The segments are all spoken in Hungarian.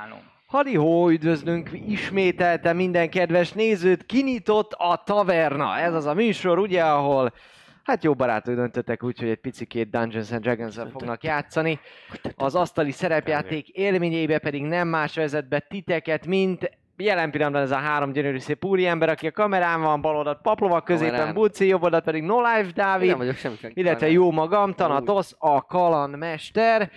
Ajánlom. Halihó, üdvözlünk ismételten minden kedves nézőt, kinyitott a taverna. Ez az a műsor, ugye, ahol hát jó barátok döntöttek úgy, hogy egy picikét Dungeons and dragons fognak játszani. Az asztali szerepjáték élményeibe pedig nem más vezet be titeket, mint jelen pillanatban ez a három gyönyörű szép úriember, aki a kamerán van, bal oldalt Paplova, középen. Buci, jobb oldalt pedig No Life Dávid, nem vagyok semmi illetve jó magam, Tanatos, a kalandmester.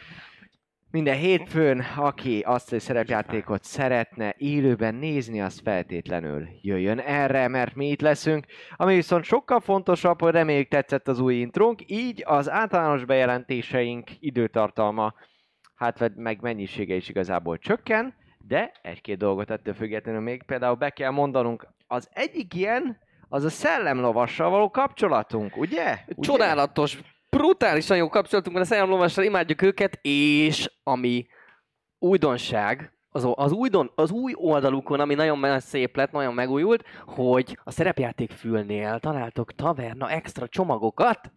Minden hétfőn, aki azt a szerepjátékot szeretne élőben nézni, az feltétlenül jöjjön erre, mert mi itt leszünk. Ami viszont sokkal fontosabb, hogy reméljük tetszett az új intrónk, így az általános bejelentéseink időtartalma, hát meg mennyisége is igazából csökken, de egy-két dolgot ettől függetlenül még például be kell mondanunk. Az egyik ilyen, az a szellemlovassal való kapcsolatunk, ugye? ugye? Brutálisan jó kapcsolatunk van a szellemlovassal, imádjuk őket, és ami újdonság, az, az, újdon, az új oldalukon, ami nagyon szép lett, nagyon megújult, hogy a szerepjáték fülnél találtok taverna extra csomagokat,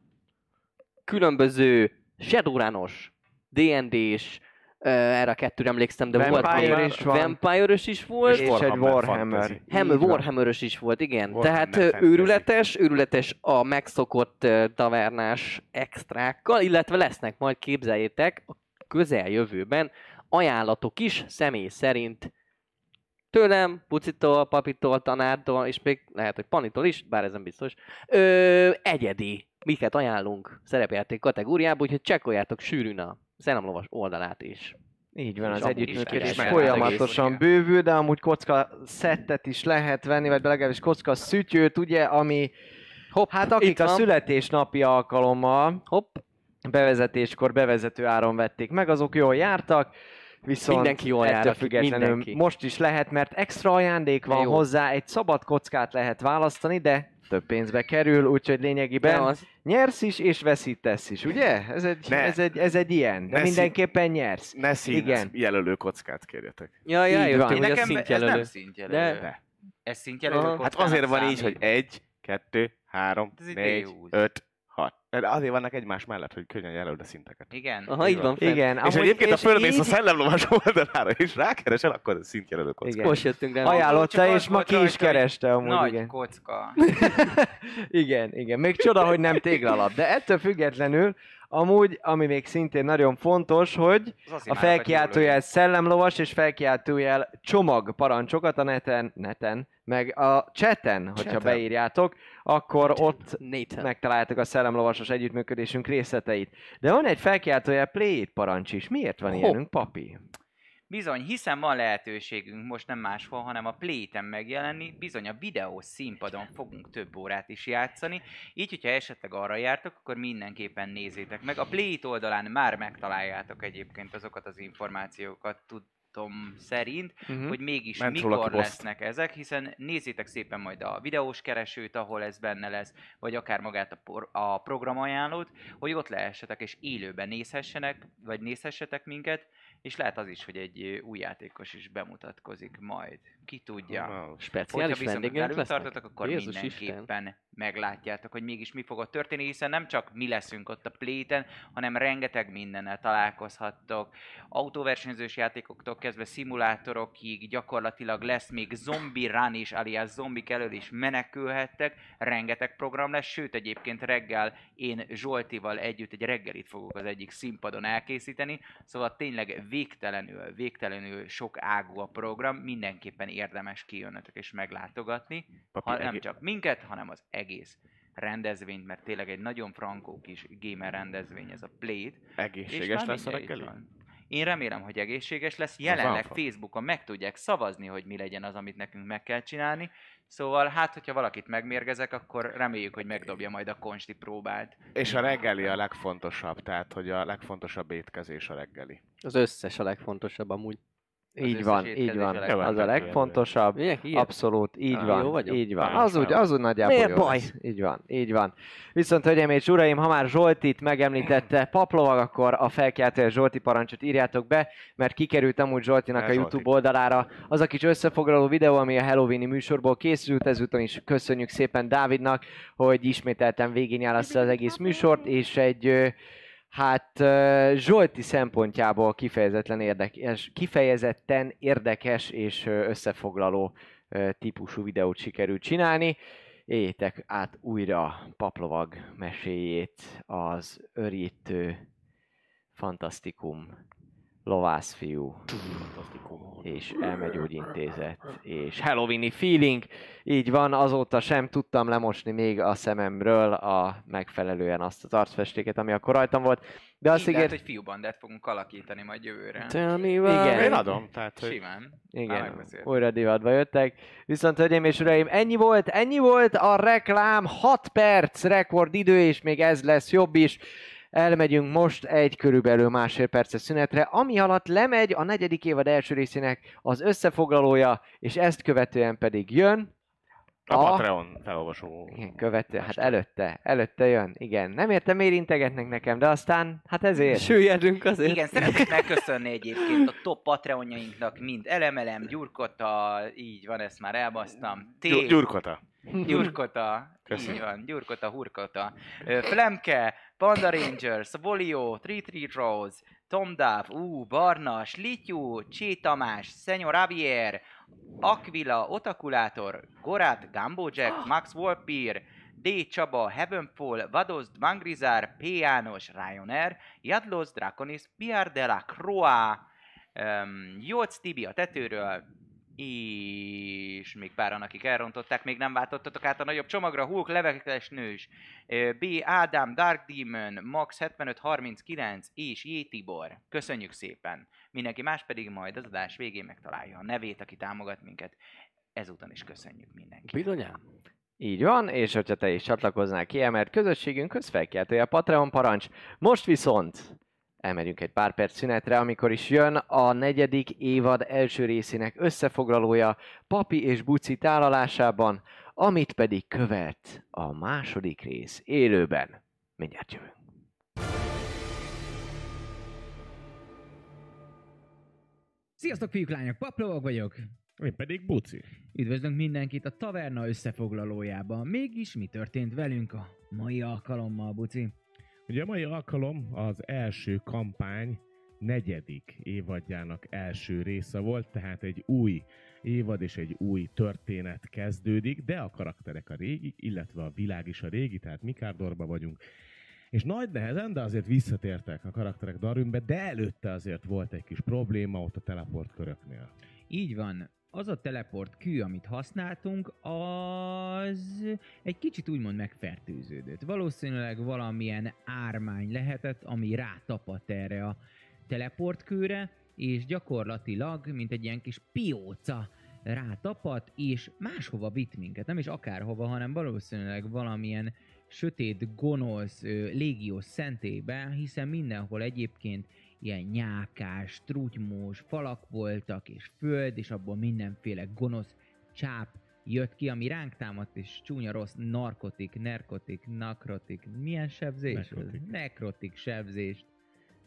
különböző Shadowrunos, D&D-s, erre a kettőre emlékszem, de volt Vampire is van. vampire is volt, és egy Warhammer. Ham, Így van. warhammer is volt, igen. Warhammer Tehát őrületes, őrületes a megszokott tavernás extrákkal, illetve lesznek majd, képzeljétek, a közeljövőben ajánlatok is személy szerint tőlem, Pucitól, Papitól, Tanártól, és még lehet, hogy Panitól is, bár ez nem biztos, ö, egyedi, miket ajánlunk szerepjáték kategóriába, úgyhogy csekkoljátok sűrűn a szellemlovas oldalát is. Így van, És az együttműködés folyamatosan egész, bővül, de amúgy kocka szettet is lehet venni, vagy legalábbis kocka szütyőt, ugye, ami Hopp, hát akik a születésnapi alkalommal Hopp, bevezetéskor bevezető áron vették meg, azok jól jártak, viszont Mindenki jól jár, függetlenül mindenki. most is lehet, mert extra ajándék van Jó. hozzá, egy szabad kockát lehet választani, de több pénzbe kerül, úgyhogy lényegében az, nyersz is és veszítesz is, ugye? Ez egy, Ne. ez egy, ez egy ilyen, de Ne mindenképpen nyersz. Ne színt Igen. jelölő kockát kérjetek. Ja, Így ja, van. jöttünk, hogy a Nekem ez szintjelölő. nem szintjelölő. De- De. Ez szintjelölő Aha. Hát azért van így, számít. hogy egy, kettő, három, négy, D20. öt, hat. De azért vannak egymás mellett, hogy könnyen jelöld a szinteket. Igen. Aha, így van. fent. Igen, És amúgy- egyébként, ha és fölmész a így- szellemlovas oldalára, és rákeresel, akkor ez szintjelölő kocka. Igen. Most jöttünk rá. Ajánlotta, és ma ki is kereste amúgy, Nagy igen. kocka. Igen, igen. Még csoda, hogy nem téglalap. De ettől függetlenül, amúgy, ami még szintén nagyon fontos, hogy a felkiáltójel szellemlovas és felkiáltójel csomag parancsokat a neten, neten, meg a chaten, hogyha Chaten. beírjátok, akkor ott Nathan. megtaláljátok a szellemlovasos együttműködésünk részleteit. De van egy felkiáltójel play parancs is. Miért van Hopp. ilyenünk, papi? Bizony, hiszen van lehetőségünk most nem máshol, hanem a Play-ten megjelenni, bizony a videó színpadon fogunk több órát is játszani, így, hogyha esetleg arra jártok, akkor mindenképpen nézzétek meg. A Play-it oldalán már megtaláljátok egyébként azokat az információkat, tudom szerint, Mhm. hogy mégis Ment mikor poszt. lesznek ezek, hiszen nézzétek szépen majd a videós keresőt, ahol ez benne lesz, vagy akár magát a, por- a programajánlót, hogy ott lehessetek és élőben nézhessenek, vagy nézhessetek minket, és lehet az is, hogy egy új játékos is bemutatkozik majd. Ki tudja. Wow. Speciális Hogyha viszont velünk tartotok, akkor Jézus mindenképpen meglátjátok, hogy mégis mi fog ott történni, hiszen nem csak mi leszünk ott a pléten, hanem rengeteg mindennel találkozhattok. Autóversenyzős játékoktól kezdve szimulátorokig gyakorlatilag lesz még zombi run is, alias zombik elől is menekülhettek, rengeteg program lesz, sőt egyébként reggel én Zsoltival együtt egy reggelit fogok az egyik színpadon elkészíteni, szóval tényleg végtelenül, végtelenül sok ágú a program, mindenképpen érdemes kijönnötök és meglátogatni, Papi, ha nem csak minket, hanem az egész rendezvényt, mert tényleg egy nagyon frankó kis gamer rendezvény ez a Play-t. Egészséges lesz a reggeli? Én remélem, hogy egészséges lesz. Jelenleg fa. Facebookon meg tudják szavazni, hogy mi legyen az, amit nekünk meg kell csinálni. Szóval hát, hogyha valakit megmérgezek, akkor reméljük, hogy megdobja majd a konsti próbát. És a reggeli a legfontosabb, tehát hogy a legfontosabb étkezés a reggeli. Az összes a legfontosabb amúgy. Így van, így van. a Az legfontosabb. a legfontosabb. Milyen ilyen? Abszolút, így Ah, van, jó vagyok? így van. Az úgy, az úgy nagyjából Miért jó baj? lesz. Így van, így van. Viszont, hölgyeim és uraim, ha már Zsoltit megemlítette Paplovag, akkor a felkiáltója Zsolti parancsot írjátok be, mert kikerült amúgy Zsoltinak El a Zsolti. YouTube oldalára az a kis összefoglaló videó, ami a Halloweeni műsorból készült, ezúton is köszönjük szépen Dávidnak, hogy ismételten végignyálaszta az egész műsort, és egy ö, Hát Zsolti szempontjából kifejezetten érdekes, kifejezetten érdekes és összefoglaló típusú videót sikerült csinálni. Éljétek át újra Paplovag meséjét, az örítő, fantasztikum, lovászfiú és elmegyógyintézet és Halloweeni feeling. Így van, azóta sem tudtam lemosni még a szememről a megfelelően azt az arcfestéket, ami akkor rajtam volt. De azt ígért... hogy fiúbandát fogunk alakítani majd jövőre. Tell me Igen. Én adom, tehát hogy Simán. Igen, újra divatba jöttek. Viszont, hölgyeim és uraim, ennyi volt, ennyi volt a reklám, 6 perc rekordidő, és még ez lesz jobb is. Elmegyünk most egy körülbelül másfél perces szünetre, ami alatt lemegy a negyedik évad első részének az összefoglalója, és ezt követően pedig jön a a- Patreon felolvasó. igen, követő, hát előtte, előtte jön, igen. Nem értem, miért integetnek nekem, de aztán, hát ezért. Süllyedünk azért. Igen, szeretnék megköszönni egyébként a top Patreonjainknak, mind Elemelem, Gyurkota, így van, ezt már elbasztam. T, Gyur- Gyurkota. Gyurkota, így van, Gyurkota, Hurkota. Flemke, Panda Rangers, Volio, Tree Tree Rose, Tom Duff, Ú, Barnas, Lityú, Csé Tamás, Szenyor Javier, Aquila, Otakulátor, Gorát, Gambo Jack, Max Wolpir, D. Csaba, Heavenfall, Vadozd, Mangrizár, P. János, Ryanair, Jadlos, Draconis, Pierre de la Croix, um, Jóc Tibi a tetőről, és még páran, akik elrontották, még nem váltottatok át a nagyobb csomagra, Hulk, Levekes Nős, B. Ádám, Dark Demon, Max 7539 és J. Tibor. Köszönjük szépen! Mindenki más pedig majd az adás végén megtalálja a nevét, aki támogat minket. Ezúton is köszönjük mindenki. Bizonyám. Így van, és hogyha te is csatlakoznál kiemelt közösségünkhöz, felkeltője a Patreon parancs. Most viszont elmegyünk egy pár perc szünetre, amikor is jön a negyedik évad első részének összefoglalója Papi és Buci tálalásában, amit pedig követ a második rész élőben. Mindjárt jövünk. Sziasztok fiúk, lányok, Paplovag vagyok. Én pedig buci. Üdvözlünk mindenkit a taverna összefoglalójában. Mégis mi történt velünk a mai alkalommal, Buci? Ugye a mai alkalom az első kampány negyedik évadjának első része volt, tehát egy új évad és egy új történet kezdődik, de a karakterek a régi, illetve a világ is a régi, tehát Mikárdorba vagyunk. És nagy nehezen, de azért visszatértek a karakterek Darwinbe, de előtte azért volt egy kis probléma ott a teleport köröknél. Így van. Az a teleport kő, amit használtunk, az egy kicsit úgymond megfertőződött. Valószínűleg valamilyen ármány lehetett, ami rátapadt erre a teleportkőre, és gyakorlatilag, mint egy ilyen kis pióca rátapadt, és máshova vitt minket. Nem is akárhova, hanem valószínűleg valamilyen sötét, gonosz, légiós szentélybe, hiszen mindenhol egyébként ilyen nyákás, trutymós falak voltak, és föld, és abból mindenféle gonosz csáp jött ki, ami ránk támadt, és csúnya rossz narkotik, nerkotik, nakrotik, milyen sebzés? Nekrotik. Nekrotik sebzést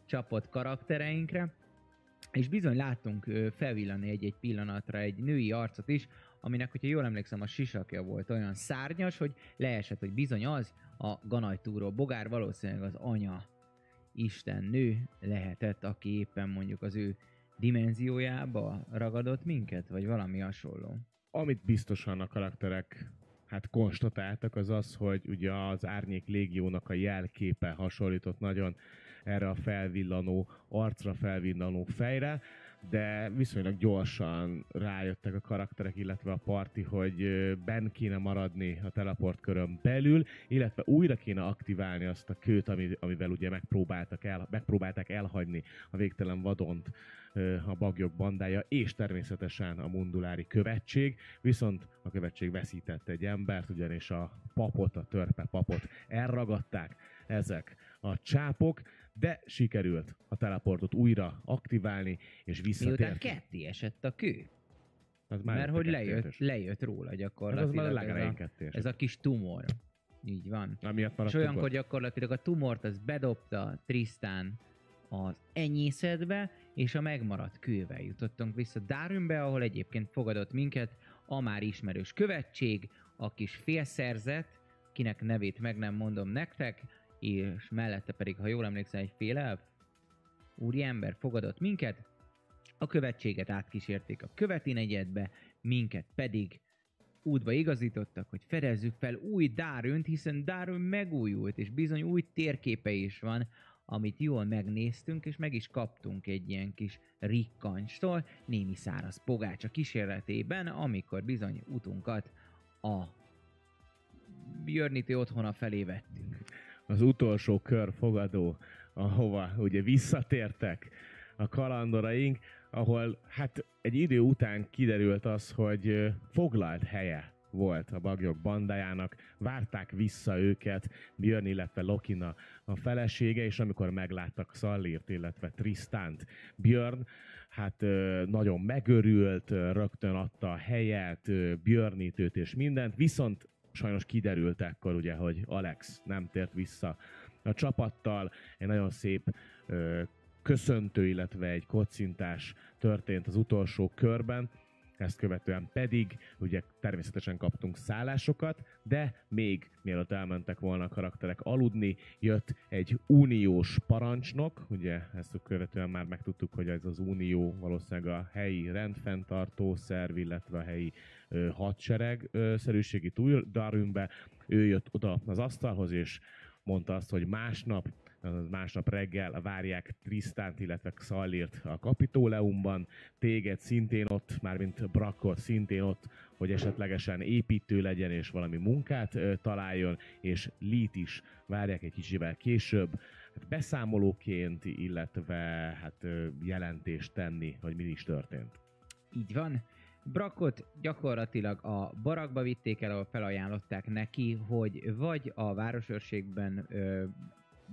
csapott karaktereinkre, és bizony láttunk felvillani egy-egy pillanatra egy női arcot is, aminek, hogyha jól emlékszem, a sisakja volt olyan szárnyas, hogy leesett, hogy bizony az a ganajtúró bogár, valószínűleg az anya Isten nő lehetett, aki éppen mondjuk az ő dimenziójába ragadott minket, vagy valami hasonló. Amit biztosan a karakterek hát konstatáltak, az az, hogy ugye az Árnyék Légiónak a jelképe hasonlított nagyon erre a felvillanó, arcra felvillanó fejre. De viszonylag gyorsan rájöttek a karakterek, illetve a parti, hogy ö, benn kéne maradni a teleport körön belül, illetve újra kéne aktiválni azt a kőt, ami, amivel ugye megpróbáltak, el, megpróbálták elhagyni a végtelen vadont a bagyok bandája, és természetesen a mundulári követség, viszont a követség veszített egy embert, ugyanis a papot, a törpe papot elragadták ezek a csápok, de sikerült a teleportot újra aktiválni, és Miután visszatért. ketté esett a kő. Az Mert jött a hogy lejött, lejött róla Hát az gyakorlatilag. már ez, a, ez a kis tumor. Így van. Amiatt És olyankor gyakorlatilag a tumort az bedobta Trisztán az enyészetbe, és a megmaradt kővel jutottunk vissza Dárünbe, ahol egyébként fogadott minket a már ismerős követség, a kis félszerzet, kinek nevét meg nem mondom nektek, és mellette pedig, ha jól emlékszem, egy félelv, úriember fogadott minket, a követséget átkísérték a követi negyedbe, minket pedig útba igazítottak, hogy fedezzük fel új Dárönt, hiszen Dárön megújult, és bizony új térképe is van, amit jól megnéztünk, és meg is kaptunk egy ilyen kis rikkancstól, némi száraz pogácsa kísérletében, amikor bizony utunkat a Björniti otthona felé vettük. Az utolsó kör fogadó, ahova ugye visszatértek a kalandoraink, ahol hát egy idő után kiderült az, hogy foglalt helye volt a bagyok bandájának, várták vissza őket, Björn, illetve Lokina a felesége, és amikor megláttak Szallírt, illetve Tristánt, Björn, hát nagyon megörült, rögtön adta a helyet, Björnítőt és mindent, viszont sajnos kiderült ekkor ugye, hogy Alex nem tért vissza a csapattal, egy nagyon szép ö, köszöntő, illetve egy kocintás történt az utolsó körben, ezt követően pedig ugye természetesen kaptunk szállásokat, de még mielőtt elmentek volna a karakterek aludni, jött egy uniós parancsnok, ugye ezt követően már megtudtuk, hogy ez az unió valószínűleg a helyi rendfenntartó szerv, illetve a helyi hadsereg szerűségi túl Darünbe, ő jött oda az asztalhoz, és mondta azt, hogy másnap, másnap reggel várják Trisztánt, illetve Xallírt a Kapitóleumban, téged szintén ott, mármint Brakot szintén ott, hogy esetlegesen építő legyen és valami munkát találjon, és Lit is várják egy kicsivel később, hát beszámolóként, illetve hát jelentést tenni, hogy mi is történt. Így van. Brakot gyakorlatilag a barakba vitték el, ahol felajánlották neki, hogy vagy a városőrségben ö,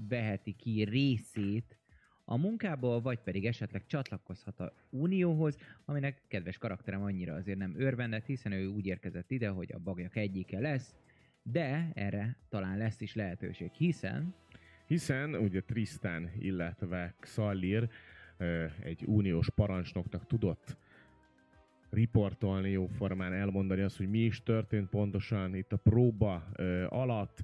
veheti ki részét a munkából, vagy pedig esetleg csatlakozhat a Unióhoz, aminek kedves karakterem annyira azért nem örvendett, hiszen ő úgy érkezett ide, hogy a bagyak egyike lesz, de erre talán lesz is lehetőség, hiszen Hiszen ugye Tristan, illetve Xallir ö, egy uniós parancsnoknak tudott riportolni jóformán, elmondani azt, hogy mi is történt pontosan itt a próba ö, alatt.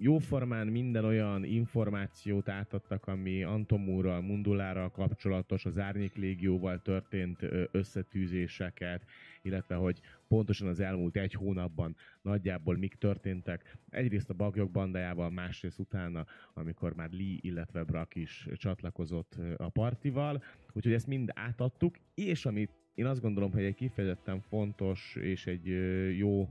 Jóformán minden olyan információt átadtak, ami Antomúrral, Mundulárral kapcsolatos, az Árnyék Légióval történt összetűzéseket, illetve hogy pontosan az elmúlt egy hónapban nagyjából mik történtek. Egyrészt a Bagyok bandájával, másrészt utána, amikor már Lee, illetve Brak is csatlakozott a partival. Úgyhogy ezt mind átadtuk, és amit én azt gondolom, hogy egy kifejezetten fontos és egy jó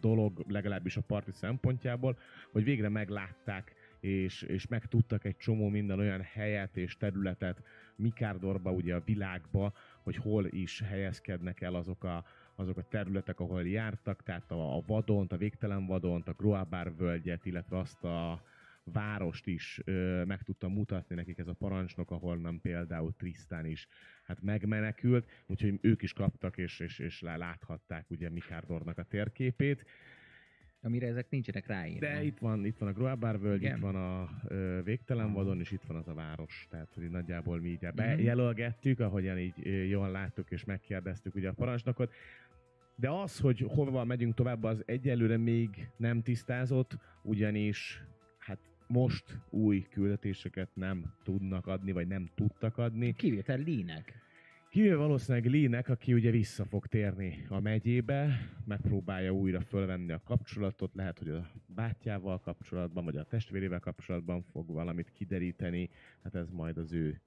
dolog, legalábbis a parti szempontjából, hogy végre meglátták és, és megtudtak egy csomó minden olyan helyet és területet Mikárdorba, ugye a világba, hogy hol is helyezkednek el azok a, azok a területek, ahol jártak, tehát a, a vadont, a végtelen vadont, a Groabár völgyet, illetve azt a várost is ö, meg tudta mutatni nekik ez a parancsnok, ahonnan például Trisztán is hát megmenekült, úgyhogy ők is kaptak és, és, és lá- láthatták ugye Mikárdornak a térképét. amire ezek nincsenek ráírva. De itt van, itt van a Groabár völgy, itt van a ö, végtelen vadon, és itt van az a város. Tehát, hogy nagyjából mi így Mhm. bejelölgettük, ahogyan így jól láttuk és megkérdeztük ugye a parancsnokot. De az, hogy hova megyünk tovább, az egyelőre még nem tisztázott, ugyanis most új küldetéseket nem tudnak adni, vagy nem tudtak adni. Kivétel Línek. Kivéve valószínűleg Lee-nek, aki ugye vissza fog térni a megyébe, megpróbálja újra fölvenni a kapcsolatot, lehet, hogy a bátyjával kapcsolatban, vagy a testvérével kapcsolatban fog valamit kideríteni, hát ez majd az ő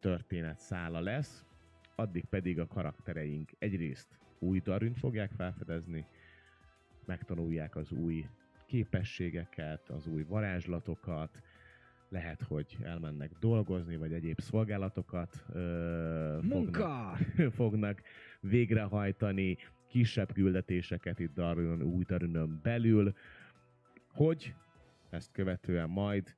történet szála lesz. addig pedig a karaktereink egyrészt új Darünt fogják felfedezni, megtanulják az új képességeket, az új varázslatokat, lehet, hogy elmennek dolgozni, vagy egyéb szolgálatokat ö, Munka! fognak, fognak végrehajtani, kisebb küldetéseket itt Darun, új Darunön belül, hogy ezt követően majd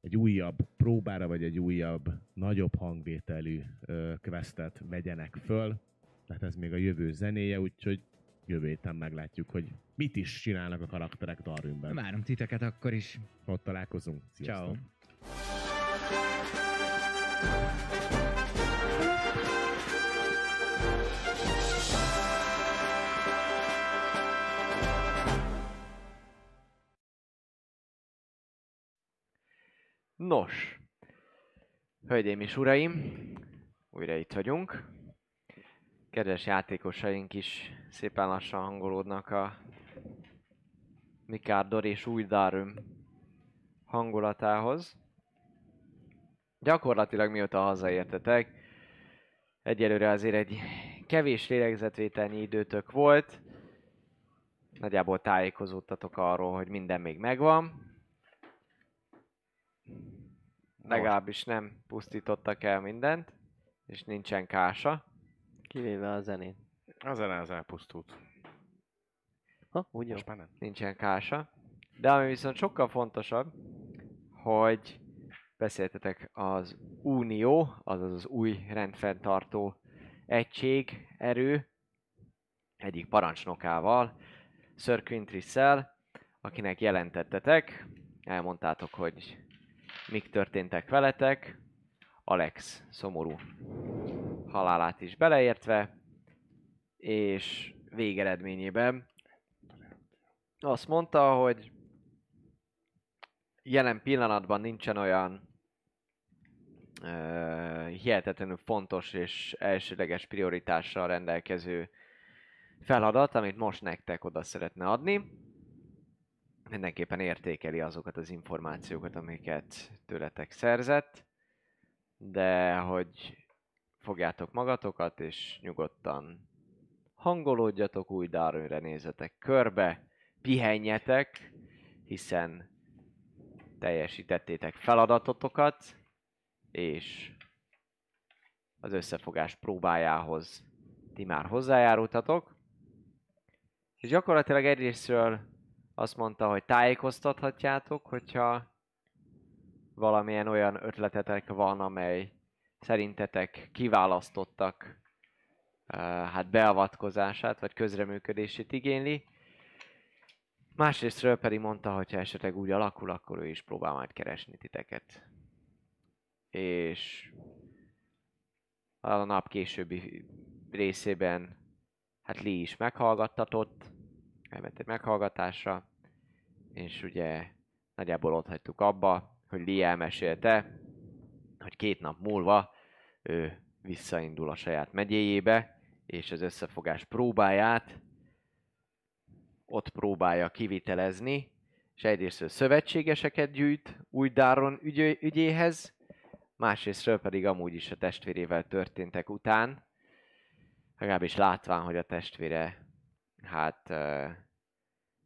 egy újabb próbára, vagy egy újabb, nagyobb hangvételű ö, questet vegyenek föl. Tehát ez még a jövő zenéje, úgyhogy jövő héten meglátjuk, hogy mit is csinálnak a karakterek Darwinben. Várom titeket akkor is. Ott találkozunk. Sziasztok! Ciao. Nos, hölgyeim és uraim, újra itt vagyunk. Kedves játékosaink is szépen lassan hangolódnak a Mikárdor és új Darum hangulatához. Gyakorlatilag mióta hazaértetek, egyelőre azért egy kevés lélegzetvételnyi időtök volt. Nagyjából tájékozódtatok arról, hogy minden még megvan. Legalábbis nem pusztítottak el mindent, és nincsen kása. Kivéve a zenét. A zene az elpusztult. Ha, úgy jó. Most már nem. nincsen kása. De ami viszont sokkal fontosabb, hogy beszéltetek az Unió, azaz az új rendfenntartó egység, erő, egyik parancsnokával, Sir Quintrissel, akinek jelentettetek, elmondtátok, hogy mik történtek veletek, Alex szomorú halálát is beleértve, és végeredményében azt mondta, hogy jelen pillanatban nincsen olyan ö, hihetetlenül fontos és elsőleges prioritással rendelkező feladat, amit most nektek oda szeretne adni. Mindenképpen értékeli azokat az információkat, amiket tőletek szerzett, de hogy fogjátok magatokat, és nyugodtan hangolódjatok, új Darwinre nézzetek körbe, pihenjetek, hiszen teljesítettétek feladatotokat, és az összefogás próbájához ti már hozzájárultatok. És gyakorlatilag egyrésztről azt mondta, hogy tájékoztathatjátok, hogyha valamilyen olyan ötletetek van, amely szerintetek kiválasztottak uh, hát beavatkozását vagy közreműködését igényli. Másrésztről pedig mondta, hogy ha esetleg úgy alakul, akkor ő is próbál majd keresni titeket. És a nap későbbi részében hát Lee is meghallgattatott, elment egy meghallgatásra, és ugye nagyjából ott hagytuk abba, hogy Lee elmesélte, hogy két nap múlva ő visszaindul a saját megyéjébe, és az összefogás próbáját ott próbálja kivitelezni, és egyrészt szövetségeseket gyűjt új Dáron ügy- ügyéhez, másrésztről pedig amúgy is a testvérével történtek után, legalábbis látván, hogy a testvére hát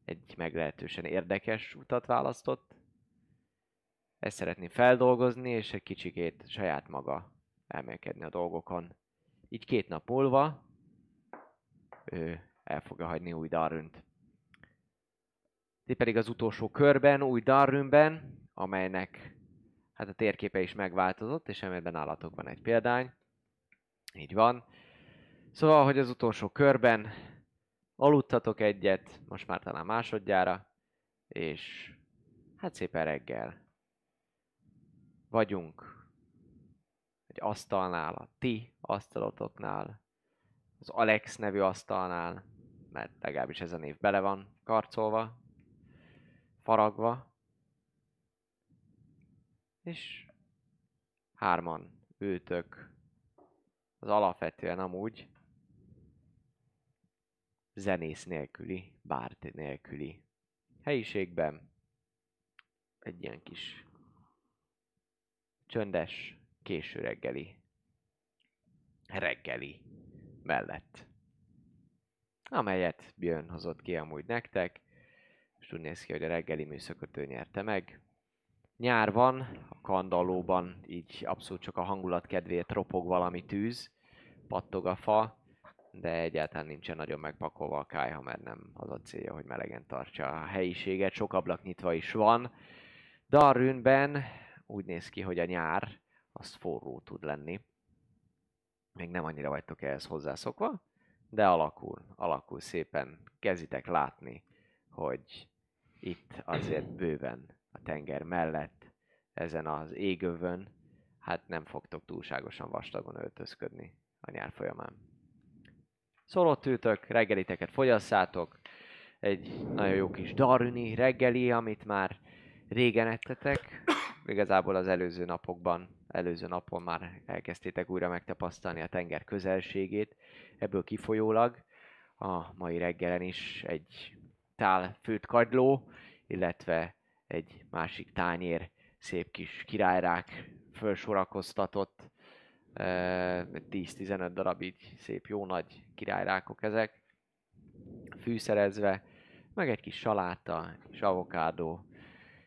egy meglehetősen érdekes utat választott. Ezt szeretné feldolgozni, és egy kicsikét saját maga elmélkedni a dolgokon. Így két nap múlva ő el fogja hagyni új Darünt. Ti pedig az utolsó körben, új Darünben, amelynek hát a térképe is megváltozott, és amiben állatok van egy példány. Így van. Szóval, hogy az utolsó körben aludtatok egyet, most már talán másodjára, és hát szépen reggel vagyunk egy asztalnál, a ti asztalotoknál, az Alex nevű asztalnál, mert legalábbis ez a név bele van karcolva, faragva, és hárman ültök az alapvetően amúgy zenész nélküli, bárt nélküli helyiségben egy ilyen kis csöndes, késő reggeli reggeli mellett. Amelyet Björn hozott ki amúgy nektek, és úgy néz ki, hogy a reggeli műszakot ő nyerte meg. Nyár van, a kandallóban így abszolút csak a hangulat kedvéért ropog valami tűz, pattog a fa, de egyáltalán nincsen nagyon megpakolva a kájha, mert nem az a célja, hogy melegen tartsa a helyiséget, sok ablak nyitva is van. Darwinben úgy néz ki, hogy a nyár az forró tud lenni. Még nem annyira vagytok ehhez hozzászokva, de alakul, alakul szépen. Kezditek látni, hogy itt azért bőven a tenger mellett, ezen az égövön, hát nem fogtok túlságosan vastagon öltözködni a nyár folyamán. Szóval ültök, reggeliteket fogyasszátok, egy nagyon jó kis darüni reggeli, amit már régen ettetek. Igazából az előző napokban, előző napon már elkezdtétek újra megtapasztalni a tenger közelségét. Ebből kifolyólag a mai reggelen is egy tál főtt kagyló, illetve egy másik tányér szép kis királyrák fölsorakoztatott, eh, 10-15 darab így szép jó nagy királyrákok ezek, fűszerezve, meg egy kis saláta, és avokádó,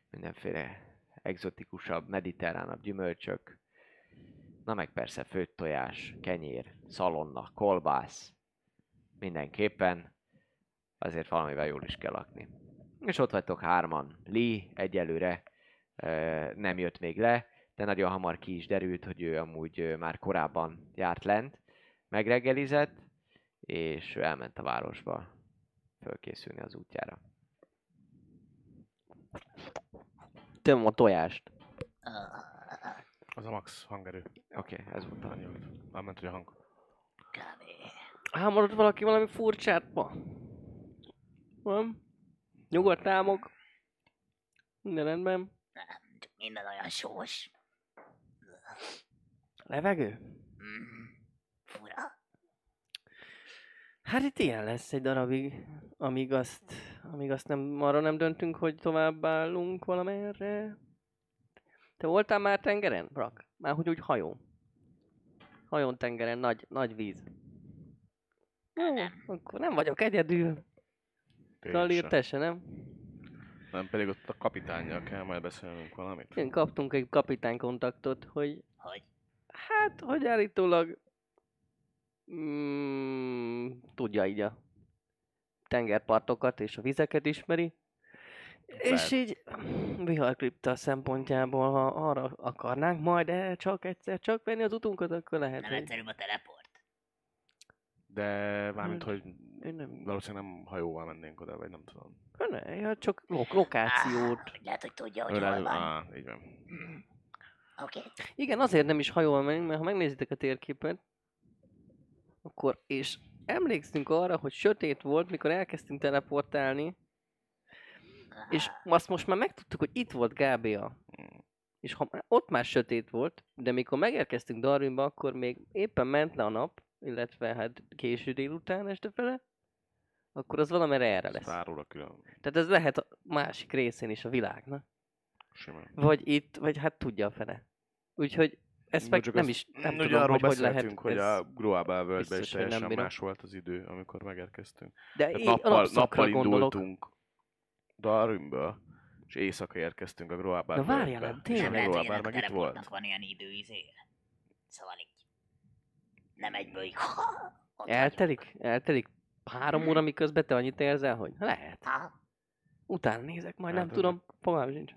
mindenféle egzotikusabb, mediterránabb gyümölcsök, na meg persze főtt tojás, kenyér, szalonna, kolbász, mindenképpen azért valamivel jól is kell lakni. És ott vagytok hárman. Lee egyelőre ö, nem jött még le, de nagyon hamar ki is derült, hogy ő amúgy már korábban járt lent, megreggelizett, és ő elment a városba fölkészülni az útjára. Töm a tojást. Az a max hangerő. Oké, okay, ez volt a... Volt. Mármint, hogy a hang. Álmodott valaki valami furcsát ma? Van? Nyugodt álmok? Minden rendben? Csak minden olyan sós. Levegő? Mm. Fura. Hát itt ilyen lesz egy darabig, amíg azt, amíg azt nem, arra nem döntünk, hogy tovább állunk valamerre. Te voltál már tengeren, Brak? Már hogy úgy hajó. Hajón tengeren, nagy, nagy víz. Jó, akkor nem vagyok egyedül. Tényleg te se, nem? Nem, pedig ott a kapitánnyal kell majd beszélnünk valamit. Igen, kaptunk egy kapitány kontaktot, hogy Hogy? hát, hogy állítólag mm, tudja így a tengerpartokat és a vizeket ismeri. És így viharkripta szempontjából, ha arra akarnánk majd el csak egyszer csak venni az utunkat, akkor lehet, Nem hogy... egyszerűbb a teleport. De mármint, hogy Én nem... valószínűleg nem hajóval mennénk oda, vagy nem tudom. Ne, ja, csak lo- lokációt. Ah, lehet, hogy tudja, hogy Ölel- hol van. Á, így van. Oké. Okay. Igen, azért nem is hajóval menünk, mert ha megnézitek a térképet, akkor, és emlékszünk arra, hogy sötét volt, mikor elkezdtünk teleportálni, és azt most már megtudtuk, hogy itt volt Gábia. És ha ott már sötét volt, de mikor megérkeztünk Darwinba, akkor még éppen ment le a nap, illetve hát késő délután este fele, akkor az valamire erre lesz. Szárul a külön. Tehát ez lehet a másik részén is a világnak. Simán. Vagy itt, vagy hát tudja a fele. Úgyhogy ezt meg nem is, nem ugye tudom, arról hogy hogy lehet. hogy a Groabel völgyben is teljesen más volt az idő, amikor megérkeztünk. De én nappal, alapszakra nappal indultunk Darwinből, és éjszaka érkeztünk a Groabel Na várjál, nem, És tényleg. a Nem lehet, hogy Groabel ennek a meg itt volt. van ilyen időizéje. Szóval így. Nem egyből így. Eltelik? Eltelik három óra, miközben te annyit érzel, hogy lehet. Ha? Utána nézek, majd Hát nem tudom, fogalmam sincs.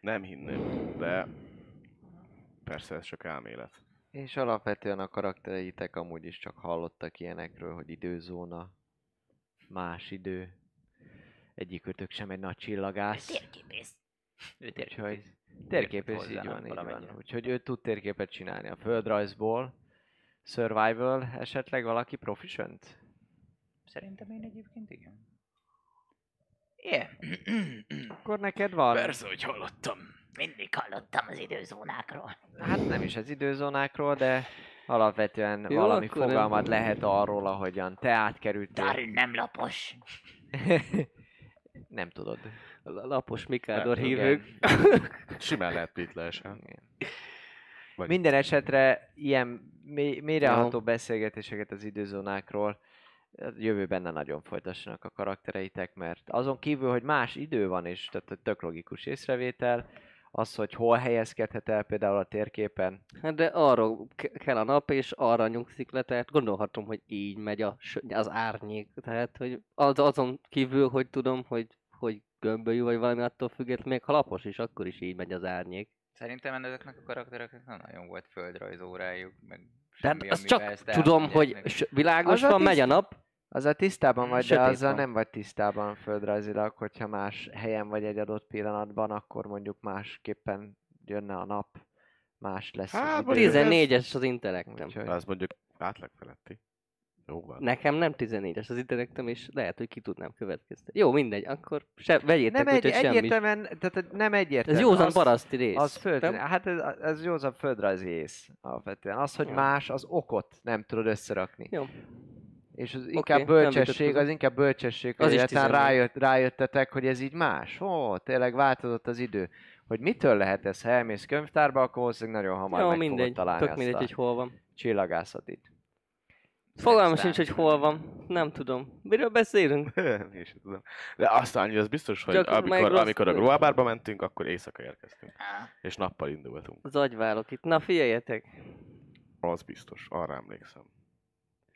Nem hinném, de persze ez csak elmélet. És alapvetően a karaktereitek amúgy is csak hallottak ilyenekről, hogy időzóna, más idő. Egyikőtök sem egy nagy csillagász. Térképész. Úgyhogy térképész. így van, így van. Úgyhogy ő tud térképet csinálni a földrajzból. Survival esetleg valaki proficient? Szerintem én egyébként igen. Igen. Akkor neked van? Persze, hogy hallottam. Mindig hallottam az időzónákról. Hát nem is az időzónákról, de alapvetően Jó, valami akkor nem. fogalmat lehet arról, ahogyan te átkerültél. Darin nem lapos. nem tudod. Lapos Mikádor Nem, hívők. Simán lehet. Igen. Vagy Minden esetre ilyen mély, mélyreható beszélgetéseket az időzónákról jövőben ne nagyon folytassanak a karaktereitek, mert azon kívül, hogy más idő van, és tehát tök logikus észrevétel, az, hogy hol helyezkedhet el például a térképen, Hát de arra ke- kell a nap, és arra nyugszik le, tehát gondolhatom, hogy így megy a, az árnyék. Tehát, hogy az, azon kívül, hogy tudom, hogy, hogy gömbölyű vagy valami attól függetlenül, még ha lapos is, akkor is így megy az árnyék. Szerintem ezeknek a karaktereknek nem nagyon volt földrajzórájuk, meg semmi, azt amivel csak ezt tudom, hogy világos Az a van, megy a nap, azzal tisztában vagy, de Sötét azzal van. nem vagy tisztában földrajzilag, hogyha más helyen vagy egy adott pillanatban, akkor mondjuk másképpen jönne a nap, más lesz Hát, az vagy idő. 14-es az intellektem. Úgyhogy- Az mondjuk átlag feletti. Jó van. Nekem nem 14-es az intellektem, és lehet, hogy ki tudnám következtetni. Jó, mindegy, akkor se, vegyétek Nem úgy, egy, hogy semmi. egyértelműen, tehát nem egyértelmű. Ez józan Az- paraszti rész. Az föld, nem? hát ez, ez józan földrajzi ész alapvetően. Az, hogy Jó. más, az okot nem tudod összerakni. Jó. És az inkább nem bölcsesség, az inkább bölcsesség, hogy Az egyáltalán 14. rájött, rájöttetek, hogy ez így más. Ó, tényleg változott az idő. Hogy mitől lehet ez, ha elmész könyvtárba, akkor valószínűleg nagyon hamar Jó, meg mindegy, fogod találni tök mindegy, hogy hol van. csillagászatit. Fogalmam Aztán- sincs, hogy hol van. Nem tudom. Miről beszélünk? Én is tudom. De azt annyi, az biztos, hogy Csak amikor, rossz- amikor a Groabárba mentünk, akkor éjszaka érkeztünk. És nappal indultunk. Az agyválok itt. Na figyeljetek. Az biztos, arra emlékszem.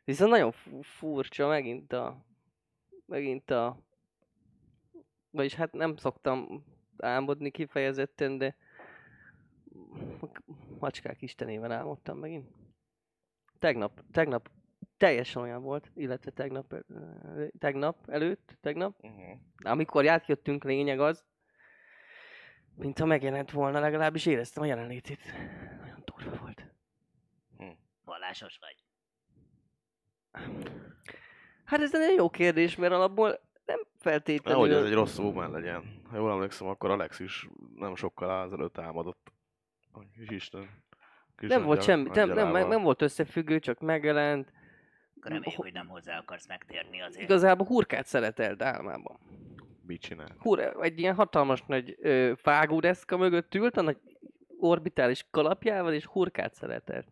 Viszont nagyon fu- furcsa megint a... Megint a... Vagyis hát nem szoktam álmodni kifejezetten, de... Macskák istenével álmodtam megint. Tegnap, tegnap teljesen olyan volt, illetve tegnap, tegnap előtt, tegnap, Uh-huh. amikor átjöttünk, lényeg az, mint ha megjelent volna, legalábbis éreztem a jelenlétét. Nagyon durva volt. vallásos vagy. Hát ez egy jó kérdés, mert alapból nem feltétlenül... Nehogy ez egy rossz ómen legyen. Ha jól emlékszem, akkor Alex is nem sokkal. Hogy is Isten. Kis nem volt semmi, nem, nem, nem volt összefüggő, csak megjelent. Reméljük, Ho- hogy nem hozzá akarsz megtérni azért. Igazából hurkát szeretelt álmában. Mit csinál? Hur, egy ilyen hatalmas nagy ö, vágódeszka mögött ült, a nagy orbitális kalapjával, és hurkát szeretelt.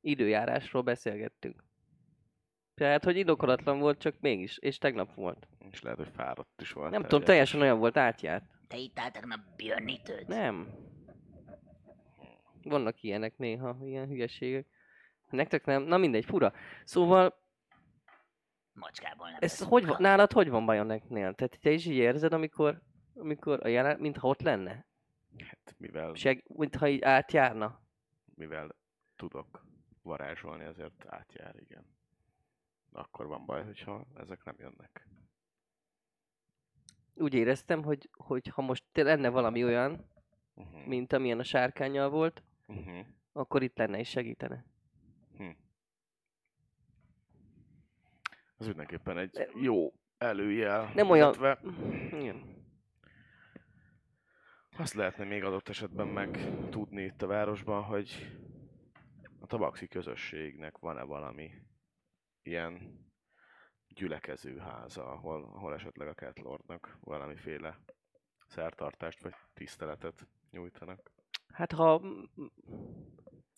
Időjárásról beszélgettünk. Tehát, hogy indokolatlan volt, csak mégis, és tegnap volt. És lehet, hogy fáradt is volt. Nem tudom, teljesen olyan volt, átjárt. Te ittál tegnap Björnitőt? Nem. Vannak ilyenek néha, ilyen hülyeségek. Nektek nem? Na mindegy, fura. Szóval, Macskából nem ez hogy van, nálad hogy van Bajoneknél? Tehát te is így érzed, amikor, amikor a jelen, mintha ott lenne? Hát, mivel, Seg, mintha így átjárna? mivel tudok varázsolni, ezért átjár, igen. Akkor van baj, hogyha ezek nem jönnek. Úgy éreztem, hogy, hogy ha most te lenne valami olyan, Uh-huh. mint amilyen a sárkányjal volt, Uh-huh. akkor itt lenne és segítene. Ez mindenképpen egy jó előjel. Nem olyan... illetve Igen. Azt lehetne még adott esetben meg tudni itt a városban, hogy a tabaxi közösségnek van-e valami ilyen gyülekezőháza, ahol, ahol esetleg a Catlordnak valamiféle szertartást vagy tiszteletet nyújtanak. Hát ha mm,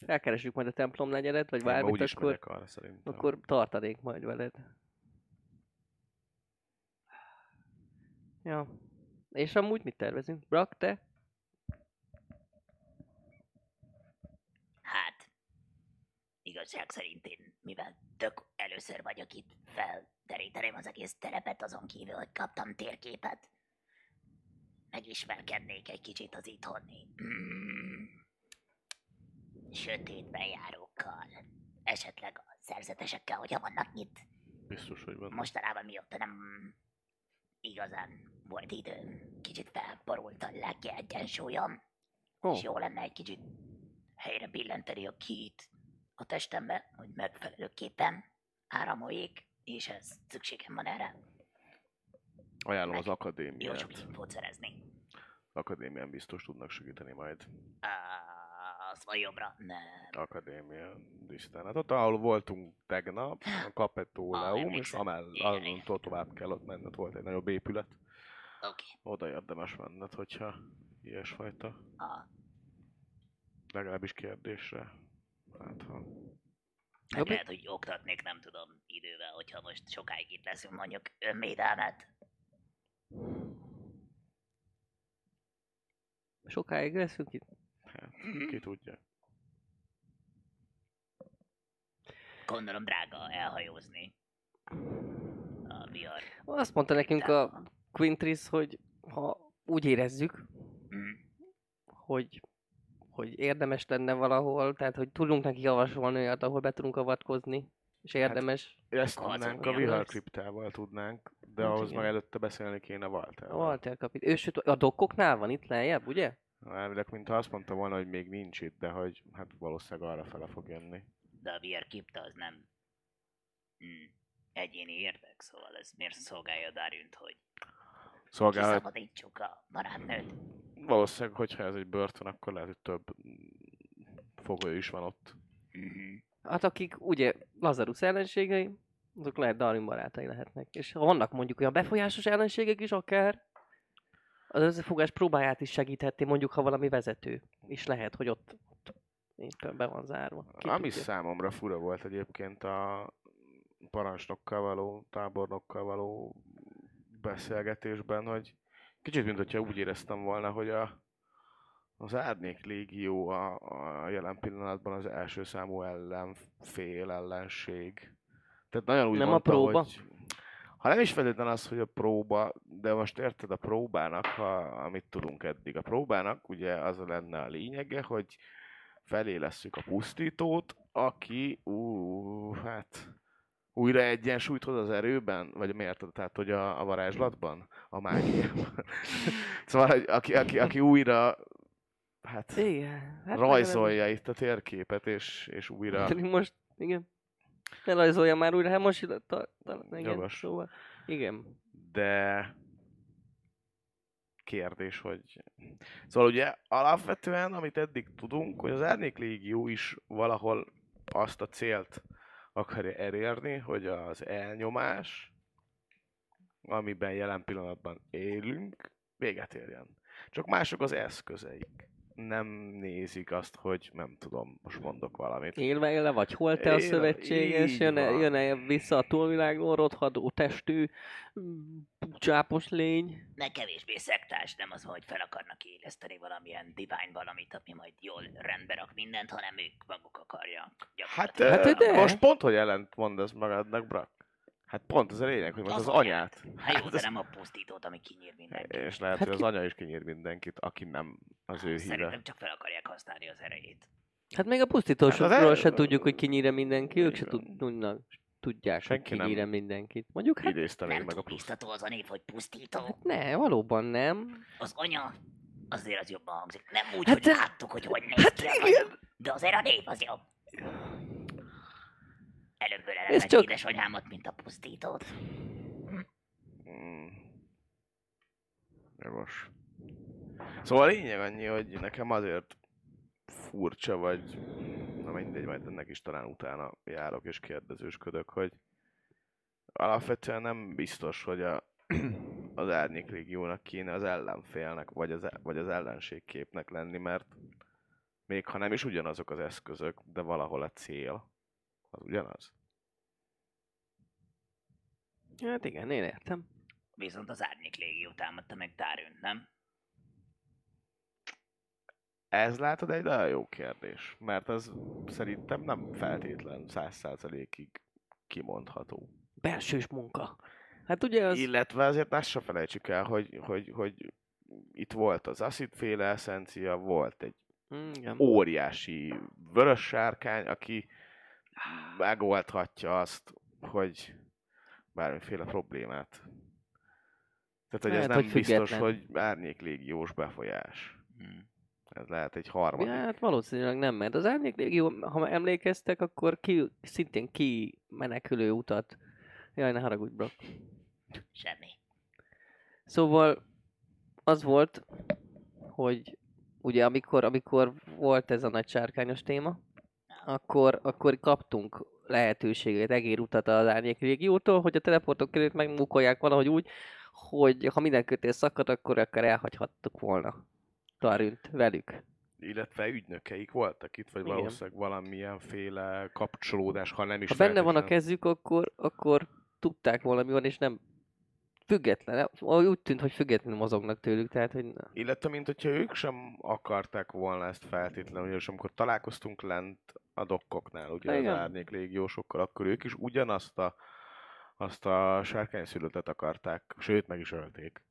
elkeresjük majd a templom negyedet, vagy bármit, akkor, arra szerintem. akkor tartanék majd veled. Ja. És amúgy mit tervezünk? Brak, te? Hát, igazság szerint én, mivel tök először vagyok itt, felteríteném az egész terepet azon kívül, hogy kaptam térképet. Megismerkednék egy kicsit az itthoni mm, sötét bejárókkal. Esetleg a szerzetesekkel, hogyha vannak itt. Biztos, hogy van. Mostanában mióta nem igazán volt időm, kicsit felborult a lelki egyensúlyom, Ó, és jó lenne egy kicsit helyre billenteni a kit a testembe, hogy megfelelőképpen áramoljék, és ez szükségem van erre. Ajánlom az Jó akadémiát. sok infót szerezni. Akadémián biztos tudnak segíteni majd. Az van jobbra? Nem. Akadémia tisztán. Hát ott, ahol voltunk tegnap, a Ah, Capetóleum, és emlékszem. amell, Igen, igen. annól tovább kell ott menned, volt egy nagyobb épület. Oké. Oda érdemes menned, hogyha ilyesfajta. A legalábbis kérdésre. Hát, ha... Hát lehet, hogy oktatnék, nem tudom, idővel, hogyha most sokáig itt leszünk, mondjuk önvédelmet. Sokáig leszünk itt. Hát, ki tudja. Gondolom drága elhajózni. A vihar. Azt mondta nekünk a Quintris, hogy ha úgy érezzük, Mm. hogy, hogy érdemes lenne valahol, tehát hogy tudunk neki javasolni olyat, ahol be tudunk avatkozni, és érdemes. Ezt Akkor tudnánk, a milyen viharkriptával tudnánk, de Hát ahhoz igen. meg előtte beszélni kéne A Walterral. Walter kapit. Ő sőt, a dokkoknál van itt lejjebb, ugye? Elvileg, mintha azt mondta volna, hogy még nincs itt, de hogy hát valószínűleg arra fele fog jönni. De a vihar kipta az nem mm. egyéni érdek, szóval ez miért szolgálja Darynt, hogy Szolgál, kiszabadítsuk a barátnőt. valószínűleg, hogyha ez egy börtön, akkor lehet, hogy több fogó is van ott. Mhm. Hát akik ugye Lazarus ellenségei, azok lehet Darin barátai lehetnek. És ha vannak mondjuk olyan befolyásos ellenségek is akár, az összefogás próbáját is segítheti, mondjuk ha valami vezető. És lehet, hogy ott, éppen be van zárva. Ki Ami tudja. számomra fura volt egyébként a parancsnokkal való, tábornokkal való beszélgetésben, hogy kicsit, mint hogyha úgy éreztem volna, hogy a, az Árnyék Légió a, a jelen pillanatban az első számú ellenfél, ellenség. Tehát nagyon úgy Nem a mondta, próba? Hogy, ha nem is feltétlenül az, hogy a próba, de most érted a próbának, ha, amit tudunk eddig. A próbának ugye az lenne a lényege, hogy felélesszük a pusztítót, aki, ú, hát újra egyensúlyt hoz az erőben, vagy miért? Tehát, hogy a, a varázslatban, a mágiában. szóval, hogy aki, aki, aki újra hát, Igen. Hát rajzolja itt a térképet, és, és újra... Most, igen. Elrajzolja már újra, hát most ide- ta, ta, igen, Jogos. szóval, igen. de kérdés, hogy... Szóval ugye alapvetően, amit eddig tudunk, hogy az Árnyék Légió is valahol azt a célt akarja elérni, hogy az elnyomás, amiben jelen pillanatban élünk, véget érjen. Csak mások az eszközeik. Nem nézik azt, hogy nem tudom, most mondok valamit. Élve élve, vagy hol te a szövetséges, jön-e, jön-e vissza a túlvilágon rothadó testű, mm, csápos lény. Ne kevésbé szektás, nem az, hogy fel akarnak éleszteni valamilyen divine valamit, ami majd jól rendbe rak mindent, hanem ők maguk akarják. Hát, Hát hát de- most pont, hogy ellent mondasz magadnak, Brak. Hát pont az a lényeg, hogy most az, Az anyát. Hát jó, de ez- nem a pusztítót, ami kinyír mindenkit. És lehet, Hát hogy ki- az anya is kinyír mindenkit, aki nem az ő híve. Szerintem csak fel akarják használni az erejét. Hát még a pusztítósokról Hát az el- se tudjuk, hogy kinyíre mindenki, ők se tudnak, tudják, Senki hogy nem kinyíre mindenkit. Mondjuk hát Idézte Nem meg a biztató az a név, hogy pusztító. ne, valóban nem. Az anya, azért az jobban hangzik. Nem úgy, Hát hogy de- láttuk, hogy hogy néz Hát ki az igen. anya, de azért a név az jobb. Előbből Ez elemet csak- édesanyámat, mint a pusztítót. Mm. Jogos. Szóval a lényeg annyi, hogy nekem azért furcsa, vagy na mindegy, majd ennek is talán utána járok és kérdezősködök, hogy alapvetően nem biztos, hogy a, az árnyék régiónak kéne az ellenfélnek, vagy az, vagy az ellenségképnek lenni, mert még ha nem is ugyanazok az eszközök, de valahol a cél, az ugyanaz. Hát igen, én értem. Viszont az árnyék légió támadta meg Dárünt, nem? Ez látod egy nagyon jó kérdés, mert az szerintem nem feltétlen száz százalékig kimondható. Belsős munka. Hát ugye az... Illetve azért azt se felejtsük el, hogy, hogy, hogy itt volt az acid-féle eszencia, volt egy Mm, igen. óriási vörös sárkány, aki megoldhatja azt, hogy bármiféle problémát. Tehát, hogy ez Lehet, nem hogy biztos, független. hogy árnyéklégiós befolyás. Hmm. Ez lehet egy harmadik. Ja, hát valószínűleg nem, mert az árnyék légió, ha emlékeztek, akkor ki, szintén ki menekülő utat. Jaj, ne haragudj, Brock. Semmi. Szóval az volt, hogy ugye amikor, amikor volt ez a nagy sárkányos téma, akkor, akkor kaptunk lehetőséget, egérutat az árnyék régiótól, hogy a teleportok került megmukolják valahogy úgy, hogy ha minden kötél szakad, akkor akár elhagyhattuk volna Tarünt velük. Illetve ügynökeik voltak itt, vagy Igen. valószínűleg valamilyenféle kapcsolódás, ha nem is Ha benne van a kezük, akkor, akkor tudták valami van, és nem független. Úgy tűnt, hogy függetlenül mozognak tőlük, tehát hogy na. Illetve, mint hogyha ők sem akarták volna ezt feltétlenül, és amikor találkoztunk lent a dokkoknál, ugye Igen. az árnyék légiósokkal, akkor ők is ugyanazt a, azt a sárkányszülötet akarták, sőt, meg is ölték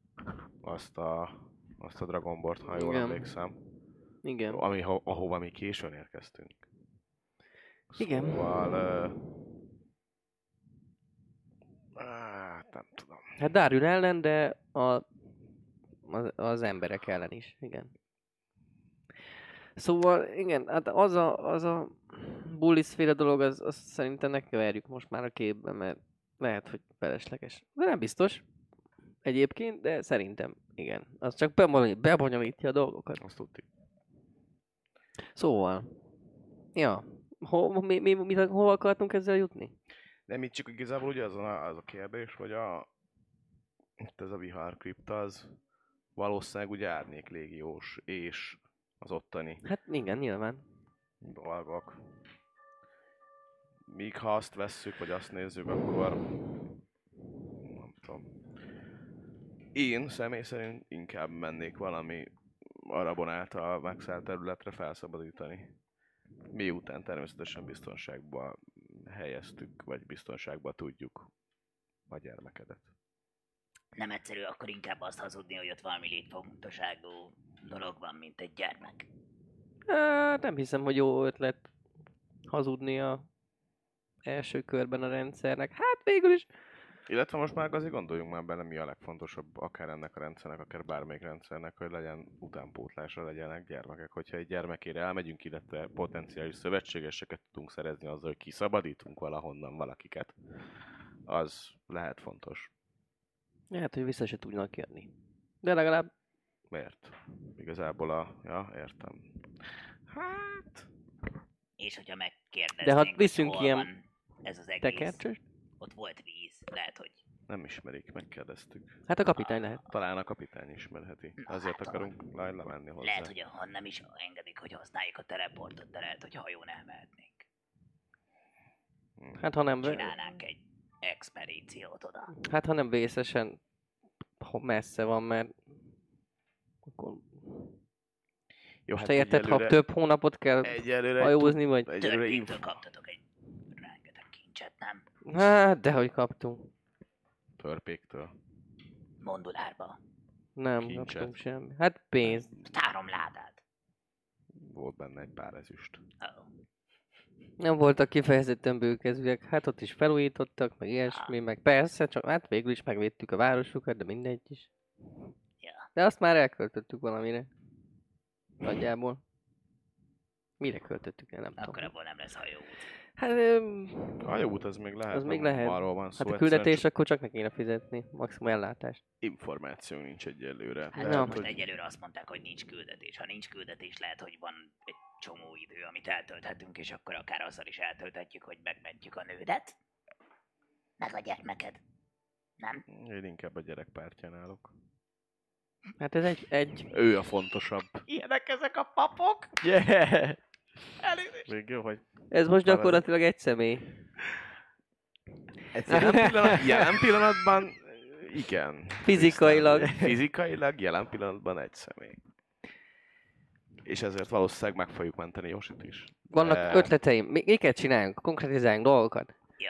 azt a, azt a Dragonbort, ha jól Igen. emlékszem, igen. ami, ho- ahova mi későn érkeztünk. Igen. Szóval... Hát nem tudom. Hát Darül ellen, de a, az, az emberek ellen is, igen. Szóval, igen, hát az a, az a bullis féle dolog, az, az szerintem ne keverjük most már a képbe, mert lehet, hogy felesleges. De nem biztos egyébként, de szerintem igen. Az csak bebonyolít- bebonyolítja a dolgokat. Azt tudjuk. Szóval, ja, ho, mi, mi, mi, hova akartunk ezzel jutni? Nem itt csak igazából ugye az a, az a kérdés, hogy a, itt ez a vihar kripta az valószínűleg ugye árnyék légiós és az ottani Hát igen, nyilván. dolgok. Míg ha azt vesszük, vagy azt nézzük, akkor nem tudom. Én személy szerint inkább mennék valami arabon által megszállt területre felszabadítani. Miután természetesen biztonságba helyeztük, vagy biztonságba tudjuk a gyermekedet. Nem egyszerű akkor inkább azt hazudni, hogy ott valami létfontosságú dolog van, mint egy gyermek. Hát nem hiszem, hogy jó ötlet hazudni a első körben a rendszernek. Hát végül is. Illetve most már azért gondoljunk már bele, mi a legfontosabb, akár ennek a rendszernek, akár bármelyik rendszernek, hogy legyen utánpótlásra, legyenek gyermekek. Hogyha egy gyermekére elmegyünk, illetve potenciális szövetségeseket tudunk szerezni azzal, hogy kiszabadítunk valahonnan valakiket, az lehet fontos. Lehet, hogy vissza se tudnak jönni. De legalább Miért? Igazából a... Ja, értem. Hát... És hogyha megkérdeznénk, De ha viszünk ilyen van ez az egész, tekercsös. ott volt víz, lehet, hogy Nem ismerik, megkérdeztük. Hát a kapitány lehet. Talán a kapitány ismerheti. Na, Azért hát, akarunk le- lemenni hozzá. lehet, hogy ha nem is engedik, hogy használjuk a teleportot, de lehet, hogy hajón elmehetnénk. Hát ha nem, Csinálnánk egy expedíciót oda. hát, ha nem vészesen ho- messze van, mert akkor Jó, te érted, ha egyelőre- több hónapot kell Egyelőre hajózni, vagy... Egyelőre inf- kaptatok egy rengeteg kincset, nem? Hát, dehogy kaptunk. törpéktől. Mondulárba. Nem Kincset. kaptunk semmi. Hát pénz. Három ládát. Volt benne egy pár ezüst. Oh. Nem voltak kifejezetten bőkezűek. Hát ott is felújítottak, meg ilyesmi, meg persze, csak hát végül is megvédtük a városukat, de mindegy is. Ja. De azt már elköltöttük valamire. Nagyjából. Mire költöttük el, nem Akkor tudom. abból nem lesz hajóút. Hát, öm, A hajóút az még lehet. Az még lehet. Arról van szó. hát a küldetés csak akkor csak ne kéne fizetni. Maximum ellátást. Információ nincs egyelőre. Hát Na. most egyelőre azt mondták, hogy nincs küldetés. Ha nincs küldetés, lehet, hogy van egy csomó idő, amit eltölthetünk, és akkor akár azzal is eltölthetjük, hogy megmentjük a nődet. Meg a gyermeked. Nem? Én inkább a gyerek pártján állok. Hát ez egy, egy... Ő a fontosabb. Ilyenek ezek a papok? Yeah! Még jó, hogy Ez most gyakorlatilag egy személy. jelen, pillanat, jelen pillanatban igen. Fizikailag. Fizikailag jelen pillanatban egy személy. És ezért valószínűleg meg fogjuk menteni Josit is. Vannak De- ötleteim. Mi- Miket csináljunk? Konkretizáljunk dolgokat. Jó.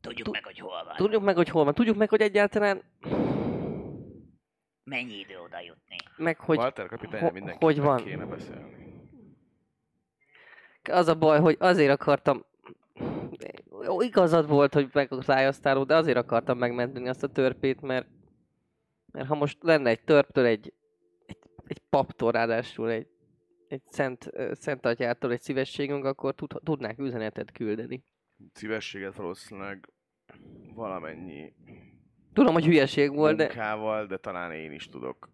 Tudjuk Tu- meg, hogy hol van. Tudjuk meg, hogy hol van. Tudjuk meg, hogy egyáltalán... Mennyi idő oda jutni. Meg, hogy Walter kapitány, ho- mindenki hogy van? kéne beszélni. Az a baj, hogy azért akartam... Jó, igazad volt, hogy meglájaztál, de azért akartam megmenteni azt a törpét, mert... Mert ha most lenne egy törptől egy... Egy, egy paptól ráadásul egy... Egy szent, szent atyától egy szívességünk, akkor tud, tudnánk üzenetet küldeni. Szívességet valószínűleg valamennyi Tudom, hogy hülyeség volt, de... munkával, de talán én is tudok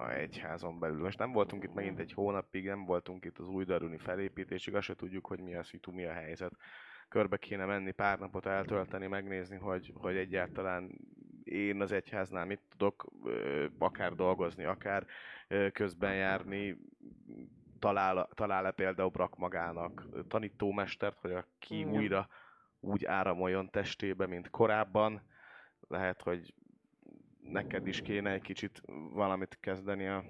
a egyházon belül. Most nem voltunk itt megint egy hónapig, nem voltunk itt az új daruni felépítésig, azt se tudjuk, hogy mi a szitu, mi a helyzet. Körbe kéne menni, pár napot eltölteni, megnézni, hogy, hogy egyáltalán én az egyháznál mit tudok, akár dolgozni, akár közben járni, talál, talál-e például Brak magának tanítómestert, hogy a ki Igen. újra úgy áramoljon testébe, mint korábban. Lehet, hogy neked is kéne egy kicsit valamit kezdeni a...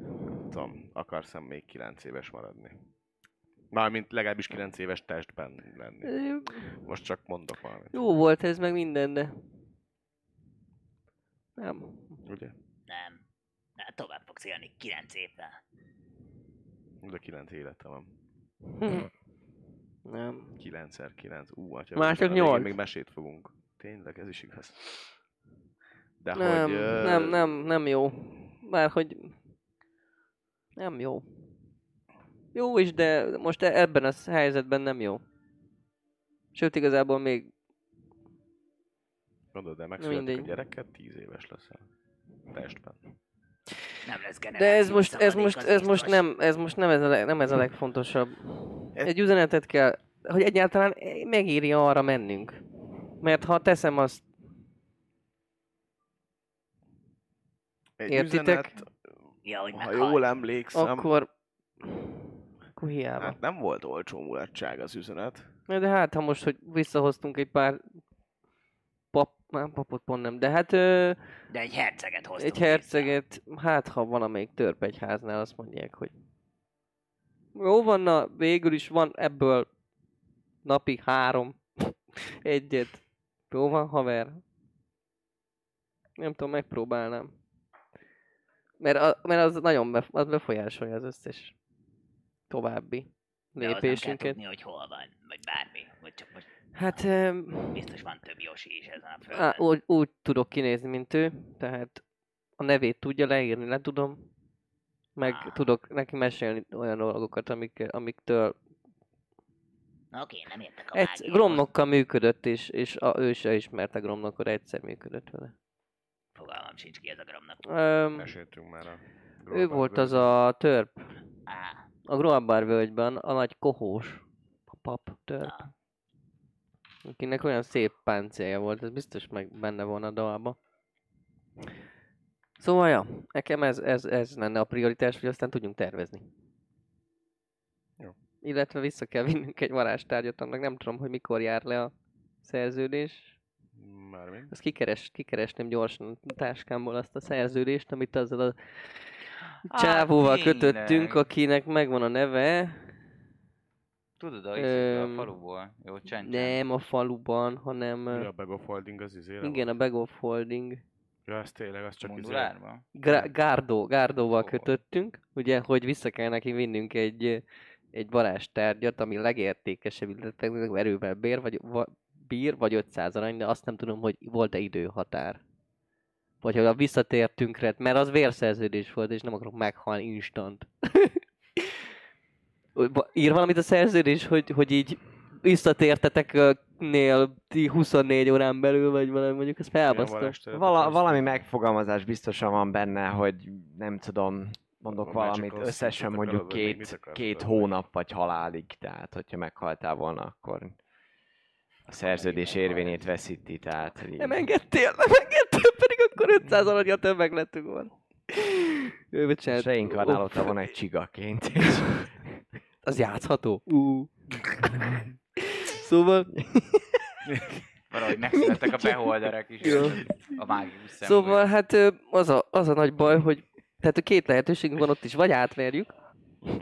Nem tudom, akarsz még 9 éves maradni? Mármint legalábbis 9 éves testben lenni. Most csak mondok valamit. Jó volt ez meg minden, de... Nem. Ugye? Nem. Hát tovább fogsz élni 9 évvel. De 9 élete van. Hm. Nem. 9x9. Ú, atya, Már csak a végén nyolc. Még mesét fogunk. Tényleg, ez is igaz. De Nem, hogy... ö, nem, nem, nem jó. Bár hogy... Nem jó. Jó is, de most e- ebben a helyzetben nem jó. Sőt, igazából még... Gondolod, de megszületik a gyereket, 10 éves leszel. Testben. Nem lesz De ez most, ez most, ez most nem, ez most nem ez a, leg, nem ez a legfontosabb. Ez- Egy üzenetet kell, hogy egyáltalán megéri arra mennünk. Mert ha teszem azt, Egy Értitek? üzenet, Ja, hogy ha jól emlékszem, akkor... Akkor hiába. hát nem volt olcsó mulatság az üzenet. De hát, ha most, hogy visszahoztunk egy pár pap, nem papot pont nem, de hát ö, De egy herceget hoztunk egy herceget, hát ha van amelyik törpegyháznál, azt mondják, hogy jó van, na, végül is van ebből napi három, egyet. Jó van, haver. Nem tudom, megpróbálnám. Mert, a, mert az nagyon bef, az befolyásolja az összes további De lépésünket. tudni, hogy hol van, vagy bármi. Vagy csak most Hát öm, biztos van több Yoshi is ezen a földön. Á, úgy, úgy tudok kinézni, mint ő, tehát a nevét tudja leírni, le tudom, meg Ah. tudok neki mesélni olyan dolgokat, amik, amiktől Oké, nem értek a egy. Gromnokkal működött, és, és a, ő se ismerte Gromnokot, egyszer működött vele. Fogalmam sincs ki ez a Gromnak. Öm, Meséltünk már a ő volt az a törp, Á, a Groabar völgyben, a nagy kohós a pap törp, na. akinek olyan szép páncélja volt, ez biztos meg benne van a dalba. Szóval, ja, nekem ez, ez, ez lenne a prioritás, hogy aztán tudjunk tervezni. Jó. Illetve vissza kell vinnünk egy varázstárgyat, annak nem tudom, hogy mikor jár le a szerződés. Mármint. Azt kikeres, kikeresném gyorsan a táskámból azt a szerződést, amit azzal a csávóval tényleg. kötöttünk, akinek megvan a neve. Tudod, a, Öm, a faluból. Jó, csend. Nem a faluban, hanem... Mi ö, a Bag of Holding az izére Igen, a volt? Bag of Holding. Ja, ez tényleg, az csak izé... Mondulárban? Gra- Gárdó, Gárdóval Ó. kötöttünk, ugye, hogy vissza kell neki vinnünk egy, egy varázstárgyat, ami legértékesebb, illetve erővel bír, vagy, va, bír, vagy 500 arany, de azt nem tudom, hogy volt-e időhatár. Vagy hogy a visszatértünk rá, mert az vérszerződés volt, és nem akarok meghalni instant. Ír valamit a szerződés, hogy, hogy így visszatértetek ö, nél ti 24 órán belül, vagy valami, mondjuk ez felbasztó. Vala, valami megfogalmazás biztosan van benne, hogy nem tudom, mondok csak valamit, összesen mondjuk két, két hónap vagy halálig, tehát hogyha meghaltál volna, akkor a szerződés érvényét veszíti, tehát... hogy így- Nem engedtél, nem engedtél, pedig akkor 500 aranyat többek lettünk volna. Ő bocsánat. Reinkarnálódta volna egy csigaként. és- Az játszható? Uh. szóval, Valahogy megszülettek a beholderek is. Jó. A mágikus szem. szóval hát az a, az a nagy baj, hogy tehát a két lehetőségünk van ott is, vagy átverjük,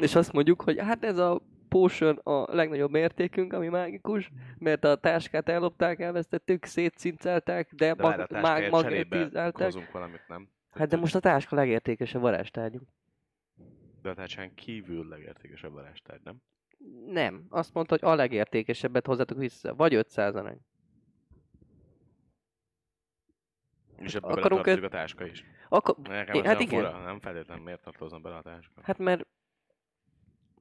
és azt mondjuk, hogy hát ez a potion a legnagyobb értékünk, ami mágikus, mert a táskát ellopták, elvesztettük, szétszincálták, de, De mag, mag, magnetizálták. hozunk valamit, nem? Hát de most a táska legértékesebb varázstárgyunk. De a táskán kívül legértékesebb varázstárgy, nem? Nem. Azt mondta, hogy a legértékesebbet hozzátok vissza. Vagy 500 arany. És ebbe Akarunk beletartozik a táska is. Akkor, Nekem É, hát hát igen. fura, nem feltétlenül miért tartozom bele a táska. hát mert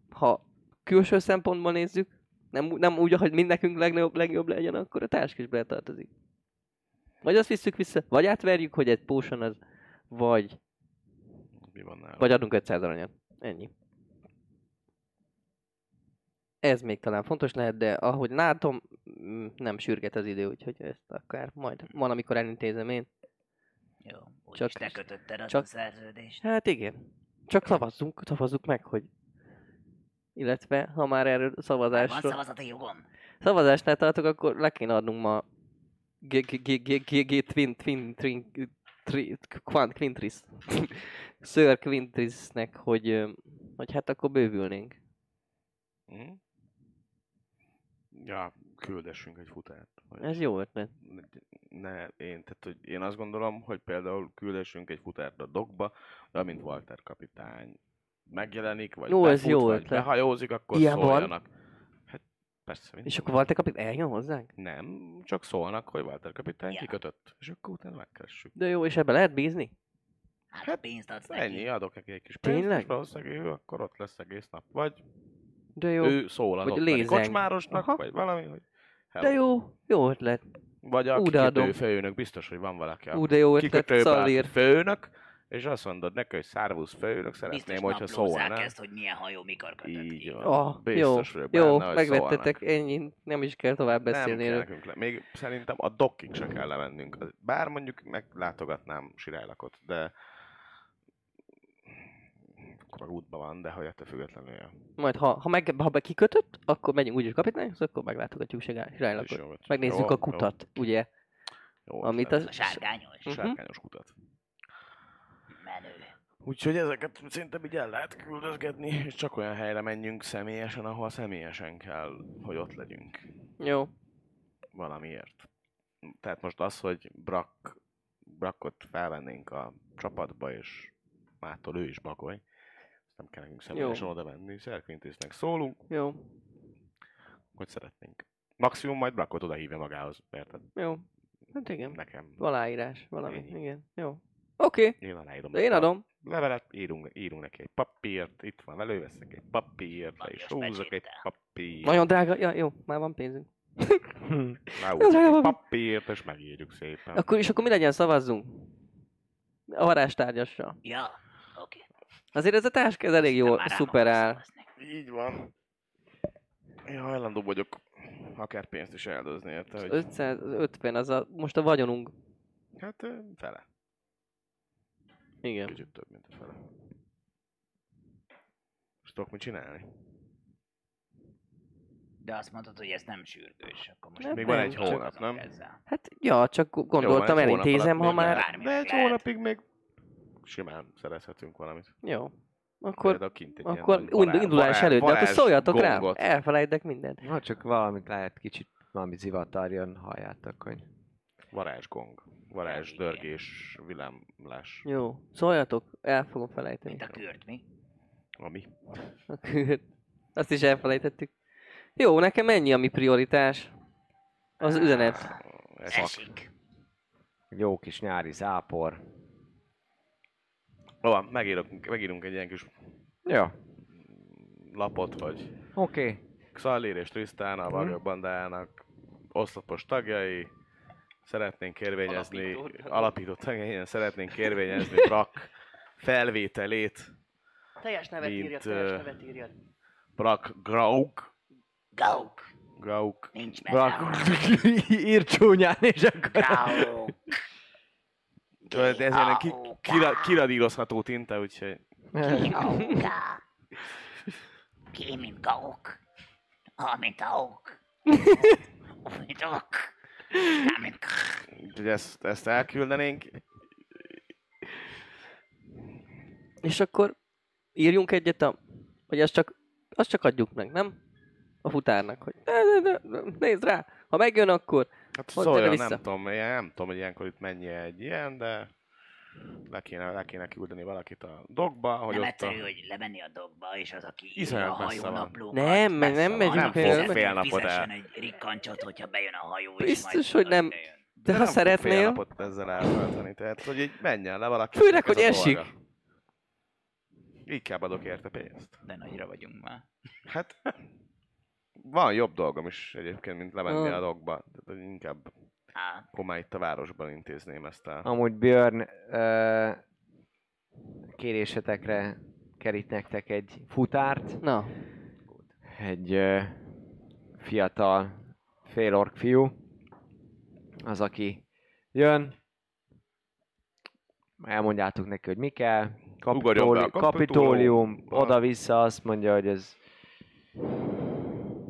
ha külső szempontból nézzük, nem, nem úgy, hogy mind nekünk legnagyobb, legjobb legyen, akkor a táska is beletartozik. Vagy azt visszük vissza, vagy átverjük, hogy egy potion az, vagy, Mi van nála? vagy adunk 500 aranyat. Ennyi. Ez még talán fontos lehet, de ahogy látom, mm, nem sürget az idő, úgyhogy ezt akár majd van, amikor elintézem én. Jó, úgyis Csak- te kötötted azt csak- a szerződést. Hát igen. Csak szavazzunk, szavazzuk meg, hogy illetve ha már erről Van szavazásról, szavazati jogom. szavazásnál tartok, akkor le kéne adnunk ma G- G- G- G- G- G- Twin Twin Twin Tri- Quant Quintris Sir Quintrisnek, hogy, hogy hát akkor bővülnénk. Hm? Ja, küldessünk egy futárt. Ez jó ötlet. Ne, én, tehát, hogy én azt gondolom, hogy például küldessünk egy futárt a dogba, de amint Walter kapitány megjelenik, vagy Jó, ez jó vagy ötlet. behajózik, akkor Ilyen van? szóljanak. Hát persze, mind. És akkor Walter kapit eljön hozzánk? Nem, csak szólnak, hogy Walter kapitány Ja. kikötött, és akkor utána megkeressük. De jó, és ebbe lehet bízni? Hát, hát pénzt adsz neki. Ennyi, adok neki egy kis pénzt, Tényleg? és valószínűleg ő akkor ott lesz egész nap. Vagy De jó. ő szól Vagy kocsmárosnak, Aha. vagy valami, hogy De hello. jó, jó ötlet. Vagy a Ú, de kikötő adom. főnök, biztos, hogy van valaki a Ú, de jó ötlet, kikötőben főnök, és azt mondod neki, hogy Szárvusz főnök, Biztos szeretném, hogyha naplózzák szólna. ezt, hogy milyen hajó mikor kötött Így ki. van. Ah, Biztos jó, jó, benne, hogy megvettetek, szólnak. ennyi, nem is kell tovább Nem beszélni kell erről. nekünk le. Még szerintem a dokkig se kell lemennünk. Bár mondjuk meglátogatnám Sirálakot, de akkor meg útban van, de hogy ettől függetlenül ja. Majd ha, ha, meg, ha be kikötött, akkor megyünk úgyis kapitányhoz, akkor meglátogatjuk Sirálylakot. jó. Megnézzük Jó, a kutat, ugye? Jó, jó Amit ötlet. az- A sárgányos. A Mhm. sárkányos kutat. Úgyhogy ezeket szerintem így el lehet küldözgetni, és csak olyan helyre menjünk személyesen, ahol személyesen kell, hogy ott legyünk. Jó. Valamiért. Tehát most az, hogy Brak, Brakot felvennénk a csapatba, és mától ő is bagoly, ezt nem kell nekünk személyesen oda menni. Szerkvintésznek szólunk, Jó, hogy szeretnénk. Maximum majd Brakot oda hívja magához, érted? jó. Hát igen. Nekem. Aláírás, valami. Ennyi. Igen, jó. Oké, Én aláírom. de én adom. Levelet, írunk, írunk neki egy papírt, itt van, előveszek egy papírt, le is húzok egy papírt. Nagyon drága, ja, jó, már van pénzünk. Lehúzok drága egy papírt, és megírjuk szépen. Akkor, és akkor mi legyen, szavazzunk? A varázstárgyassal. Ja, oké. Azért ez a táska ez elég jó, Már rá szuper fogok áll. szavazni. Így van. Én hajlandó vagyok akár pénzt is áldozni, érte, hogy... 550, az a, most a vagyonunk. Hát fele. Igen. Kicsit több, mint a fele. Most tudok mit csinálni? De azt mondtad, hogy ez nem sürgős, akkor most Nem, Még van egy hónap, nem? Ezzel. Hát, ja, csak gondoltam, Jó, elintézem, ha már... De egy lehet. hónapig még simán szerezhetünk valamit. Jó. Akkor, ilyen akkor indulás előtt, de akkor varázs szóljatok gongot. Elfelejtek mindent. Ha csak valamit lehet, kicsit valami zivatar jön, halljátok, hogy... Varázsgong. Varázs, Igen. dörgés, villámlás. Jó. Szóljatok, el fogom felejteni. Mint a kürt, mi? Ami. Akkor Azt is elfelejtettük. Jó, nekem ennyi a mi prioritás. Az üzenet. Ez Esik. Jó kis nyári zápor. Ó, megírok, megírunk egy ilyen kis Jó, lapot, hogy oké. Okay. Xalir és Trisztán, a Mhm. Varga bandának oszlopos tagjai, szeretnénk kérvényezni, alapító tagjai, igen, szeretnénk kérvényezni Brak felvételét, Teljes nevet Mint, írjad, teljes nevet írjad. Brak Grauk, Gauk. Grauk, Nincs benne. Brak, ír csúnyán, és akkor... Gauk. ez ilyen ki, kira, kiradírozható tinta, úgyhogy Gauka. Ki, mint gauk. A, mint auk. Mint ok. Úgyhogy ezt, ezt elküldenénk. És akkor írjunk egyet a... Vagy azt csak, azt csak adjuk meg, nem? A futárnak, hogy ne, ne, ne, nézd rá, ha megjön, akkor Hát szóljon, nem tudom, ilyen, nem tudom, hogy ilyenkor itt mennyi egy ilyen, de le kéne, le kéne küldeni valakit a dogba, hogy Nem ott egyszerű, a... hogy lemenni a dogba, és az, aki Iszonyat a hajónaplókat. Nem, meg nem megyünk. Nem fog fél napot el. egy rikkancsot, hogyha bejön a hajó, és Biztos, majd hogy nem. idejön. De ha nem fog fél szeretnél, napot ezzel eltölteni, tehát hogy így menjen le valaki. Főleg, hogy a esik. dolga. Inkább adok érte pénzt. De nagyra vagyunk már. Hát van jobb dolgom is egyébként, mint lemenni Ah. a dogba. Tehát inkább Á, akkor már itt a városban intézném ezt el. Amúgy Björn, ö, kérésetekre kerít nektek egy futárt, na, egy ö, fiatal félork fiú, az, aki jön, elmondjátok neki, hogy mi kell, Kapitóli- kapitólium, oda-vissza azt mondja, hogy ez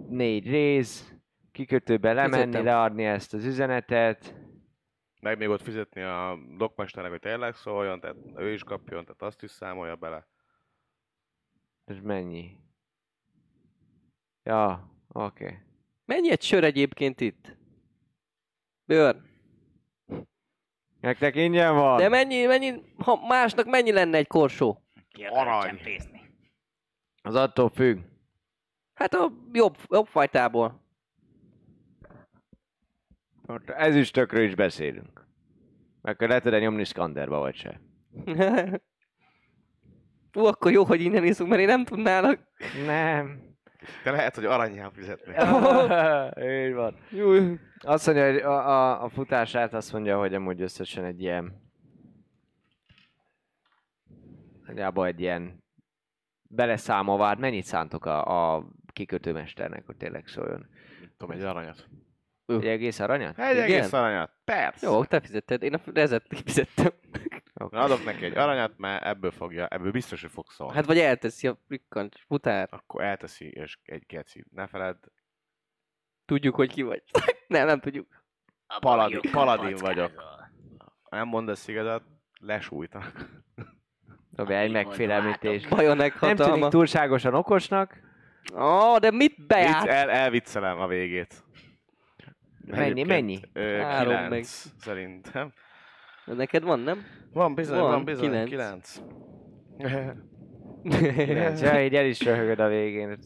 négy rész, kikötőbe lemenni, Fizettem. leadni ezt az üzenetet. Meg még ott fizetni a dokmesternek, hogy tényleg szóljon, tehát ő is kapjon, tehát azt is számolja bele. Ez mennyi? Ja, oké. Okay. Mennyi egy sör egyébként itt? Bőr. Nektek ingyen van? De mennyi, mennyi, ha másnak mennyi lenne egy korsó? Ki Arany. csempészni? Az attól függ. Hát a jobb, jobb fajtából. Ott ezüstökről is beszélünk. Akkor le tudod nyomni Skanderba, vagy se. Ú, akkor jó, hogy innen iszunk, mert én nem tudnálak. Nem. De lehet, hogy aranyján fizetni. Így van. Jó. Azt mondja, hogy a, a, a futását azt mondja, hogy amúgy összesen egy ilyen... Nagyjából egy ilyen... Beleszámolva, hát mennyit szántok a, a kikötőmesternek, hogy tényleg szóljon? Tudom, egy aranyat. Egy egész aranyat? Egy Igen? egész aranyat, persze. Jó, te fizetted, én a rezet kifizettem. Na, adok neki egy aranyat, mert ebből fogja, ebből biztos, hogy fog szólni. Hát vagy elteszi a frikkant futár. Akkor elteszi, és egy geci. Ne feledd, Tudjuk, hogy ki vagy. nem, nem tudjuk. A Paladin- paladin vagyok. nem mondasz igazat, lesújtanak. Dobja egy Amit megfélemlítés. Bajonek Nem tűnik túlságosan okosnak. Ó, de mit Vicc, bejárt? el, elviccelem a végét. Mennyi, mennyi? Ö, Három kilenc, meg. szerintem. Neked van, nem? Van bizony, Van, van, bizony, kilenc. kilenc. Ja, így el is röhögöd a végén.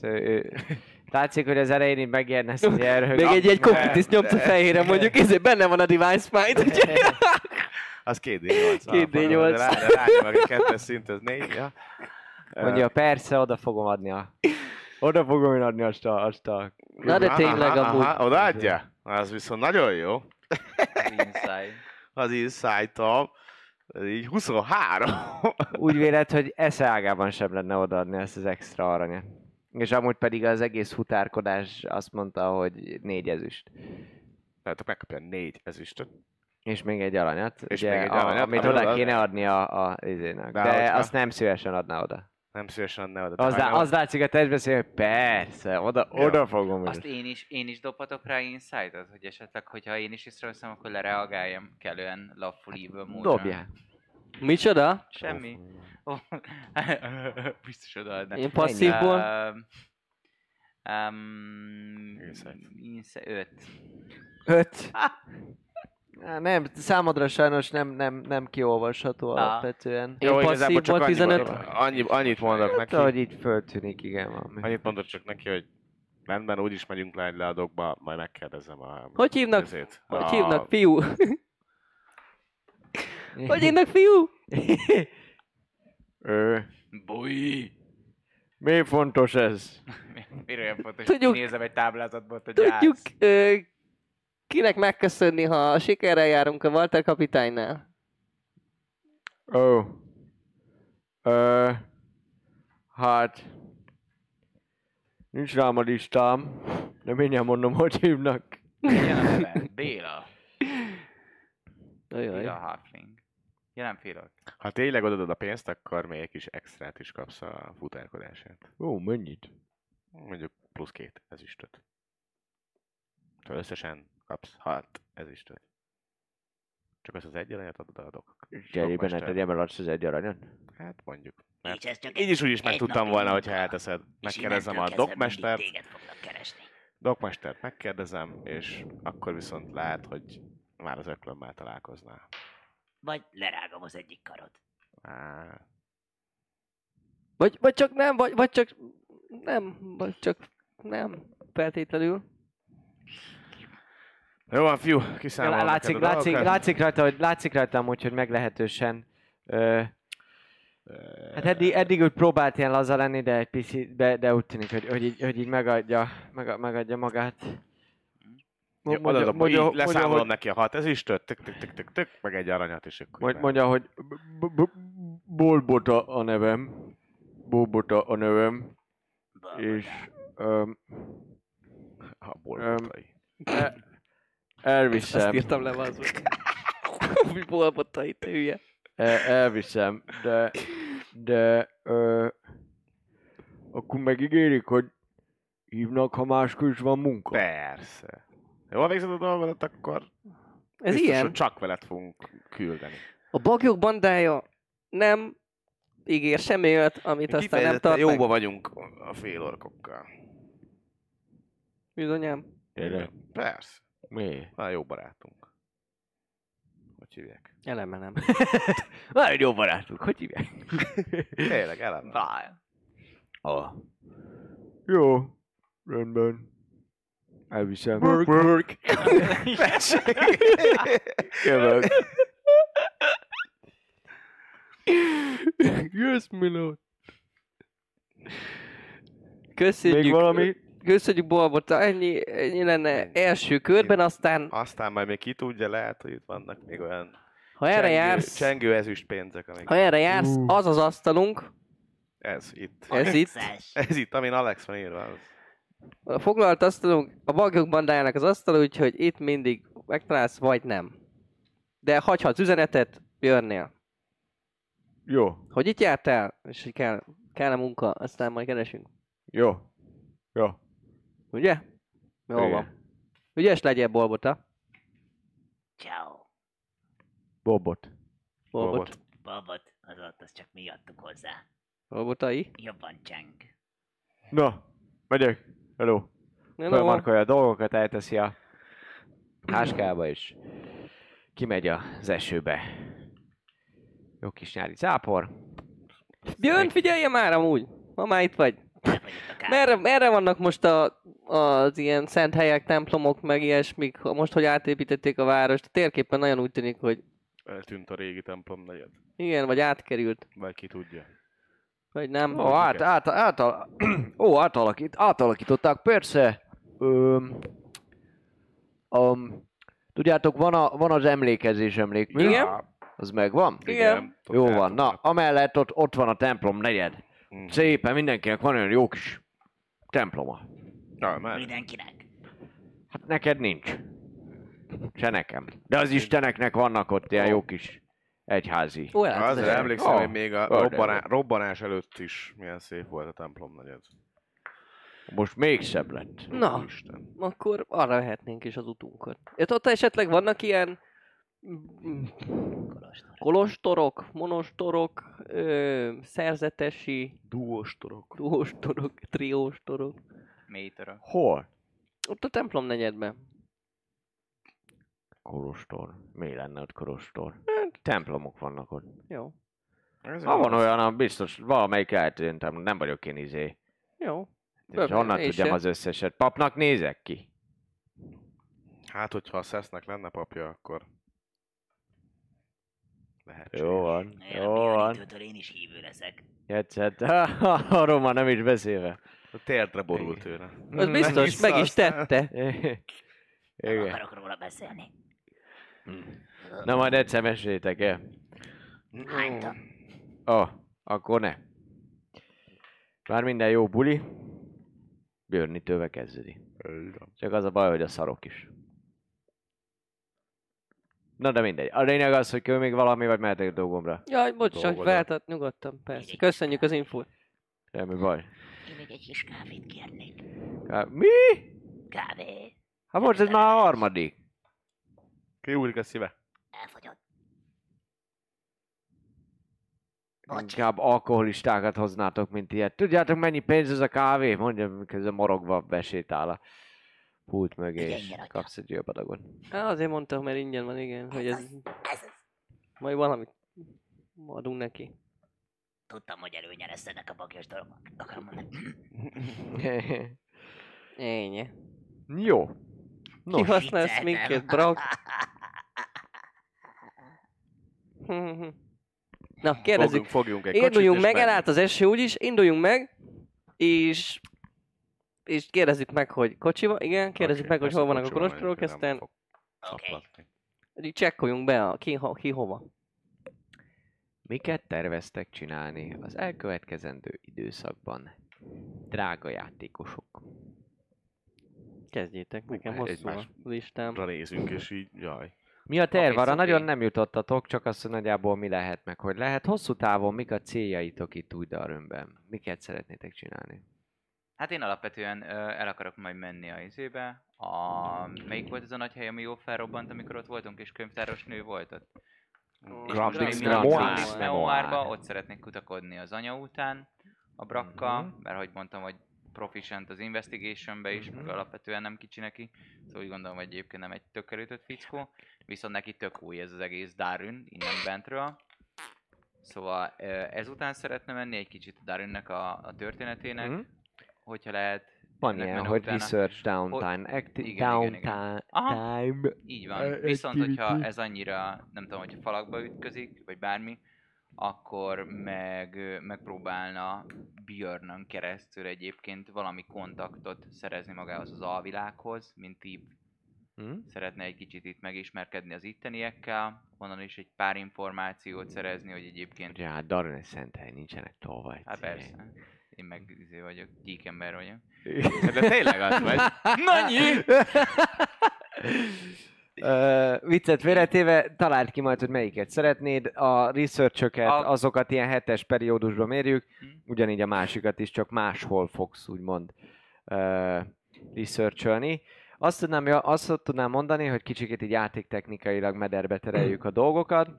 Látszik, hogy az elején így megijedne, hogy elröhög. Még egy, egy kokritiszt nyomsz a fejére, mondjuk, ezé benne van a Divine Smite, úgyhogy... Az két D8. Két alapon, D8. de Rá, de rányom meg egy kettes szint, ez négy. Ja. Mondja, persze, oda fogom adni a... Oda fogom én adni azt a... Azt a... Na de tényleg aha, amúgy... Aha, odaadja? Az viszont nagyon jó. Az inside. Az. Ez így 23. Úgy véled, hogy esze ágában sem lenne odaadni ezt az extra aranyat. És amúgy pedig az egész futárkodás azt mondta, hogy négy ezüst. Tehát megkapja négy ezüstöt. És még egy aranyat. És ugye, még egy aranyat, amit amit oda kéne adni a, a izének. De De, azt nem szívesen adná oda. Nem szívesen adná oda. Az, De lá, az látszik a testbeszél, hogy persze, oda, Jó. oda fogom Azt én is, én is dobhatok rá insight-ot, hogy esetleg, hogyha én is észreveszem, akkor lereagáljam kellően loveful evil módra. Dobjál. Micsoda? Semmi. Oh. Biztos odaadná. Én passzívból? Um, um, Insight. insight. Öt. Öt. Á, Nem, számodra sajnos nem, nem, nem kiolvasható Ah. alapvetően. Én Jó, csak passzívból annyi, 15. annyi, annyit mondok Hát, neki. ahogy így föltűnik, igen, valami. Annyit mondok csak neki, hogy rendben, úgyis megyünk le, le a dokba, majd megkérdezem a... Hogy hívnak? ezét. Hogy a, hívnak, fiú? Hogy hívnak, fiú? Ö, Búj! mi fontos ez? Miért olyan fontos, Tudjuk- nézem egy táblázatból, hogy Tudjuk, ö, kinek megköszönni, ha sikerrel járunk a Walter kapitánynál? Ó. Ö, hát... Nincs rám a listám, de mindjárt mondom, hogy hívnak. Milyen a neve? Béla. Ajaj. Béla Halfling. Ja, nem félök. Ha tényleg odaadod a pénzt, akkor még egy kis extrát is kapsz a futárkodásért. Ó, mennyit? Mondjuk plusz két ezüstöt. Tehát összesen kapsz hat ezüstöt. Csak azt az egy aranyat adod a dok. Cserébe ne tegyem el azt az egy aranyat? Hát mondjuk. És Mert ez csak így is úgy is egy megtudtam napi volna, hogyha elteszed. Megkérdezem a dokmestert. Téged fognak keresni. Dokmestert megkérdezem, és akkor viszont lehet, hogy már az öklömmel találkoznál. Vagy lerágom az egyik karod. Á, Vagy, vagy csak nem, vagy, vagy csak nem, vagy csak nem feltétlenül. Jó van, fiú, kiszámolom Látszik, látszik, látszik rajta, hogy látszik rajta amúgy, hogy meglehetősen ö, Hát eddig, eddig úgy próbált ilyen laza lenni, de egy picit, de, de úgy tűnik, hogy, hogy, így, hogy így megadja, meg, megadja magát. Jó, Mondja- mondja- így leszámolom hogy- neki a hat ezüstöt, tök, tök, tök, tök, tök, meg egy aranyat, így mondja, hogy Bolbota a nevem. Bolbota a nevem. És öm, A bolbotai. e- Elviszem, írtam le, az Mi bolbotta itt, hülye. e- elviszem, de, de ö, akkor megígérik, hogy Hívnak, ha máskor is van munka. Persze. Jól végzed a dolgodat, akkor Ez biztos, ilyen. hogy csak veled fogunk küldeni. A bagyok bandája nem ígér semmi olyat, amit aztán nem tart jóba meg. vagyunk a félorkokkal. Bizonyám. Tényleg? Persze. Mi? Már jó barátunk. Hogy hívják? Eleme nem. Már jó barátunk, hogy hívják? Tényleg, elem. Ah. Jó, rendben. Elviszem. Work, work. Jövök. yes, Milord. Köszönjük. Még valami? Köszönjük Bolbota, ennyi, ennyi lenne első körben, aztán Aztán majd még ki tudja, lehet, hogy itt vannak még olyan ha erre csengő, jársz, csengő ezüst pénzek, amik... ha erre jársz, az az asztalunk, Ez itt. ez itt. Ez itt, amin Alex van írva. Az. a foglalt asztalunk, a bagyok bandájának az asztal, úgyhogy itt mindig megtalálsz, vagy nem. De hagyhatsz üzenetet, jönnél. Jó, Hogy itt jártál, és hogy kell, kell a munka, aztán majd keresünk. jó, jó. Ugye? Jó Igen. van. Ügyes legyél, Bolbota. Ciao. Bobot. Bolbot. Babot, az ott, az csak mi adtuk hozzá. Bolbotai. Jobban cseng. Na, megyek. Hello. Hello. Felmarkolja a dolgokat, elteszi a háskába, és kimegy az esőbe. Jó kis nyári zápor. Jön, figyelje már amúgy, ha már itt vagy. Merre, merre vannak most a, az ilyen szent helyek, templomok, meg ilyesmik, most, hogy átépítették a várost, a térképen nagyon úgy tűnik, hogy Eltűnt a régi templom negyed. igen, vagy átkerült, Vagy ki tudja. vagy nem. Ó, át, át, át, át, ó, átalakít, átalakították, persze. Öm, um, tudjátok, van, a, van az emlékezés emlékmű. Igen. Az megvan? Igen. Jó van, na, amellett ott, ott van a templom negyed. Mhm. Szépen mindenkinek van olyan jó kis temploma. Na, már. Mindenkinek. Hát neked nincs. Se nekem. De az isteneknek vannak ott ilyen jó kis egyházi. Ó, hát, Azért ez- emlékszem, hogy még a robbaná, robbanás előtt is milyen szép volt a templom negyed. Most még szebb lett. Na, Isten. akkor arra vehetnénk is az utunkat. És ott esetleg vannak ilyen mm, Kolostor. kolostorok, monostorok, ö, szerzetesi, Duóstorok. duóstorok, trióstorok. Mélytörök. Hol? Ott a templom negyedben. Kolostor. Mi lenne ott kolostor? Templomok vannak ott. Jó. Ez Ha van olyan, a biztos valamelyik eltűntem, nem vagyok én izé. Jó. És honnan tudjam se. az összeset? Papnak nézek ki. Hát, hogyha a Szesznek lenne papja, akkor... Lehetséges. Jó van, Én jó a van. én is hívő leszek. Jetszett. Arról már nem is beszélve. A térdre borult tőle. Az Mm, biztos, vissza meg is tette. Nem Igen. akarok róla beszélni. Na majd egyszer meséljétek el. Hányta? Ó, oh, akkor ne. Már minden jó buli. Bőrnitővel kezdődik. Csak az a baj, hogy a szarok is. Na de mindegy. A lényeg az, hogy még valami, vagy mehetek a dolgomra. Jaj, bocs, csak feltett nyugodtan, persze. Köszönjük az infót. Semmi baj. Én még egy kis kávét kérnék. Ká- Mi? Kávé. Hát most ez már a harmadik. Kiúlik a szíve. Elfogyott. Bocs. Inkább alkoholistákat hoznátok, mint ilyet. Tudjátok mennyi pénz ez a kávé? Mondja, közben morogva besétál a pult mögé, Igen, és kapsz egy jobb adagot. Á, azért mondtam, mert ingyen van, igen, hogy Ez ez az. Ez majd valamit adunk neki. Tudtam, hogy előnye lesz ennek a bagyos dolognak. Akarom mondani. Ennyi. Jó. Nos, Kihasználsz minket, brak. Na, kérdezzük. Fogjunk, fogjunk egy Induljunk meg, elállt az eső úgyis, induljunk meg, és és kérdezzük meg, hogy kocsiva, igen, kérdezzük Oké, meg, hogy hol vannak a kocsival kolostorok, aztán így csekkoljunk be, a, ki, ho, ki hova. miket terveztek csinálni az elkövetkezendő időszakban? Drága játékosok. Kezdjétek, nekem hosszú a listám. Nézünk, és így, jaj. Mi a terv? Arra nagyon nem jutottatok, csak azt, hogy nagyjából mi lehet, meg hogy lehet. Hosszú távon mik a céljaitok itt úgy Darönben? Miket szeretnétek csinálni? Hát én alapvetően ö, el akarok majd menni a izébe. A... Melyik volt ez a nagy hely, ami jó felrobbant, amikor ott voltunk, és könyvtáros nő volt ott? Memoir. Memoirba, ott szeretnék kutakodni az anya után, a brakka, Mhm. mert hogy mondtam, hogy proficient az investigationbe is, meg Mhm. alapvetően nem kicsi neki, szóval úgy gondolom, hogy egyébként nem egy tök erőtött fickó, viszont neki tök új ez az egész Darün, innen bentről. Szóval ezután szeretne menni egy kicsit a Darünnek a, a történetének, Mhm. Hogyha lehet. Van ilyen, hogy utána. research downtime, acti- igen, igen, igen. downtime, Aha. time. Így van. Ö, Viszont, hogyha activity. ez annyira, nem tudom, hogyha falakba ütközik, vagy bármi, akkor meg megpróbálna Björnön keresztül egyébként valami kontaktot szerezni magához az alvilághoz, mint típ Hm? szeretne egy kicsit itt megismerkedni az itteniekkel, onnan is egy pár információt szerezni, hogy egyébként, Ja, hát Darren egy szent hely, nincsenek tolvaj. hát persze, én meg izé vagyok, gyíkember vagyok. De tényleg az vagy. Nanyi! Ö, viccet félretéve, találd ki majd, hogy melyiket szeretnéd. A research A- azokat ilyen hetes periódusban mérjük, Hm. ugyanígy a másikat is, csak máshol fogsz úgymond uh, researcholni. Azt tudnám, azt tudnám mondani, hogy kicsikét így játéktechnikailag mederbe tereljük a dolgokat,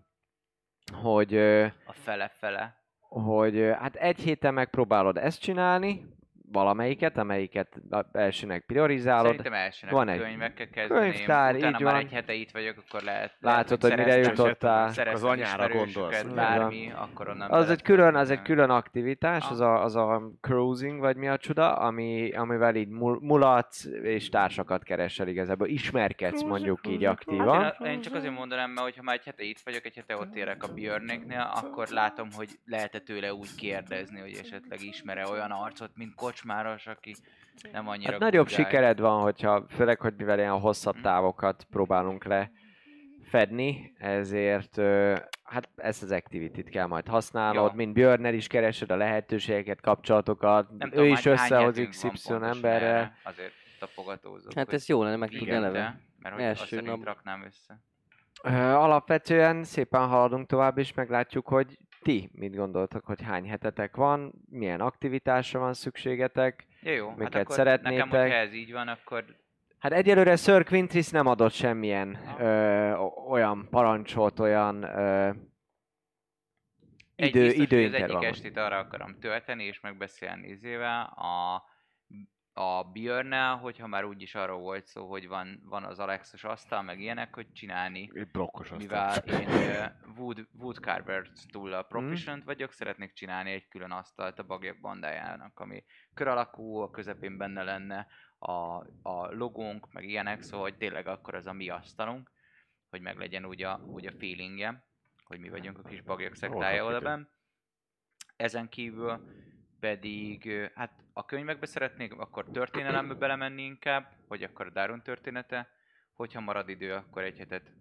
hogy, ö, A fele-fele. Hogy hát egy héten megpróbálod ezt csinálni, valamelyiket, amelyiket elsőnek priorizálod. Szerintem elsőnek Van egy könyvekkel kezdeném, könyvtár, utána így már van. egy hete itt vagyok, akkor lehet... Látod, lehet, hogy mire szereztem- jutottál. Az anyára gondolsz. Bármi, akkor onnan Az egy külön, az egy külön aktivitás, az a, az a cruising, vagy mi a csuda, ami, amivel így mul- mulatsz és társakat keresel igazából. Ismerkedsz mondjuk így aktívan. Hát én, én, csak azért mondanám, mert hogyha már egy hete itt vagyok, egy hete ott érek a Björnéknél, akkor látom, hogy lehet-e tőle úgy kérdezni, hogy esetleg ismere olyan arcot, mint Kocsmáros, aki nem annyira Hát nagyobb guy. sikered van, hogyha, főleg, hogy mivel ilyen hosszabb távokat próbálunk le fedni, ezért hát ezt az activity-t kell majd használnod, Jó. mint Björner is keresed a lehetőségeket, kapcsolatokat, Nem ő tudom, is összehoz XY emberrel. erre, Azért tapogatózok. Hát ez jó lenne megtudni igen, eleve. mert hogy Első azt nap. raknám össze. Alapvetően szépen haladunk tovább, és meglátjuk, hogy ti mit gondoltak, hogy hány hetetek van, milyen aktivitásra van szükségetek. Ja, jó, Miket hát akkor szeretnétek? nekem, hogyha ez így van, akkor Hát egyelőre Sir Quintris nem adott semmilyen ö, olyan parancsot, olyan ö, Egy idő, biztos, hogy az egyik estét arra akarom tölteni, és megbeszélni izével a, a Björnnel, hogyha már úgyis arról volt szó, hogy van, van az Alexos asztal, meg ilyenek, hogy csinálni, Egy blokkos mivel aztán. én ö, Wood, Wood Carver túl a proficient vagyok, szeretnék csinálni egy külön asztalt a bagyok bandájának, ami kör alakú, a közepén benne lenne a, a logónk, meg ilyenek, szóval hogy tényleg akkor az a mi asztalunk, hogy meglegyen úgy a, úgy a feelingje, hogy mi vagyunk a kis bagyok szektája Oda. Ezen kívül pedig, hát a könyvekbe szeretnék akkor történelembe belemenni inkább, hogy akkor a Darun története, hogyha marad idő, akkor egy hetet,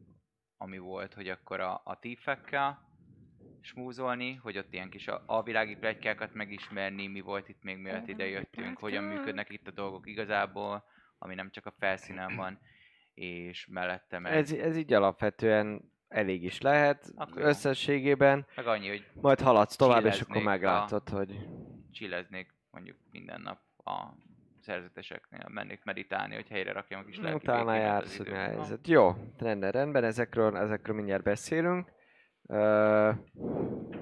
ami volt, hogy akkor a, a tífekkel smúzolni, hogy ott ilyen kis a- alvilági pletykákat megismerni, mi volt itt még mielőtt ide jöttünk, hogyan működnek itt a dolgok igazából, ami nem csak a felszínen van, és mellette meg, Ez, ez így alapvetően elég is lehet Akkor összességében. meg annyi, hogy Majd haladsz tovább, és akkor meglátod, hogy... chilleznék mondjuk minden nap a szerzeteseknél, mennék meditálni, hogy helyre rakjam a kis lelki Utána jársz, hogy mi a helyzet. Jó, rendben, rendben, ezekről, ezekről mindjárt beszélünk. Uh,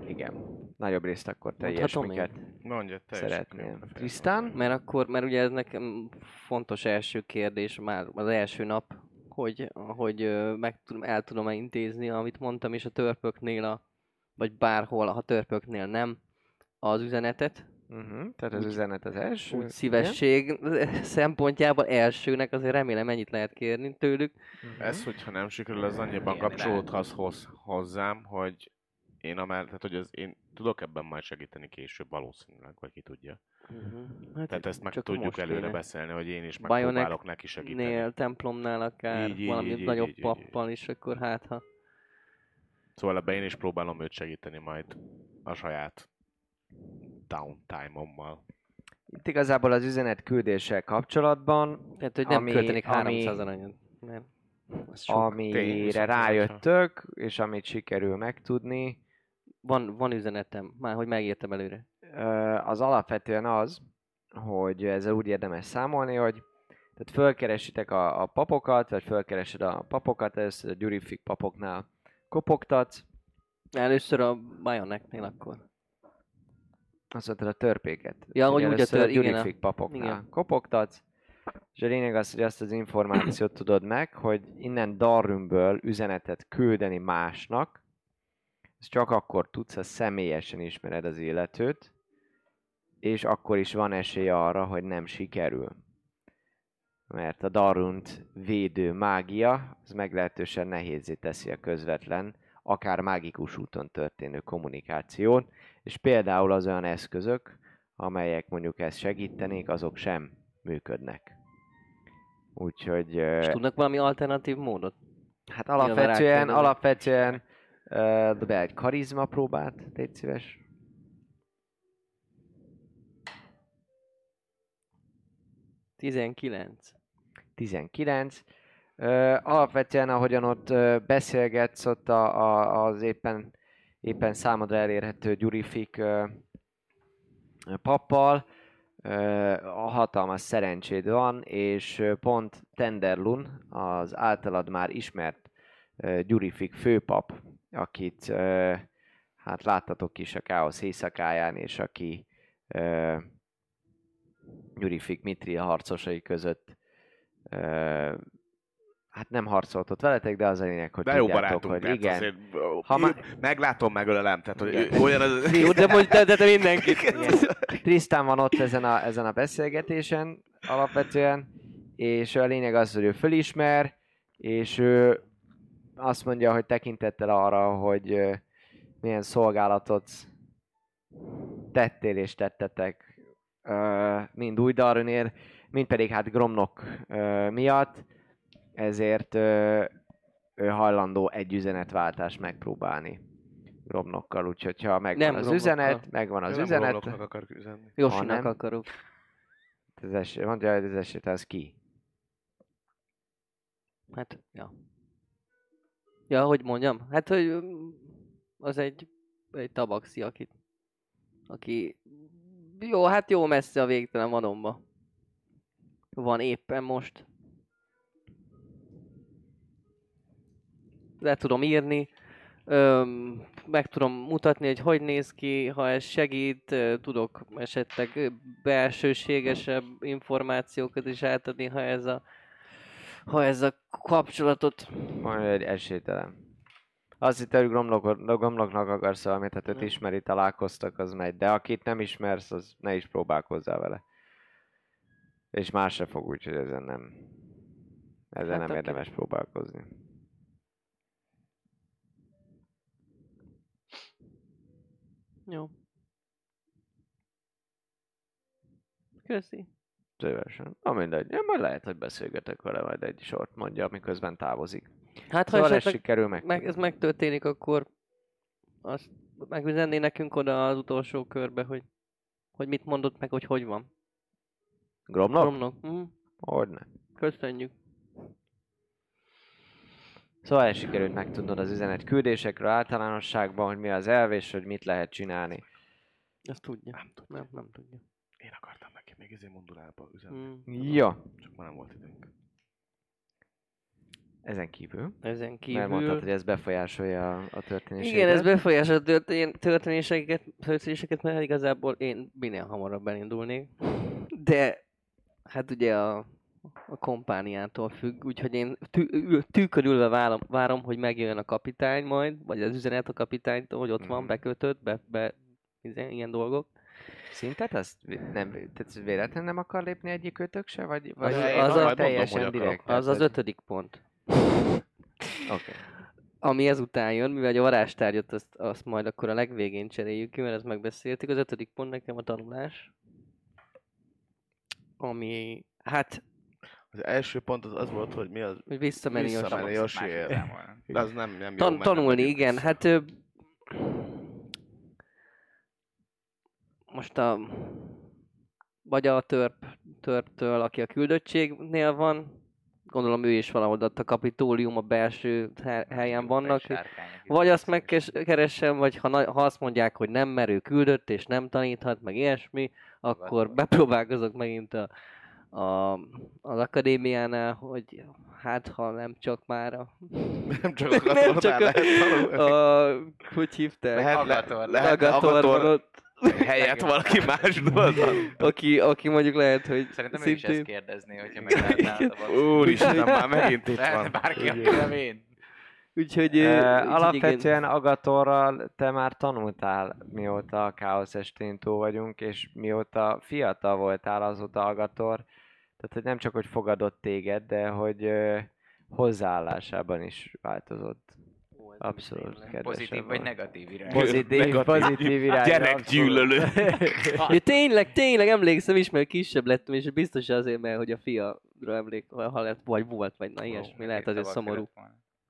igen, nagyobb részt akkor te ilyesmiket Mondja, befejezem. Trisztán? Mert akkor, mert ugye ez nekem fontos első kérdés már az első nap, hogy, hogy meg tudom, el tudom-e intézni, amit mondtam, és a törpöknél, a, vagy bárhol, ha törpöknél nem, az üzenetet. Uh-huh. Tehát az Úgy- üzenet az első. Úgy szívesség szempontjából elsőnek azért remélem ennyit lehet kérni tőlük. Igen. Ez, hogyha nem sikerül, az annyiban Igen, kapcsolódhatsz hoz, hozzám, hogy én amellett, tehát hogy az, én tudok ebben majd segíteni később valószínűleg, vagy ki tudja. Hát Tehát ezt meg tudjuk előre kéne. beszélni, hogy én is megpróbálok neki segíteni. Nél, templomnál akár, Így, így, valami így, így, nagyobb így, így, pappal is, akkor hát ha... Szóval ebben én is próbálom őt segíteni majd a saját downtime-ommal. Itt igazából az üzenet küldéssel kapcsolatban, Tehát, hogy nem Ami- költenék ami- 300 aranyat. Nem. Az sok. amire rájöttök, és amit sikerül megtudni, Van, van üzenetem, már hogy megértem előre. az alapvetően az, hogy ezzel úgy érdemes számolni, hogy tehát fölkeresitek a, a papokat, vagy fölkeresed a papokat, először a Gyurifik papoknál kopogtatsz, Először a Bajoneknél akkor. Azt a törpéket. Ja, hogy úgy a tör- igen, papoknál igen. kopogtatsz, és a lényeg az, hogy azt az információt tudod meg, hogy innen Darrumből üzenetet küldeni másnak, ezt csak akkor tudsz, ha személyesen ismered az illetőt, és akkor is van esély arra, hogy nem sikerül. Mert a Darunt védő mágia, az meglehetősen nehézé teszi a közvetlen, akár mágikus úton történő kommunikációt, és például az olyan eszközök, amelyek mondjuk ezt segítenék, azok sem működnek. Úgyhogy És tudnak valami alternatív módot? hát alapvetően, alapvetően ö, dob egy karizma próbát, légy szíves. Tizenkilenc. 19. Alapvetően, ahogyan ott beszélgetsz, ott a, a, az éppen, éppen számodra elérhető Gyurifik pappal, a hatalmas szerencséd van, és pont Tenderlun, az általad már ismert Gyurifik főpap, akit hát láttatok is a Káosz éjszakáján, és aki Gyurifik Mitria harcosai között hát nem harcolt ott veletek, de az a lényeg, hogy De jó tudjátok, hogy mert igen. azért Ha má- meglátom, megölelem, tehát hogy ő- olyan az... Jó, de mondj, de, de, de mindenkit. Igen. Trisztán van ott ezen a, ezen a beszélgetésen alapvetően, és a lényeg az, hogy ő fölismer, és ő azt mondja, hogy tekintettel arra, hogy milyen szolgálatot tettél és tettetek mind új Darunért, mind pedig hát Gromnok miatt, ezért ö, ő hajlandó egy üzenetváltást megpróbálni Gromnokkal, úgyhogy ha megvan Nem az Gromnokkal. üzenet, megvan az Nem üzenet, romloknak akarok üzenni. Josinak nem. akarok. az esély, mondja, hogy az esélyt az ki. Hát, ja. Ja, hogy mondjam? Hát, hogy az egy, egy tabaxi, akit, aki jó, hát jó messze a végtelen vadonba. Van éppen most. Le tudom írni, öm, meg tudom mutatni, hogy hogy néz ki, ha ez segít, tudok esetleg belsőségesebb információkat is átadni, ha ez a ha ez a kapcsolatot hogy esélytelen. Azt hittem, hogy Gromlokot- Gromloknak akarsz valamit, hát őt ismeri, találkoztak, az megy. De akit nem ismersz, az ne is próbálkozzál vele. És más se fog, úgyhogy ezen nem... Ezzel Hát nem oké. érdemes próbálkozni. Jó. Köszi. Szívesen. Na mindegy. Ja, majd lehet, hogy beszélgetek vele majd egy sort mondja, miközben távozik. Hát ha Szóval ez esetleg sikerül meg. meg, ez megtörténik, akkor azt megüzenné nekünk oda az utolsó körbe, hogy, hogy mit mondott meg, hogy hogy van. Gromnok? Romnok. Mhm. Hogyne. Köszönjük. Szóval el sikerült megtudnod az üzenet küldésekről általánosságban, hogy mi az elv és hogy mit lehet csinálni. Ezt tudja. Nem tudja. Nem, nem tudja. Én akartam neki még izé mondulába üzenni. Mm. Jó. Csak már nem volt időnk. Ezen kívül. Ezen Mert kívül... mondtad, hogy ez befolyásolja a, a történéseket. Igen, ez befolyásol a történ- történéseket, történéseket, mert igazából én minél hamarabb elindulnék. De hát ugye a, a kompániától függ, úgyhogy én tű, ül- tűkön várom, várom, hogy megjöjjön a kapitány majd, vagy az üzenet a kapitánytól, hogy ott van, Mhm. bekötött, be, be ilyen, ilyen dolgok. Szintet azt nem, tehát véletlenül nem akar lépni egyik ötök se? Vagy, vagy Az- az, a- teljesen mondom, direkt? Az az ötödik pont. Oké. Ami ezután jön, mivel a varázstárgyat azt, azt majd akkor a legvégén cseréljük ki, mert ezt megbeszéltük. Az ötödik pont nekem a tanulás. Ami, hát, Az első pont az, az volt, hogy mi az hogy visszamenni a Visszamenni számolni. De az nem, nem jó, Tan- nem tanulni, megyünk igen. Hát ö, most a vagy a törp, törptől, aki a küldöttségnél van, gondolom ő is valahol ott a kapitólium a belső he- helyen vannak. Vagy azt megkeressem, vagy ha, na- ha azt mondják, hogy nem merő küldött, és nem taníthat, meg ilyesmi, akkor bepróbálkozok megint a, a, az akadémiánál, hogy hát ha nem csak már a... Nem csak a nem csak a, lehet tanulni. a hogy hívták? Lehet, le, Agator. lehet Agator ott, helyett valaki más dolgozott. aki, aki mondjuk lehet, hogy Szerintem ő is ezt szintén... kérdezné, hogyha a bakszt. Úristen, már megint itt Lehet van. bárki, aki nem én. Úgyhogy, Ö, úgyhogy igen. alapvetően Agatorral te már tanultál, mióta a Chaos estén túl vagyunk, és mióta fiatal voltál azóta Agator. Tehát, hogy nem csak, hogy fogadott téged, de hogy ö, hozzáállásában is változott. Abszolút Pozitív vagy negatív irány. Pozitív, Negatív. pozitív irányba. Gyerekgyűlölő. Ja, tényleg, tényleg emlékszem is, mert kisebb lettem, és biztos azért, mert hogy a fiara emlék, ha lett, vagy volt, vagy na ilyesmi, lehet azért szomorú.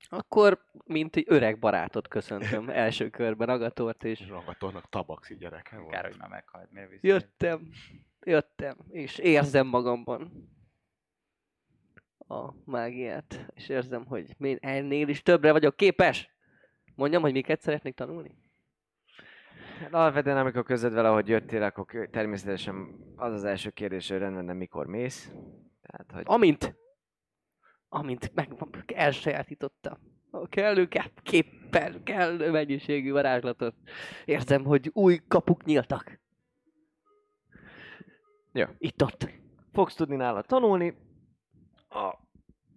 Akkor, mint egy öreg barátot köszöntöm első körben Agatort, és Agatornak tabaxi gyereke volt. Kár, hogy már meghalt. Miért vissza? jöttem, jöttem, és érzem magamban a mágiát, és érzem, hogy még ennél is többre vagyok képes. Mondjam, hogy miket szeretnék tanulni? Hát Alapvetően amikor közöd vele, hogy jöttél, akkor természetesen az az első kérdés, hogy rendben, de mikor mész. Tehát, hogy Amint, amint meg elsajátította a kellő kép- képpel, kellő mennyiségű varázslatot, érzem, hogy új kapuk nyíltak. Jó. Itt-ott. fogsz tudni nála tanulni. A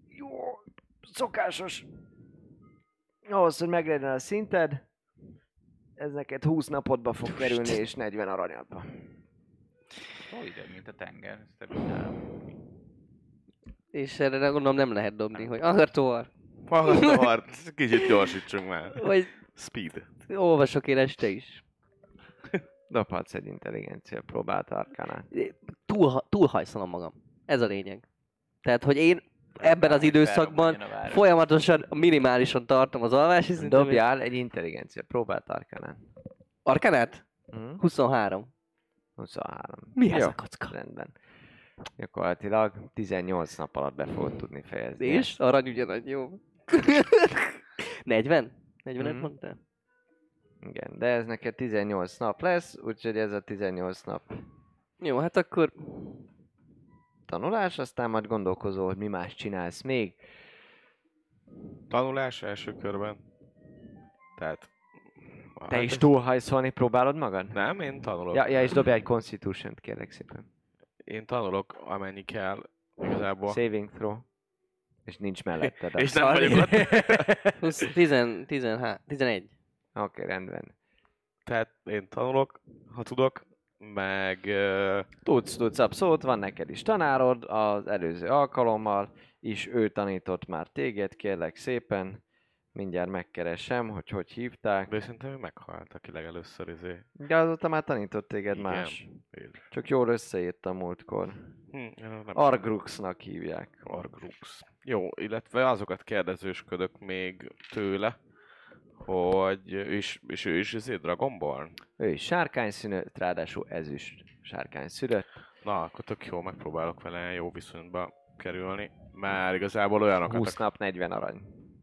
jó, szokásos. Ahhoz, hogy meglegyen a szinted, ez neked 20 napodba fog kerülni, és 40 aranyadba. Ó, ide, mint a tenger. És erre gondolom nem lehet dobni, hogy Agator, Agator, kicsit gyorsítsunk már. vagy Speed. olvasok én este is. Dobhatsz egy intelligencia próbát arkánát. Túl, túlhajszolom magam. Ez a lényeg. Tehát, hogy én ebben az időszakban folyamatosan minimálisan tartom az alvási szintet. Dobjál egy intelligencia próbát arkánát. Arkanát? Hm? 23. 23. Mi ez Jó, a kocka? Rendben. Gyakorlatilag 18 nap alatt be fogod tudni fejezni. És? Arany ugyanannyi, jó. 40? 40-et Mhm. mondtál? Igen, de ez neked 18 nap lesz, úgyhogy ez a 18 nap Jó, hát akkor tanulás, aztán majd gondolkozol, hogy mi más csinálsz még. Tanulás első körben. Tehát... Te hát is túlhajszolni próbálod magad? Nem, én tanulok. Ja, ja és dobj egy Constitution-t, kérlek szépen. Én tanulok, amennyi kell. Igazából. Saving throw. És nincs melletted. És nem vagyok ott. 20, 10, 13, 11. Oké, rendben. Tehát én tanulok, ha tudok, meg... Uh, Tudsz, tudsz, abszolút, van neked is tanárod, az előző alkalommal is ő tanított már téged, kérlek szépen. Mindjárt megkeresem, hogy hogy hívták. de szerintem ő meghalt, aki legelőször izé. De azóta már tanított téged Igen. más. Én- Csak jól összeírtam múltkor. Hm, Arguxnak hívják. Argrux. Jó, illetve azokat kérdezősködök még tőle, hogy ő is, és ő is izé Dragonborn? Ő is sárkány színött, ráadásul ezüst sárkány szülött. Na, akkor tök jó, megpróbálok vele jó viszonyba kerülni. Már igazából olyanokat... 20 nap 40 arany.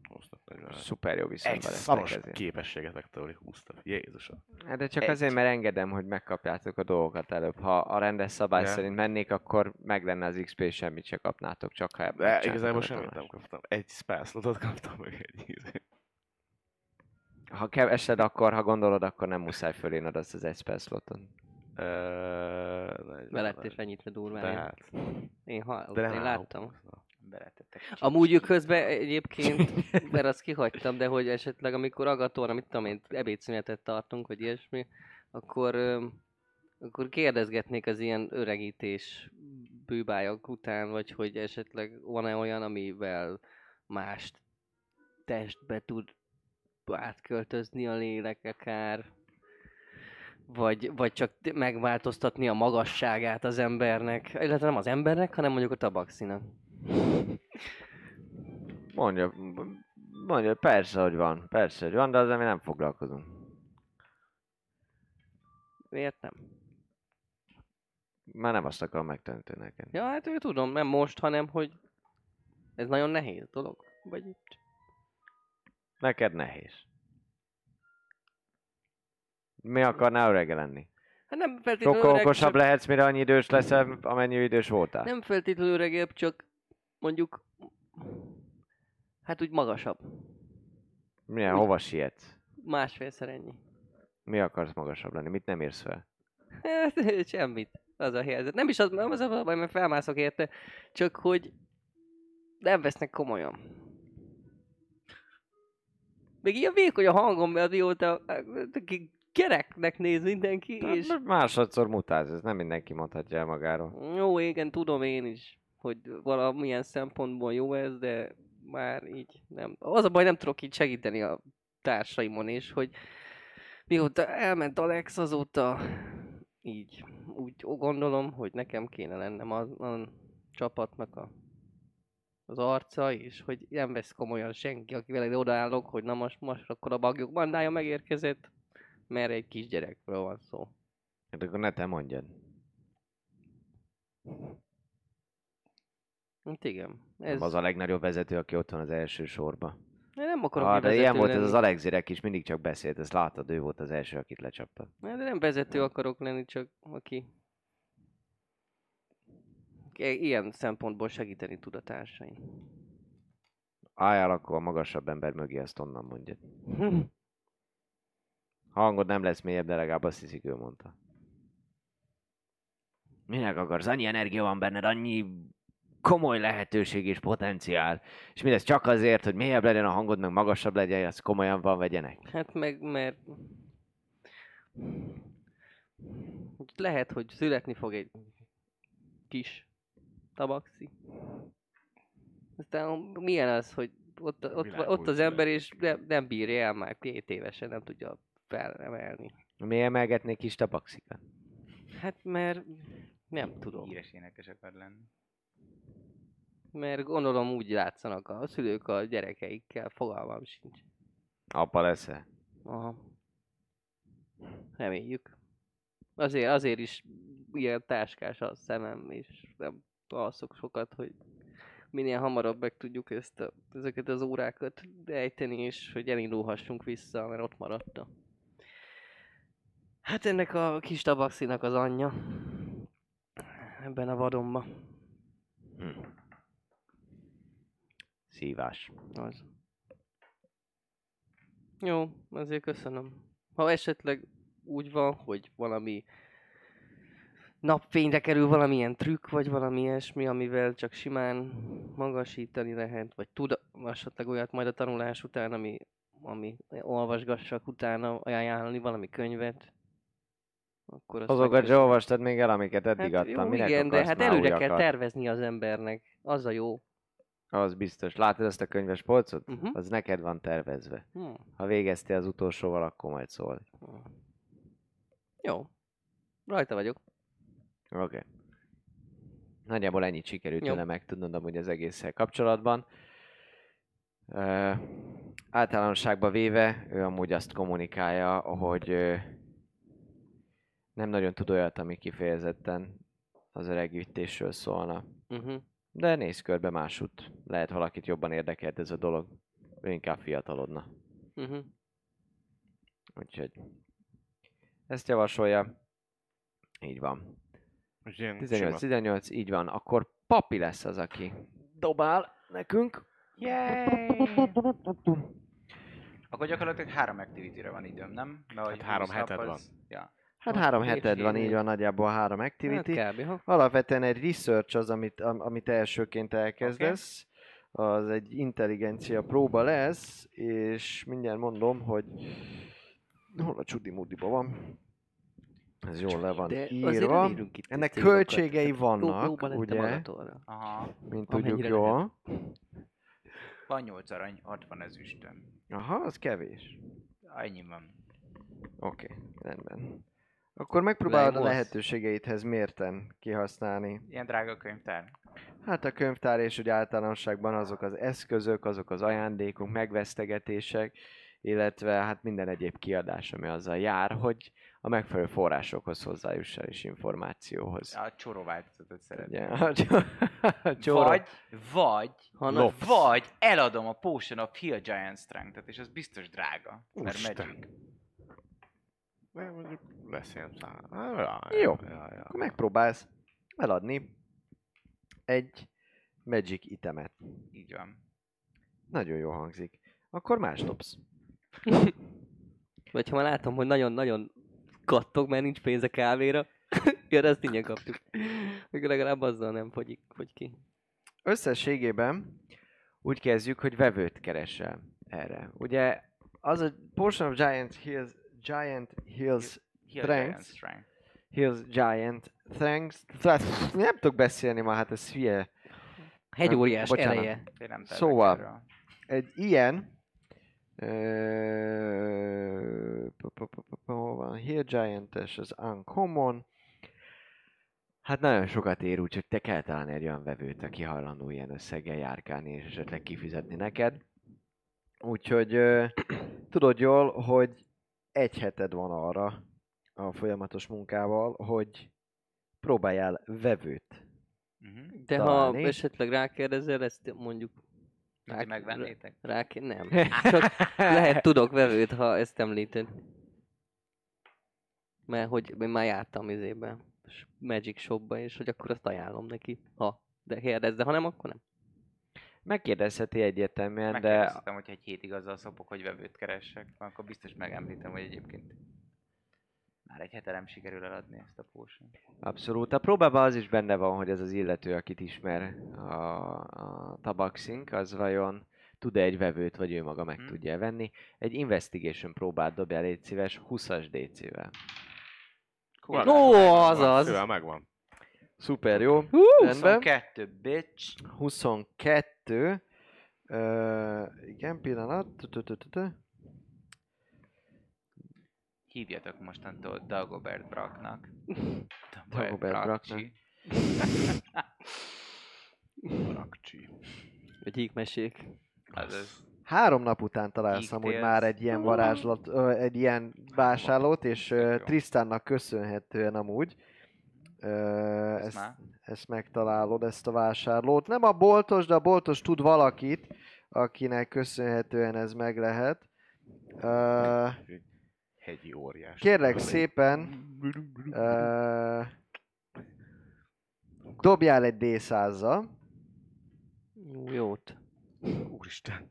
20 nap, 40. Szuper jó Egy viszonyban lesznek szaros ezért. képességet megtanulni 20 nap. Jézusom. Hát de csak Egy. azért, mert engedem, hogy megkapjátok a dolgokat előbb. Ha a rendes szabály Ja. szerint mennék, akkor meg lenne az XP, semmit se kapnátok, csak ha De igazából semmit nem kaptam. Egy spellslotot kaptam, meg egy izé. Ha kevesed, akkor, ha gondolod, akkor nem muszáj föléned azt az egy spell sloton. És ennyit durván. De én- hát. Én, ha, De én láttam. Beletettek. Amúgy ő közben egyébként, mert azt kihagytam, de hogy esetleg amikor Agator, amit tudom én, ebédszünetet tartunk, vagy ilyesmi, akkor, akkor kérdezgetnék az ilyen öregítés bűbályok után, vagy hogy esetleg van-e olyan, amivel más testbe tud átköltözni a lélek akár, vagy, vagy csak megváltoztatni a magasságát az embernek, illetve nem az embernek, hanem mondjuk a tabaxinak. Mondja, mondja, persze, hogy van, persze, hogy van, de az, ami nem foglalkozunk. Miért nem? Már nem azt akarom megtanítani neked. Ja, hát ő tudom, nem most, hanem hogy Ez nagyon nehéz dolog? Vagy Neked nehéz. Mi akarnál örege lenni? Hát nem feltétlenül Sokkal öreg, okosabb csak, lehetsz, mire annyi idős leszel, amennyi idős voltál. Nem feltétlenül öregebb, csak mondjuk... Hát úgy magasabb. Milyen, Úgy- hova sietsz? Másfélszer ennyi. Mi akarsz magasabb lenni? Mit nem érsz fel? Hát, semmit. Az a helyzet. Nem is az, nem az a baj, mert felmászok érte, csak hogy nem vesznek komolyan. Még ilyen vékony a hangom, mert mióta aki gyereknek néz mindenki, és... És... Másodszor mutálsz, ez nem mindenki mondhatja el magáról. Jó, igen, tudom én is, hogy valamilyen szempontból jó ez, de már így nem. Az a baj, nem tudok így segíteni a társaimon is, hogy mióta elment Alex, azóta így úgy gondolom, hogy nekem kéne lennem a, a csapatnak a, az arca, és hogy nem vesz komolyan senki, akivel én odaállok, hogy na most, most akkor a bagyok bandája megérkezett, mert egy kisgyerekről van szó. Hát akkor ne te mondjad. Hát igen. Ez... Ez... Az a legnagyobb vezető, aki ott van az első sorba. Én nem akarok Ah, de ilyen volt ez lenni. az Alexirek is, mindig csak beszélt, ezt látod, ő volt az első, akit lecsapta. Hát, De nem vezető akarok lenni, csak aki ilyen szempontból segíteni tud a társaim. Álljál akkor a magasabb ember mögé, ezt onnan mondjad. Hangod nem lesz mélyebb, de legalább azt hiszik, ő mondta. Minek akarsz? Annyi energia van benned, annyi komoly lehetőség és potenciál. És mindez csak azért, hogy mélyebb legyen a hangod, meg magasabb legyen, azt komolyan van vegyenek. Hát meg, mert lehet, hogy születni fog egy kis tabaxi. Aztán milyen az, hogy ott, ott, ott az ember és nem, nem bírja el már két évesen, nem tudja felemelni. Mi emelgetnék kis tabaxikat? Hát mert nem tudom. Híres énekes akar lenni. Mert gondolom úgy játszanak a szülők a gyerekeikkel, fogalmam sincs. Apa leszel? Aha. Reméljük. Azért, azért is ilyen táskás a szemem, és nem alszok sokat, hogy minél hamarabb meg tudjuk ezt a, ezeket az órákat ejteni, és hogy elindulhassunk vissza, mert ott maradta. Hát ennek a kis tabaxinak az anyja. Ebben a vadonban. Hm. Szívás. Az. Jó, azért köszönöm. Ha esetleg úgy van, hogy valami napfényre kerül valamilyen trükk, vagy valami ilyesmi, amivel csak simán magasítani lehet, vagy tud esetleg olyat majd a tanulás után, ami, ami olvasgassak utána ajánlani valami könyvet, akkor azt Azokat se olvastad még el, amiket eddig hát, adtam. jó, Minek igen, de hát előre kell tervezni az embernek. Az a jó. Az biztos. Látod ezt a könyves polcot? Uh-huh. Az neked van tervezve. Hmm. Ha végeztél az utolsóval, akkor majd szól. Hmm. Jó. Rajta vagyok. Oké. Okay. Nagyjából ennyit sikerült tőle megtudnod amúgy az egésszel kapcsolatban. Uh, általánosságban véve, ő amúgy azt kommunikálja, hogy uh, nem nagyon tud olyat, ami kifejezetten az öregítésről szólna. Uh-huh. De nézz körbe másút. Lehet valakit jobban érdekelt ez a dolog. Ő inkább fiatalodna. Uh-huh. Úgyhogy ezt javasolja. Így van. És ilyen 18, sima. 18, így van. Akkor papi lesz az, aki dobál nekünk. Akkor gyakorlatilag három activity-re van időm, nem? Mert Hát három 20 nap heted az- Ja. Hát három heted van, így van nagyjából három activity. Hát kb. Ha. Alapvetően egy research az, amit, am- amit elsőként elkezdesz. Az egy intelligencia próba lesz, és mindjárt mondom, hogy hol a csudi mudiba van. Ez jól le van De írva. itt Ennek költségei vannak, ugye? Aha. Mint tudjuk Amennyire jól. Van 8 arany, 60 ezüstöm. Aha, az kevés. Ennyi van. Oké, okay, rendben. Akkor megpróbálod a Legos. lehetőségeidhez mérten kihasználni. Ilyen drága könyvtár. Hát a könyvtár és úgy általánosságban azok az eszközök, azok az ajándékok, megvesztegetések, illetve hát minden egyéb kiadás, ami azzal jár, hogy a megfelelő forrásokhoz hozzájuss el és információhoz. A csoró változatot szeretném. Ugye, a cso- a csóra- Vagy, vagy, Ha Lop. vagy eladom a Potion of Heal Giant Strength-et, és az biztos drága. Mert Úristen. Magic. De mondjuk lesz ilyen Jó. Ja, ja, ja. Akkor megpróbálsz eladni egy magic itemet. Így van. Nagyon jó hangzik. Akkor más dobsz. Vagy ha már látom, hogy nagyon-nagyon kattog, mert nincs pénze kávéra, ja, de ezt ingyen kapjuk. Akkor legalább azzal nem fogyik, fogy ki. Összességében úgy kezdjük, hogy vevőt keresel erre. Ugye az a Portion of Giant Hills, Giant Hills, Heal Strength. Giant Strength. Hills Giant. Tehát nem tudok beszélni ma, hát ez hülye. Hegyóriás ereje. Szóval. Egy ilyen hol van? Hill Giant-es, az Uncommon. Hát nagyon sokat ér, úgyhogy te kell találni egy olyan vevőt, aki hajlandó ilyen összeggel járkálni, és esetleg kifizetni neked. Úgyhogy ö, tudod jól, hogy egy heted van arra a folyamatos munkával, hogy próbáljál vevőt. Uh-huh. De találni. ha esetleg rákérdezel, ezt mondjuk Ti Rá- megvennétek? ráké... Nem. Csak lehet tudok vevőt, ha ezt említed. Mert hogy én már jártam izébe, s- Magic Shopba, és hogy akkor azt ajánlom neki. Ha, de kérdez, de ha nem, akkor nem. Megkérdezheti egyértelműen, de Megkérdeztem, hogy egy hétig azzal szopok, hogy vevőt keressek, akkor biztos megemlítem, hogy egyébként már egy hete nem sikerül eladni ezt a potion. Abszolút. A próbában az is benne van, hogy ez az illető, akit ismer a, a tabaxink, az vajon tud-e egy vevőt, vagy ő maga meg Mhm. tudja venni. Egy investigation próbát dobjál, légy szíves, 20-as DC-vel. Ó, Megvan, azaz. Megvan. Szuper, jó. Hú, Rendben. 22, bitch! 22. Ö, igen, pillanat. Hívjatok mostantól Dagobert Braknak. Dagobert Brakcsi. Rakcsi. Vagy hígmesék. Azaz. Három nap után találsz amúgy Tales. már egy ilyen varázslat, ö, egy ilyen vásárlót, és ö. Tristannak köszönhetően amúgy. Ö, Ez ezt, ezt megtalálod, ezt a vásárlót. Nem a boltos, de a boltos tud valakit, akinek köszönhetően ez meg lehet. Ö, Hegyi óriás. kérlek szépen, dobjál egy d 100 Jó, jót. Úristen.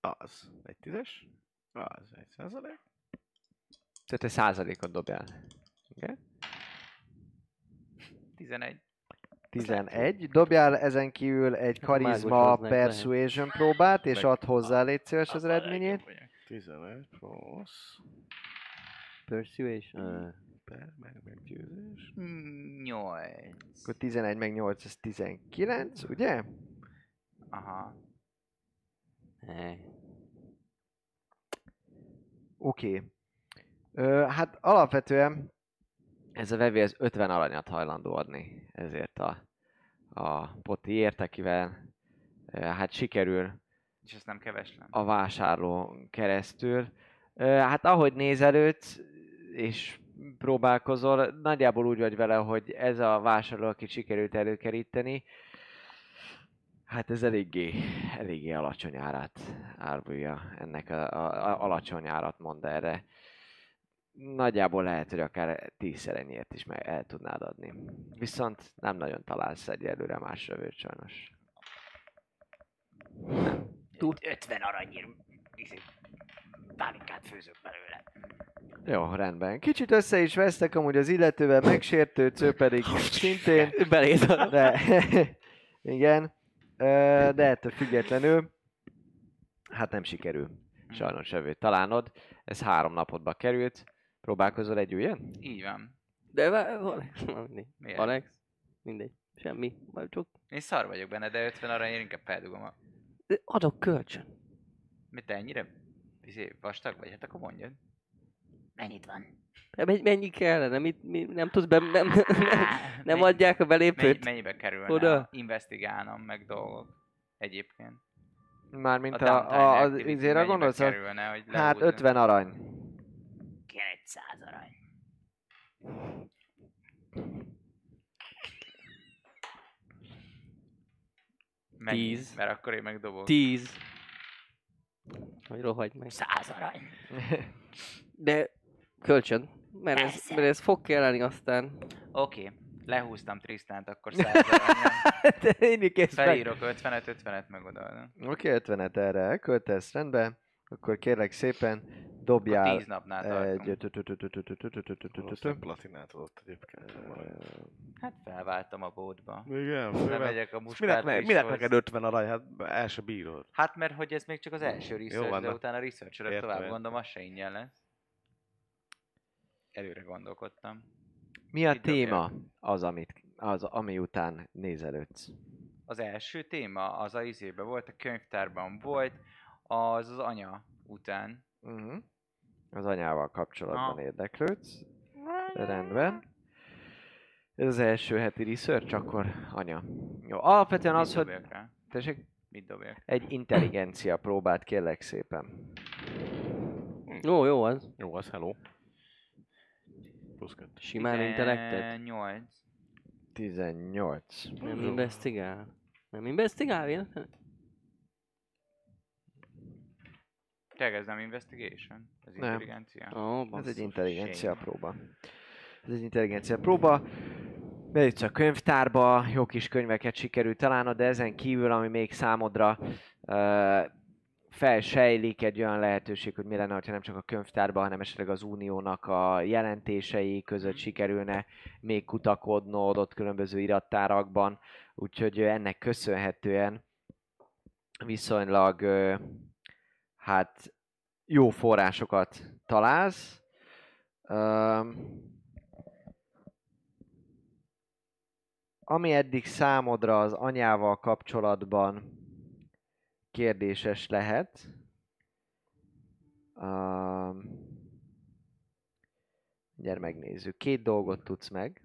Az. Egy tízes. Az. Egy százalék. Tehát te százalékot dobjál. Igen? 11. 11. Dobjál ezen kívül egy karizma persuasion próbát, és add hozzá, légy szíves az eredményét. Legjobb vagyok. 11 plusz. Persuasion. Per, meg meggyőzés. Mm, 8. Akkor 11 meg 8, ez 19, ugye? Aha. Hey. Oké. Okay. Hát alapvetően ez a vevő ez 50 aranyat hajlandó adni ezért a, a potiért, akivel hát sikerül És ez nem keves nem. a vásárló keresztül. Hát ahogy nézelődsz, és próbálkozol, nagyjából úgy vagy vele, hogy ez a vásárló, akit sikerült előkeríteni, hát ez eléggé, eléggé alacsony árát árulja, ennek a, a, a alacsony árat mond erre. Nagyjából lehet, hogy akár tízszer ennyiért is meg el tudnád adni. Viszont nem nagyon találsz egyelőre más rövőt sajnos. Tud 50 aranyért izé, pálinkát főzök belőle. Jó, rendben. Kicsit össze is vesztek, amúgy az illetővel megsértődsz, ő pedig szintén. Beléd De, igen. De ettől függetlenül, hát nem sikerül sajnos evőt találnod. Ez három napodba került. Próbálkozol egy újjön? Így van. De Alex? Alex, mindegy. Semmi. Majd csak Én szar vagyok benne, de 50 aranyért inkább feldugom a... Adok kölcsön. Mit te ennyire izé, vastag vagy? Hát akkor mondjad. Mennyit van? De Mennyi, mennyi kellene? Mit, mi, nem tudsz be... Nem, nem, nem Mennyi- adják a Mennyi, belépőt? mennyibe kerülne Oda? Investigálnom meg dolgok egyébként? Mármint a a, a, az izére gondolsz? a- kerülne, hogy Hát lehúzni? 50 arany. Egy száz arany. Mennyi? Tíz. Mert akkor én megdobok. Tíz. Hogy rohagy meg. Száz arany. De kölcsön. Mert ez, Persze. mert ez fog kelleni aztán. Oké. Lehúztam Trisztánt, akkor száz. Te én meg. Felírok 50-et, 50-et megodaadom. Oké, 50-et erre elköltesz, rendben. Akkor kérlek szépen Dobjál 10 napnál tartunk. egy... Platinát adott egyébként. Hát felváltam a bótba. Igen, Nem főleg. megyek a muskát ne, minek neked 50 arany? Hát el se bírod. Hát mert hogy ez még csak az első research, de na. utána research tovább gondolom, az se ingyen lesz. Előre gondolkodtam. Mi a téma az, amit, az, ami után nézelődsz? Az első téma az a izében volt, a könyvtárban volt, az az anya után. Uh-huh. Az anyával kapcsolatban Aha. érdeklődsz. Rendben. Ez az első heti research, akkor anya. Jó, alapvetően az, hogy... rá? Tessék, Mit dobjak? egy intelligencia próbát kérlek szépen. Jó, jó az. Jó, az hello. Plusz kettő. Simán intellektet. 8. 18. Nem investigál. Nem investigál véletlenül? Tényleg ez nem investigation? Ez Nem. intelligencia? Ó, Ez egy intelligencia shame. próba. Ez egy intelligencia próba. Bejössz a könyvtárba, jó kis könyveket sikerült találnod, de ezen kívül, ami még számodra uh, felsejlik egy olyan lehetőség, hogy mi lenne, ha nem csak a könyvtárban, hanem esetleg az uniónak a jelentései között sikerülne még kutakodnod ott különböző irattárakban. Úgyhogy ennek köszönhetően viszonylag hát jó forrásokat találsz. Ami eddig számodra az anyával kapcsolatban kérdéses lehet, um, gyere megnézzük. Két dolgot tudsz meg.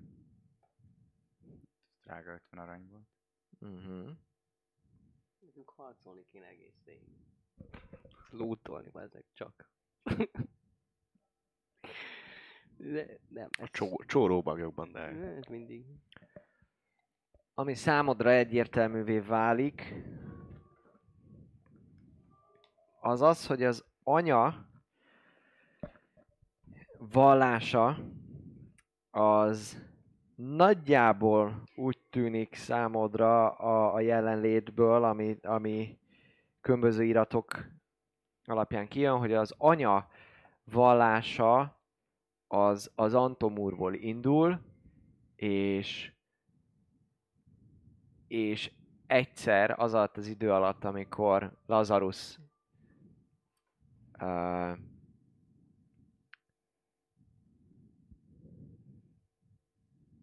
Drága 50 aranyból. Uh-huh. Nekünk harcolni kéne egész éjjel. Lootolni ezek csak. De nem, A csó, csóróbagyokban, de... ez mindig. Ami számodra egyértelművé válik, az az, hogy az anya vallása az nagyjából úgy tűnik számodra a, a jelenlétből, ami, ami különböző iratok alapján kijön, hogy az anya vallása az, az Antomúrból indul, és és egyszer az alatt az idő alatt, amikor Lazarus uh,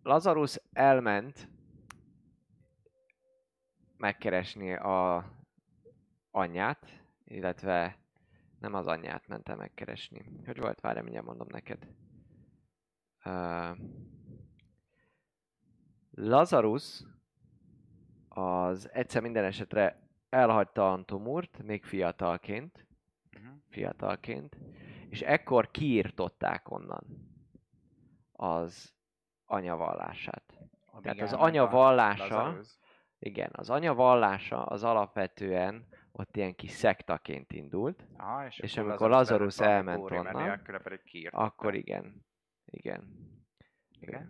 Lazarus elment megkeresni a anyját, illetve nem az anyját ment el megkeresni. Hogy volt? Várj, mindjárt mondom neked. Uh, Lazarus az egyszer minden esetre elhagyta Antomurt, még fiatalként, Uh-huh. fiatalként, és ekkor kiírtották onnan az anyavallását. Tehát az anya vallása, igen, az anya vallása az alapvetően ott ilyen kis szektaként indult, Aha, és, És amikor Lazarus elment mert onnan, nélküle pedig akkor igen. Igen. Igen.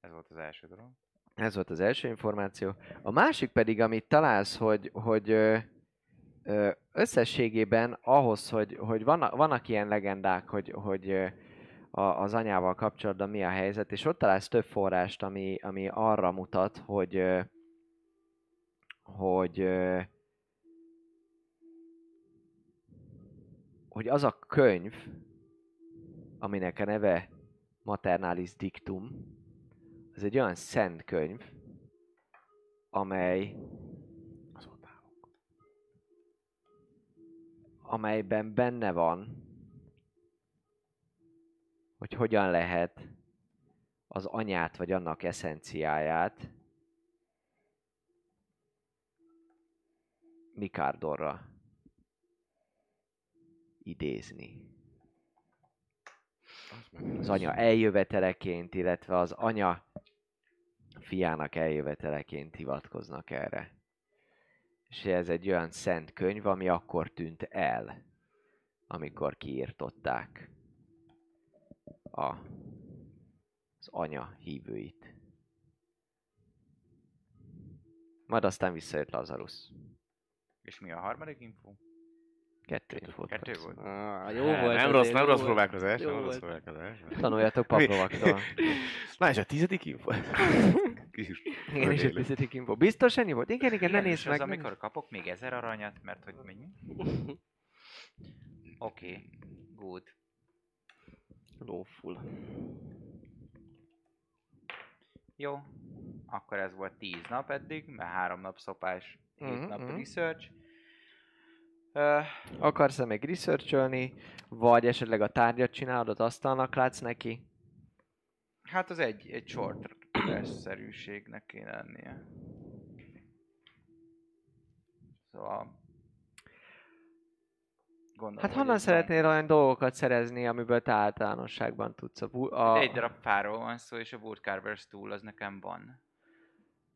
Ez volt az első dolog. Ez volt az első információ. A másik pedig, amit találsz, hogy, hogy ö, ö, összességében ahhoz, hogy, hogy vannak, vannak ilyen legendák, hogy, hogy ö, a, az anyával kapcsolatban mi a helyzet, és ott találsz több forrást, ami, ami arra mutat, hogy hogy hogy az a könyv, aminek a neve Maternalis Dictum, ez egy olyan szent könyv, amely amelyben benne van, hogy hogyan lehet az anyát vagy annak eszenciáját Mikardorra idézni. Az anya eljöveteleként, illetve az anya fiának eljöveteleként hivatkoznak erre. És ez egy olyan szent könyv, ami akkor tűnt el, amikor kiírtották a, az anya hívőit. Majd aztán visszajött Lazarus. És mi a harmadik info? Kettő infót Kettő kapsz. volt? Ah, jó Nem, volt nem rossz, nem rossz volt. próbálkozás, nem rossz volt. próbálkozás. Tanuljatok paplovaktól. Na és a tizedik info? Igen, és Ödéli. tizedik info. Biztos ennyi volt? Igen, igen, ne nézd meg. az, ne amikor kapok még ezer aranyat, mert hogy mennyi? Oké, good. Lóful. Jó, akkor ez volt 10 nap eddig, mert 3 nap szopás, 7 Mhm, nap mhm. research. Akarsz-e még researcholni, vagy esetleg a tárgyat csinálod, asztalnak látsz neki? hát az egy, egy short rest-szerűségnek kéne lennie. Szóval... Gondolom, Hát honnan szeretnél olyan dolgokat szerezni, amiből te általánosságban tudsz? A, bu- a, Egy darab fáról van szó, és a Woodcarver's Tool az nekem van.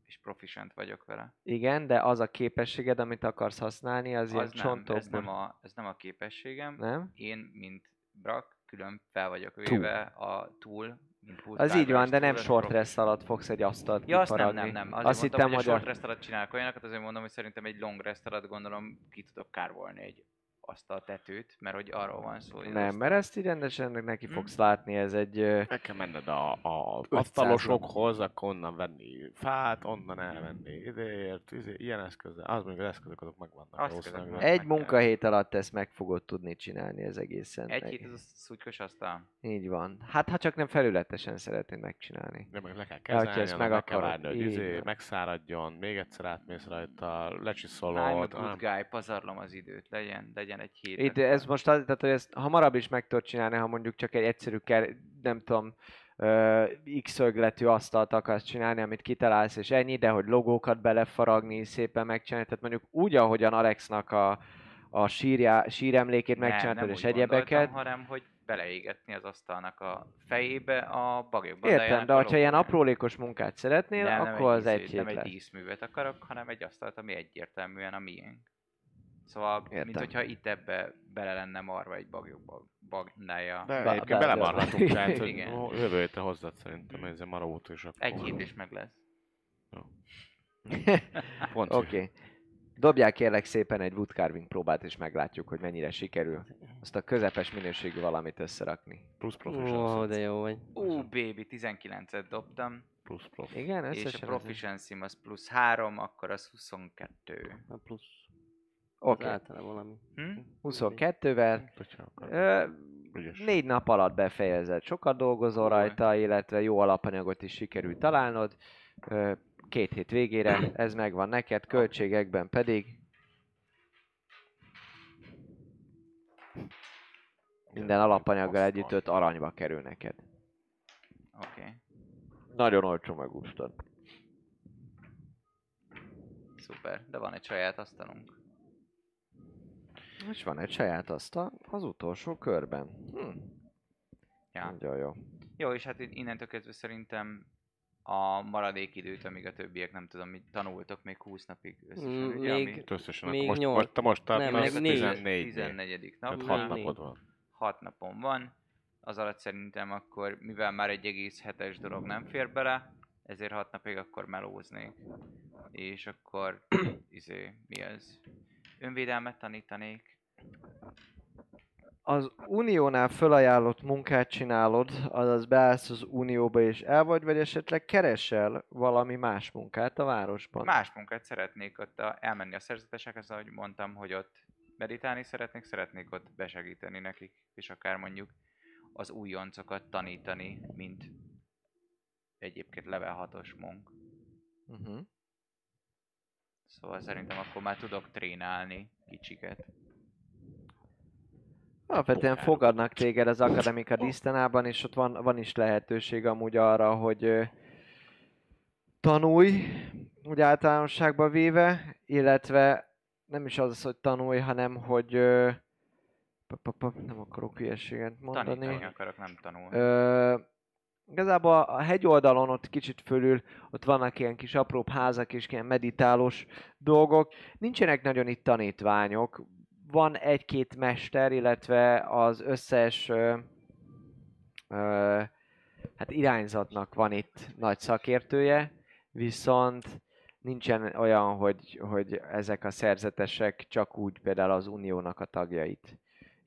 És proficient vagyok vele. Igen, de az a képességed, amit akarsz használni, az, ilyen Az ez csontokból. nem, a, ez nem a képességem. Nem? Én, mint Brak, külön fel vagyok véve a tool, mint Az így van, de nem short rest alatt fogsz egy asztalt Ja, azt nem, nem, nem. Azért Azt mondtam, hittem, hogy a short rest alatt csinálok olyanokat, azért mondom, hogy szerintem egy long rest alatt gondolom ki tudok kárvolni egy azt a tetőt, mert hogy arról van szó, hogy az Nem, asztal- mert ezt így rendesen neki Hm? fogsz látni, ez egy... Meg kell menned a, a 500 asztalosokhoz, akkor onnan venni fát, onnan elvenni ideért, izé, ilyen eszközzel. Az még az eszközök azok megvannak. Eszközök Egy munkahét alatt ezt meg fogod tudni csinálni, ez egészen. Egy meg- hét az a szutykos asztal. Így van. Hát ha csak nem felületesen szeretnéd megcsinálni. De meg le kell Ja, kezelni, ezt meg, meg kell várni, hogy izé, megszáradjon, még egyszer átmész rajta, I'm a lecsiszolod. good guy, pazarlom az időt, legyen, legyen egy hét. Itt ez most az, tehát hogy ezt hamarabb is meg tudod csinálni, ha mondjuk csak egy egyszerű, ker, nem tudom, ö, x-ögletű asztalt akarsz csinálni, amit kitalálsz, és ennyi, de hogy logókat belefaragni, szépen megcsinálni, tehát mondjuk úgy, ahogyan Alexnak a, a sírjá, síremlékét megcsináltad, és úgy egyebeket. hanem hogy beleégetni az asztalnak a fejébe a bagyok Értem, de a hogyha ilyen aprólékos munkát szeretnél, Nem, nem akkor az egy, egy izét, hét Nem egy díszművet akarok, hanem egy asztalt, ami egyértelműen a miénk. Szóval, Értem. mint hogyha itt ebbe bele lenne marva egy bagyok bandája. De Ba- egyébként be- belemarhatunk, tehát jövő hétre hozzad szerintem ez a marót, és akkor... Egy hét is meg lesz. Pont Oké. Okay. Dobják kérlek szépen egy woodcarving próbát, és meglátjuk, hogy mennyire sikerül azt a közepes minőségű valamit összerakni. plusz Ó, proficiency. de jó vagy. Ú, baby, 19-et dobtam, Plusz profi. Igen, és a összesen. proficiency az plusz 3, akkor az 22. A plusz. Oké, Okay. Valami. Hm? 22-vel Hogyha akar. Ö, Ügyes. négy nap alatt befejezed. Sokat dolgozol rajta, illetve jó alapanyagot is sikerült találnod. Ö, Két hét végére ez megvan neked, költségekben pedig minden alapanyaggal együtt 5 aranyba kerül neked. Oké. Okay. Nagyon olcsó megúsztad. Szuper, de van egy saját asztalunk. És van egy saját asztal az utolsó körben. Hm. Ja. Nagyon jó. Jó, és hát innentől kezdve szerintem a maradék időt, amíg a többiek nem tudom, mit tanultok, még 20 napig összesen, Mm, ugye? még- Ami összesen, Még most, nyolc- most, te most nem, meg négy. 14 14. nap. Tehát Még 6 négy. napod van. 6 napon van, az alatt szerintem akkor, mivel már egy egész hetes dolog nem fér bele, ezért 6 napig akkor melóznék. És akkor, izé, mi ez? Önvédelmet tanítanék. Az Uniónál felajánlott munkát csinálod, azaz beállsz az Unióba és el vagy, vagy esetleg keresel valami más munkát a városban. Más munkát szeretnék ott a, elmenni a szerzetesekhez, ahogy mondtam, hogy ott meditálni szeretnék, szeretnék ott besegíteni nekik, és akár mondjuk az újoncokat tanítani, mint egyébként level 6-os munk. Uh-huh. Szóval szerintem akkor már tudok trénálni kicsiket. Alapvetően fogadnak téged az Akademika Disztanában, és ott van, van is lehetőség amúgy arra, hogy ö, tanulj, úgy általánosságban véve, illetve nem is az, hogy tanulj, hanem hogy ö, pa, pa, pa, nem akarok hülyeséget mondani. Tanítani akarok, nem tanulni. Ö, igazából a hegyoldalon ott kicsit fölül, ott vannak ilyen kis apróbb házak és ilyen meditálós dolgok. Nincsenek nagyon itt tanítványok. Van egy-két mester, illetve az összes ö, ö, hát irányzatnak van itt nagy szakértője, viszont nincsen olyan, hogy, hogy ezek a szerzetesek csak úgy például az uniónak a tagjait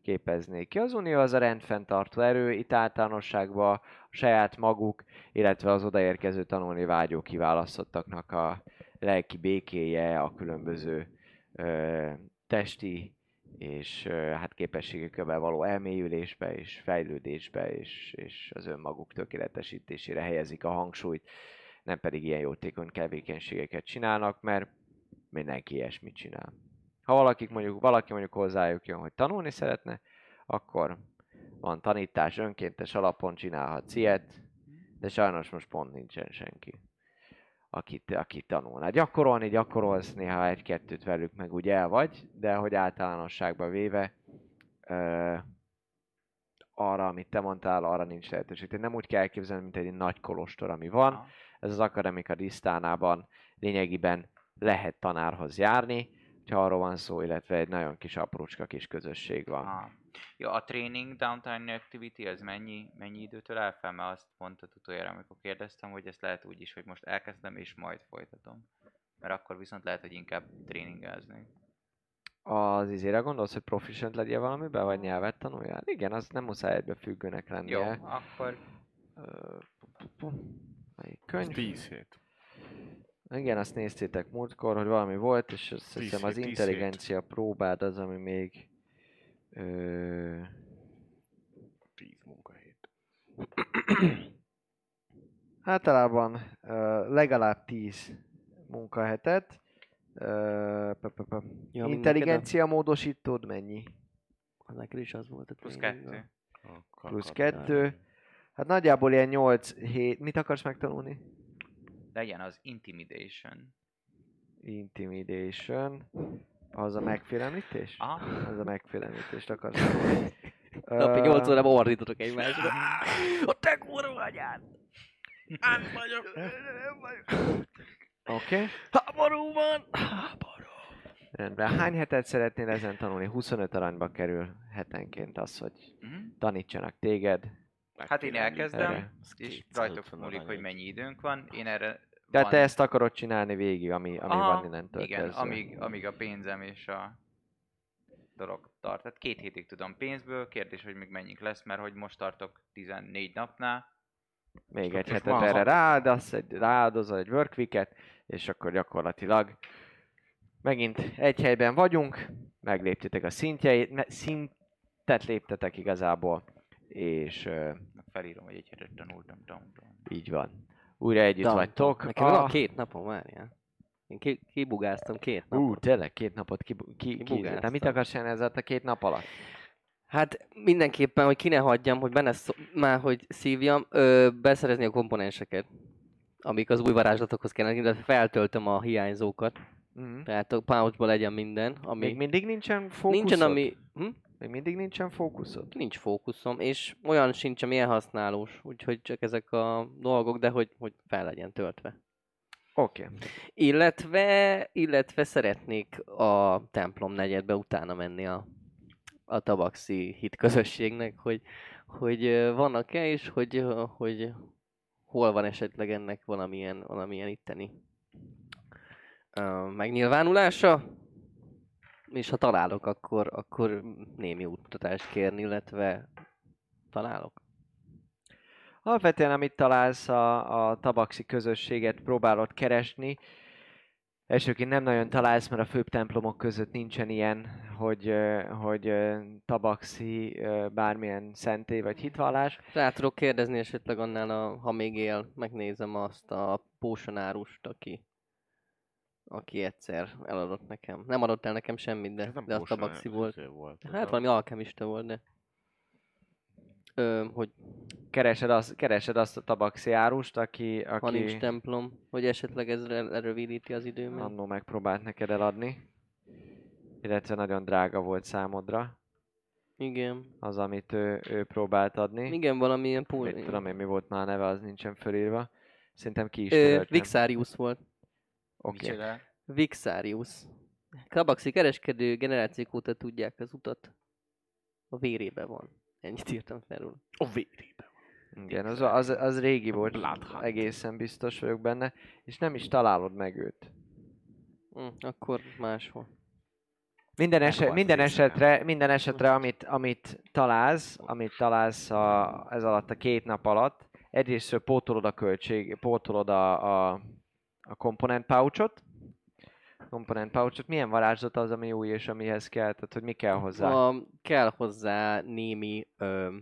képeznék ki. Az unió az a rendfenntartó erő, itt általánosságban a saját maguk, illetve az odaérkező tanulni vágyó kiválasztottaknak a lelki békéje, a különböző ö, testi és ö, hát képességekkel való elmélyülésbe és fejlődésbe és, és az önmaguk tökéletesítésére helyezik a hangsúlyt, nem pedig ilyen jótékony tevékenységeket csinálnak, mert mindenki ilyesmit csinál. Ha valakik mondjuk, valaki mondjuk hozzájuk jön, hogy tanulni szeretne, akkor van tanítás, önkéntes alapon csinálhatsz ilyet, de sajnos most pont nincsen senki, akit, akit tanulna. Gyakorolni gyakorolsz, néha egy-kettőt velük meg úgy el vagy, de hogy általánosságban véve ö, arra, amit te mondtál, arra nincs lehetőség. Tehát nem úgy kell elképzelni, mint egy nagy kolostor, ami van. Ez az akademika disztánában lényegében lehet tanárhoz járni, ha arról van szó, illetve egy nagyon kis aprócska kis közösség van. Ah. Ja, a training downtime activity az mennyi, mennyi időtől áll fel? Mert azt mondtad utoljára, amikor kérdeztem, hogy ezt lehet úgy is, hogy most elkezdem és majd folytatom. Mert akkor viszont lehet, hogy inkább tréningelzni. Az izére gondolsz, hogy proficient legyél valamiben, vagy nyelvet tanuljál? Igen, az nem muszáj egybe függőnek Jó, lennie. akkor Ö, Melyik Ez könyv? 10 hét. Igen, azt néztétek múltkor, hogy valami volt, és azt Tíz hiszem az hét, tíz intelligencia próbád az, ami még... Ö, 10 munkahét. általában ö, legalább 10 munkahetet. Ö. Ja, Intelligencia módosítód mennyi? a- Neked is az volt a plusz kettő. Plusz kettő. Hát nagyjából ilyen 8-7. Mit akarsz megtanulni? Legyen az intimidation. Intimidation. Az a megfélemlítés? Aha. Az a megfélemlítést akarsz. Napi Ö, 8 órában ordítotok egymásra. A te kurva anyád! Nem vagyok, nem vagyok. Oké. Okay. Háború van! Háború! Rendben. Hány hetet szeretnél ezen tanulni? 25 aranyba kerül hetenként az, hogy Mhm. tanítsanak téged. Hát én elkezdem, és rajtok múlik, hogy mennyi időnk van. Én erre De van... te ezt akarod csinálni végig, ami, ami Aha, van innentől Igen, kezdve. amíg, amíg a pénzem és a dolog tart. Tehát két hétig tudom pénzből, kérdés, hogy még mennyik lesz, mert hogy most tartok 14 napnál. Még egy hetet van erre ráadász, egy, rááldozol egy workweeket, és akkor gyakorlatilag megint egy helyben vagyunk, megléptétek a szintjeit, szintet léptetek igazából, és Felírom, hogy egy hetet tanultam. Dom, dom. így van. Újra együtt Dam, vagytok. Nekem van két napom, várjál. Én ki, kibugáztam két napot. Ú, tényleg, két napot ki, ki, ki, Kibugáztam. De mit akarsz csinálni ezzel a két nap alatt? Hát mindenképpen, hogy ki ne hagyjam, hogy benne szó, már hogy szívjam, ö, beszerezni a komponenseket, amik az új varázslatokhoz kellene, illetve feltöltöm a hiányzókat. Mm. Tehát a pouchban legyen minden, ami... Még mindig nincsen fókuszod? nincsen, ami... Hm? Még mindig nincsen fókuszod? Nincs fókuszom, és olyan sincs, ami elhasználós, úgyhogy csak ezek a dolgok, de hogy, hogy fel legyen töltve. Oké. Okay. Illetve, illetve szeretnék a templom negyedbe utána menni a, a tabaxi hit közösségnek, hogy, hogy vannak-e, és hogy, hogy hol van esetleg ennek valamilyen, valamilyen itteni megnyilvánulása. És ha találok, akkor, akkor némi útmutatást kérni, illetve találok. Alapvetően, amit találsz a, a tabaxi közösséget, próbálod keresni. Elsőként nem nagyon találsz, mert a főbb templomok között nincsen ilyen, hogy, hogy tabaxi bármilyen szentély vagy hitvallás. Rá tudok kérdezni esetleg annál, a, ha még él, megnézem azt a pósonárust, aki, aki egyszer eladott nekem. Nem adott el nekem semmit, de, de az Potion, tabaxi ez volt. volt. Hát a- valami alkemista volt, de... Ö, hogy Keresed, az, keresed azt a tabaxi árust, aki, ha nincs aki templom, hogy esetleg ez lerövidíti az időmet. annó megpróbált neked eladni. illetve nagyon drága volt számodra Igen. az, amit ő, ő próbált adni. Igen, valamilyen pól... Mit tudom én, mi volt már a neve, az nincsen fölírva. Szerintem ki is Ö. Vixarius volt. Oké. Micsoda? Vixarius. Kabaxi kereskedő generációk óta tudják az utat. A vérébe van. Ennyit írtam fel róla. A vérébe. Igen, az, az, az régi volt, Bloodhunt. egészen biztos vagyok benne, és nem is találod meg őt. Hm, akkor máshol. Minden, eset, minden esetre, minden esetre, amit, amit találsz, amit találsz a, ez alatt a két nap alatt, egyrészt pótolod a költség, pótolod a, a, a komponent pouchot, komponent pouchot, milyen varázslat az, ami új és amihez kell, tehát hogy mi kell hozzá? A, kell hozzá némi ö,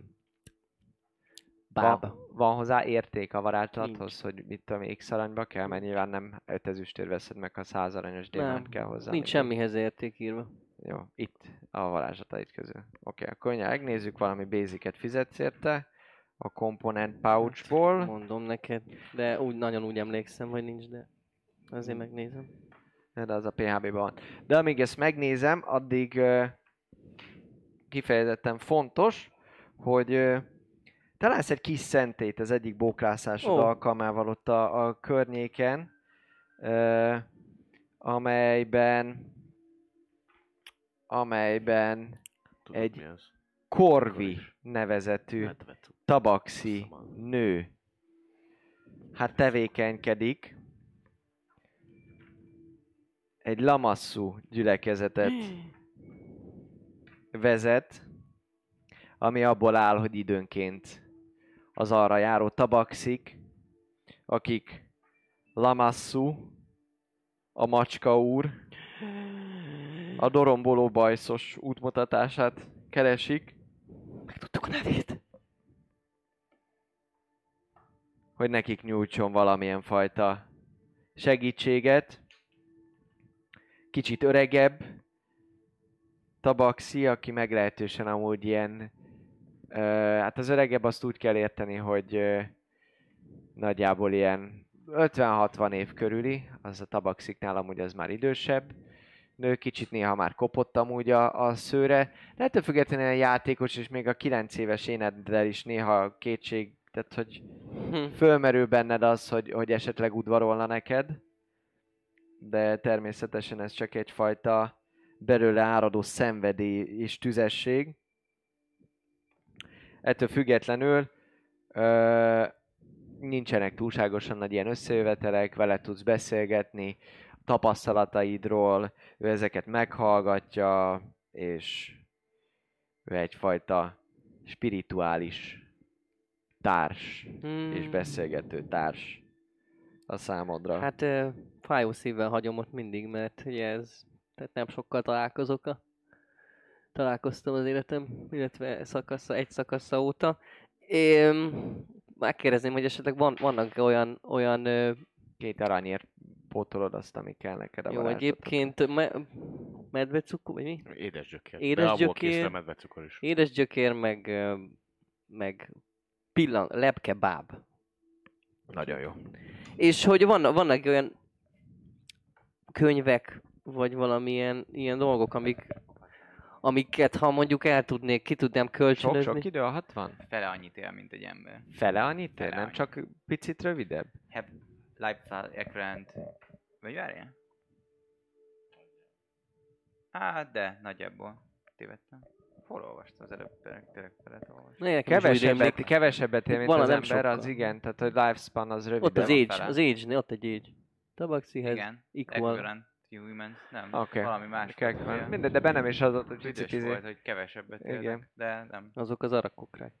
báb. Van, van hozzá érték a varázslathoz, hogy mit tudom, X aranyba kell, mert nyilván nem 5 ezüstér veszed meg, ha 100 aranyos gyémánt kell hozzá. Nincs semmihez érték írva. Jó, itt a varázslatait közül. Oké, akkor mindjárt megnézzük, valami basicet fizetsz érte. A komponent pouchból. Mondom neked, de úgy, nagyon úgy emlékszem, hogy nincs, de azért megnézem. De az a PHB-ban van. De amíg ezt megnézem, addig kifejezetten fontos, hogy ö, találsz egy kis szentét az egyik bóklászásod Ó. alkalmával ott a, a környéken, amelyben amelyben Tudod, Egy-? Korvi nevezetű tabaxi nő hát tevékenykedik, egy lamasszú gyülekezetet vezet, ami abból áll, hogy időnként az arra járó tabaxik, akik Lamassu, a macska úr, a doromboló bajszos útmutatását keresik, Megtudtuk a nevét. hogy nekik nyújtson valamilyen fajta segítséget. Kicsit öregebb tabaxi, aki meglehetősen amúgy ilyen... Ö, hát az öregebb azt úgy kell érteni, hogy ö, nagyjából ilyen 50-60 év körüli, az a tabaxiknál amúgy az már idősebb. Nő kicsit néha már kopott amúgy a, a szőre, de ettől függetlenül olyan játékos, és még a 9 éves éneddel is néha kétség, tehát hogy Hm. fölmerül benned az, hogy, hogy esetleg udvarolna neked, de természetesen ez csak egyfajta belőle áradó szenvedély és tüzesség. Ettől függetlenül ö, nincsenek túlságosan nagy ilyen összejövetelek, vele tudsz beszélgetni tapasztalataidról, ő ezeket meghallgatja, és ő egyfajta spirituális társ Hmm. és beszélgető társ a számodra. Hát fájó szívvel hagyom ott mindig, mert ugye ez, tehát nem sokkal találkozok a, találkoztam az életem, illetve szakasza, egy szakasza óta. Én megkérdezném, hogy esetleg van, vannak olyan, olyan Két aranyért pótolod azt, ami kell neked a jó, egyébként me, medvecukor, vagy mi? Édes gyökér. Édes De abból gyökér. készül a medvecukor is. Édes gyökér, meg, meg pillan, lepke báb. Nagyon jó. És hogy vannak, vannak olyan könyvek, vagy valamilyen ilyen dolgok, amik, amiket ha mondjuk el tudnék, ki tudnám kölcsönözni. Sok-sok idő a 60? Fele annyit él, mint egy ember. Fele annyit? Fele nem annyit. csak picit rövidebb? Have lifestyle equivalent. Vagy várjál? Hát, de nagyjából. Tévedtem. Hol olvastam az előbb? Tényleg tényleg felet olvastam. Úgy Kevesebbet, kevesebbet él, mint Van, az nem ember, az sokkal. igen. Tehát, hogy lifespan az rövidebb. Ott az age, fele. az age ott egy age. Tabaxihez Igen. equal. Equivalent humans. Nem, Oké. valami más. Ugye? Mindegy, de bennem is az ott, hogy picit izé. volt, hogy kevesebbet Igen. élnek, de nem. Azok az arakokrák.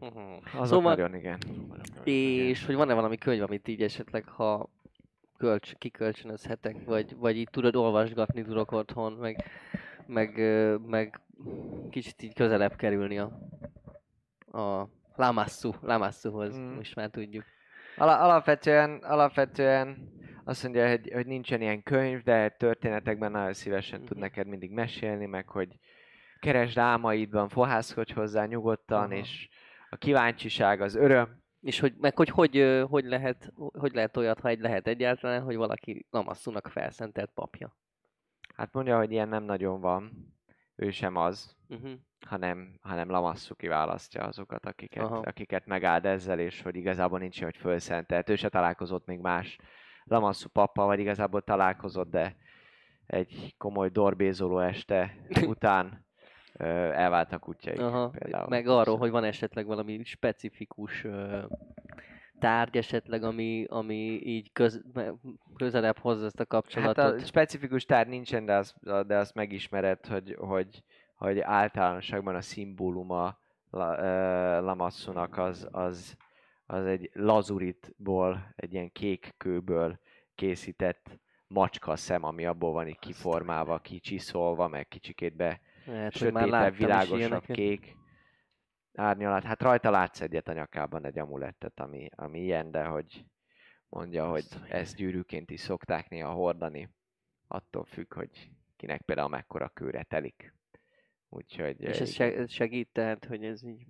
Azok Szóval- nagyon igen. És hogy van-e valami könyv, amit így esetleg, ha kölcs, kikölcsönözhetek, vagy, vagy így tudod olvasgatni tudok otthon, meg, meg, meg kicsit így közelebb kerülni a, a Lamassu, Lamassuhoz, Mm. most már tudjuk. Al- alapvetően, alapvetően azt mondja, hogy, hogy nincsen ilyen könyv, de történetekben nagyon szívesen tud Mhm. neked mindig mesélni, meg hogy keresd álmaidban, fohászkodj hozzá nyugodtan, Aha. és a kíváncsiság az öröm. És hogy, meg hogy, hogy, hogy, lehet, hogy lehet olyat, ha egy lehet egyáltalán, hogy valaki Lamassunak felszentelt papja. Hát mondja, hogy ilyen nem nagyon van. Ő sem az, Uh-huh. hanem, hanem Lamassu kiválasztja azokat, akiket, Aha. akiket megáld ezzel, és hogy igazából nincs, hogy fölszentelt. Ő se találkozott még más Lamassu papa, vagy igazából találkozott, de egy komoly dorbézoló este után elváltak útjaik. Aha. például. Meg arról, hogy van esetleg valami specifikus tárgy esetleg, ami, ami így köz, közelebb hozza ezt a Hát kapcsolatot. a specifikus tár nincsen, de azt, de azt megismered, hogy, hogy, hogy általánosságban a szimbóluma La, Lamassunak az, az, az egy lazuritból, egy ilyen kék kőből készített macska szem, ami abból van így kiformálva, kicsiszolva, meg kicsikét be Lehet, sötétebb, világosabb kék árnyalat. Hát rajta látsz egyet a nyakában, egy amulettet, ami, ami ilyen, de hogy mondja, hogy ezt gyűrűként is szokták néha hordani. Attól függ, hogy kinek például mekkora kőre telik. Úgyhogy... És eh, ez seg- ez segít, tehát, hogy ez így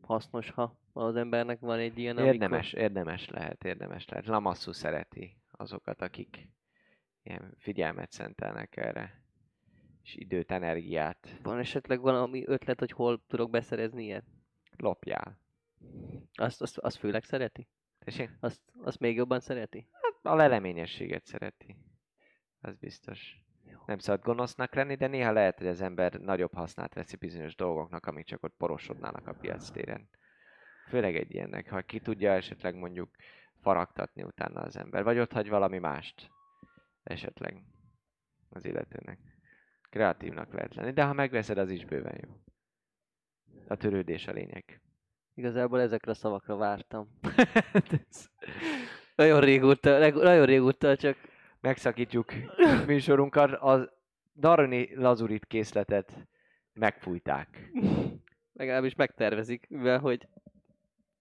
hasznos, ha az embernek van egy ilyen, Érdemes, érdemes lehet, érdemes lehet. Lamassu szereti azokat, akik ilyen figyelmet szentelnek erre, és időt, energiát van esetleg valami ötlet, hogy hol tudok beszerezni ilyet? lopjál. Azt, azt, azt főleg szereti? Tessék? Azt, azt még jobban szereti? A leleményességet szereti. Az biztos. Nem szabad gonosznak lenni, de néha lehet, hogy az ember nagyobb hasznát veszi bizonyos dolgoknak, amik csak ott porosodnának a piac téren. Főleg egy ilyennek, ha ki tudja esetleg mondjuk faragtatni utána az ember, vagy ott hagy valami mást esetleg az illetőnek. Kreatívnak lehet lenni, de ha megveszed, az is bőven jó. A törődés a lényeg. Igazából ezekre a szavakra vártam. Nagyon régóta, nagyon régóta, csak megszakítjuk műsorunkat, a Daroni lazurit készletet megfújták. legalábbis megtervezik, mivel hogy...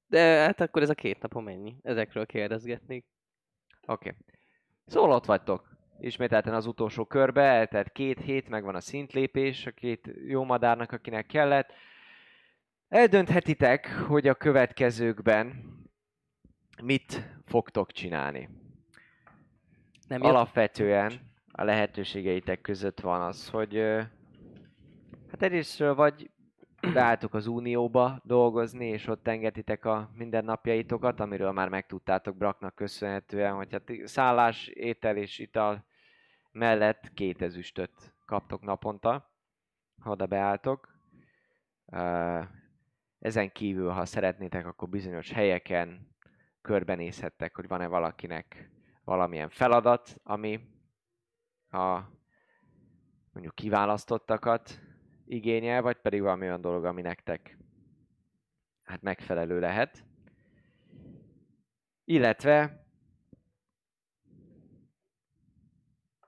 De hát akkor ez a két napom ennyi. Ezekről kérdezgetnék. Oké. Okay. Szóval ott vagytok. Ismételten az utolsó körbe, tehát két hét, megvan a szintlépés, a két jó madárnak, akinek kellett. Eldönthetitek, hogy a következőkben mit fogtok csinálni. Nem? Alapvetően a lehetőségeitek között van az, hogy hát egyrésztről vagy beálltok az Unióba dolgozni, és ott engeditek a mindennapjaitokat, amiről már megtudtátok Braknak köszönhetően, hogy hát szállás, étel és ital mellett két ezüstöt kaptok naponta, ha oda beálltok. Ezen kívül, ha szeretnétek, akkor bizonyos helyeken körbenézhettek, hogy van-e valakinek valamilyen feladat, ami a mondjuk kiválasztottakat igényel, vagy pedig valami olyan dolog, ami nektek hát megfelelő lehet. Illetve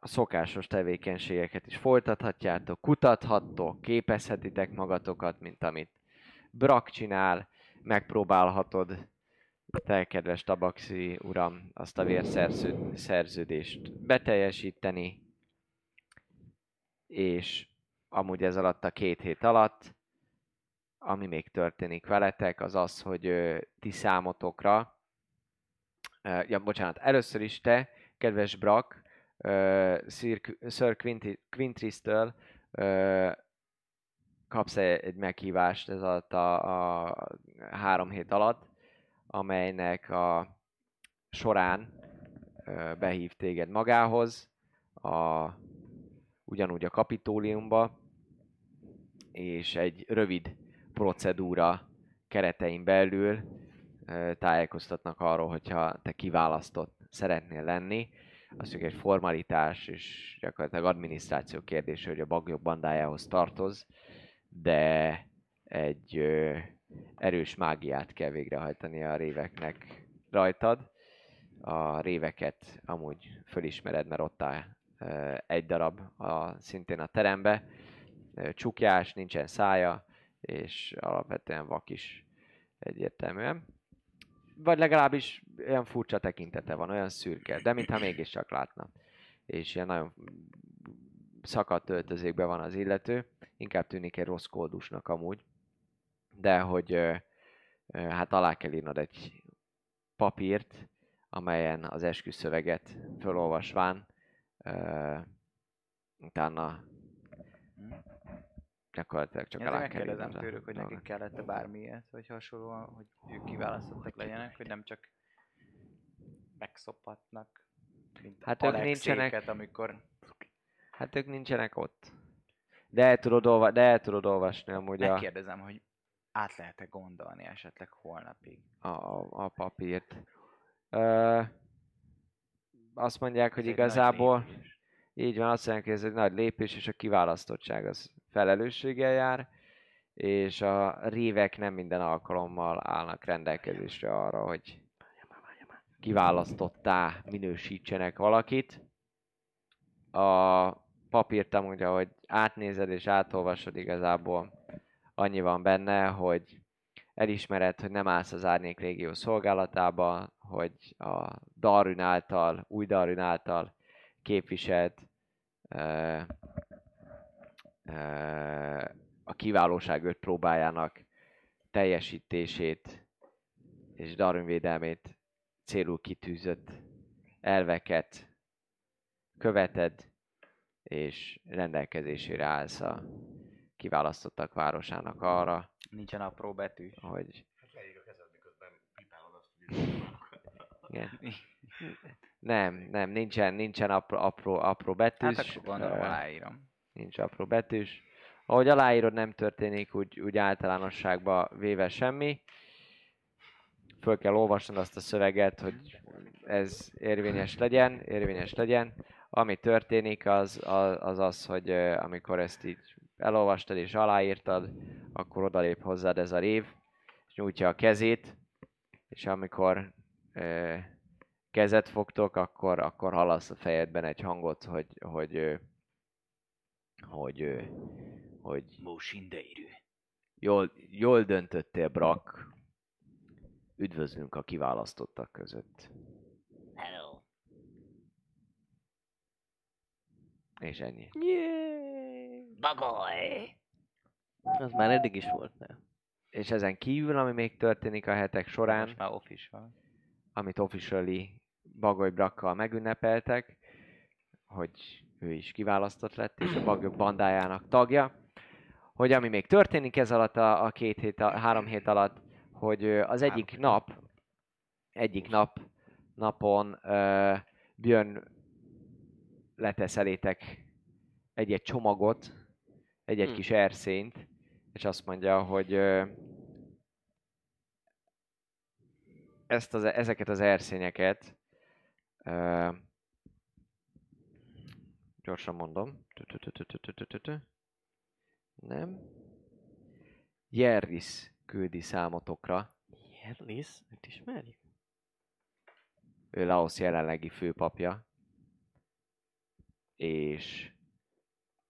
a szokásos tevékenységeket is folytathatjátok, kutathattok, képezhetitek magatokat, mint amit Brak csinál, megpróbálhatod te, kedves Tabaxi uram, azt a vérszerződést beteljesíteni, és amúgy ez alatt a két hét alatt, ami még történik veletek, az az, hogy ö, ti számotokra, ö, ja, bocsánat, először is te, kedves Brak, Sir, Sir Quintris-től kapsz egy meghívást ez alatt a, a három hét alatt, amelynek a során behív téged magához, a, ugyanúgy a kapitóliumba, és egy rövid procedúra keretein belül tájékoztatnak arról, hogyha te kiválasztott szeretnél lenni, az csak egy formalitás és gyakorlatilag adminisztráció kérdése, hogy a bagyok bandájához tartoz, de egy ö, erős mágiát kell végrehajtani a réveknek rajtad. A réveket amúgy fölismered, mert ott áll ö, egy darab a, szintén a terembe. Csukjás, nincsen szája, és alapvetően vak is egyértelműen. Vagy legalábbis olyan furcsa tekintete van, olyan szürke, de mintha mégiscsak látna. És ilyen nagyon szakadt öltözékben van az illető, inkább tűnik egy rossz koldusnak amúgy, de hogy hát alá kell írnod egy papírt, amelyen az esküszöveget felolvasván utána? Gyakorlatilag csak Én alá kell megkérdezem tőlük, hogy nekik dolgot. kellett-e bármiért, vagy hasonlóan, hogy ők kiválasztottak legyenek, hogy nem csak megszopatnak, mint Hát ők nincsenek- amikor Hát ők nincsenek ott. De el tudod, olva- de el tudod olvasni amúgy a, megkérdezem, hogy át lehet-e gondolni esetleg holnapig. a, a, a papírt. Ö, azt mondják, hogy Ez igazából így van, azt mondják, hogy ez egy nagy lépés, és a kiválasztottság az felelősséggel jár, és a rívek nem minden alkalommal állnak rendelkezésre arra, hogy kiválasztottá minősítsenek valakit. A papírt amúgy, ahogy átnézed és átolvasod igazából, annyi van benne, hogy elismered, hogy nem állsz az Árnyék Légió szolgálatába, hogy a Darwin által, új Darwin által képviselt ö, a kiválóság öt próbájának teljesítését és Darwin védelmét célul kitűzött elveket követed, és rendelkezésére állsz a kiválasztottak városának arra, Nincsen apró betű. hogy Hát leég a kezed, miközben pitálod azt, hogy igen. Nem, nem, nincsen, nincsen apró, apró, apró betűs. Hát akkor gondolom aláírom. Nincs apró betűs. Ahogy aláírod, nem történik úgy, úgy általánosságban véve semmi. Föl kell olvasnod azt a szöveget, hogy ez érvényes legyen, érvényes legyen. Ami történik, az az, az, hogy amikor ezt így elolvastad és aláírtad, akkor odalép hozzád ez a rév, és nyújtja a kezét, és amikor ö, kezet fogtok, akkor, akkor hallasz a fejedben egy hangot, hogy, hogy, hogy, hogy jól, jól döntöttél, Brak. Üdvözlünk a kiválasztottak között. Hello. És ennyi. Bagoly! Az már eddig is volt, nem? És ezen kívül, ami még történik a hetek során, Most már official. amit officially Bagoly Brakkal megünnepeltek, hogy ő is kiválasztott lett, és a Bagoly bandájának tagja, hogy ami még történik ez alatt a, a két hét, a, három hét alatt, hogy az egyik nap, egyik nap, napon uh, Björn letesz elétek egy-egy csomagot, egy-egy Hm. kis erszényt, és azt mondja, hogy ö, ezt az, ezeket az erszényeket ö, gyorsan mondom. Nem. Jerris küldi számotokra. Jerlis? Őt ismerjük? Ő Laos jelenlegi főpapja. És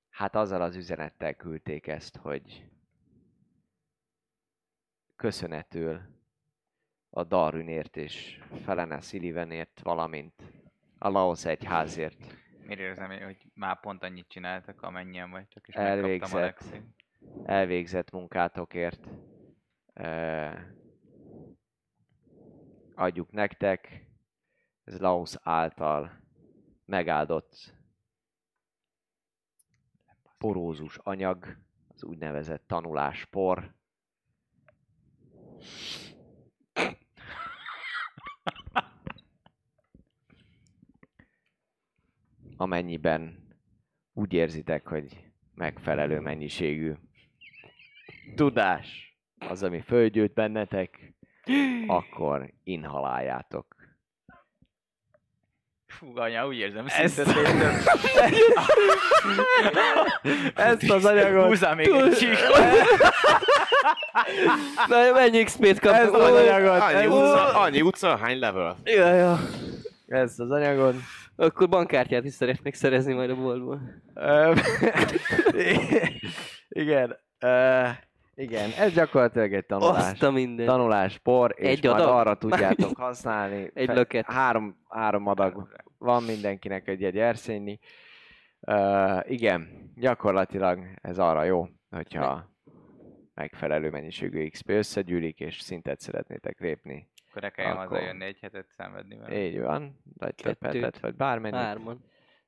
hát azzal az üzenettel küldték ezt, hogy köszönetül a Darwinért és Felene Sullivanért, valamint a Laos egyházért Miért érzem, hogy már pont annyit csináltak, amennyien vagytok, és Elvégzett. elvégzett munkátokért. Eh, adjuk nektek. Ez Laos által megáldott porózus anyag, az úgynevezett tanuláspor. Amennyiben úgy érzitek, hogy megfelelő mennyiségű tudás az, ami fölgyűjt bennetek, akkor inhaláljátok. Fú, anya, úgy érzem, Ezt-. Ezt az anyagot... Húzzál még egy csíkot. Na, mennyi XP-t Ezt kaptunk? az anyagot... Annyi ezt- utca, annyi utca, hány level? Ja, ja. Ezt az anyagot... Akkor bankkártyát is szeretnék szerezni majd a boltból. Igen. Igen, ez gyakorlatilag egy tanulás. Azt a minden. Tanuláspor, és Egy majd adag? arra tudjátok használni. Egy löket. Három, három adag van mindenkinek egy-egy erszényi. Uh, igen, gyakorlatilag ez arra jó, hogyha megfelelő mennyiségű XP összegyűlik, és szintet szeretnétek lépni. Akkor ne kelljen Akkor- hazajönni egy hetet szenvedni vele. Így van, vagy több hetet, vagy bármennyit. Hárman.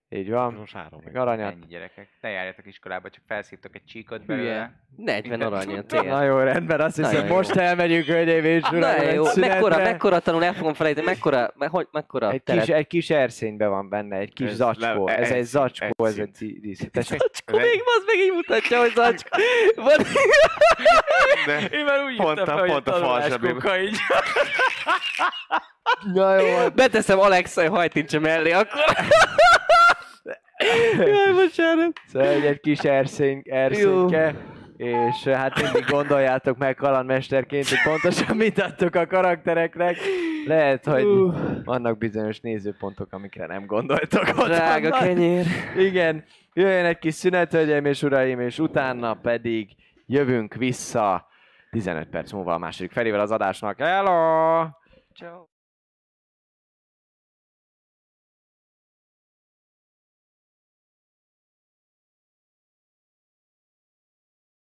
Így van. Most három. Meg aranyat. Ennyi gyerekek. Ne járjatok iskolába, csak felszívtok egy csíkot Hülye. belőle. 40 arany a Na jó, rendben, azt hiszem Nagyon jó. most elmegyünk, hölgyeim és uraim, jó, mekkora, mekkora tanul, el fogom felejteni, mekkora, me, hogy, mekkora Egy teret- kis, egy kis erszényben van benne, egy kis Ez zacskó. le- Ez egy egy zacskó, ez egy díszletes. Zacskó, még az meg így mutatja, hogy zacskó. Van. Én már úgy Pont jöttem fel, hogy a tanulás kuka így. Na jó, Beteszem Alexai hajtincse mellé, akkor... Jaj, bocsánat. Szóval egy, kis erszény, erszényke, és hát mindig gondoljátok meg kalandmesterként, hogy pontosan mit adtok a karaktereknek. Lehet, hogy vannak bizonyos nézőpontok, amikre nem gondoltok. ott Drága vannak. kenyér. Igen, jöjjön egy kis szünet, hölgyeim és uraim, és utána pedig jövünk vissza 15 perc múlva a második felével az adásnak. Hello! Ciao.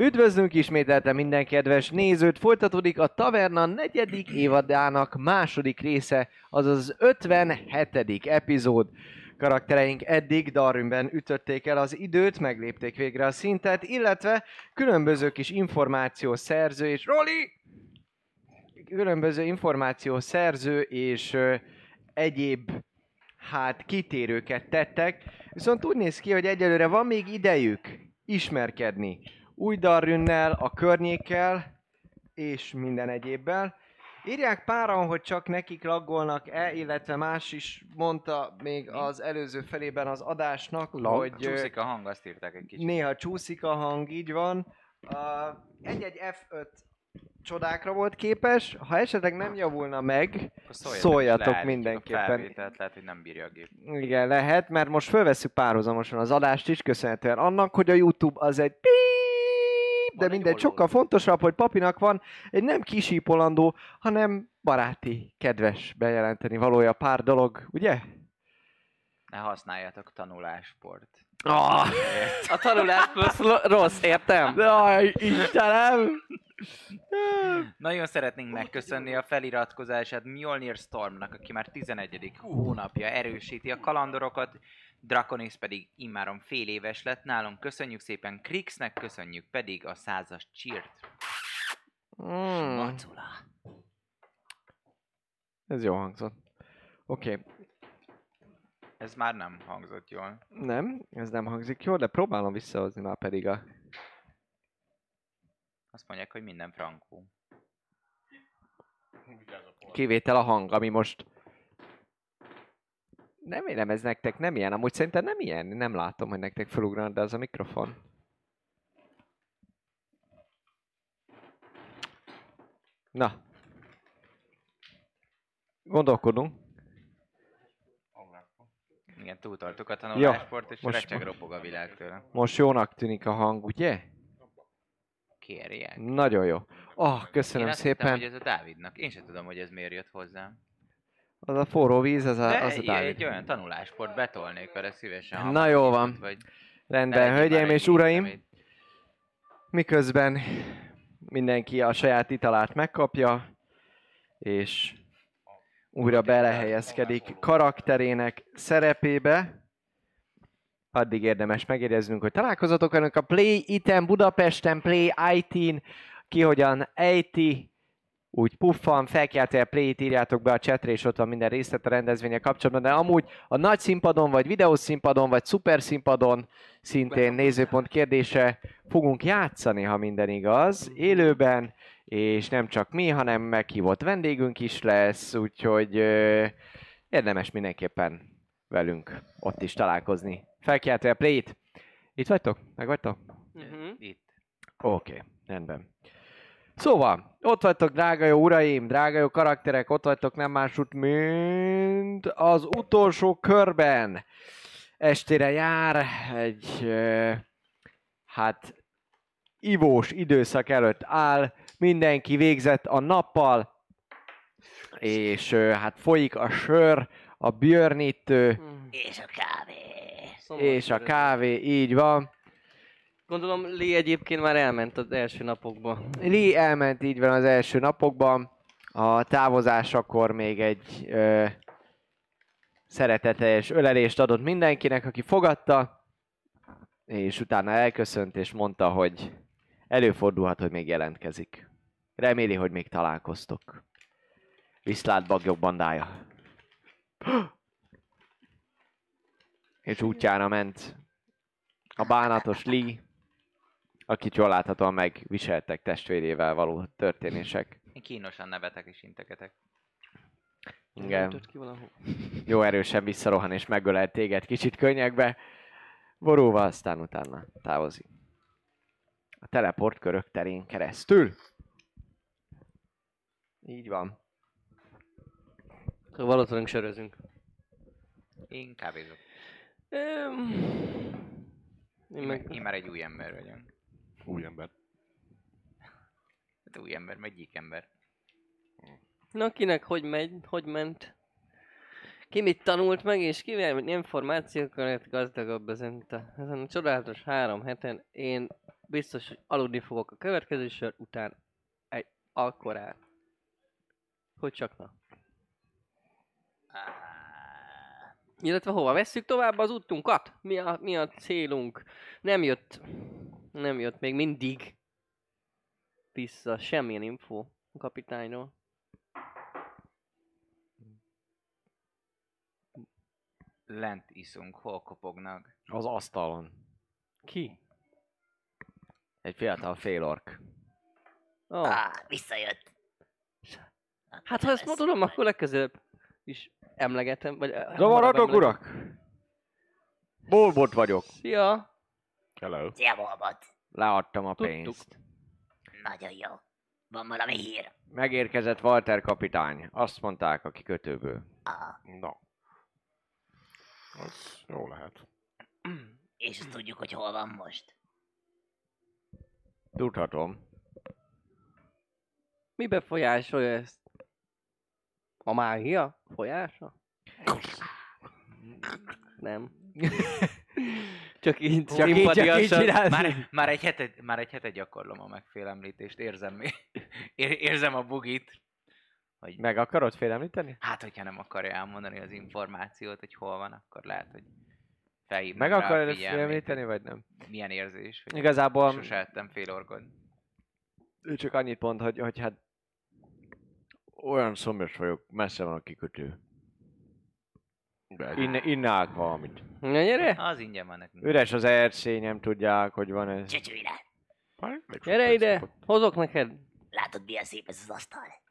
Üdvözlünk ismételten minden kedves nézőt! Folytatódik a Taverna negyedik évadának második része, azaz az 57. epizód. Karaktereink eddig Darwinben ütötték el az időt, meglépték végre a szintet, illetve különböző kis információs szerző és Roli! Különböző információs szerző és ö, egyéb hát kitérőket tettek, viszont úgy néz ki, hogy egyelőre van még idejük ismerkedni új Darünnel, a környékkel és minden egyébbel. Írják páran, hogy csak nekik laggolnak-e, illetve más is mondta még az előző felében az adásnak, hogy ö, Csúszik a hang, azt írták egy kicsit. néha csúszik a hang, így van. Egy-egy F5 csodákra volt képes, ha esetleg nem javulna meg, szóljatok és leállítjuk mindenképpen. A felvételt, lehet, hogy nem bírja a gép. Igen, lehet, mert most fölveszük párhuzamosan az adást is, köszönhetően annak, hogy a YouTube az egy píp, de egy mindegy, sokkal fontosabb, hogy papinak van egy nem kisípolandó, hanem baráti, kedves bejelenteni valója pár dolog, ugye? Ne használjátok tanulásport. Ah, A tanulás plusz rossz, értem? Jaj, Istenem! Nagyon szeretnénk megköszönni a feliratkozását Mjolnir Stormnak, aki már 11. hónapja erősíti a kalandorokat, Draconis pedig immáron fél éves lett nálunk. Köszönjük szépen Krixnek, köszönjük pedig a százas csírt. Mm, Macula. ez jó hangzott. Oké, okay. Ez már nem hangzott jól. nem, ez nem hangzik jól, de próbálom visszahozni már pedig a... Azt mondják, hogy minden frankó. Kivétel a hang, ami most... Nem érem, ez nektek nem ilyen. Amúgy szerintem nem ilyen. Nem látom, hogy nektek felugranak, de az a mikrofon. Na. Gondolkodunk. Igen, túltartuk a tanulásport, és most- recseg ropog a világ tőle. Most jónak tűnik a hang, ugye? Kérják. Nagyon jó. Oh, köszönöm Én azt szépen. hittem, hogy ez a Dávidnak. Én sem tudom, hogy ez miért jött hozzám. Az a forró víz, az a, De az a Dávid. egy olyan tanulásport betolnék vele szívesen. Na jó van. Vagy Rendben, hölgyeim és uraim, miközben mindenki a saját italát megkapja, és újra belehelyezkedik karakterének szerepébe, addig érdemes megjegyeznünk, hogy találkozatok önök a Play Item Budapesten, Play IT-n, ki hogyan ejti, úgy puffan, felkiáltójel play írjátok be a chatre, és ott van minden részlet a rendezvénye kapcsolatban, de amúgy a nagy színpadon, vagy videós színpadon, vagy szuper színpadon szintén nézőpont kérdése fogunk játszani, ha minden igaz, élőben, és nem csak mi, hanem meghívott vendégünk is lesz, úgyhogy ö, érdemes mindenképpen velünk ott is találkozni. Felkiáltójel play-t. Itt vagytok? Meg vagytok? Mhm. Itt. Oké, okay, rendben. Szóval, ott vagytok, drága jó uraim, drága jó karakterek, ott vagytok nem másút, mint az utolsó körben. Estére jár egy, ö, hát, ivós időszak előtt áll, mindenki végzett a nappal, és hát folyik a sör, a björnítő, És a kávé. Szomorú és a kávé, így van. Gondolom Lee egyébként már elment az első napokban. Lee elment így van az első napokban. A távozásakor még egy ö, szereteteljes ölelést adott mindenkinek, aki fogadta, és utána elköszönt, és mondta, hogy előfordulhat, hogy még jelentkezik. Reméli, hogy még találkoztok. Viszlát bagyok bandája. És útjára ment a bánatos Lee, akit jól láthatóan megviseltek testvérével való történések. Én kínosan nevetek és integetek. Igen, jó erősen visszarohan és megölel téged kicsit könnyekbe. Borulva aztán utána távozik. A teleport körök terén keresztül. Így van. Akkor valószínűleg sörözünk. Én kávézok. Öm, Én Én, meg... én már egy új ember vagyok. Új ember. Hát új ember, meg gyík ember. Na kinek hogy megy, hogy ment? Ki mit tanult meg, és kivel információkkal lett gazdagabb ezen a, ezen a csodálatos három heten. Én biztos, hogy aludni fogok a következő sör után egy akkorát. Hogy csak na. Illetve hova vesszük tovább az útunkat? Mi a, mi a célunk? Nem jött, nem jött még mindig vissza semmilyen info a kapitányról. Lent iszunk, hol kopognak. Az asztalon. Ki? Egy fiatal félork. Oh. ah, visszajött. Akkor Hát ha ezt ma tudom, akkor legközelebb is emlegetem, vagy... Zavarodok, emlegetem. urak! Bolbot vagyok. Szia! Hello. Szia, Bolbot. Leadtam a Tudtuk. pénzt. Nagyon jó. Van valami hír? Megérkezett Walter kapitány. Azt mondták a kikötőből. Ah, Na. Az jó lehet. és azt tudjuk, hogy hol van most. Tudhatom. Mi befolyásolja ezt? A mágia folyása? Nem. Csak így, Csak így, csak így. Már, már, egy hete, már egy hete gyakorlom a megfélemlítést, érzem. Ér, érzem a bugit. Hogy, Meg akarod félemlíteni? hát, hogyha nem akarja elmondani az információt, hogy hol van, akkor lehet, hogy felhívnak Meg akarod félemlíteni, vagy nem? Milyen érzés, hogy Igazából sose ettem fél orkod. ő csak annyit mond, hogy, hogy hát olyan szomjas vagyok, messze van a kikötő. Inne, innák valamit. Na gyere! Az ingyen van nekünk. Üres az erszény, nem tudják, hogy van ez. Csöcsülj Gyere ide! Hozok neked! Látod, milyen szép ez az asztal?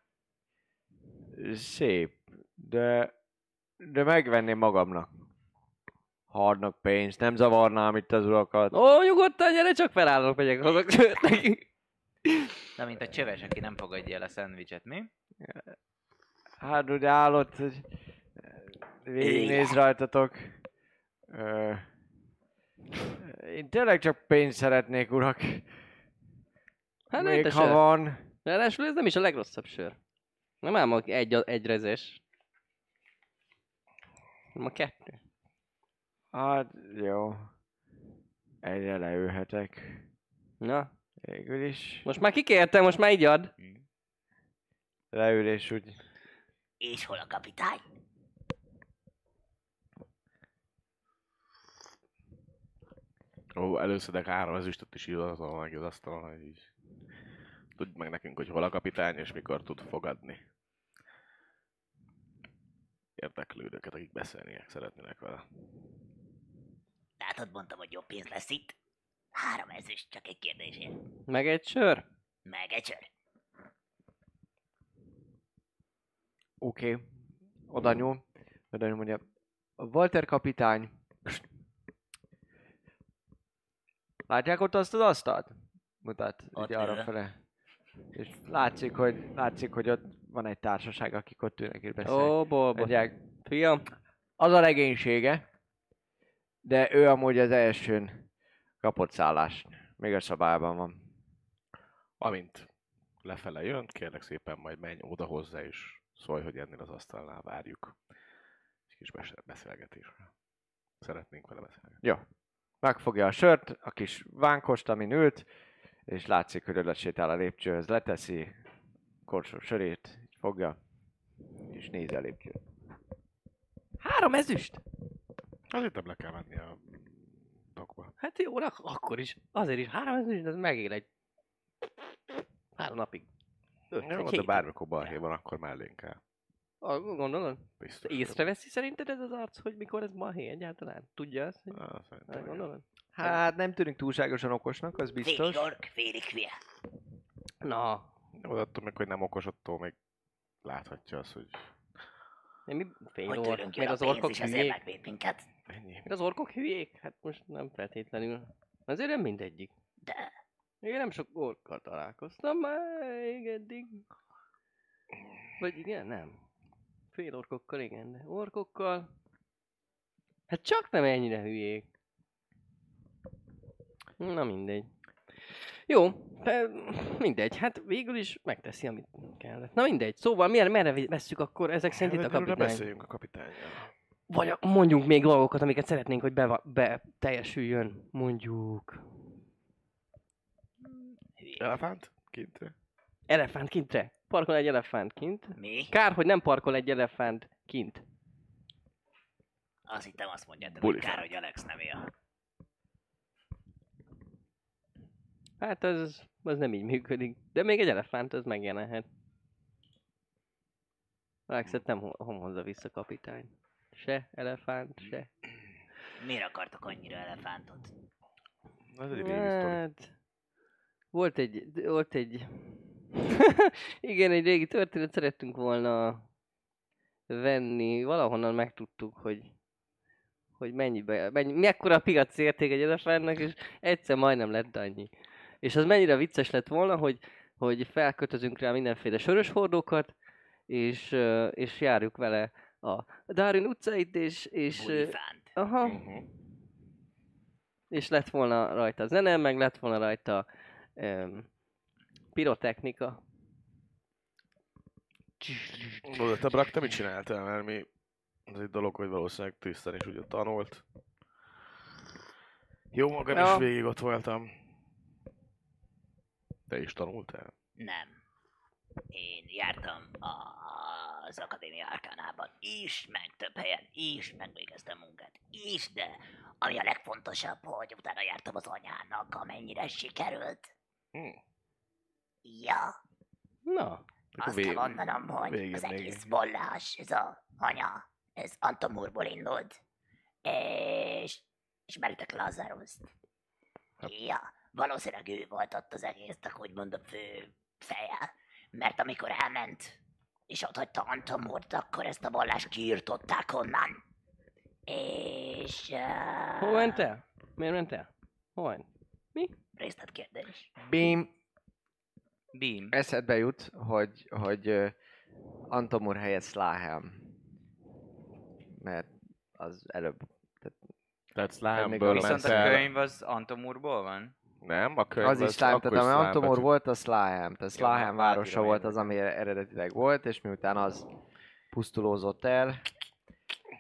Szép, de, de megvenném magamnak. Ha adnak pénzt, nem zavarnám itt az urakat. Ó, nyugodtan, gyere, csak felállok, megyek, hozok neki. Na, mint a csöves, aki nem fogadja el a szendvicset, mi? Hát úgy állott, hogy végignéz rajtatok. Ö, én tényleg csak pénzt szeretnék, urak. Hát Még nem ha sör. van. Ráadásul ez nem is a legrosszabb sör. Nem ám a egy, egy rezes. Nem a kettő. Hát jó. Egyre leülhetek. Na, Végül is. most már kikértem, most már így ad. Leülés úgy. És hol a kapitány? Ó, előszedek három ezüstöt is igazol meg az asztalon, hogy így tudd meg nekünk, hogy hol a kapitány és mikor tud fogadni. Érdeklődőket, akik beszélniek szeretnének vele. Látod, mondtam, hogy jobb pénz lesz itt. Három ezüst, csak egy kérdésért. Meg egy sör. Meg egy sör. Oké. Okay. Oda nyúl. Oda nyúl, mondja. Walter kapitány. Látják ott azt az asztalt? Mutat így arra fele. És látszik, hogy, látszik, hogy ott van egy társaság, akik ott ülnek és beszélnek. Ó, bolbot. Mondják, Fiam, az a legénysége, de ő amúgy az elsőn kapott szállást. Még a szabályban van. Amint lefele jön, kérlek szépen majd menj oda hozzá és szólj, hogy ennél az asztalnál várjuk. Egy kis bes- beszélgetésre. Szeretnénk vele beszélni. Jó. Megfogja a sört, a kis vánkost, amin ült, és látszik, hogy oda sétál a lépcsőhöz, leteszi, korsó sörét, így fogja, és nézi a lépcsőt. három ezüst? Azért nem le kell menni a dokba. Hát jó, ak- akkor is. Azért is három ezüst, ez megél egy három napig. Egy de bármikor balhé van, akkor mellénk kell. Ah, Gondolod? Biztos. Észreveszi szerinted ez az arc, hogy mikor ez balhé egyáltalán? Tudja ezt? Hogy... Ah, szerintem Hát, gondolod? Hát nem tűnik túlságosan okosnak, az biztos. Félig ork, félig hülye. Na, de attól még, hogy nem okos, attól még láthatja azt, hogy nem mi fél Hogy ork, meg a az orkok hülyék. minket. ennyi. Meg az orkok hülyék? Hát most nem feltétlenül. Azért nem mindegyik. De Én nem sok orkkal találkoztam még eddig. Vagy igen, nem. Fél orkokkal igen, de orkokkal... Hát csak nem ennyire hülyék. Na mindegy. Jó, e, mindegy, hát végül is megteszi, amit kellett. Na mindegy, szóval miért, merre vesszük akkor ezek szerint itt a kapitány? beszéljünk a kapitányjal. Vagy mondjunk még dolgokat, amiket szeretnénk, hogy be, be teljesüljön. Mondjuk. Elefánt? Kintre? Elefánt kintre. Parkol egy elefánt kint. Mi? Kár, hogy nem parkol egy elefánt kint. Azt hittem azt mondjátok, hogy Bulifánt. kár, hogy Alex nem él. Hát az, az nem így működik. De még egy elefánt az megjelenhet. Alexet nem ho- hom hozza vissza kapitány. Se elefánt, se. Miért akartok annyira elefántot? Ez egy. Hát, volt egy, volt egy, igen, egy régi történet, szerettünk volna venni, valahonnan megtudtuk, hogy hogy mennyibe, mennyi, mekkora a piac érték egy elefántnak, és egyszer majdnem lett annyi. És az mennyire vicces lett volna, hogy, hogy felkötözünk rá mindenféle sörös hordókat, és, és járjuk vele a Darin utcait, és, és Bulifánt. aha, Uh-huh. és lett volna rajta zene, meg lett volna rajta pirotechnika. Oda te Brak, te mit csináltál? Mert mi... Ez egy dolog, hogy valószínűleg Tristan is ugye tanult. Jó magam Ja. is végig ott voltam. Te is tanultál? Nem. Én jártam a- az Akadémia Arkánában is, meg több helyen is, megvégeztem munkát is, de ami a legfontosabb, hogy utána jártam az anyának, amennyire sikerült. Hm. Ja, Na, azt vég- kell mondanom, hogy végén az még. egész bollás, ez a anya, ez Antomurból indult. És ismeritek Lazaruszt? Hát- Ja, valószínűleg ő volt ott az egésznek úgymond a fő feje. Mert amikor elment, és ott hagyta Antomurt, akkor ezt a vallást kiirtották onnan. És... Uh, hol ment el? Miért ment el? Hol ment? Részletkérdés. Bím, Beam. eszedbe jut, hogy, hogy ö, Antomur helyett Slahem. Mert az előbb. Tehát még Slime-ből a- Viszont a könyv az Antomurból van? Nem, a könyv Az is Slime, akkor tehát ami Antomur betű. volt, az Slahem. Tehát Jó, Slahem hát városa volt az, ami eredetileg volt, és miután az pusztulózott el,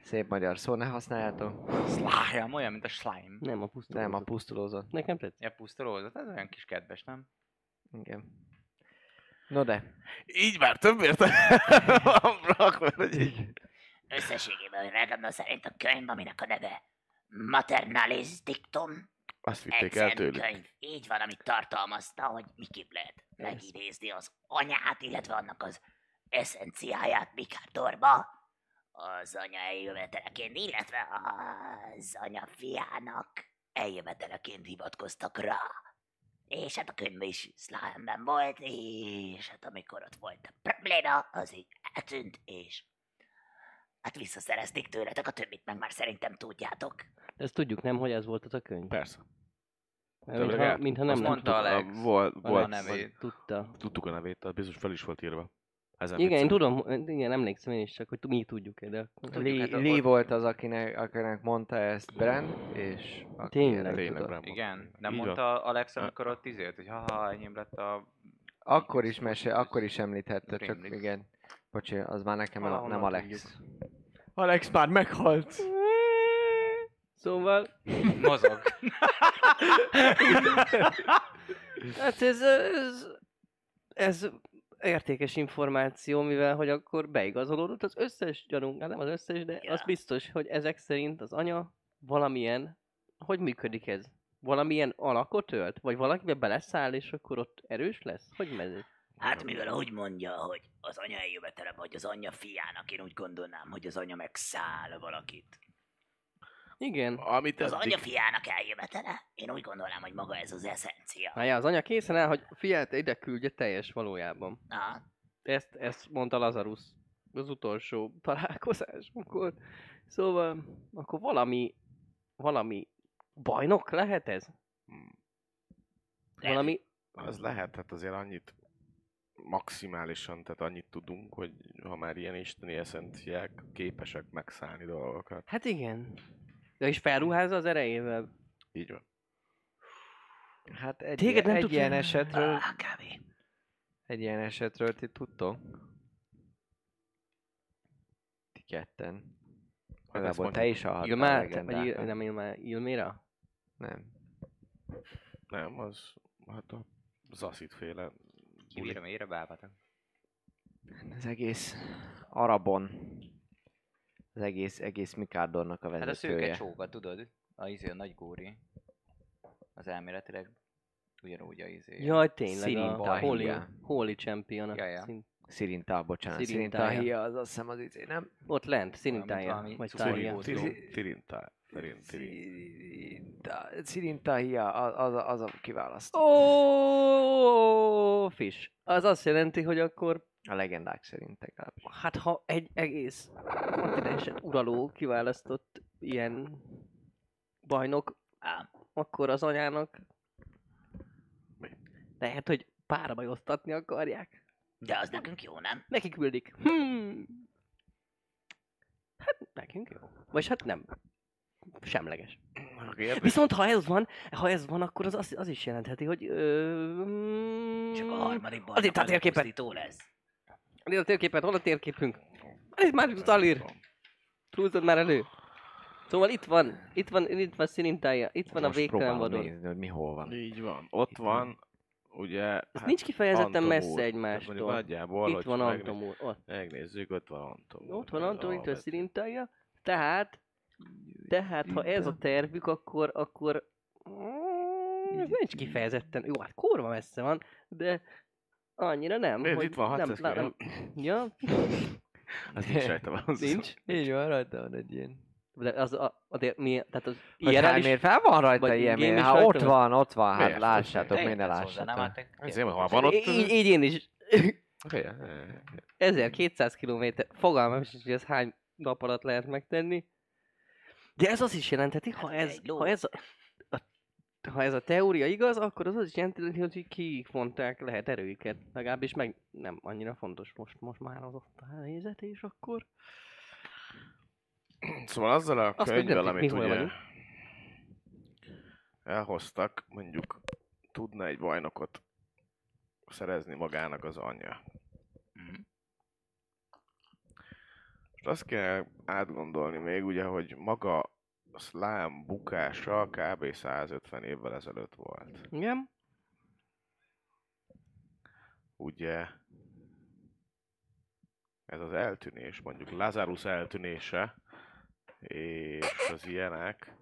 szép magyar szó ne használjátok. Slime, olyan, mint a slime. Nem, a pusztuló. Nem, a pusztulózott. Nekem tetszik. Ja, pusztolózott, ez olyan kis kedves, nem? Igen. No de, Így már több érte van Brak, mert hogy így... Összességében legalább szerint a könyv, aminek a neve Maternalis Dictum, Azt vitték el tőlük. könyv. Így van, amit tartalmazta, hogy miképp lehet megidézni az anyát, illetve annak az eszenciáját Mikádorba, az anya eljöveteleként, illetve az anya fiának eljöveteleként hivatkoztak rá. És hát a könyv is Slimeben volt, és hát amikor ott volt a probléma, az így eltűnt, és hát visszaszerezték tőletek, a többit meg már szerintem tudjátok. De ezt tudjuk nem, hogy ez volt az a könyv. Persze. Mintha, mintha nem nem mondta tudta. Alex. Volt, a volt, nevét. Tudta. Tudtuk a nevét, tehát biztos fel is volt írva. Ezen Igen, én tudom, igen, emlékszem én is csak, hogy mi tudjuk de Lee, hát Lee ott- volt az, akinek, akinek mondta ezt Bren, és aki Tényleg? Tényleg. Igen, nem mondta Alex, amikor ott izélt, hogy haha, enyém lett a... Akkor is mesél, akkor is említette, csak igen. Bocsi, az már nekem el, nem Alex. tudjuk. Alex már meghalt. Szóval, Mozog. hát ez, ez, ez értékes információ, mivel hogy akkor beigazolódott az összes gyanunk, hát nem az összes, de Ja. az biztos, hogy ezek szerint az anya valamilyen, hogy működik ez? Valamilyen alakot ölt? Vagy valakibe beleszáll, és akkor ott erős lesz? Hogy megy? Hát mivel úgy mondja, hogy az anya eljövetele vagy az anyja fiának, én úgy gondolnám, hogy az anya megszáll valakit. Igen. Amit Az anya fiának eljövetele, én úgy gondolnám, hogy maga ez az eszencia. Na ja, az anya készen áll, hogy fiát ide küldje teljes valójában. Na, Ezt, ezt mondta Lazarus az utolsó találkozásunkkor. Szóval, akkor valami, valami bajnok lehet ez? Hmm. Valami, Az lehet, hát azért annyit maximálisan, tehát annyit tudunk, hogy ha már ilyen isteni eszenciák képesek megszállni dolgokat. hát igen. De is felruházza az erejével. Így van. Hát egy, Téged nem egy ilyen esetről, ah, kávé. egy ilyen esetről ti tudtok? Ti ketten. Igazából te is hallhattál Ilmár, vagy legendákat. Il, nem Ilmira? Nem. Nem, az... Hát a Zaszit féle. Kivírem ére bálvatak. Az egész Arabon. Az egész, egész Mikádornak a Hát a szőke vezetője. csóka, tudod? A izé a nagy góri. Az elméletileg ugyanúgy a izé. Jaj, tényleg, Szirinta a Holy, hívja. Holy Champion. Ja, ja. Szint- Szirinta, bocsánat. Szirintája. Szirinta az azt hiszem az izé, nem? Ott lent, Szirintája. Vagy cuccorí Tája. volt. Tirinta. Tirinta. Szirinta, Szirinta hia, az, az, a- az a kiválasztó. Ó, fish. Az azt jelenti, hogy akkor, A legendák szerint legalábbis. hát ha egy egész kontinenset uraló kiválasztott ilyen bajnok, akkor az anyának lehet, hogy párba osztatni akarják. De az nekünk jó, nem? Neki küldik. Hmm. Hát nekünk jó. Vagy hát nem. Semleges. Viszont ha ez van, ha ez van, akkor az, az, az is jelentheti, hogy... Ö, mm, Csak a harmadik bajnok Azért a az a térképet. pusztító lesz. Azért a térképet, hol a térképünk? Ez már Zalir. Húzod már elő. Szóval itt van, itt van, itt van Szinintája, itt van a Most végtelen próbálom vadon. nézni, hogy mi hol van. Így van. Ott van, ugye... Ez hát nincs kifejezetten Antomúr. messze egymástól. Nagyjából, Itt van megné- Antomúr, ott. Megnézzük, ott van Antomúr. Ott van Anton, itt van. Szinintája. Tehát, tehát ha ez a tervük, akkor, akkor ez nincs kifejezetten, jó, hát kurva messze van, de annyira nem. Nézd, hogy itt van nem, 600 nem, nem, Ja, Az nincs rajta van. nincs. Így van, rajta van egy ilyen. De az, a, azért mi, tehát az IRL hát is, miért fel van rajta vagy ilyen? is Hát ott van? van, ott van, hát Miért? lássátok, miért ne lássátok. Ezért, ha van ott... így, így én is. Oké, ja, ja, ja. 1200 km, fogalmam is, hogy ez hány nap alatt lehet megtenni. De ez azt is jelentheti, ha Hát ez, ha ez a, a, ha ez a teória igaz, akkor az az is jelenti, hogy kivonták lehet erőiket. Legalábbis meg nem annyira fontos most, most már az ott a helyzet, és akkor... Szóval azzal a Azt könyvvel, amit ugye vagyunk. elhoztak, mondjuk tudna egy bajnokot szerezni magának az anyja. Mhm. Most azt kell átgondolni még, ugye, hogy maga a szlám bukása kb. 150 évvel ezelőtt volt. Igen? Ugye ez az eltűnés, mondjuk Lazarus eltűnése, és az ilyenek,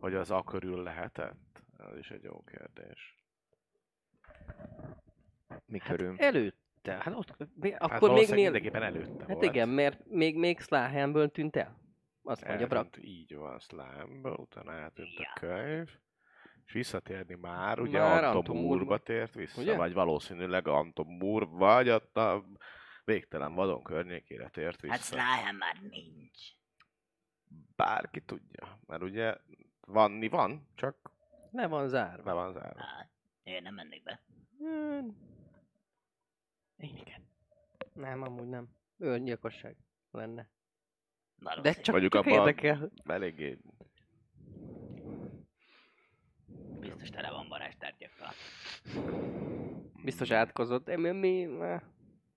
hogy az a körül lehetett? Ez is egy jó kérdés. Mi körül? Előtte. Hát ott, mi, Hát akkor még miért... mindenképpen előtte Hát volt. igen, mert még, még Sláhenből tűnt el. Azt mondja Brak. Így van, Slime-ből, utána Ja. a könyv, és visszatérni már, ugye Már Anton Antomúrba. Moore-ba tért vissza, Ugye? vagy valószínűleg Anton Moore, vagy ott a végtelen vadon környékére tért vissza. Hát Slyhem már nincs. Bárki tudja, mert ugye vanni van, csak Le van zárva. be van zárva. Hát, én nem mennék be. Hmm. Én igen. Nem, amúgy nem. Öngyilkosság lenne. De Valószínű. csak, Mondjuk csak abban- érdekel. Eléggé Biztos tele van varázstárgyakkal. Biztos átkozott. De mi, mi, ne.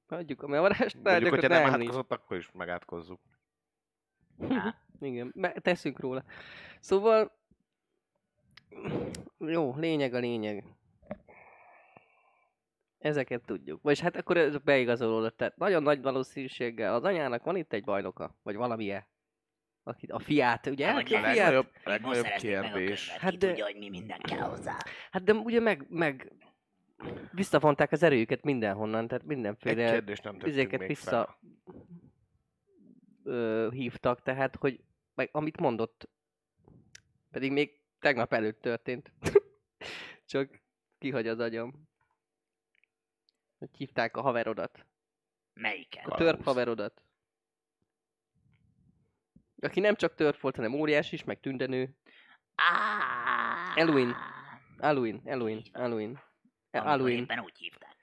Hagyjuk, a varázs Mondjuk, hogyha nem nem átkozott, akkor is megátkozzuk. Igen, me- teszünk róla. Szóval... Jó, lényeg a lényeg. Ezeket tudjuk. Vagy hát akkor ez beigazolódott. Tehát nagyon nagy valószínűséggel az anyának van itt egy bajnoka. Vagy valamilyen. Aki, a fiát, ugye? Hát, a fiát. legnagyobb, legnagyobb szerezték meg a kérdés. könyvet. Hát de- tudja, hogy mi minden kell hozzá. Hát de ugye meg, meg visszavonták az erőjüket mindenhonnan, tehát Egy mindenféle kérdést nem izéket vissza ö, hívtak, tehát hogy meg amit mondott, pedig még tegnap előtt történt. Csak kihagy az agyam. Hogy hívták a haverodat. Melyiken? A törp haverodat. Aki nem csak törp volt, hanem óriás is, meg tündenő. Ah, Eluin. Eluin, Aluin. Amikor Aluin. éppen úgy hívták.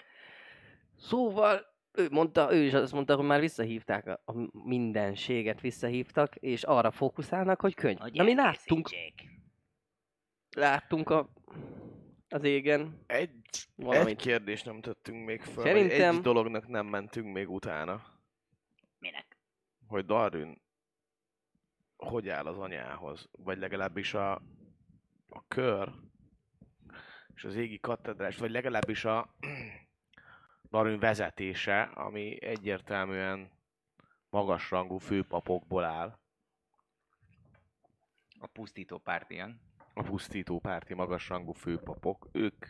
Szóval ő mondta, ő is azt mondta, hogy már visszahívták a, a mindenséget, visszahívtak, és arra fókuszálnak, hogy könyv. Hogy Na mi láttunk, láttunk a, az égen Egy, egy valamit. kérdést nem tettünk még fel, Szerintem- Szerintem... egy dolognak nem mentünk még utána, Minek? hogy Darwin hogy áll az anyához, vagy legalábbis a, a kör és az égi katedrás, vagy legalábbis a Darwin vezetése, ami egyértelműen magasrangú főpapokból áll. A pusztító párt ilyen. A pusztító párti magasrangú főpapok, ők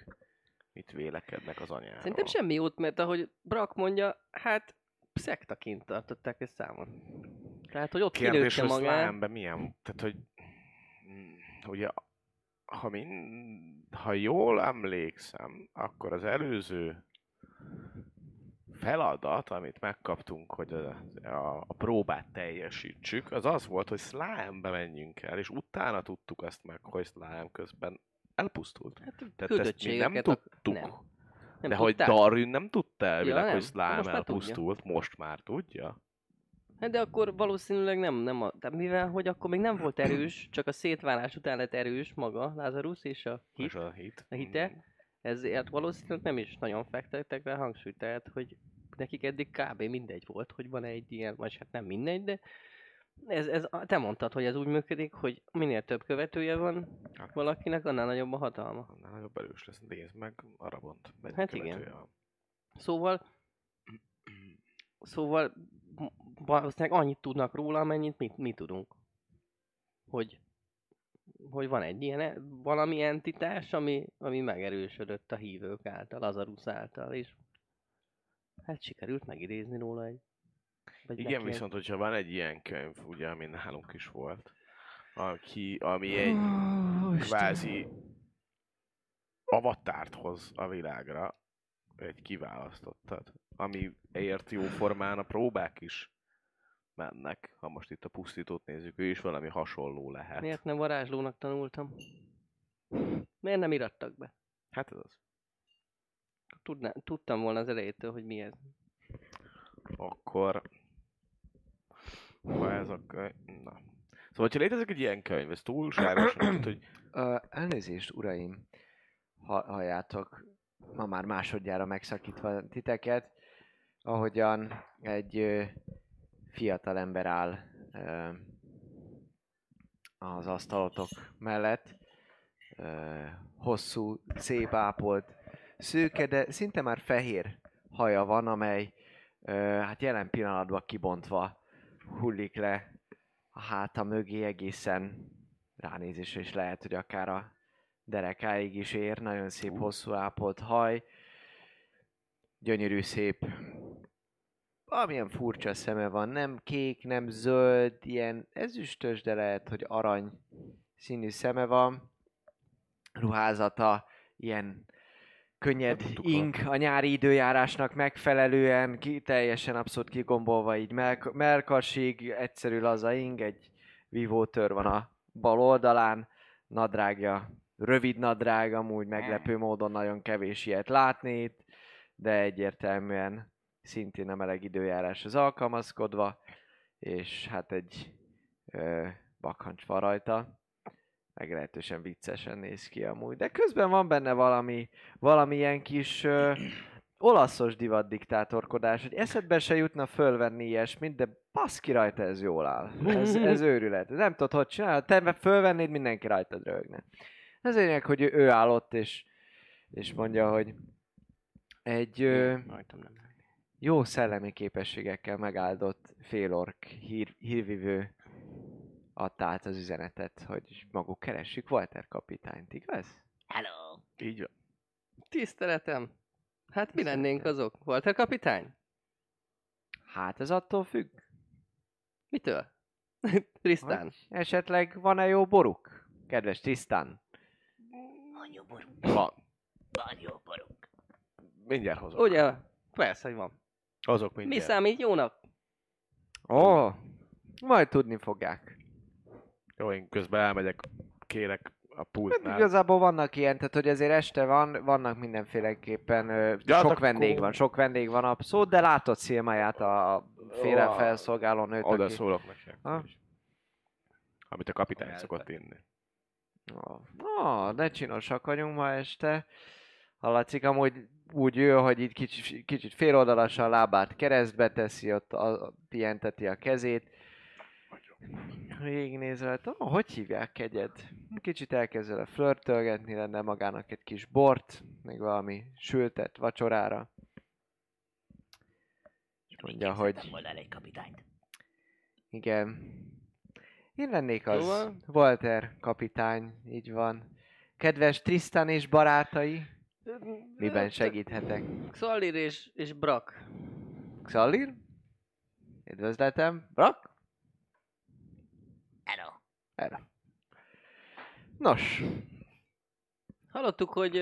mit vélekednek az anyáról? Szerintem semmi jót, mert ahogy Brak mondja, hát szektaként tartották ezt számon. Tehát, hogy ott Kérdés, hogy magát. Milyen, tehát hogy mm, ugye, ha, min, ha jól emlékszem, akkor az előző feladat, amit megkaptunk, hogy a, a, a próbát teljesítsük, az az volt, hogy Slámbe menjünk el, és utána tudtuk azt meg, hogy Slám közben elpusztult. Hát, Tehát ezt mi nem tudtuk. nem. Nem De hogy? Darwin nem tudta elvileg, nem. hogy Most Slime már tudja. elpusztult, most már tudja? Hát de akkor valószínűleg nem, nem a, de mivel, hogy akkor még nem volt erős, csak a szétválás után lett erős maga Lazarus és a hit, És a hit. a hite, ezért valószínűleg nem is nagyon fektettek rá hangsúlyt, tehát hogy nekik eddig kb. mindegy volt, hogy van egy ilyen, vagy hát nem mindegy, de ez, ez, te mondtad, hogy ez úgy működik, hogy minél több követője van Hát. valakinek, annál nagyobb a hatalma. Annál nagyobb erős lesz. Nézd meg, Arabont. Mennyi Hát igen. van. Szóval, szóval valószínűleg annyit tudnak róla, amennyit mi, mi tudunk. Hogy, hogy van egy ilyen, valami entitás, ami, ami megerősödött a hívők által, Lazarus által, és hát sikerült megidézni róla egy... vagy Igen, neki egy- viszont hogyha van egy ilyen könyv, ugye, ami nálunk is volt, aki, ami egy Istenem. kvázi avatárt hoz a világra, egy kiválasztottat, ami ért jó formán a próbák is mennek. Ha most itt a pusztítót nézzük, ő is valami hasonló lehet. Miért nem varázslónak tanultam? Miért nem irattak be? Hát ez az. Tudná, tudtam volna az elejétől, hogy mi ez. Akkor... Ha ez a könyv... Na. Szóval, ha létezik egy ilyen könyv, ez túlságosan, tehát, hogy Ö, elnézést, uraim, ha, halljátok, ma már másodjára megszakítva titeket, ahogyan egy fiatal ember áll ö, az asztalotok mellett, ö, hosszú, szép ápolt, szőke, de szinte már fehér haja van, amely ö, hát jelen pillanatban kibontva hullik le a háta mögé egészen ránézésre is lehet, hogy akár a derekáig is ér, nagyon szép hosszú ápolt haj, gyönyörű szép, valamilyen furcsa szeme van, nem kék, nem zöld, ilyen ezüstös, de lehet, hogy arany színű szeme van, ruházata ilyen könnyed ink a nyári időjárásnak megfelelően, ki, teljesen abszolút kigombolva így melk- melkasig, egyszerű laza ing, egy vívótör van a bal oldalán, nadrágja, rövid nadrág, amúgy meglepő módon nagyon kevés ilyet látni itt, de egyértelműen szintén a meleg időjáráshoz alkalmazkodva, és hát egy ö, bakkancs van rajta, meglehetősen viccesen néz ki amúgy, de közben van benne valami, valami ilyen kis ö, olaszos divat diktátorkodás, hogy eszedbe se jutna fölvenni ilyesmit, de baszki rajta ez jól áll. Ez, ez őrület. Nem tudod, hogy csinál, te fölvennéd, mindenki rajtad rögne. Ez lényeg, hogy ő, ő áll ott, és, és mondja, hogy egy ö, Rajtam nem. Jó szellemi képességekkel megáldott félork hír, hírvivő adta át az üzenetet, hogy maguk keressük Walter kapitányt, igaz? Hello! így van. Tiszteletem! Hát mi lennénk azok? Walter kapitány? Hát ez attól függ. Mitől? Trisztán. Vagy esetleg van-e jó boruk? Kedves Tisztán. Van jó borunk? Van. Van jó borunk. Mindjárt hozok. Ugye? Persze, hogy van. Hozok Mi mindjárt. számít jónak? Ó, majd tudni fogják. Jó, én közben elmegyek, kérek a Hát pultnál. igazából vannak ilyen, tehát hogy azért este van, vannak mindenféleképpen, Ja, sok akkor- vendég van, sok vendég van abszolút, de látod Szilmáját a Ó, felszolgáló nőt, Oda aki... szólok neki. Ha? Amit a kapitány Elfe. szokott inni. Ó, Na, de csinosak vagyunk ma este. Hallatszik amúgy úgy ő, hogy itt kicsit, kicsit féloldalasan lábát keresztbe teszi, ott a, a, pihenteti a kezét. Végignézel, oh, hogy hívják kegyed? Kicsit elkezd vele flörtölgetni, lenne magának egy kis bort, még valami sültet vacsorára. És mondja, hogy volna egy kapitányt. igen, én lennék az Szóval? Walter kapitány, így van. Kedves Tristan és barátai, miben segíthetek? Xalir és, és Brak. Xalir? Üdvözletem. Brak? Hello. Erre. Nos, Hallottuk, hogy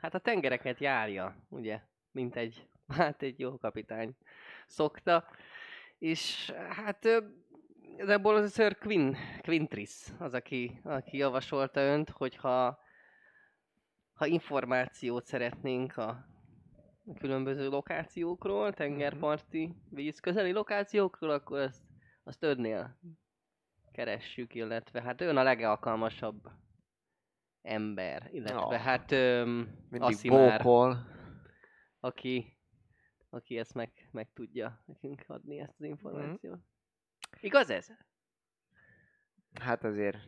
hát a tengereket járja, ugye, mint egy, hát egy jó kapitány szokta. És hát ebből az Sir Quin, Quintris az, aki, aki javasolta önt, hogyha ha információt szeretnénk a különböző lokációkról, tengerparti, vízközeli lokációkról, akkor azt, azt önnél keressük, illetve hát ön a legalkalmasabb ember, illetve Ah. hát öm, Asimár, bókol. aki, aki ezt meg, meg tudja nekünk adni, ezt az információt. Igaz ez? Hát azért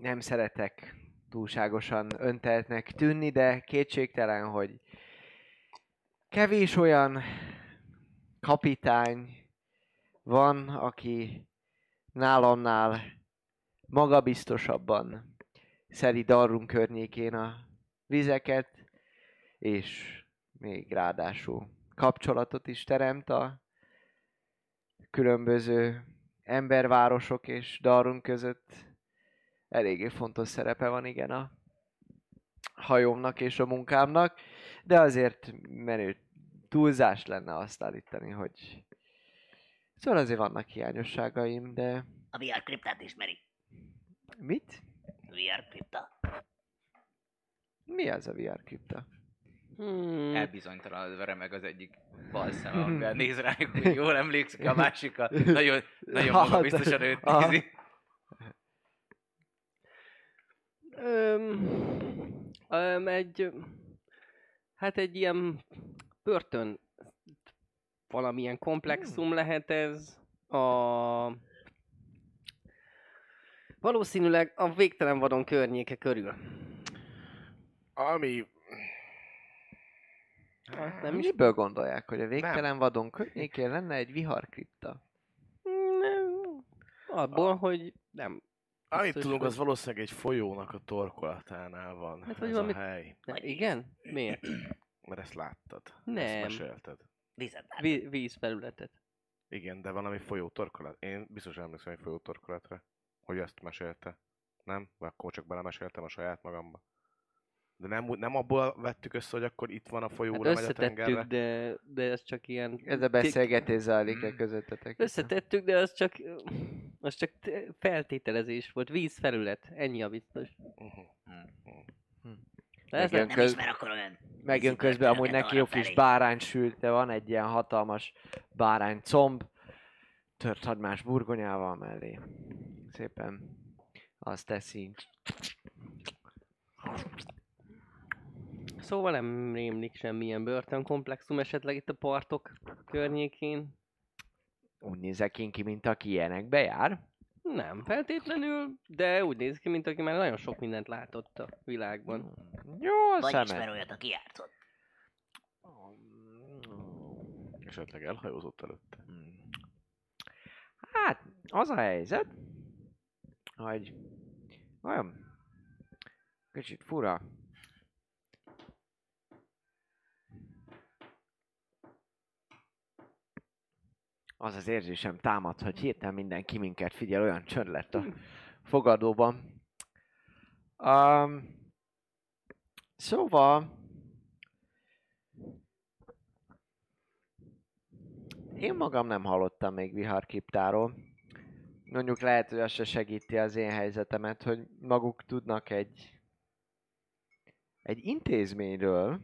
nem szeretek túlságosan önteltnek tűnni, de kétségtelen, hogy kevés olyan kapitány van, aki nálamnál magabiztosabban szedi Darrum környékén a vizeket, és még ráadásul kapcsolatot is teremt a különböző embervárosok és Darun között eléggé fontos szerepe van, igen, a hajómnak és a munkámnak, de azért menő túlzás lenne azt állítani, hogy szóval azért vannak hiányosságaim, de A VR kriptát ismeri. mit? VR kripta. Mi az a VR kripta? Hmm. Elbizonytalanodva remeg az egyik bal szem, amivel néz rájuk, hogy jól emlékszik, a másik a nagyon, nagyon Hát, magabiztosan őt nézi. Öm, öm, egy, hát egy ilyen börtön, valamilyen komplexum lehet ez. A, valószínűleg a végtelen vadon környéke körül. Ami... Hát nem is Miből gondolják, hogy a végtelen vadon környékén lenne egy viharkripta? Nem. Abból, hogy nem. Amit tudunk, az valószínűleg egy folyónak a torkolatánál van Hát, ez valami- a hely. nem. Igen? Miért? Mert ezt láttad. Ezt Nem. mesélted. Vizet lát. Ví- vízfelületet. Igen, de valami folyó torkolat. Én biztos emlékszem egy folyó torkolatra, hogy ezt mesélte. Nem? Vagy akkor csak belemeséltem a saját magamba. De nem, nem abból vettük össze, hogy akkor itt van a folyó, Hát megy a tengerre. de, de ez csak ilyen... Ez a beszélgetés zajlik-e közöttetek? Összetettük, de az csak, az csak te- feltételezés volt. Vízfelület, ennyi a biztos. Uh-huh. De ez Megjön nem, Nem köz- ismer akkor olyan... Megjön közben amúgy neki jó kis bárány sült, de van egy ilyen hatalmas bárány comb, tört hagymás burgonyával mellé. Szépen azt teszi. Szóval nem rémlik semmilyen börtönkomplexum esetleg itt a partok környékén. Úgy nézek én ki, mint aki ilyenekbe jár. Nem feltétlenül, de úgy néz ki, mint aki már nagyon sok mindent látott a világban. Jó a Vagy ismer szemed. olyat, aki játszott. Esetleg elhajózott előtte. Hát, az a helyzet, hogy olyan kicsit fura. Az az érzésem támad, hogy hirtelen mindenki minket figyel, olyan csönd lett a fogadóban. Um, szóval, Én magam nem hallottam még viharkriptáról. Mondjuk lehet, hogy az se segíti az én helyzetemet, hogy maguk tudnak egy egy intézményről,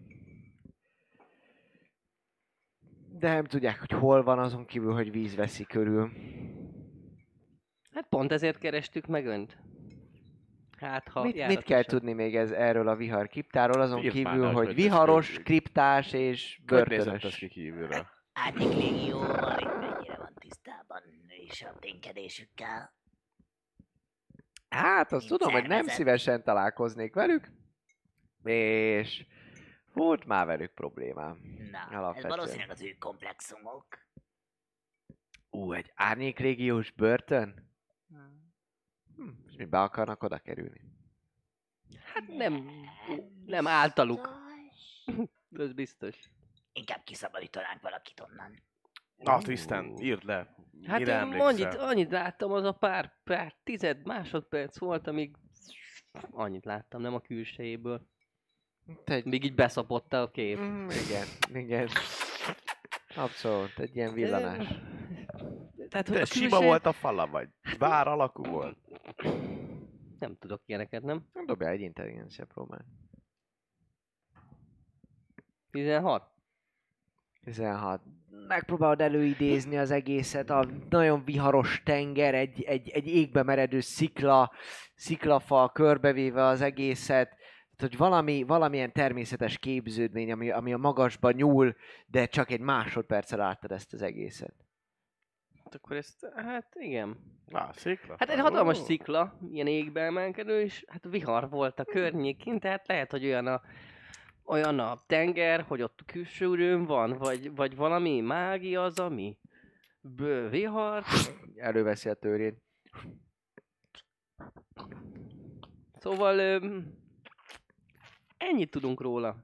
de nem tudják, hogy hol van, azon kívül, hogy víz veszi körül. Hát pont ezért kerestük meg önt. Hát, ha mit, mit kell tudni még ez, erről a viharkriptáról, azon Írd kívül, hogy hogy hogy viharos, ki. kriptás és Hogy börtönös. ki kívülről? Árnyék légióval itt megy. is a ténykedésükkel. Hát azt Mint tudom, hogy nem szívesen találkoznék velük, és volt már velük problémám. Na, ez Alapvetően. valószínűleg az ő komplexumok. Ú, egy árnyékrégiós börtön? Hm, és mi be akarnak oda kerülni? Hát nem, nem általuk. Ez biztos. Inkább kiszabadítanánk valakit onnan. Na, Tristan, írd le. Hát Mire én annyit, annyit láttam, az a pár, pár tized másodperc volt, amíg annyit láttam, nem a külsejéből. Egy... Míg így beszapott a kép. Mm, igen, igen. Abszolút, egy ilyen villanás. Tehát, hogy De a sima külseje- volt a fala, vagy vár alakú volt? Nem tudok ilyeneket, nem? Dobjál egy intelligencia próbát. 16? 16. Megpróbálod előidézni az egészet, a nagyon viharos tenger, egy, egy, egy égbe meredő szikla, sziklafal körbevéve az egészet, tehát, hogy valami, valamilyen természetes képződmény, ami, ami a magasba nyúl, de csak egy másodperccel láttad ezt az egészet. Hát akkor ezt, hát igen. Na, szikla. Hát egy hatalmas szikla, ilyen égbe emelkedő, és hát vihar volt a környékén, tehát lehet, hogy olyan a, olyan a tenger, hogy ott külsőrőn van, vagy, vagy valami mágia az, ami bő vihar. Előveszi a törét. Szóval öm, ennyit tudunk róla.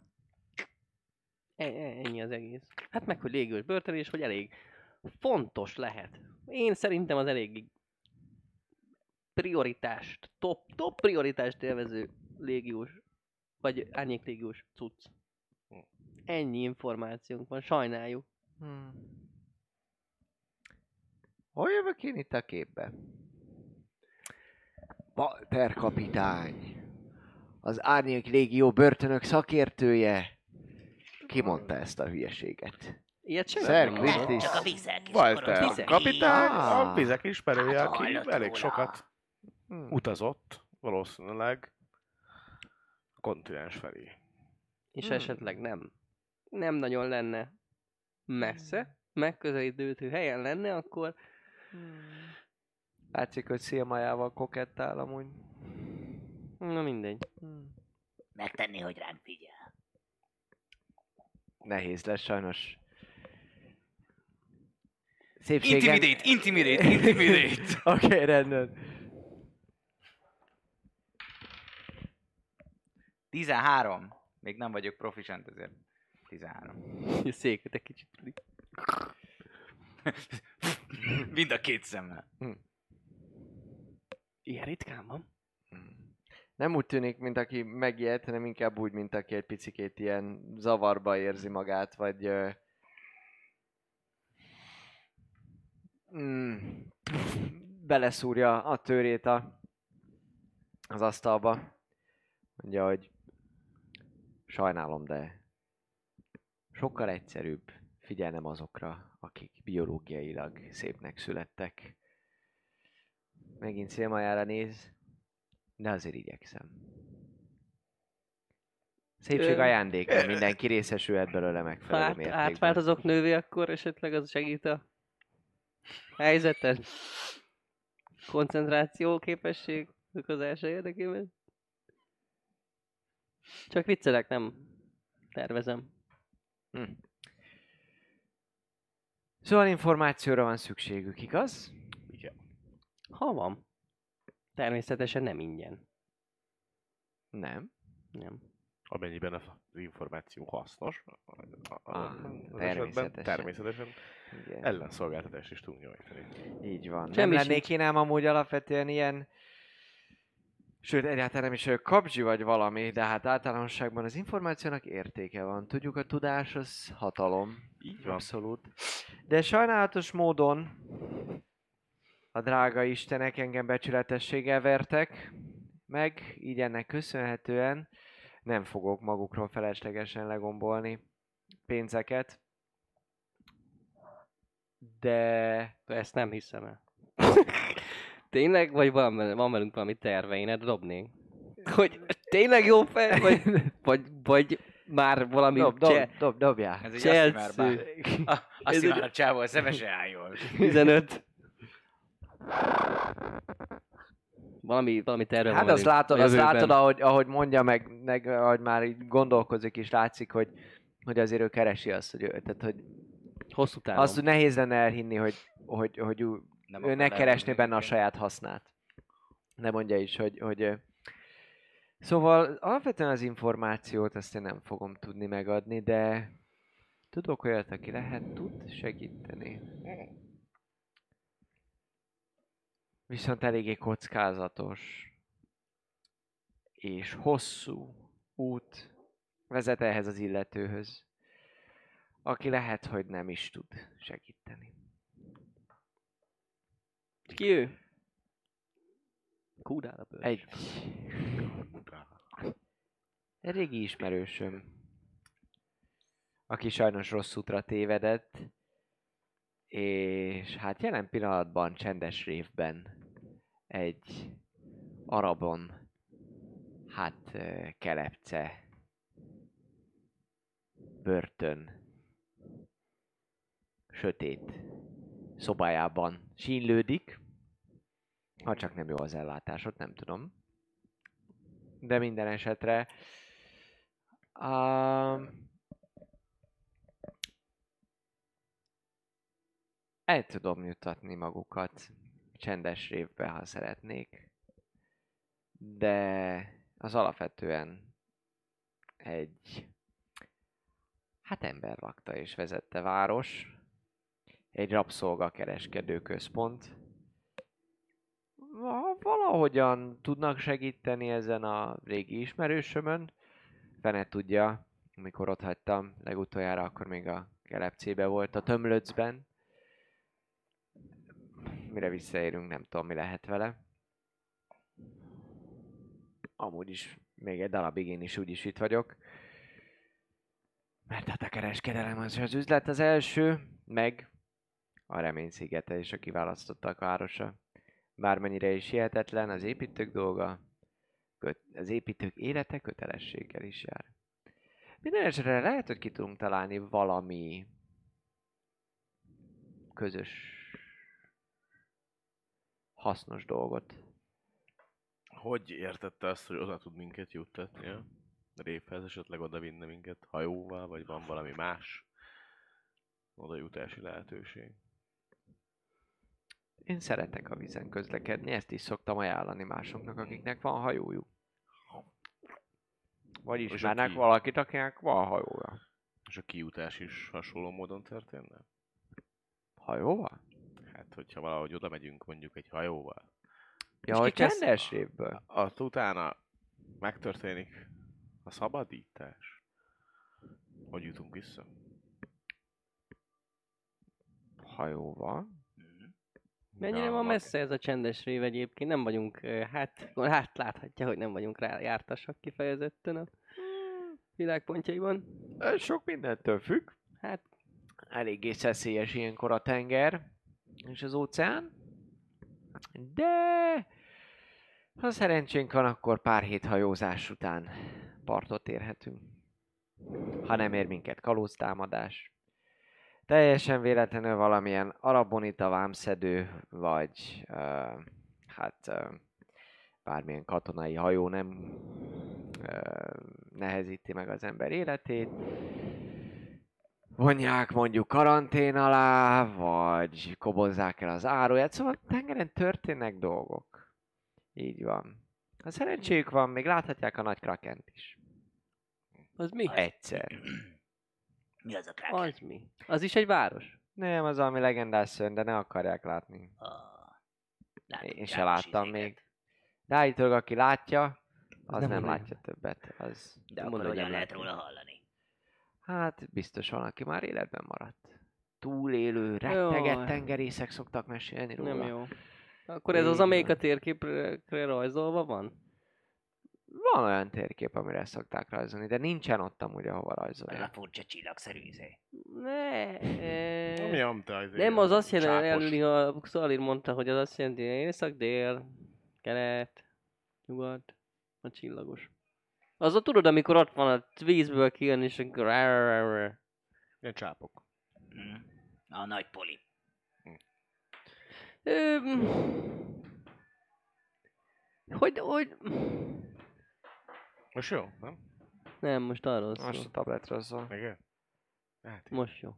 E- e- ennyi az egész. Hát meg, hogy légős börtön, és hogy elég fontos lehet. Én szerintem az elég prioritást, top, top prioritást élvező légiós, vagy árnyék légiós cucc. Ennyi információnk van, sajnáljuk. Hmm. Hol jövök én itt a képbe? Walter kapitány. Az Árnyék Légió börtönök szakértője. Ki mondta ezt a hülyeséget? Ilyet sem Szer. Nem, csak a vizek. Walter, ott Vizek. kapitány, a vizek ismerője, Hát, aki elég róla. sokat Hmm. utazott, valószínűleg a kontinens felé. És Hmm. esetleg nem. Nem nagyon lenne messze, megközelítő helyen lenne, akkor Látszik, hogy szélmajával kokettál amúgy. Na mindegy. Megtenni, hogy ránk figyel. Nehéz lesz sajnos. Szépségen... Intimidate, intimidate, intimidate. Oké, okay, rendben. 13. Még nem vagyok proficient, ezért 13. A széket egy kicsit. Mind a két szemmel. Ilyen ritkán van. Nem úgy tűnik, mint aki megijedt, hanem inkább úgy, mint aki egy picikét ilyen zavarba érzi magát, vagy... Ö... Mm, beleszúrja a törét a, az asztalba. Mondja, hogy sajnálom, de sokkal egyszerűbb figyelnem azokra, akik biológiailag szépnek születtek. Megint szélmajára néz, de azért igyekszem. Szépség ajándéka, mindenki részesülhet belőle megfelelő Árt, mértékben. átváltozok nővé, akkor esetleg az segít a helyzeten? Koncentráció képesség okozása érdekében? Csak viccelek, nem tervezem. Hm. Szóval információra van szükségük, igaz? Ha van. Természetesen nem ingyen. Nem. Nem. Amennyiben az információ hasznos, Ah, az esetben természetesen. természetesen Igen. ellenszolgáltatást is tudunk nyújtani. Így van. nem Semmi lennék én ám amúgy alapvetően ilyen... Sőt, egyáltalán nem is kapzsi vagy valami, de hát általánosságban az információnak értéke van. Tudjuk, a tudás az hatalom. Így van. Abszolút. De sajnálatos módon a drága istenek engem becsületességgel vertek, meg így ennek köszönhetően nem fogok magukról feleslegesen legombolni pénzeket. De Ezt nem hiszem el. tényleg? Vagy van, van velünk valami terve, én ezt dobnék? Hogy tényleg jó fel, vagy, vagy, vagy már valami dob, dob, cse- dob, dobjál. Ez egy Chelsea. azt már bár. Azt Ez már a csávó, szemesen álljon. 15. Valami, valami terve Hát van azt látod, azt látod ahogy, ahogy mondja meg, meg, ahogy már így gondolkozik is, látszik, hogy, hogy azért ő keresi azt, hogy, ő, tehát, hogy Hosszú távon. azt hogy nehéz lenne elhinni, hogy, hogy, hogy ő, Nem ő ne keresné benne a saját hasznát. Ne mondja is, hogy, hogy Szóval alapvetően az információt azt én nem fogom tudni megadni, de tudok olyat, aki lehet tud segíteni. Viszont eléggé kockázatos és hosszú út vezet ehhez az illetőhöz, aki lehet, hogy nem is tud segíteni. Ki ő? Kúrál a bőr. Egy, egy régi ismerősöm, aki sajnos rossz útra tévedett, és hát jelen pillanatban csendes révben egy arabon, hát kelepce, börtön, sötét szobájában sínlődik, ha csak nem jó az ellátásod, nem tudom. De minden esetre um, el tudom jutatni magukat csendes révbe, ha szeretnék. De az alapvetően egy hát ember lakta és vezette város, egy rabszolgakereskedő központ, valahogyan tudnak segíteni ezen a régi ismerősömön, fene tudja, amikor ott hagytam legutoljára, akkor még a kelepcébe volt, a tömlöcben. Mire visszaérünk, nem tudom, mi lehet vele. Amúgy is még egy darabig én is úgyis itt vagyok. Mert hát a kereskedelem az az üzlet az első, meg a remény szigete és a kiválasztottak városa. Bármennyire is hihetetlen, az építők dolga, az építők élete kötelességgel is jár. Minden esetre lehet, hogy ki tudunk találni valami közös hasznos dolgot. Hogy értette azt, hogy oda tud minket juttatni a révhez, esetleg oda vinne minket hajóval, vagy van valami más oda jutási lehetőség? Én szeretek a vízen közlekedni, ezt is szoktam ajánlani másoknak, akiknek van hajójuk. Vagy ismernek aki- valakit, akinek van hajója. És a kijutás is hasonló módon történne? Hajóval? Hát, hogyha valahogy oda megyünk mondjuk egy hajóval, Ja, És hogy csendes révből. azt utána megtörténik a szabadítás. Hogy jutunk vissza? Hajóval? Mennyire Na, van ma- messze ez a csendes rév egyébként? Nem vagyunk, hát, hát láthatja, hogy nem vagyunk rá jártasak kifejezetten a világpontjaiban. Sok mindentől függ. Hát, Eléggé szeszélyes ilyenkor a tenger és az óceán. De ha szerencsénk van, akkor pár hét hajózás után partot érhetünk. Ha nem ér minket kalóztámadás. Teljesen véletlenül valamilyen arabonita vámszedő, vagy uh, hát uh, bármilyen katonai hajó nem uh, nehezíti meg az ember életét. Vonják mondjuk karantén alá, vagy kobozzák el az áruját, szóval tengeren történnek dolgok. Így van. Ha szerencséjük van, még láthatják a nagy krakent is. az mi? Egyszer. Mi az a kraken? Az mi? Az is egy város? Nem, az valami legendás szörny, de ne akarják látni. Látunk Én se láttam még. De állítólag, aki látja, az nem nem, a látja többet. Az, De akkor hogy hogyan nem lehet róla hallani? Hát biztos van, aki már életben maradt. Túlélő, retteget Jaj. tengerészek szoktak mesélni róla. Nem jó. Akkor ez az, Így amelyik a térképre rajzolva van? Van olyan térkép, amire szokták rajzolni, de nincsen ott amúgy, ahova Az a rajzolják. furcsa csillagszerű izé. Ne. Mi amta az Nem, az azt jelenti, ha Szalir mondta, hogy az azt jelenti, hogy észak, dél, kelet, nyugat, a csillagos. Az a tudod, amikor ott van a vízből kijön, és akkor... Ilyen csápok. Hm. A nagy poli. Ö, hogy, hogy... Most jó, nem? Nem, most arról szól. Most a tabletről szól. Igen? Hát, Most jó.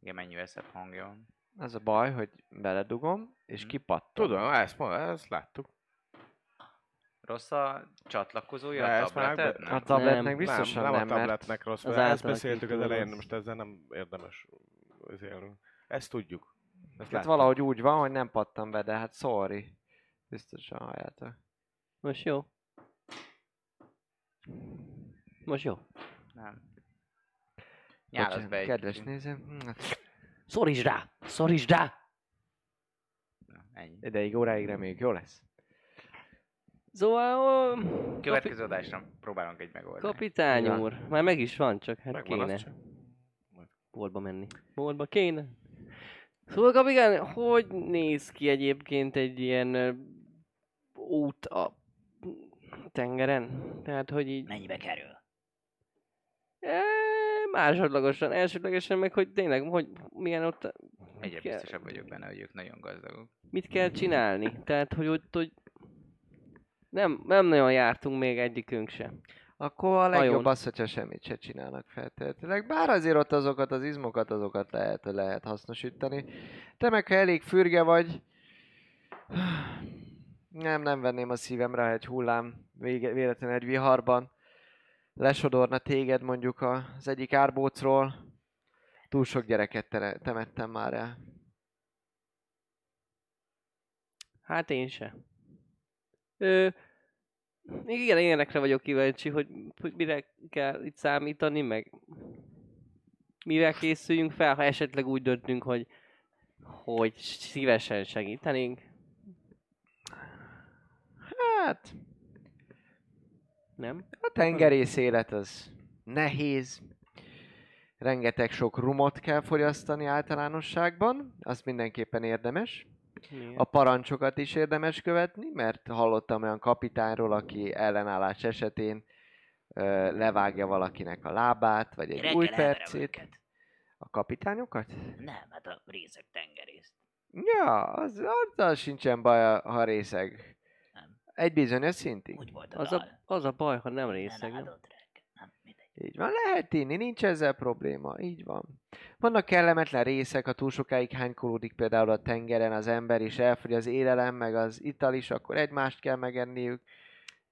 Igen, mennyi szebb hangja van. Az a baj, hogy beledugom, és Mhm. kipattom. tudom, ezt, ma, ezt láttuk. Rossz a csatlakozója De a tabletednek? A tabletnek Nem, biztosan nem, nem, nem, a mert tabletnek rossz, az mert ezt beszéltük az elején, most ezzel nem érdemes azért. Ezt tudjuk. Ezt hát valahogy úgy van, hogy nem pattam be, de hát sorry. Biztosan halljátok. Most jó. Most jó. Nem. Nyálasz be egy Kedves hm, Szorítsd rá! Szorítsd rá! Na, Ennyi. ideig, óráig reméljük, jó lesz. Szóval... ó, Következő adásra próbálunk egy megoldást. Kapitány úr, már meg is van, csak hát Megvan kéne csak. boltba menni. Boltba kéne. Szóval kapitány, hogy néz ki egyébként egy ilyen út a tengeren? Tehát, hogy így Mennyibe kerül? e, másodlagosan, elsődlegesen meg, hogy tényleg, hogy milyen ott, Egyre biztosabb vagyok benne, hogy ők nagyon gazdagok. mit kell csinálni. Tehát, hogy ott, hogy nem, nem nagyon jártunk még egyikünk se. Akkor a legjobb Hajón. az, hogyha semmit se csinálnak feltétlenül. Bár azért ott azokat az izmokat, azokat lehet, lehet hasznosítani. Te meg, ha elég fürge vagy, nem, nem venném a szívemre, egy hullám vége, véletlenül egy viharban lesodorna téged mondjuk az egyik árbócról. Túl sok gyereket tere- temettem már el. Hát én se. Ö, még igen, ilyenekre vagyok kíváncsi, hogy, hogy mire kell itt számítani, meg mivel készüljünk fel, ha esetleg úgy döntünk, hogy, hogy szívesen segítenénk. Hát, Nem? A tengerész élet az nehéz. Rengeteg sok rumot kell fogyasztani általánosságban, az mindenképpen érdemes. A parancsokat is érdemes követni, mert hallottam olyan kapitányról, aki ellenállás esetén ö, levágja valakinek a lábát, vagy egy Reggel új percét. A kapitányokat? Nem, hát a részek tengerészt. Ja, az, azzal sincsen baj, ha részeg. Nem. Egy bizonyos szintig. Úgy volt a Az a, az a baj, ha nem Ne részeg. nem? Nem. Így van, lehet inni, nincs ezzel probléma, így van. Vannak kellemetlen részek, ha túl sokáig hánykolódik például a tengeren az ember, és elfogy az élelem, meg az ital is, akkor egymást kell megenniük.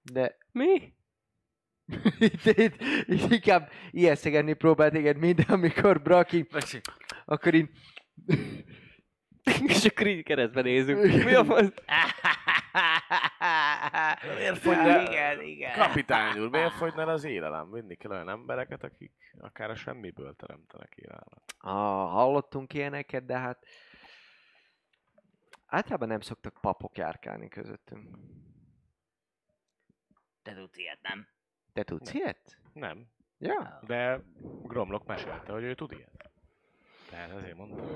De Mi? itt, itt, itt inkább ijesztegetni próbál téged minden, amikor Braki, akkor így... És akkor így keresztbe nézünk. Mi a fasz? Miért fogyna? Igen, igen. Kapitány úr, miért fogyna az élelem? Vinni kell olyan embereket, akik akár a semmiből teremtenek élelmet. Ah, hallottunk ilyeneket, de hát... Általában nem szoktak papok járkálni közöttünk. Te tudsz ilyet, nem? Te tudsz ilyet? Nem, Ja. de Gromlok mesélte, hogy ő tud ilyet. Tehát azért mondtam.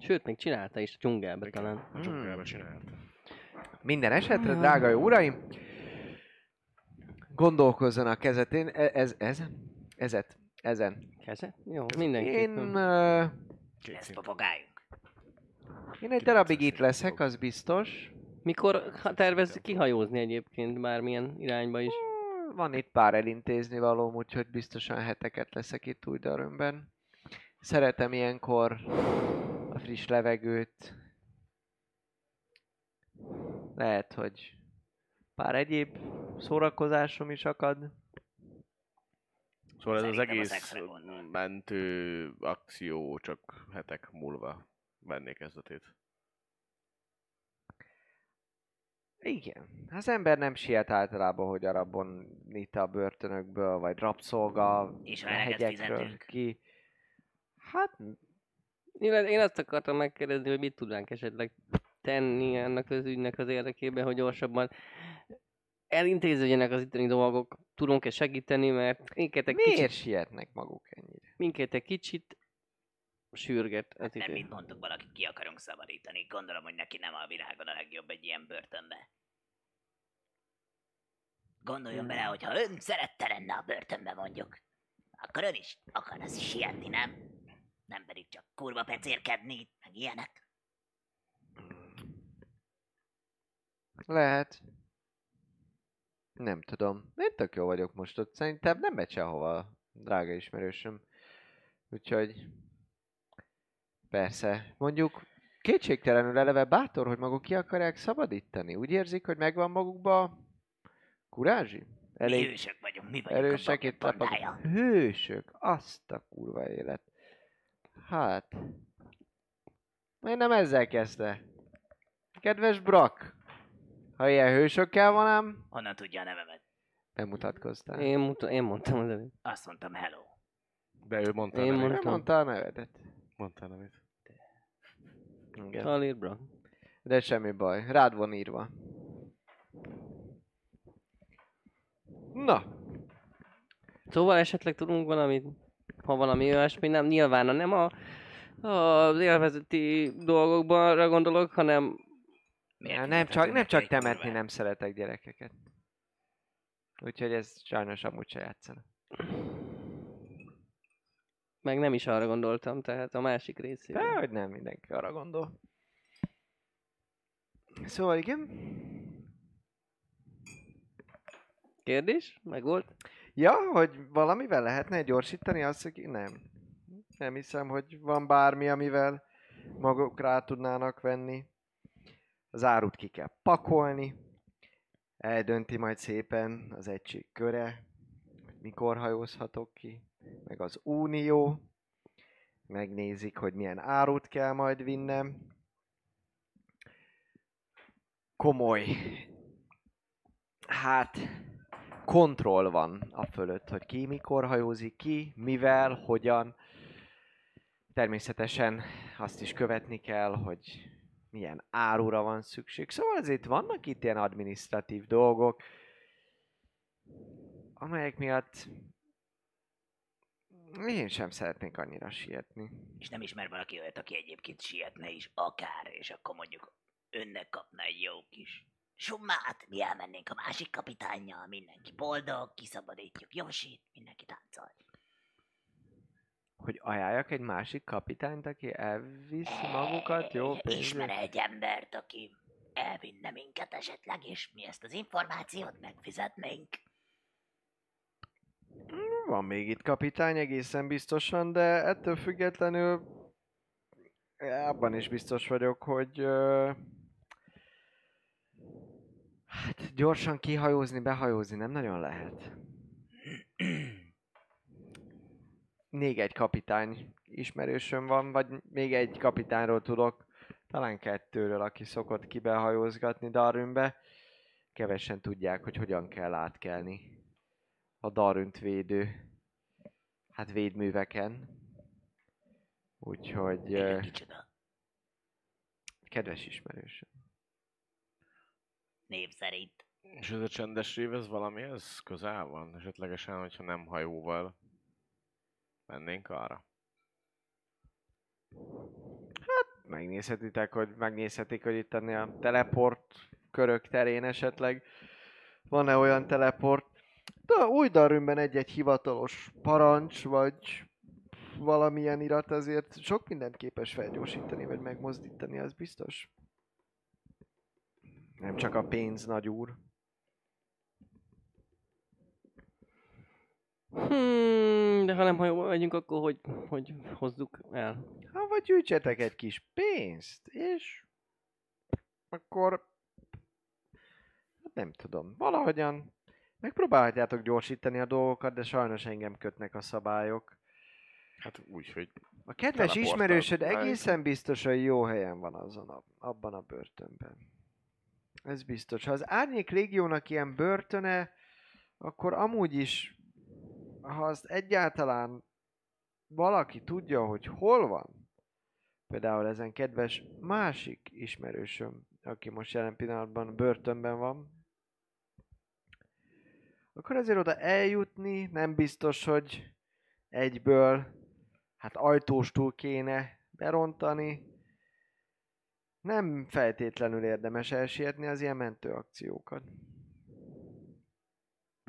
Sőt, még csinálta is a dzsungelbe talán. A dzsungelbe csinálta. Minden esetre, drága jó uraim, gondolkozzanak kezetén, e- ez, ez, ezet, ezen. Keze? Jó, Én, mindenképpen. ö, Két Lesz papagájunk. én egy darabig itt leszek, az biztos. Mikor ha tervezzük kihajózni egyébként bármilyen irányba is? Van itt pár elintézni valóm, úgyhogy biztosan heteket leszek itt új darönben. Szeretem ilyenkor a friss levegőt. Lehet, hogy pár egyéb szórakozásom is akad. Szóval ez az Szerintem a egész mentő akció csak hetek múlva venné kezdetét. Igen. Az ember nem siet általában, hogy arabon itt a börtönökből, vagy rabszolga És a hegyekről ki. Hát, Én, én azt akartam megkérdezni, hogy mit tudnánk esetleg tenni ennek az ügynek az érdekében, hogy gyorsabban elintéződjenek az itteni dolgok. Tudunk-e segíteni, mert minket egy miért kicsit, sietnek maguk ennyire? minket egy kicsit sürget az Hát nem, mint mondtuk, valaki ki akarunk szabadítani. Gondolom, hogy neki nem a világon a legjobb egy ilyen börtönbe. Gondoljon bele, hogy ha ön szerette lenne a börtönbe mondjuk, akkor ön is akarna sietni, nem? Nem pedig csak kurva pecérkedni, meg ilyenek. Lehet. Nem tudom. Én tök jó vagyok most ott. Szerintem nem megy sehova, drága ismerősöm. Úgyhogy... Persze. Mondjuk kétségtelenül eleve bátor, hogy maguk ki akarják szabadítani. Úgy érzik, hogy megvan magukba kurázsi? Mi Elég hősök vagyunk, mi vagyunk erősek a pandája. Hősök, azt a kurva élet. Hát... Miért nem ezzel kezdte? Kedves Brak, ha ilyen hősökkel van ám, Honnan tudja a nevemet? bemutatkoztál. Én, muta- én mondtam az előbb. Azt mondtam hello. De ő mondta Én Én Nem mondtam. mondta a nevedet. Mondta nevét. Igen. Talir bro. De semmi baj, rád van írva. Na, Szóval esetleg tudunk valamit, ha valami olyasmi, nem nyilván nem a, az élvezeti dolgokban gondolok, hanem Miért nem csak, nem csak temetni kurvát? nem szeretek gyerekeket. Úgyhogy ez sajnos amúgy se játszanak. meg nem is arra gondoltam, tehát a másik részére. De, hogy nem mindenki arra gondol. Szóval igen. Kérdés? Meg volt? Ja, hogy valamivel lehetne gyorsítani azt, hogy nem. Nem hiszem, hogy van bármi, amivel maguk rá tudnának venni. Az árut ki kell pakolni. Eldönti majd szépen az egység köre, hogy mikor hajózhatok ki. Meg az unió. Megnézik, hogy milyen árut kell majd vinnem. Komoly. Hát, kontroll van a fölött, hogy ki mikor hajózik ki, mivel, hogyan. Természetesen azt is követni kell, hogy milyen árura van szükség. Szóval azért vannak itt ilyen administratív dolgok, amelyek miatt én sem szeretnék annyira sietni. És nem ismer valaki olyat, aki egyébként sietne is akár, és akkor mondjuk önnek kapna egy jó kis summát, mi elmennénk a másik kapitánnyal, mindenki boldog, kiszabadítjuk Josit, mindenki táncol. Hogy ajánljak egy másik kapitányt, aki elviszi magukat jó Ismer pénzért? egy embert, aki elvinne minket esetleg, és mi ezt az információt megfizetnénk. Van még itt kapitány egészen biztosan, de ettől függetlenül abban is biztos vagyok, hogy hát gyorsan kihajózni, behajózni nem nagyon lehet. Még egy kapitány ismerősöm van, vagy még egy kapitányról tudok, talán kettőről, aki szokott kibehajózgatni Darwinbe. Kevesen tudják, hogy hogyan kell átkelni a Darünt védő, hát védműveken. Úgyhogy Igen, kicsoda. kedves ismerősöm. Név szerint. És ez a csendes rév, ez valami, ez közel van? Esetlegesen, hogyha nem hajóval mennénk arra. Megnézhetitek, hogy megnézhetik, hogy itt a teleport körök terén esetleg van-e olyan teleport. De új Darwinben egy-egy hivatalos parancs, vagy valamilyen irat azért sok mindent képes felgyorsítani, vagy megmozdítani, az biztos. Nem csak a pénz, nagy úr. Hmm, de ha nem hajóval megyünk, akkor hogy, hogy hozzuk el? Ha vagy gyűjtsetek egy kis pénzt, és akkor hát nem tudom, valahogyan megpróbálhatjátok gyorsítani a dolgokat, de sajnos engem kötnek a szabályok. Hát úgy, hogy A kedves ismerősöd egészen biztos, hogy jó helyen van azon a, abban a börtönben. Ez biztos. Ha az Árnyék Légiónak ilyen börtöne, akkor amúgy is, ha azt egyáltalán valaki tudja, hogy hol van, például ezen kedves másik ismerősöm, aki most jelen pillanatban börtönben van, akkor azért oda eljutni nem biztos, hogy egyből hát ajtóstól kéne berontani. Nem feltétlenül érdemes elsietni az ilyen mentőakciókat.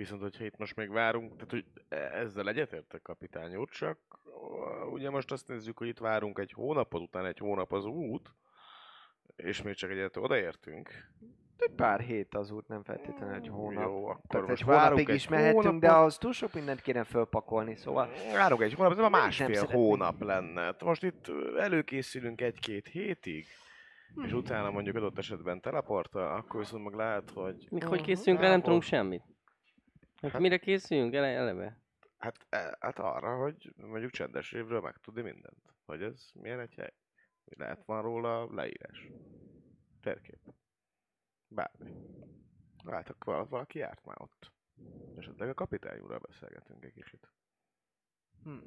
Viszont, hogyha itt most még várunk, tehát hogy ezzel egyetértek kapitány úr, csak ugye most azt nézzük, hogy itt várunk egy hónapot, utána egy hónap az út, és még csak egyet odaértünk. Egy pár hét az út, nem feltétlenül egy hónap. Jó, akkor Tehát most egy hónapig egy is mehetünk, de hónapot. ahhoz túl sok mindent kéne fölpakolni, szóval... Várunk egy hónap, ez már másfél hónap lenne. Hát Most itt előkészülünk egy-két hétig, Hmm. és utána mondjuk adott esetben teleporta, akkor viszont meg lehet, hogy... Mi hogy készülünk rá, nem tudunk semmit. Hát, Hát- mire készüljünk ele- eleve? Hát, e, hát arra, hogy mondjuk csendes évről megtudni mindent. Hogy ez milyen egy hely. Lehet van róla leírás. Térkép. Bármi. Hát akkor val- valaki járt már ott. Esetleg a kapitány úrral beszélgetünk egy kicsit. Hm.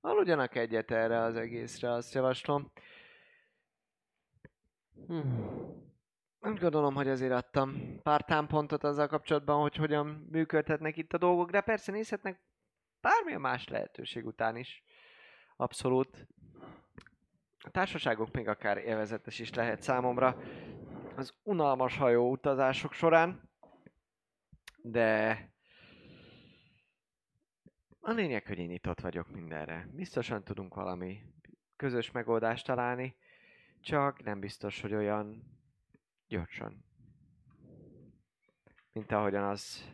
Aludjanak egyet erre az egészre, azt javaslom. Hmm. Úgy gondolom, hogy azért adtam pár támpontot azzal kapcsolatban, hogy hogyan működhetnek itt a dolgok, de persze nézhetnek bármilyen más lehetőség után is. Abszolút. A társaságok még akár élvezetes is lehet számomra az unalmas hajó utazások során, de a lényeg, hogy én nyitott vagyok mindenre. Biztosan tudunk valami közös megoldást találni, csak nem biztos, hogy olyan gyorsan. Mint ahogyan az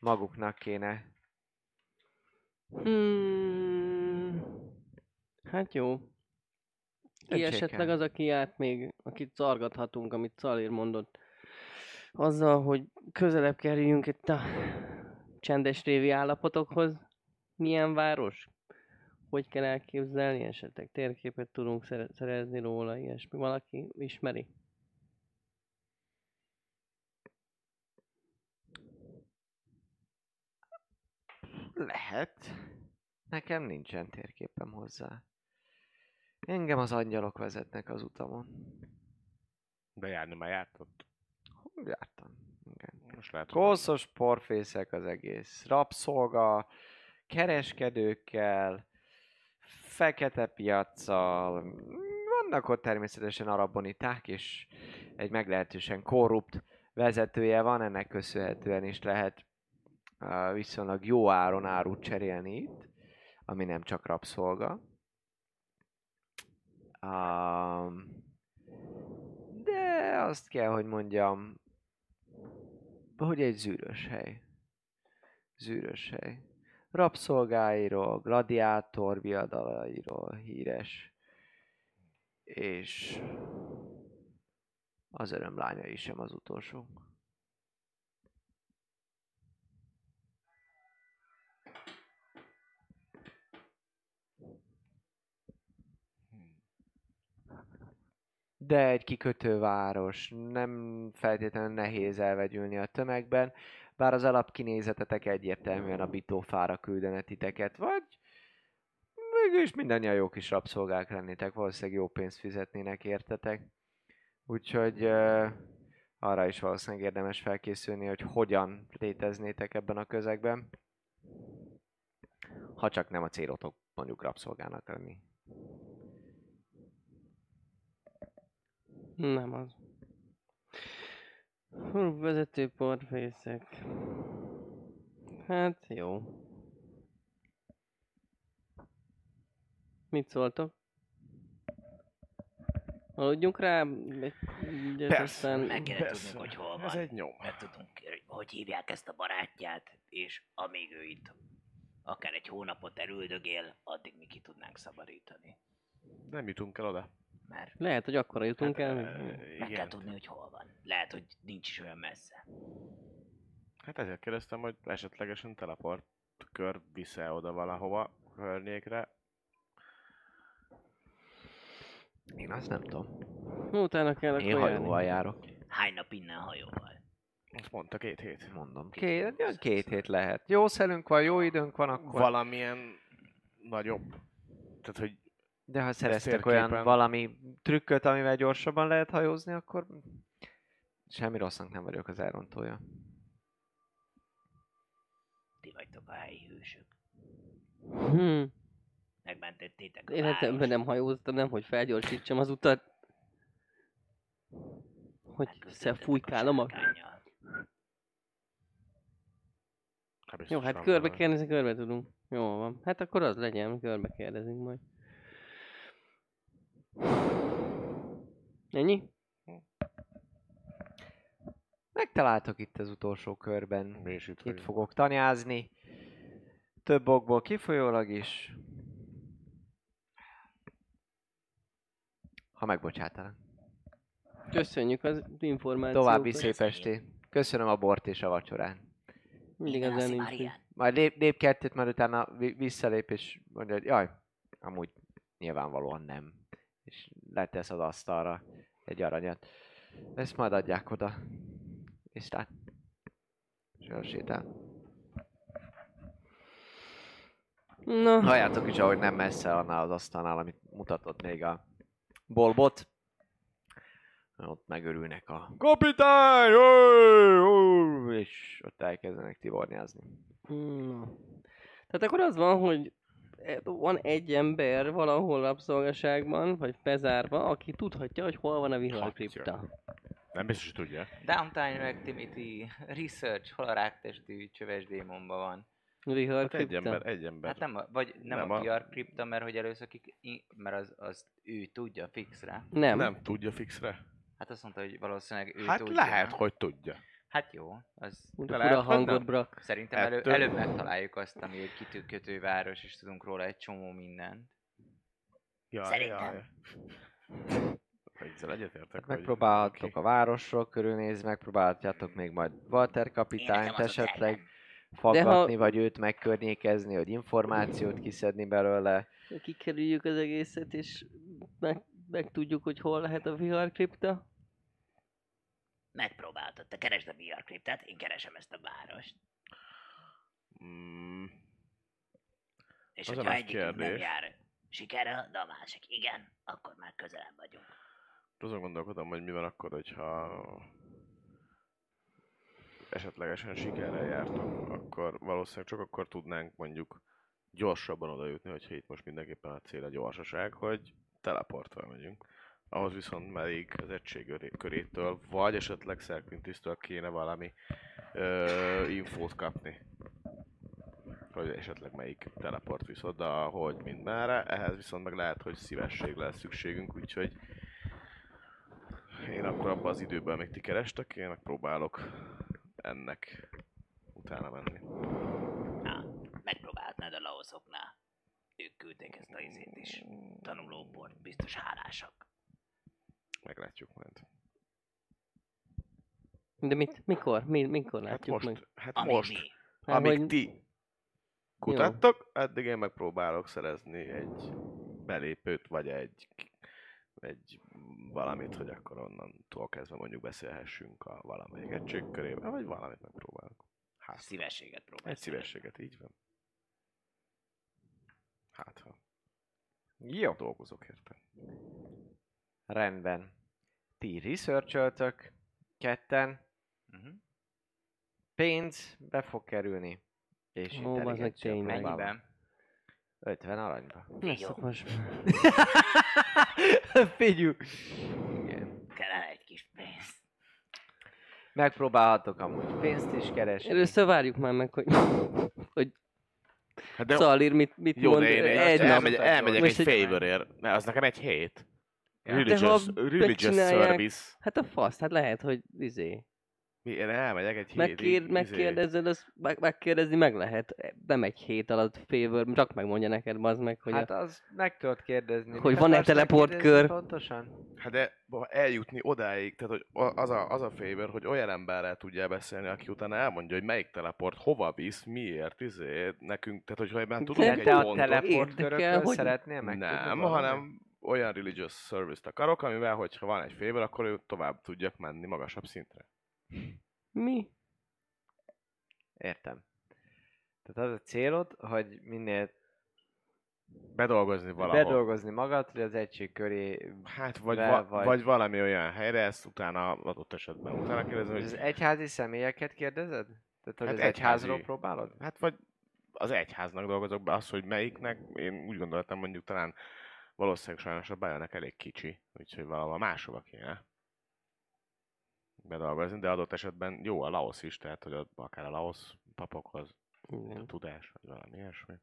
maguknak kéne. Hmm. Hát jó. Ki esetleg az, aki járt még, akit szargathatunk, amit Szalér mondott, azzal, hogy közelebb kerüljünk itt a csendes révi állapotokhoz. Milyen város? Hogy kell elképzelni? Esetleg térképet tudunk szere- szerezni róla, ilyesmi. Valaki ismeri? Lehet. Nekem nincsen térképem hozzá. Engem az angyalok vezetnek az utamon. De járni már. Hol jártam? Igen. Most lehet, hogy- Koszos porfészek az egész. Rabszolga, kereskedőkkel, fekete piaccal. Vannak ott természetesen araboniták, és egy meglehetősen korrupt vezetője van, ennek köszönhetően is lehet viszonylag jó áron árut cserélni itt, ami nem csak rabszolga. De azt kell, hogy mondjam, hogy egy zűrös hely. Zűrös hely. Rabszolgáiról, gladiátor viadalairól híres. És az örömlányai sem az utolsó. De egy kikötőváros, nem feltétlenül nehéz elvegyülni a tömegben, bár az alapkinézetetek egyértelműen a bitófára küldene titeket, vagy mégis mindannyian jó kis rabszolgák lennétek, valószínűleg jó pénzt fizetnének értetek. Úgyhogy uh, arra is valószínűleg érdemes felkészülni, hogy hogyan léteznétek ebben a közegben. Ha csak nem a célotok mondjuk rabszolgának lenni. Nem az. Hú, vezető porfészek. Hát jó. Mit szóltok? Aludjunk rá? Persze. aztán... Meg kéne Persze. tudnunk, hogy hol Ez van. egy nyom. Meg tudunk, hogy hívják ezt a barátját, és amíg ő itt akár egy hónapot elüldögél, addig mi ki tudnánk szabadítani. Nem jutunk el oda. Mert Lehet, hogy akkora jutunk el. Hát, ö, meg kell igen. tudni, hogy hol van. Lehet, hogy nincs is olyan messze. Hát ezért kérdeztem, hogy esetlegesen teleport kör vissza oda valahova környékre. Én azt nem tudom. Utána kell Én akkor hajóval járni. járok. Hány nap innen hajóval? Azt mondta két hét. Mondom. Két, olyan két hét lehet. Jó szelünk van, jó időnk van, akkor... Valamilyen nagyobb. Tehát, hogy De ha szereztek olyan valami trükköt, amivel gyorsabban lehet hajózni, akkor semmi rossznak nem vagyok az elrontója. Ti vagytok a helyi hősök. Hm. Megmentettétek a Életemben várost. nem hajóztam, nem, hogy felgyorsítsam az utat. Hogy Megküzdöttetek fújkálom a... hát Jó, hát körbe kérdezni, körbe tudunk. Jó van. Hát akkor az legyen, körbe kérdezünk majd. Ennyi? Megtaláltok itt az utolsó körben. Mi is itt Itt vagyunk. fogok tanyázni. Több okból kifolyólag is. Ha megbocsátanak. Köszönjük az információt. További szép estét. Köszönöm a bort és a vacsorát. Mindig azt nincs. Majd lép, lép kettőt, majd utána vi- visszalép, és mondja, hogy jaj, amúgy nyilvánvalóan nem. És letesz az asztalra egy aranyat. Ezt majd adják oda. És tehát. És elsétál. Na, Halljátok is, ahogy nem messze annál az asztalnál, amit mutatott még a bolbot. Ott megörülnek a kapitány! És ott elkezdenek tibornyázni. Na. Tehát akkor az van, hogy van egy ember valahol rabszolgaságban, vagy bezárva, aki tudhatja, hogy hol van a viharkripta. Nem biztos, hogy tudja. Downtime Activity Research, hol a ráktestű csöves démonban van. A Hát egy ember, egy ember. Hát nem, a, vagy nem, Nem a a- VR kripta, mert hogy először kik, mert az, az ő tudja fixre. Nem. Nem tudja fixre. Hát azt mondta, hogy valószínűleg ő Hát tudja. lehet, hogy tudja. Hát jó, az hogy hangod, nem. Brak. szerintem elő, Ettől- előbb megtaláljuk azt, ami egy kitűkötő város, és tudunk róla egy csomó mindent. Jaj, Szerintem. jaj. Ezzel egyetértek, Hát megpróbálhattok oké. a városról körülnézni, megpróbálhatjátok még majd Walter kapitányt esetleg faggatni, vagy őt megkörnyékezni, hogy információt kiszedni belőle. Kikerüljük az egészet, és meg, meg tudjuk, hogy hol lehet a viharkripta. Megpróbáltad. Te keresd a VR kriptát, én keresem ezt a várost. Mm, És Az hogyha egyikünk nem jár sikerrel, de a másik igen, akkor már közelebb vagyunk. azon gondolkodom, hogy mi van akkor, hogyha esetlegesen sikerrel jártunk, akkor valószínűleg csak akkor tudnánk mondjuk gyorsabban oda jutni, hogyha itt most mindenképpen a cél a gyorsaság, hogy teleporttal megyünk. Ahhoz viszont még az egység köré- körétől, vagy esetleg Szerkvintisztől kéne valami ö, infót kapni. Hogy esetleg melyik teleport visz oda, hogy mindenre. Ehhez viszont meg lehet, hogy szívesség lesz szükségünk, úgyhogy én akkor abban az időben, amíg ti kerestek, én megpróbálok ennek utána menni. Na, megpróbálhatnád a laoszoknál. Ők küldték ezt a izét is. Tanulóport, biztos hálásak. Meglátjuk majd. De mit, mikor? Mi, mikor Hát látjuk most, meg? hát Amíg most, mi. Hát, amíg hogy- ti kutattok, addig én megpróbálok szerezni egy belépőt, vagy egy, egy valamit, hogy akkor onnantól kezdve mondjuk beszélhessünk a valamelyik egység körében, vagy valamit megpróbálok. Hát, Szívességet próbálsz. egy szívességet, így van. Hát, ha Jó. dolgozok érte. Rendben. Ti researcholtök ketten. Uh-huh. Pénz be fog kerülni. És Ó, az meg tényleg. Mennyiben? 50 aranyba. Jó. szokos. Figyú. Igen. Kellene egy kis pénz. Megpróbálhatok amúgy pénzt is keresni. Először várjuk már meg, hogy, hogy Hát de Szalir mit, mit Jó, mond. de én, én egy nap. elmegy, elmegyek Most egy egy- favorért. Ne, az nekem egy hét. Ja. Religious, religious service. Hát a fasz, hát lehet, hogy izé. Mi, én elmegyek egy Megkér, hétig. izé. megkérdezed, az, meg, megkérdezni meg lehet. Nem egy hét alatt favor, csak megmondja neked, bazd meg, hogy Hát a, az meg tudod kérdezni. Hogy Mit van-e teleportkör? Pontosan? Hát de ha eljutni odáig, tehát hogy a- az a, az a favor, hogy olyan emberrel tudjál beszélni, aki utána elmondja, hogy melyik teleport hova visz, miért, izé, nekünk, tehát hogyha már tudunk De egy te a pontot, teleportkörökről Érdekel, hogy- szeretnél meg? nem, hanem olyan religious service-t akarok, amivel, hogyha van egy favor, akkor ő tovább tudjak menni magasabb szintre. mi? Értem. Tehát az a célod, hogy minél Bedolgozni valahol. bedolgozni magad, hogy az egység köré... Hát, vagy, Vel va- vagy. vagy. valami olyan helyre, ezt utána adott esetben utána kérdezem, Az hogy egyházi személyeket kérdezed? Tehát, hogy Hát az egyházról egyházi. próbálod? Hát vagy az egyháznak dolgozok be, az, hogy melyiknek, én úgy gondoltam mondjuk talán valószínűleg sajnos a Bajonek elég kicsi, úgyhogy valahol máshova kéne bedolgozni, de adott esetben jó a Laos is, tehát hogy ott akár a Laos papokhoz a tudás, vagy valami ilyesmi.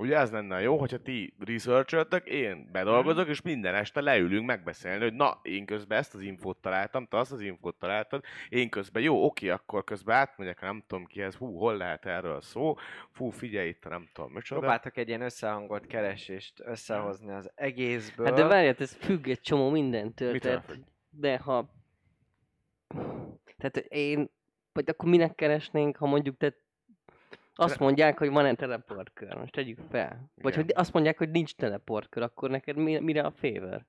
Ugye ez lenne a jó, hogyha ti researcholtak, én bedolgozok, és minden este leülünk megbeszélni, hogy na, én közben ezt az infót találtam, te azt az infót találtad, én közben jó, oké, akkor közben átmegyek, nem tudom kihez, hú, hol lehet erről szó, fú, figyelj itt, nem tudom, micsoda. Próbáltak egy ilyen összehangolt keresést összehozni az egészből. Hát de várját, ez függ egy csomó mindentől. Mitől Tehát, de ha... Tehát én... Vagy akkor minek keresnénk, ha mondjuk te azt mondják, hogy van egy teleportkör, most tegyük fel. Vagy Igen. hogy azt mondják, hogy nincs teleportkör, akkor neked mi, mire a favor?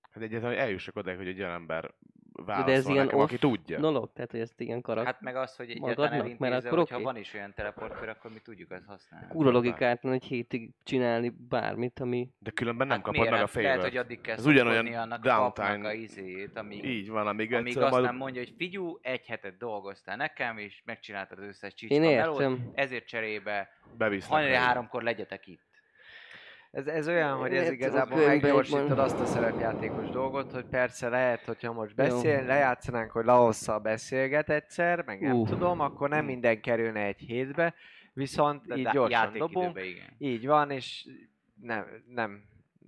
Hát egyáltalán, hogy eljussak oda, hogy egy olyan ember ez válaszol ilyen nekem, aki tudja. Dolog, tehát hogy ezt igen karak. Hát meg az, hogy Magadnak? egyáltalán Mert akkor hogyha oké. van is olyan teleportkör, akkor mi tudjuk ezt használni. Kurva logikátlan egy hétig csinálni bármit, ami... De különben nem Hát kapod miért meg a nem? Lehet, hogy addig kell Ez ugyanolyan annak downtime. a izéjét, amíg, Így van, amíg, amíg azt majd nem mondja, hogy figyú, egy hetet dolgoztál nekem, és megcsináltad az összes csicska Én melót, értem. ezért cserébe hajnali háromkor legyetek itt. Ez, ez olyan, hogy ez igazából meggyorsítod azt a szerepjátékos dolgot, hogy persze lehet, hogyha most beszél, lejátszanánk, hogy Laosszal beszélget egyszer, meg nem Uh. tudom, akkor nem minden kerülne egy hétbe, viszont De így dá- gyorsan dobunk, igen. így van, és nem, nem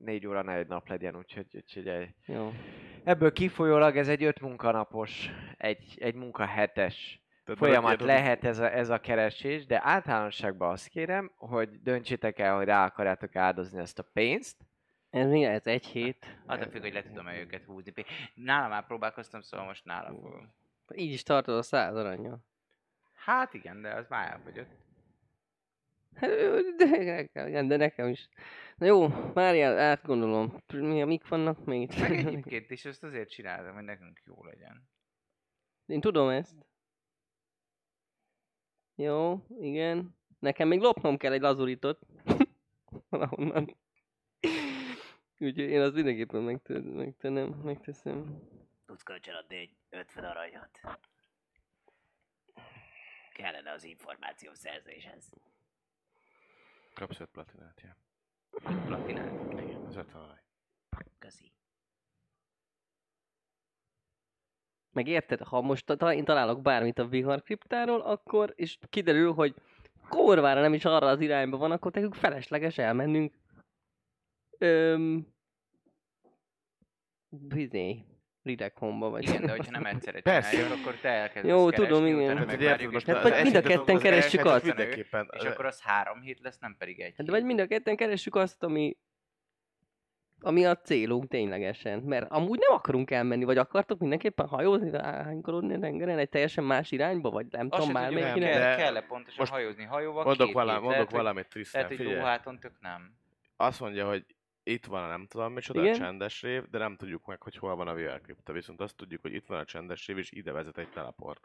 négy óra ne egy nap legyen, úgyhogy, úgyhogy egy- Jó. ebből kifolyólag ez egy öt munkanapos, egy, egy munkahetes Tehát folyamat érted, lehet ez a, ez a keresés, de általánosságban azt kérem, hogy döntsétek el, hogy rá akarjátok áldozni ezt a pénzt. Ez mi? Ez egy hét? Attól függ, hogy le tudom-e őket húzni. Nálam már próbálkoztam, szóval most nálam fogom. Így is tartod a száz aranyja. Hát igen, de az már elfogyott. Hát, De nekem, igen, de nekem is. Na jó, várjál, átgondolom. Mi, mik vannak még itt? Meg egyébként is ezt azért csináltam, hogy nekünk jó legyen. Én tudom ezt. Jó, igen. Nekem még lopnom kell egy lazuritot. Valahonnan. Úgyhogy én azt mindenképpen megte- megtennem, megteszem. Tudsz kölcsönadni egy 50 aranyat. Kellene az információ szerzéshez. Kapsz öt platinát, ja. Platinát. Igen, az 50 arany. Köszi. Meg érted, ha most ta- én találok bármit a vihar kriptáról, akkor, és kiderül, hogy korvára nem is arra az irányba van, akkor nekünk felesleges elmennünk. Öm... Bizé. Rideg homba vagy. Igen, de hogyha nem egyszerre Persze. csináljuk, akkor te elkezdesz Jó, keresni, tudom, igen. Hát, érted, most Hát az vagy mind a ketten dolgozó keressük azt. Mindenképpen. És akkor az három hét lesz, nem pedig egy Hát vagy mind a ketten keressük azt, ami ami a célunk ténylegesen. Mert amúgy nem akarunk elmenni, vagy akartok mindenképpen hajózni, hánykorodni a tengeren egy teljesen más irányba, vagy nem Azt tudom, irány. de- kell, kell-e pontosan most hajózni hajóval Mondok, valami, mondok lehet, valamit, Tristan, Lehet, hogy lóháton tök nem. Azt mondja, hogy itt van a nem tudom micsoda, a Igen? csendes rév, de nem tudjuk meg, hogy hol van a VR kripta. Viszont azt tudjuk, hogy itt van a csendes rév, és ide vezet egy teleport.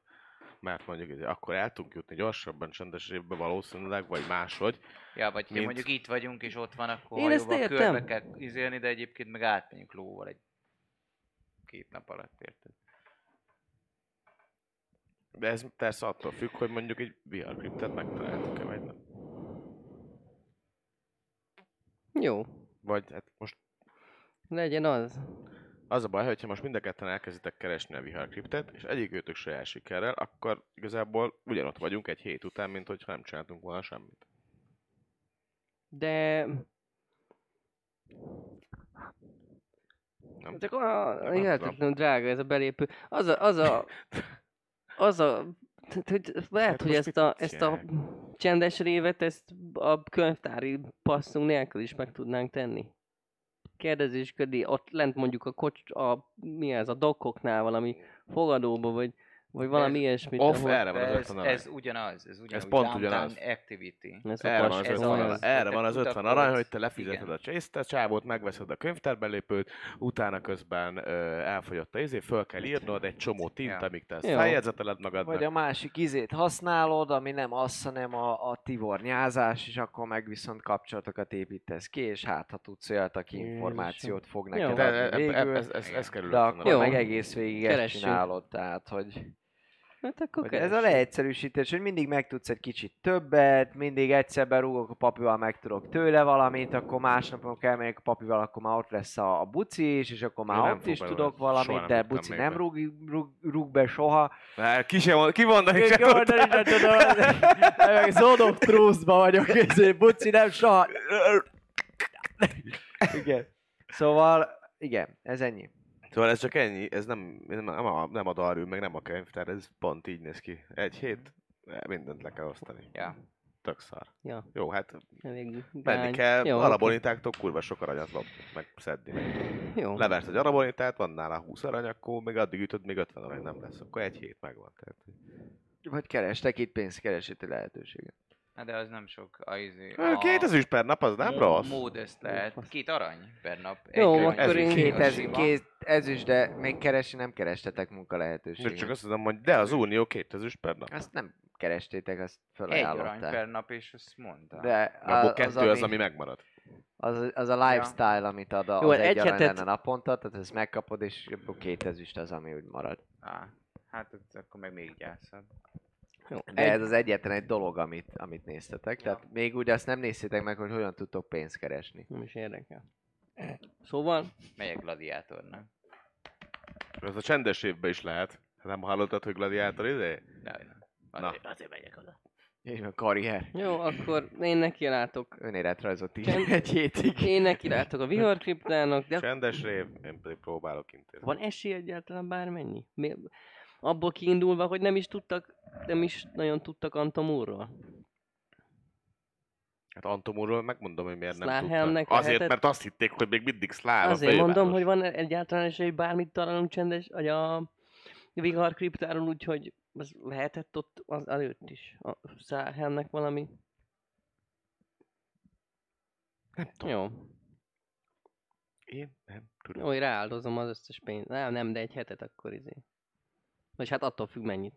Mert mondjuk akkor el tudunk jutni gyorsabban csendes révbe valószínűleg, vagy máshogy. Ja, vagy Mint- mondjuk itt vagyunk, és ott van, akkor Én ezt értem. körbe kell izélni, de egyébként meg átmegyünk lóval egy két nap alatt, érted? De ez persze attól függ, hogy mondjuk egy VR kriptet megtaláltuk-e, vagy nem. Jó, Vagy hát most legyen az. Az a baj, hogyha most mind a ketten elkezditek keresni a VR kriptet, és egyik őtök se jár sikerrel, akkor igazából ugyanott vagyunk egy hét után, mint hogyha nem csináltunk volna semmit. De... Nem? Csak a, hihetetlenül drága ez a belépő. Az a, az a, az a, tehát, hogy lehet, Hát hogy ezt a, ezt a csendes révet, ezt a könyvtári passzunk nélkül is meg tudnánk tenni. Kérdezésködi, ott lent mondjuk a kocs, a, mi ez, a dokkoknál valami fogadóba, vagy, vagy valami Ez ilyesmit. off ahol- erre van az ez, 50 arany. ez ugyanaz, ez ugyanaz. pont downtown ugyanaz. activity. Ez Erre van az ez 50 az, arany, hogy erre te van az 50 kutakodsz. arany, hogy te lefizeted Igen. a chase csávót, megveszed a könyvtárbelépőt, utána közben ö, elfogyott a izé, föl kell írnod egy csomó tint, Ja. amíg te ezt feljegyzeteled magadnak. Vagy a másik izét használod, ami nem az, hanem a, a tivornyázás, és akkor meg viszont kapcsolatokat építesz ki, és hát ha tudsz olyat, aki információt fog neked de, e, adni e, e, végül, ez, ez, ez kerül de 50 akkor meg egész végig ezt csinálod, tehát hogy... Hát akkor Hogy ez a leegyszerűsítés, hogy mindig megtudsz egy kicsit többet, mindig egyszer berúgok a papival, megtudok tőle valamit, akkor másnap, amikor elmegyek a papival, akkor már ott lesz a, a buci is, és akkor már Én ott is belőle. tudok valamit, de buci nem be. rúg, rúg, rúg be soha. Hát, ki sem mond, ki mondani sem Kimondani sem tudom, meg Zone of Truth-ba vagyok, ezért buci nem soha. Igen. Szóval, igen, ez ennyi. Szóval ez csak ennyi, ez nem, nem, nem, a, nem a darül, meg nem a könyvtár, ez pont így néz ki. Egy hét, mindent le kell osztani. Ja. Tök szar. Ja. Jó, hát Elég menni kell, Jó, oké. alabonitáktól kurva sok aranyat lop, meg szedni. Meg. Jó. Leversz egy arabonitát, van nála 20 arany, akkor még addig ütöd, még 50 arany nem lesz. Akkor egy hét megvan. Tehát, Vagy kerestek itt pénzkeresési lehetőséget. Hát de az nem sok. A, izé, a... Két ezüst per nap, az nem rossz. Mód ezt lehet. Két arany per nap. Jó, arany akkor én- így Két, az ez, sima. két ezüst, de még keresi nem kerestetek munka De lehetőséget. csak azt mondom, hogy de az Unió két ezüst per nap. Azt nem kerestétek, azt Egy arany felajánlották. per nap, és azt mondta. De Abból az, kettő az, az, ami, ami megmarad. az, az a lifestyle, amit ad a, Jó, az egy egy hetet- lenne naponta, tehát ezt megkapod, és abból két ezüst az, ami úgy marad. Á, hát akkor meg még gyászad. Jó. De Egy, ez az egyetlen egy dolog, amit, amit néztetek. Tehát még úgy azt nem néztétek meg, hogy hogyan tudtok pénzt keresni. nem is érdekel. Szóval, Melyek gladiátornak? Ez a csendes évben is lehet. Nem hallottad, hogy gladiátor izé? De, nem. Na. Azért, azért megyek oda. Így van, karrier. jó, akkor én nekilátok. Önéletrajzot Csend- így egy hétig. Én nekilátok a viharkriptának, de Csendes rév, én pedig próbálok intézni. van esély egyáltalán bármennyi? Mi, abból kiindulva, hogy nem is tudtak, nem is nagyon tudtak Antomúrról. Hát Antomúról megmondom, hogy miért nem tudtak. Azért, lehetett- mert azt hitték, hogy még mindig szláv Azért mondom, hogy van egyáltalán esély, hogy bármit találunk csendes, vagy a viharkriptáról, úgyhogy az lehetett ott az előtt is. A Száhelmnek valami. Nem tudom. Jó. Én nem tudom. Jó, hogy rááldozom az összes pénzt. Nem, nem, de egy hetet akkor izé. Vagy hát attól függ mennyit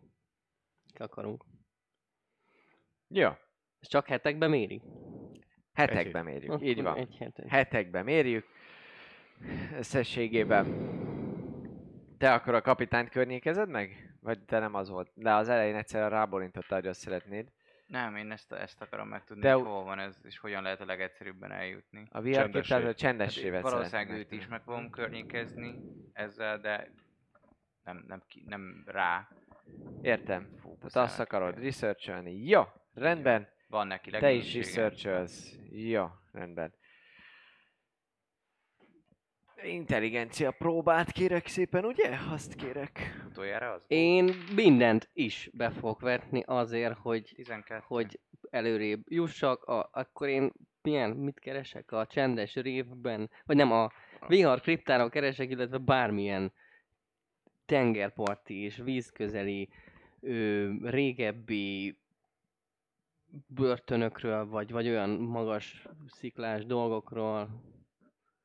akarunk. Ja, Ez csak hetekbe méri? hetekbe mérjük. Akkor Így van. Egy hetet. Hetekbe mérjük. Összességében. Te akkor a kapitányt környékezed meg? Vagy te nem az volt? De az elején egyszerűen rábólintottál, hogy azt szeretnéd. Nem, én ezt, ezt akarom megtudni, De- hogy hol van ez, és hogyan lehet a legegyszerűbben eljutni. A VR Csendessé. képtár a csendessévet Hát, valószínűleg őt is meg fogom környékezni ezzel, de nem, nem, ki, nem rá Értem. Tehát fókuszálni azt akarod researcholni. Jó, rendben. Van neki Te is researcholsz. Jó, rendben. Intelligencia próbát kérek szépen, ugye? Azt kérek. Utoljára az? Én mindent is be fogok vetni azért, hogy 12. hogy előrébb jussak, a, akkor én milyen, mit keresek a csendes révben, vagy nem, a vihar kriptáron keresek, illetve bármilyen tengerparti és vízközeli ö, régebbi börtönökről, vagy, vagy olyan magas sziklás dolgokról,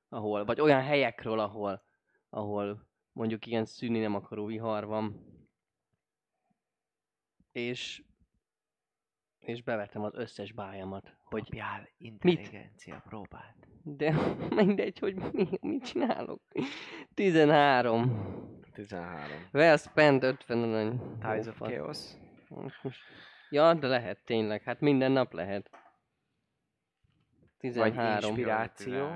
ahol, vagy olyan helyekről, ahol, ahol mondjuk ilyen szűni nem akaró vihar van. És és bevettem az összes bájamat, hogy Kapjál intelligencia próbát. De mindegy, hogy mi, mit csinálok. 13. 13. Well spent 50 arany. Ties of Chaos. Ja, de lehet tényleg, hát minden nap lehet. Vagy 13. inspiráció.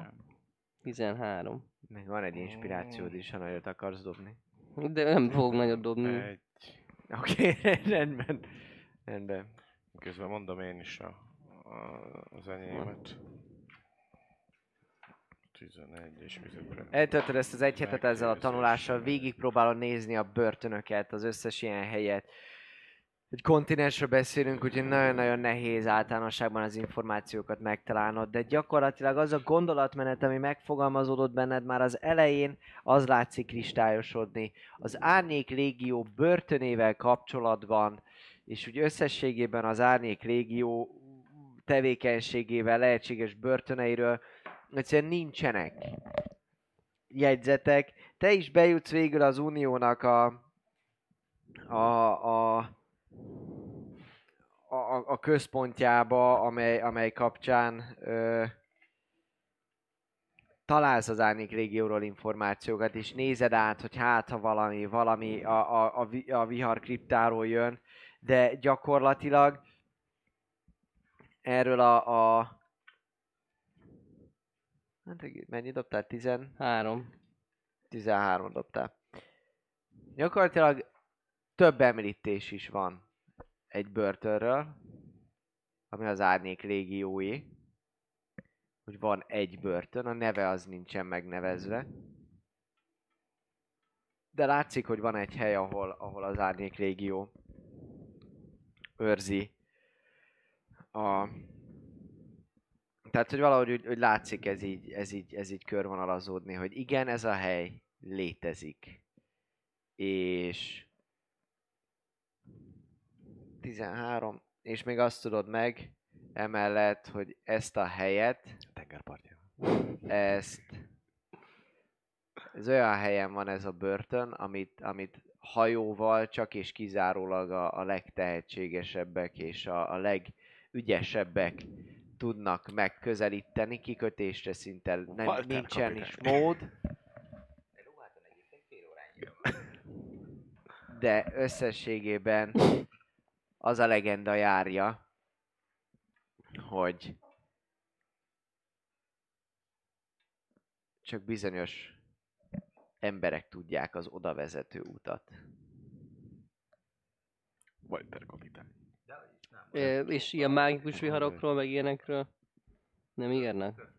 13. Meg van egy inspirációd is, ha nagyot akarsz dobni. De nem fog nagyot dobni. Egy. Oké, rendben. Rendben. Közben mondom én is a, a, az enyémet. 11 és vizekre. Eltöltöd ezt az egy hetet ezzel a tanulással, végigpróbálod nézni a börtönöket, az összes ilyen helyet. Egy kontinensről beszélünk, úgyhogy nagyon-nagyon nehéz általánosságban az információkat megtalálnod, de gyakorlatilag az a gondolatmenet, ami megfogalmazódott benned már az elején, az látszik kristályosodni. Az Árnyék Légió börtönével kapcsolatban, és úgy összességében az Árnyék Légió tevékenységével, lehetséges börtöneiről egyszerűen nincsenek jegyzetek. Te is bejutsz végül az Uniónak a, a, a, a, a központjába, amely, amely kapcsán ö, találsz az árnyék régióról információkat, és nézed át, hogy hát ha valami, valami a, a, a, a vihar kriptáról jön, de gyakorlatilag erről a, a hát mennyi dobtál? 10, Három. 13 dobtál. Gyakorlatilag több említés is van egy börtönről, ami az árnyék régiói. Hogy van egy börtön, a neve az nincsen megnevezve. De látszik, hogy van egy hely, ahol, ahol az árnyék régió őrzi a... Tehát, hogy valahogy úgy, hogy látszik ez így, ez, így, ez így körvonalazódni, hogy igen, ez a hely létezik. És 13, és még azt tudod meg, emellett, hogy ezt a helyet, Tengerpartja. ezt ez olyan helyen van ez a börtön, amit, amit hajóval csak és kizárólag a, a legtehetségesebbek és a, a legügyesebbek tudnak megközelíteni, kikötésre szinte nem, Walter nincsen kapitány. is mód. De összességében az a legenda járja, hogy csak bizonyos emberek tudják az oda vezető utat. Walter kapitány. É, és ilyen mágikus viharokról, meg ilyenekről nem írnak?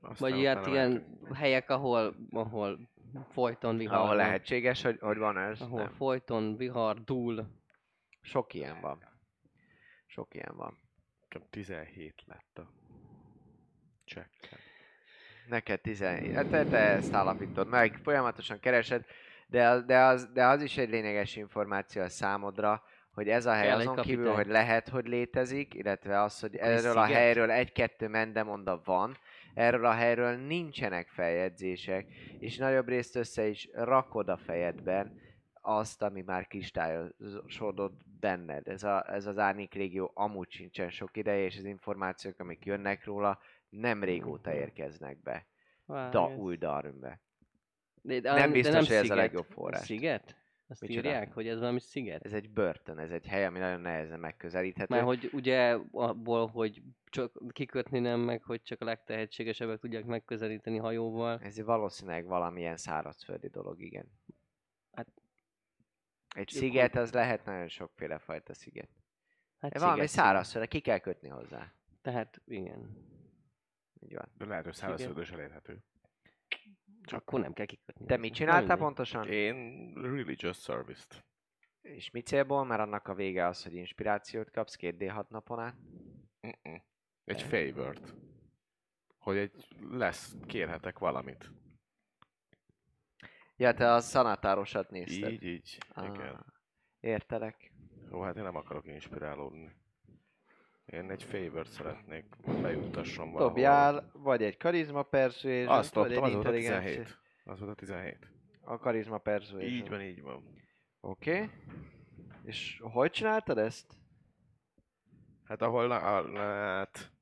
Aztán Vagy ilyet ilyen helyek, ahol, ahol folyton vihar Ahol van. lehetséges, hogy, hogy van ez. Ahol Nem. folyton vihar dúl. Sok ilyen van. Sok ilyen van. Nekem 17 lett a csekkem. Neked 17. Hát te, te ezt állapítod meg, folyamatosan keresed, de, az- de, az, de az is egy lényeges információ a számodra, hogy ez a hely azon kívül, hogy lehet, hogy létezik, illetve az, hogy erről a sziget? helyről egy-kettő mendemonda van, erről a helyről nincsenek feljegyzések, és nagyobb részt össze is rakod a fejedben azt, ami már kristályosodott benned. Ez, a, ez az árnyék régió amúgy sincsen sok ideje, és az információk, amik jönnek róla, nem régóta érkeznek be. Várj, Da, ez- új Darwinbe. De, de, nem de biztos, nem hogy ez a sziget. legjobb forrás. Sziget? Azt Micsoda? írják, hogy ez valami sziget? Ez egy börtön, ez egy hely, ami nagyon nehezen megközelíthető. Mert hogy ugye abból, hogy csak kikötni nem meg, hogy csak a legtehetségesebbek tudják megközelíteni hajóval. Ez valószínűleg valamilyen szárazföldi dolog, igen. Hát- Egy sziget, az lehet nagyon sokféle fajta sziget. Hát Hát valami szárazföld, ki kell kötni hozzá. Tehát igen. Így van. De lehet, hogy szárazföldön is elérhető. Csak akkor nem kell kikötni. Te mit csináltál Mindegy. pontosan? Én religious service-t. És mi célból? Mert annak a vége az, hogy inspirációt kapsz 2D6 napon át. Mm-mm. Egy favort. Hogy egy lesz, kérhetek valamit. Ja, te a szanatárosat nézted. Így, így. Igen. Ah, értelek. Jó, hát én nem akarok inspirálódni. Én egy favort szeretnék bejuttasson valahol. Dobjál vagy egy karizma persuasion Azt vagy dobtam, egy az volt a intelligencia. 17. Az volt a 17. A karizma persuasion. Így van, így van. Oké. Okay. És hogy csináltad ezt? Hát ahol, a, hát,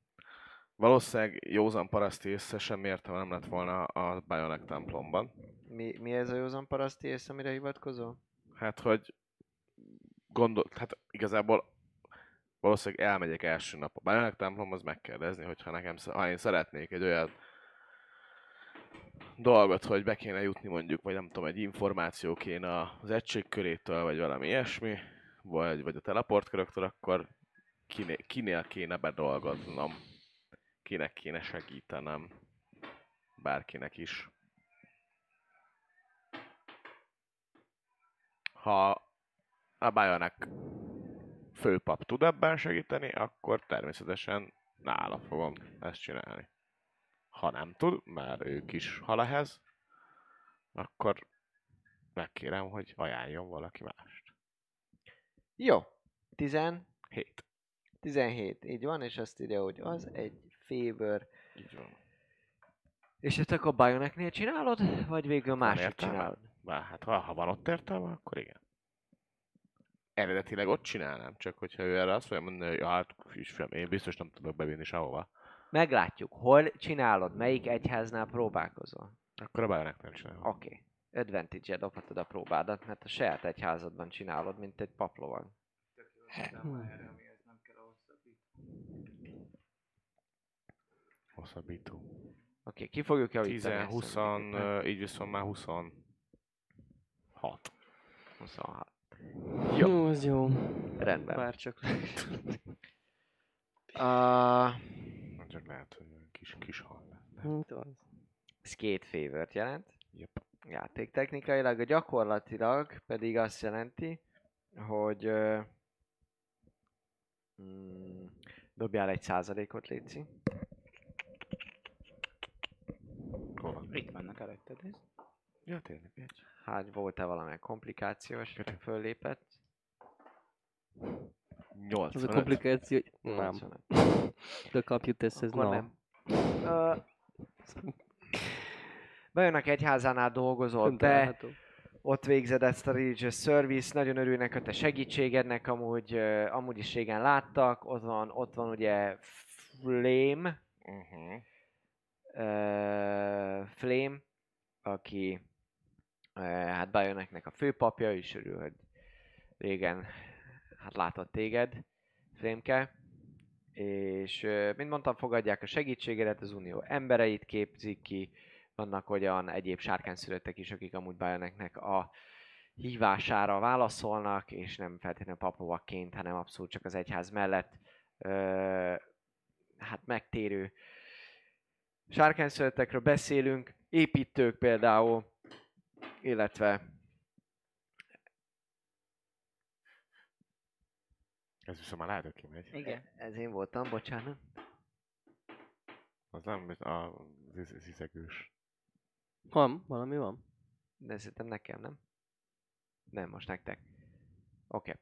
valószínűleg józan paraszti észre sem értem, nem lett volna a Bionic templomban. Mi, mi ez a józan paraszti ész, amire hivatkozol? Hát, hogy gondolt, hát igazából valószínűleg elmegyek első nap a Bionic templomhoz megkérdezni, hogyha nekem, ha én szeretnék egy olyan dolgot, hogy be kéne jutni mondjuk, vagy nem tudom, egy információ kéne az egységkörétől, vagy valami ilyesmi, vagy, vagy a teleportköröktől, akkor kiné, kinél kéne bedolgoznom, kinek kéne segítenem, bárkinek is. Ha a Bionic főpap tud ebben segíteni, akkor természetesen nála fogom ezt csinálni. Ha nem tud, mert ő kis halehez, akkor megkérem, hogy ajánljon valaki mást. Jó. 10, Hét. 17, így van, és azt írja, hogy az egy favor. Így van. És ezt akkor Bioneknél csinálod, vagy végül máshogy értelme? csinálod? Bár, hát ha, ha van ott értelme, akkor igen. Eredetileg ott csinálnám, csak hogyha ő erre azt fogja mondani, hogy ja, hát ismerem, én biztos nem tudok bevinni sehova, Meglátjuk, hol csinálod, melyik egyháznál próbálkozol. Akkor a bájnak nem csinálom. Oké. Okay. Advantage-e dobhatod a próbádat, mert a saját egyházadban csinálod, mint egy paplovag. Hosszabbító. Oké, okay, ki fogjuk 10, javítani? ezt 20, a- ö, így viszont már 26. 26. Jó, az jó. Rendben. Bár csak. Uh, Csak lehet, hogy olyan kis, kis hal. Hát az. ez két favor jelent. Yep. Játéktechnikailag, gyakorlatilag pedig azt jelenti, hogy uh, mm, dobjál egy százalékot, Léci. Hol van? Itt vannak előtted. ez. Ja, tényleg. egy. Hát volt-e valamilyen komplikációs, Köszönöm. föllépett? 85. Az a komplikáció, hogy nem. 85. The computer says Akkor no. nem. Ö, Bejönnek egyházánál dolgozol, te található. ott végzed ezt a religious service, nagyon örülnek a te segítségednek, amúgy, uh, amúgy is régen láttak, ott van, ott van ugye Flame, Uh-huh. uh, Flame, aki uh, hát Bajöneknek a főpapja, is örül, hogy régen hát látott téged, Flémke, és mint mondtam, fogadják a segítségedet, az unió embereit képzik ki, vannak olyan egyéb sárkányszülöttek is, akik amúgy Bajöneknek a hívására válaszolnak, és nem feltétlenül paplovakként, hanem abszolút csak az egyház mellett ö, hát megtérő sárkányszületekről beszélünk, építők például, illetve Ez viszont már lehet, hogy kimegy. Igen. ez én voltam, bocsánat. Az nem a ziz- zizegős. Van, valami van. De szerintem nekem, nem? Nem, most nektek. Oké.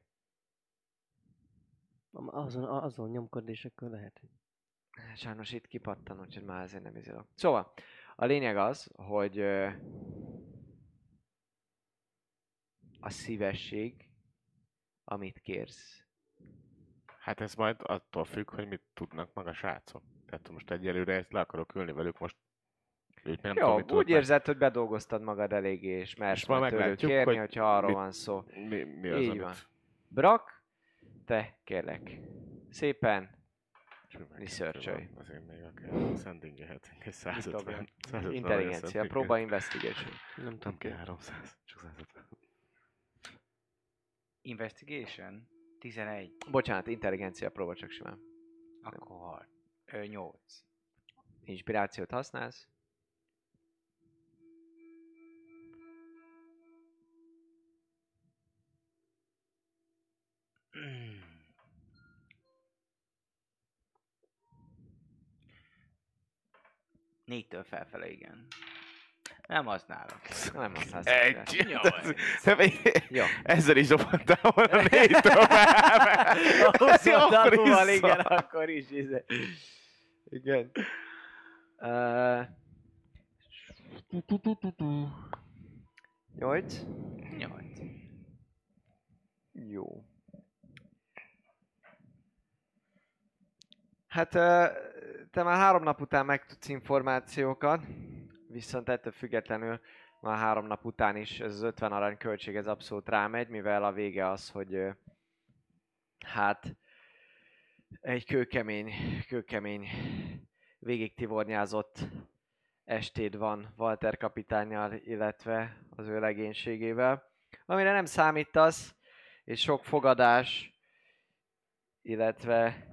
Okay. Azon, azon nyomkod, és akkor lehet. hogy- Sajnos itt kipattan, úgyhogy már ezért nem izélok. Szóval, a lényeg az, hogy ö, a szívesség, amit kérsz, Hát ez majd attól függ, hogy mit tudnak meg a srácok. Tehát most egyelőre ezt le akarok ülni velük, most őt nem tudom, Jó, mit tudok úgy érzed, hogy bedolgoztad magad eléggé, és mersz És ma majd tőlük kérni, hogy hogyha arról mit- van szó. meg. Mi, mi az, Így amit... van. Brak, te kérlek. Szépen meg Research-olj. Azért még akár sendingelhetünk egy 150. dobjak? 150 intelligencia, próba investigation. Nem tudom. kell 300, csak 150. Investigation? 11. Bocsánat, intelligencia próba csak simán. Akkor ö, 8. Inspirációt használsz? Négytől felfele, igen. Nem használok. Nem használsz. Egy! Nyolc. Jó. Ezzel is dobhattál volna négy tovább. Akkor is igen, akkor is. izé. Igen. Nyolc? 8. Jó. Hát te már három nap után megtudsz információkat, viszont ettől függetlenül már három nap után is ez az 50 arany költség ez abszolút rámegy, mivel a vége az, hogy hát egy kőkemény, kőkemény végig tivornyázott estéd van Walter kapitányjal, illetve az ő legénységével, amire nem számítasz, és sok fogadás, illetve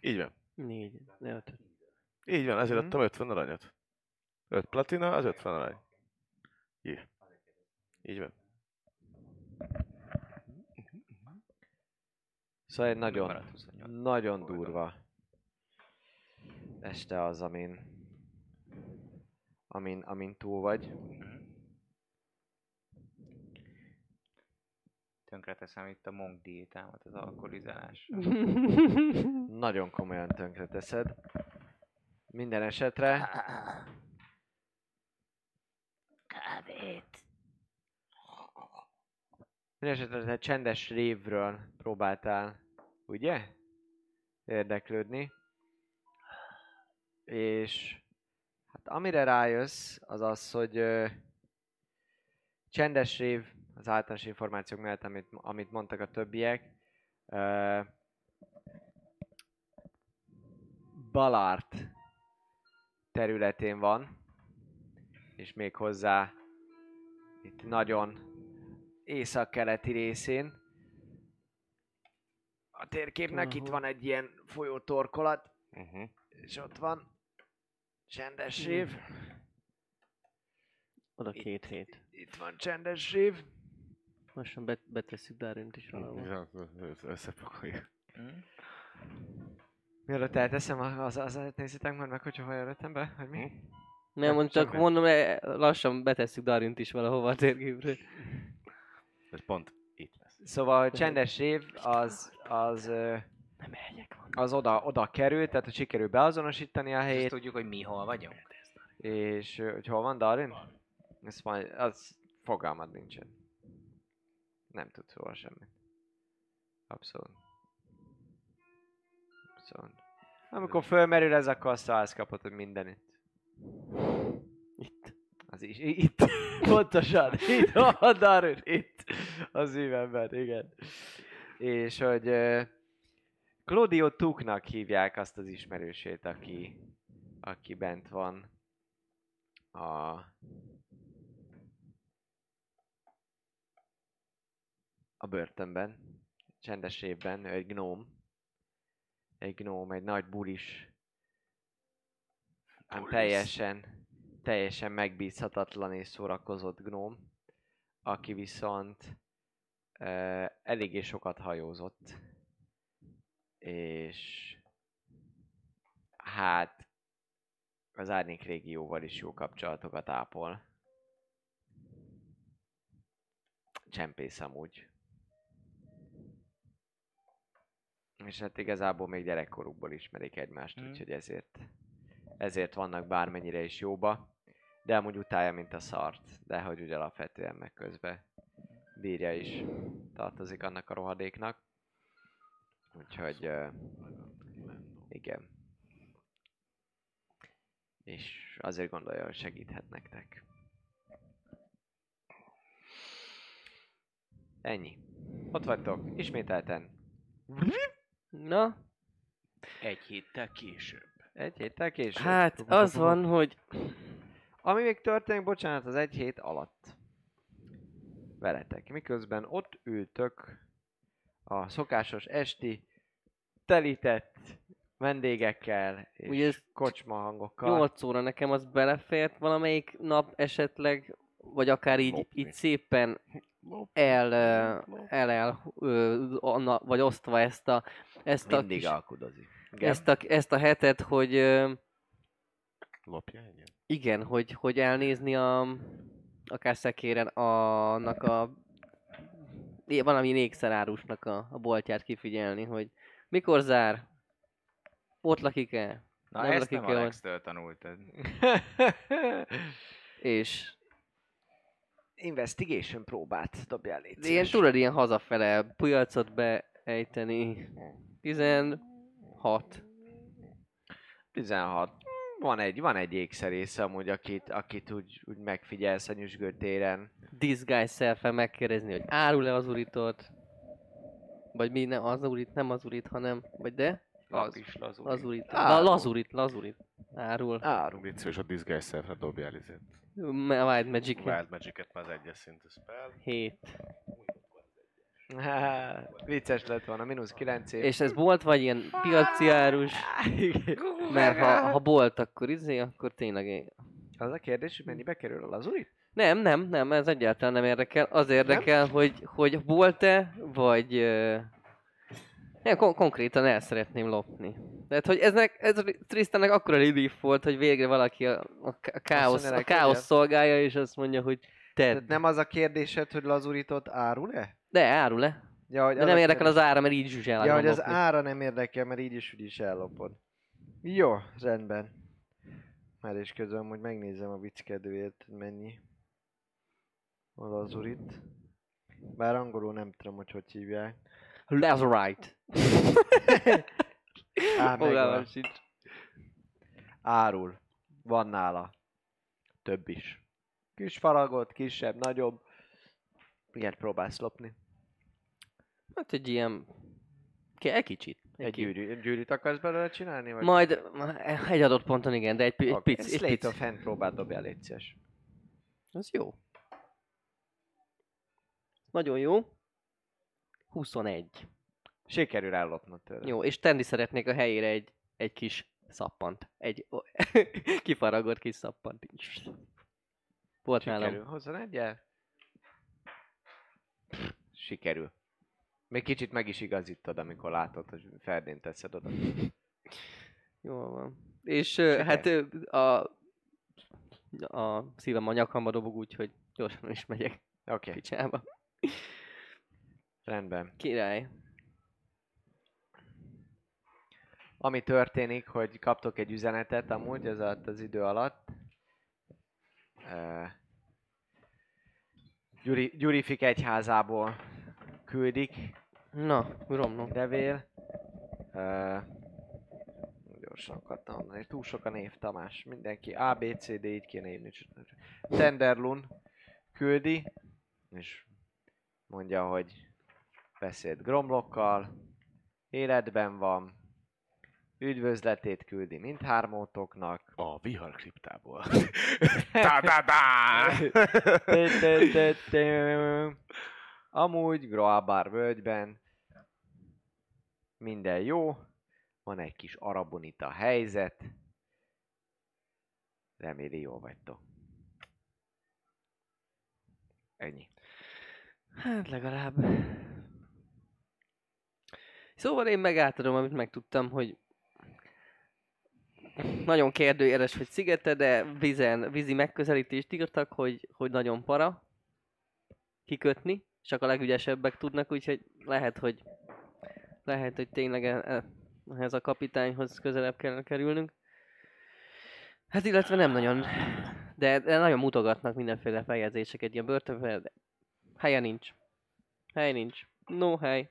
Így van. Négy. Öt. Így van, ezért Mhm. adtam 50 aranyat. 5 platina, az 50 arany. Yeah. Így van. Szóval egy nagyon, Maradt 28. nagyon durva este az, amin, amin, amin túl vagy. Tönkreteszem itt a monk diétámat az alkoholizálásra. Nagyon komolyan tönkreteszed. Minden esetre Kávét. Minden esetre te csendes révről próbáltál, ugye? Érdeklődni. És hát amire rájössz, az az, hogy ö, csendes rév, az általános információk mellett, amit, amit mondtak a többiek, ö, Balart területén van, és még hozzá itt nagyon észak-keleti részén. A térképnek itt van egy ilyen folyótorkolat, Uh-huh. és ott van csendes rév. Oda két hét. Itt van csendes rév. Lassan bet- betesszük Darint is valahol. Összepakoljuk. Mielőtt elteszem, az, az, az nézzétek majd meg, hogyha hol jöttem be, hogy mi? Nem, mond, csak semmi. mondom, eh, lassan betesszük Darint is valahova a térképre. Ez pont itt lesz. Szóval a csendes rév az, az, Nem megyek az oda, oda került, tehát hogy sikerül beazonosítani a És helyét. tudjuk, hogy mi hol vagyunk. És ö, hogy hol van Darin? Ez majd, az fogalmad nincsen. Nem tudsz róla semmit. Abszolút. Abszolút. Amikor fölmerül ez, akkor azt kapod, hogy mindenit. Itt. Az is, itt. Pontosan. Itt van Darin. Itt. A szívemben, igen. És hogy Claudio Tuknak hívják azt az ismerősét, aki, aki bent van a a börtönben, csendes évben, ő egy gnóm. Egy gnóm, egy nagy bulis. Bulis. teljesen, teljesen megbízhatatlan és szórakozott gnóm, aki viszont uh, eléggé sokat hajózott. És hát az árnyék régióval is jó kapcsolatokat ápol. Csempész amúgy. És hát igazából még gyerekkorukból ismerik egymást, Mm. úgyhogy ezért, ezért vannak bármennyire is jóba. De amúgy utálja, mint a szart. De hogy úgy alapvetően meg közben bírja is tartozik annak a rohadéknak. Úgyhogy uh, igen. És azért gondolja, hogy segíthet nektek. Ennyi. Ott vagytok, ismételten. Na, Egy héttel később. Egy héttel később. hát az van, hogy Ami még történik, bocsánat, az egy hét alatt. Veletek. Miközben ott ültök a szokásos esti telített vendégekkel és Ugye ez kocsma hangokkal. 8 óra nekem az belefért valamelyik nap esetleg, vagy akár így, Lopni. így szépen el, el, el anna, vagy osztva ezt a, ezt a, Mindig kis, alkudozik. Igen. ezt, a, ezt a hetet, hogy Lopja egy igen, hogy, hogy elnézni a, akár szekéren annak a valami ékszerárusnak a, a boltját kifigyelni, hogy mikor zár, ott lakik-e, Na Nem ezt lakik nem. Alex-től tanultad. és Investigation próbát dobjál légy ilyen tudod ilyen hazafele piacot beejteni. 16. 16. Van egy, van egy ékszerész amúgy, akit, akit úgy, úgy megfigyelsz a nyüzsgőtéren. Disguise self megkérdezni, hogy árul-e az uritot? Vagy mi, nem az urit, nem az urit, hanem, vagy de? Az is. Lazurit. Árul. La, lazurit, lazurit. Árul. Áru. Légy szíves a Disguise Self-re dobjál izét. Wild Magic Wild Magic-et már az egyes szintű spell. 7. Há, vicces lett volna, mínusz 9 év. És ez bolt vagy ilyen piaci árus? Mert ha, ha bolt, akkor izé, akkor tényleg... én- Az a kérdés, hogy mennyibe kerül a lazurit? Nem, nem, nem, ez egyáltalán nem érdekel. Az érdekel, hogy, hogy bolt-e, vagy... Uh, nem, kon- konkrétan el szeretném lopni. Tehát, hogy eznek, ez Tristannek akkora relief volt, hogy végre valaki a, a, a, káosz, a káosz szolgálja, és azt mondja, hogy tedd. nem az a kérdésed, hogy lazuritot árul-e? De árul-e? Ja, hogy De az nem érdekel az ára, mert így is el Ja, hogy az lopni. ára nem érdekel, mert így is úgy is ellopod. Jó, rendben. Már is közben, hogy megnézem a hogy mennyi. A lazurit. Bár angolul nem tudom, hogy hogy hívják. Lazurite. Á, megvan. árul. Van nála. Több is. Kis faragot, kisebb, nagyobb. Ilyet próbálsz lopni. Hát egy ilyen... Kell kicsit. Egy ki- gyűrű, gyűrűt akarsz belőle csinálni? Vagy? Majd egy adott ponton igen, de egy, egy pici, egy pici. of Hand próbál dobjál, légy szíves. Az jó. Nagyon jó. 21. Sikerül ellopnod tőle. Jó, és tenni szeretnék a helyére egy, egy kis szappant. Egy kifaragott kis szappant. Volt Sikerül. nálam. Hozzon egyel. Sikerül. Még kicsit meg is igazítod, amikor látod, hogy Ferdén teszed oda. Jól van. És ö, hát a, a szívem a nyakamba dobog úgy, hogy gyorsan is megyek Oké, okay. picsába. rendben. Király. Ami történik, hogy kaptok egy üzenetet amúgy ez alatt az idő alatt. Uh, Gyuri, Gyurifik egyházából küldik Na, uram, no. levél. Uh, gyorsan akartam mondani, túl sok a név Tamás. Mindenki A, B, C, D, így kéne írni. Tenderlun küldi, és mondja, hogy beszélt Gromlokkal, életben van, üdvözletét küldi mindhármótoknak. A vihar kriptából. tá, tá, tá! Amúgy Groabar völgyben minden jó, van egy kis arabonita helyzet, reméli jól vagytok. Ennyi. Hát legalább. Szóval én meg átadom, amit megtudtam, hogy nagyon kérdőjeles, hogy szigete, de vízen, vízi megközelítést írtak, hogy, hogy nagyon para kikötni, csak a legügyesebbek tudnak, úgyhogy lehet, hogy lehet, hogy tényleg e- e- ehhez a kapitányhoz közelebb kellene kerülnünk. Hát illetve nem nagyon, de, de nagyon mutogatnak mindenféle feljegyzéseket ilyen börtönbe, de helye nincs. Hely nincs. No hely.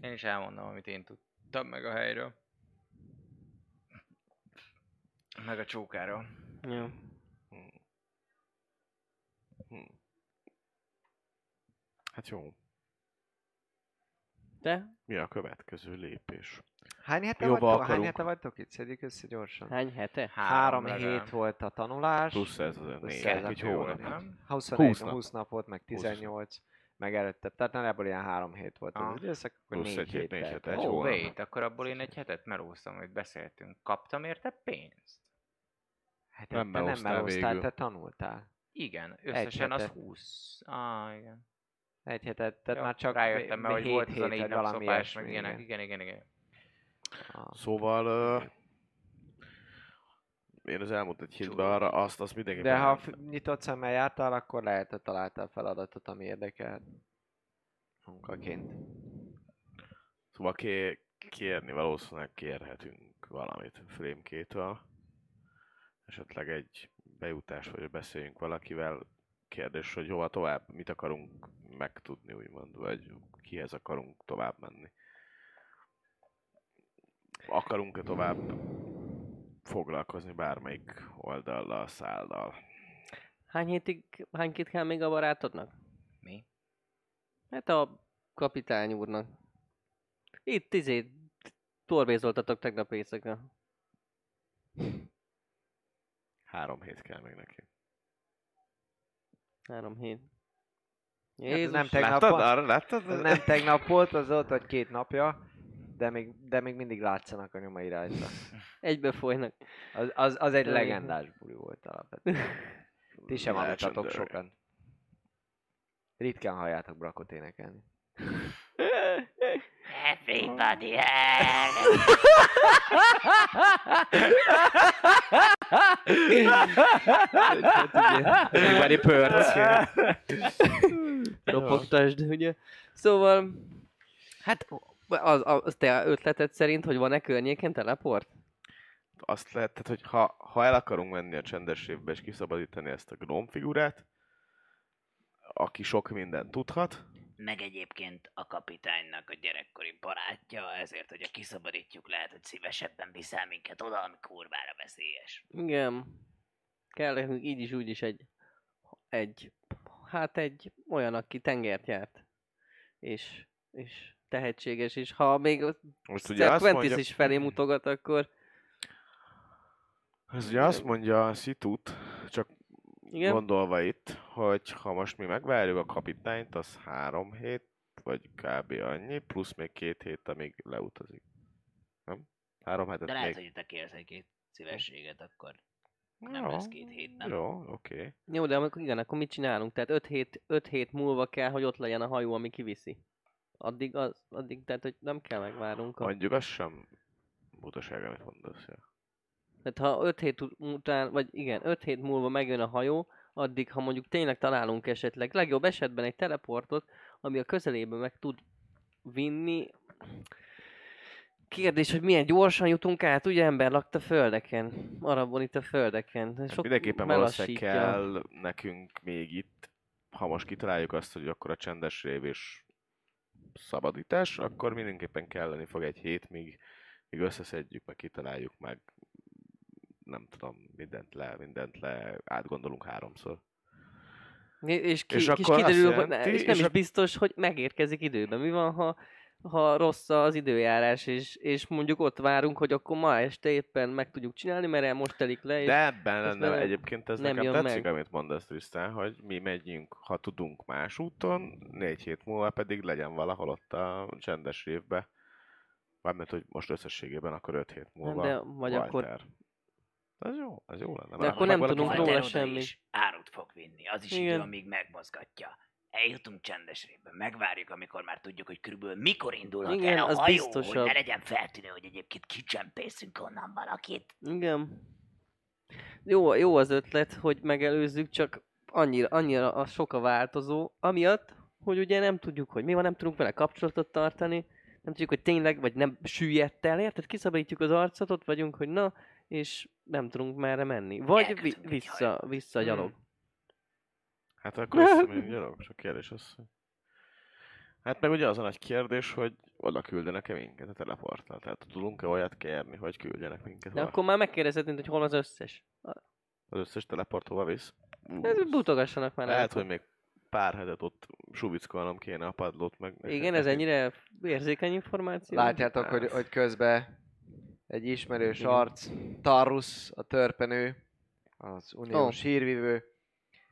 Én is elmondom, amit én tudtam meg a helyről. Meg a csókáról. Jó. Hát jó. Te? Mi a következő lépés? Hány hete Jóba vagytok? Hány akarunk. hete vagytok itt? Szedjük össze gyorsan. Hány hete? Három legalább. hét volt a tanulás. Plusz ez az Plusz négy. Nem? 21, 20 20, nap. 20 nap volt, meg 20 18, meg előtte. Tehát nagyjából ilyen három hét volt Ah. az időszak, akkor Plusz négy egy hét, négy hét, egy hónap. wait, akkor abból én egy hetet melóztam, hogy beszéltünk. Kaptam érte pénzt? Hát Nem te nem melóztál melóztál, végül. te tanultál. Igen, összesen az hetet. 20. Ah, igen. Egy hetet, tehát Jó, már csak rájöttem, mert hogy volt négy nap valami szopás, meg ilyenek. igen. Igen, igen, igen. Ah. Szóval uh, én az elmúlt egy hétben arra azt, azt mindenképpen... De ha f- nyitott szemmel jártál, akkor lehet, hogy találtál feladatot, ami érdekel. Munkaként. Szóval ké- kérni valószínűleg kérhetünk valamit Frémkétől. Esetleg egy bejutás, vagy beszéljünk valakivel. Kérdés, hogy hova tovább, mit akarunk megtudni, úgymond, vagy kihez akarunk tovább menni. Akarunk-e tovább foglalkozni bármelyik oldallal, szállal? Hány hétig, hány hét kell még a barátodnak? Mi? Hát a kapitány úrnak. Itt izé torvézoltatok tegnap éjszaka. Három hét kell még neki. Három hét. Hát Jézus, nem tegnap, Láttad? Arra láttad? az nem tegnap volt, az ott vagy két napja, de még, de még mindig látszanak a nyomai rajta. egybe folynak. Az, az, az egy legendás buli volt alapvetően. Ti sem aludtatok Legendary. sokan. Ritkán halljátok Brakot énekelni. Everybody else. Everybody pörc. Ropogtasd, ugye? Szóval, hát az, az te ötleted szerint, hogy van-e környéken teleport? azt lehet, tehát, hogy ha, ha el akarunk menni a csendes évbe és kiszabadítani ezt a gnóm figurát, aki sok mindent tudhat, meg egyébként a kapitánynak a gyerekkori barátja, ezért, hogyha kiszabadítjuk, lehet, hogy szívesebben viszel minket oda, ami kurvára veszélyes. Igen. Kell nekünk így is, úgy is egy, egy, hát egy olyan, aki tengert járt. És, és tehetséges, és ha még Most ugye azt Quentis mondja, is felé mutogat, akkor ez ugye azt mondja a Situt, csak igen. gondolva itt, hogy ha most mi megvárjuk a kapitányt, az három hét, vagy kb. annyi, plusz még két hét, amíg leutazik. Nem? Három hetet De lehet, még. hogy te kérsz egy két szívességet, akkor nem Jó, lesz két hét, nem? Jó, oké. Okay. Jó, de amikor, igen, akkor mit csinálunk? Tehát 5 hét, öt hét múlva kell, hogy ott legyen a hajó, ami kiviszi. Addig, az, addig tehát, hogy nem kell megvárnunk. A... Mondjuk az sem butaság, amit mondasz. Ja. Tehát ha 5 hét ut- után, vagy igen, 5 hét múlva megjön a hajó, addig, ha mondjuk tényleg találunk esetleg, legjobb esetben egy teleportot, ami a közelében meg tud vinni. Kérdés, hogy milyen gyorsan jutunk át, ugye ember lakta földeken, arabon itt a földeken. Ez Sok Mindenképpen valószínűleg kell nekünk még itt, ha most kitaláljuk azt, hogy akkor a csendes rév és szabadítás, akkor mindenképpen kelleni fog egy hét, míg, míg összeszedjük, meg kitaláljuk, meg nem tudom, mindent le, mindent le, átgondolunk háromszor. És, ki, És és, akkor kiderül, hogy, jelenti- és nem és is ak- biztos, hogy megérkezik időben. Mi van, ha, ha rossz az időjárás, és, és mondjuk ott várunk, hogy akkor ma este éppen meg tudjuk csinálni, mert el most telik le, és De ebben lenne nem- egyébként ez nem nekem tetszik, meg. amit mondasz Trisztán, hogy mi megyünk, ha tudunk más úton, négy hét múlva pedig legyen valahol ott a csendes évbe. Mármint, hogy most összességében akkor öt hét múlva de, vagy akkor Ez jó, ez jó lenne. De akkor nem tudunk róla oda semmi. is árut fog vinni, az is Igen. idő, amíg megmozgatja. Eljutunk csendes révbe, megvárjuk, amikor már tudjuk, hogy körülbelül mikor indulhat Igen, el a az hajó, biztosabb. hogy ne legyen feltűnő, hogy egyébként kicsempészünk onnan valakit. Igen. Jó, jó az ötlet, hogy megelőzzük, csak annyira, annyira a sok a változó, amiatt, hogy ugye nem tudjuk, hogy mi van, nem tudunk vele kapcsolatot tartani, nem tudjuk, hogy tényleg, vagy nem süllyedt el, érted? Kiszabadítjuk az arcot, ott vagyunk, hogy na, és nem tudunk merre menni. Vagy vi- vissza, hajót. vissza gyalog. Hát akkor visszamegyünk gyalog, csak kérdés az, hogy... Hát meg ugye az a nagy kérdés, hogy oda küldenek-e minket a teleporttal. Tehát tudunk-e olyat kérni, hogy küldjenek minket De hova? akkor már megkérdezhetnénk, hogy hol az összes. Az összes teleport hova visz? Ez butogassanak már. Lehet, hogy még pár hetet ott suvickolnom kéne a padlót, meg... Igen, ez ennyire érzékeny információ. Látjátok, hogy, hogy közben egy ismerős Igen. arc, Tarus, a törpenő, az uniós oh. hírvivő,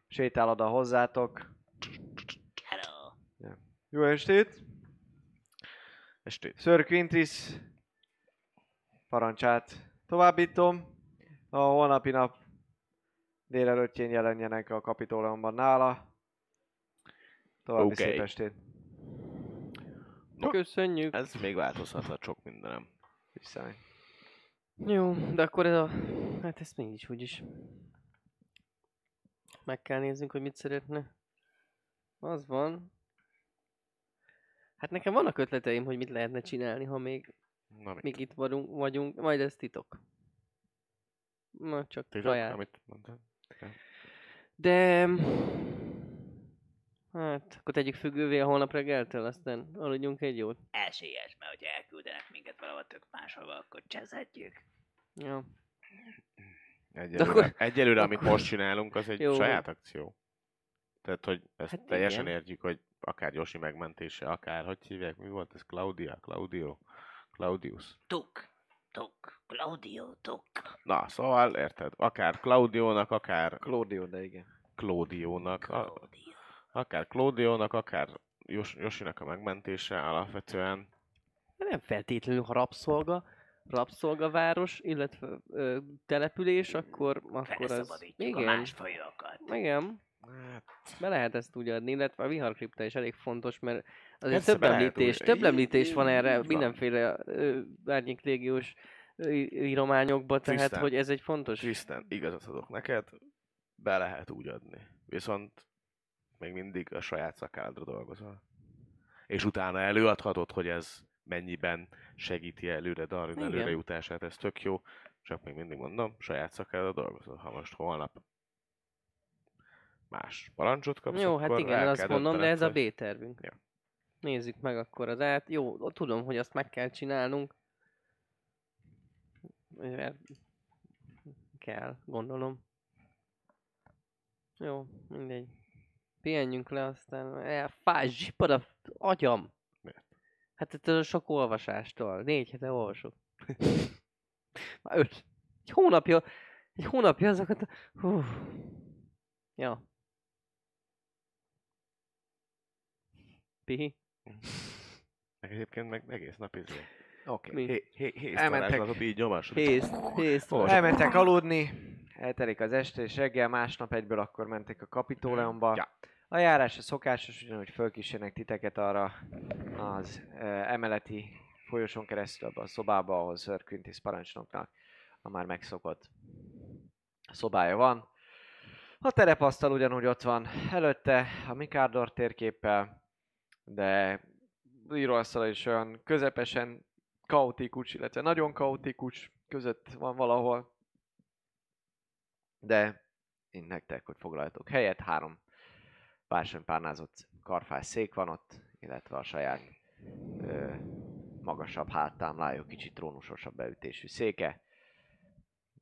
sétál oda hozzátok. Hello. Jó estét! Estét. Sir Quintris parancsát továbbítom. A holnapi nap délelőttjén jelenjenek a kapitóleumban nála. További Oké. szép estét. Köszönjük. Ez még változhatna sok mindenem. Visszamegy. Jó, de akkor ez a... Hát ezt mégis úgyis. Meg kell néznünk, hogy mit szeretne. Az van. Hát nekem vannak ötleteim, hogy mit lehetne csinálni, ha még, Na mit? még itt vagyunk, vagyunk. Majd ez titok. Na, csak Titok, saját. amit mondtál? De... Hát, akkor tegyük függővé a holnap reggeltől, aztán aludjunk egy jót. Esélyes, mert hogyha elküldenek minket valahol tök máshova, akkor cseszhetjük. Ja. Egyelőre, akkor- egyelőre amit most csinálunk, az egy Jó. saját akció. Tehát, hogy ezt Hát teljesen igen. értjük, hogy akár Yoshi megmentése, akár, hogy hívják, mi volt ez? Claudia? Claudio? Claudius? Tuk, tuk, Claudio, tuk. Na, szóval érted, akár Claudiónak, akár Claudio, de igen. Claudiónak, a, Claudio. Akár Claudiónak, akár Yos- Yoshinak a megmentése alapvetően Nem feltétlenül, ha rabszolga, rabszolgaváros, illetve ö, település, akkor, akkor az... Felszabadítjuk a Igen, másfajokat. igen, hát, be lehet ezt úgy adni, illetve a viharkripta is elég fontos, mert azért több említés, több említés van erre van. mindenféle árnyék légiós ö, írományokban, tehát Tisztán. hogy ez egy fontos... Krisztán, igazat adok neked, be lehet úgy adni. Viszont még mindig a saját szakádra dolgozol. És utána előadhatod, hogy ez mennyiben segíti előre Darin Igen. előre jutását, ez tök jó. Csak még mindig mondom, saját szakádra dolgozol. Ha most holnap más parancsot kapsz, Jó, hát igen, azt mondom, de ez a B-tervünk. Ja. Nézzük meg akkor az át. Jó, tudom, hogy azt meg kell csinálnunk. Mert kell, gondolom. Jó, mindegy. Pihenjünk le, aztán elfáj, zsipad a agyam. Miért? Hát ettől a sok olvasástól. Négy hete olvasok. Már öt. Egy hónapja, egy hónapja azokat a... Hú. Ja. Pihi. Meg egyébként meg egész nap izé. Oké. Mi? Hé, hé, hé, Elmentek. így nyomás. Hész, hész volt. Elmentek aludni, eltelik az este, és reggel másnap egyből akkor mentek a Kapitóleonba. Ja. A járás a szokásos, ugyanúgy fölkísérnek titeket arra az e, emeleti folyosón keresztül abba a szobába, ahol Sir parancsnoknak a már megszokott szobája van. A terepasztal ugyanúgy ott van előtte, a Mikádor térképpel, de íróasztala is olyan közepesen kaotikus, illetve nagyon kaotikus között van valahol. De én nektek, hogy foglaljatok helyet, három bársonypárnázott karfás szék van ott, illetve a saját ö, magasabb háttámlájú, kicsit trónusosabb beütésű széke.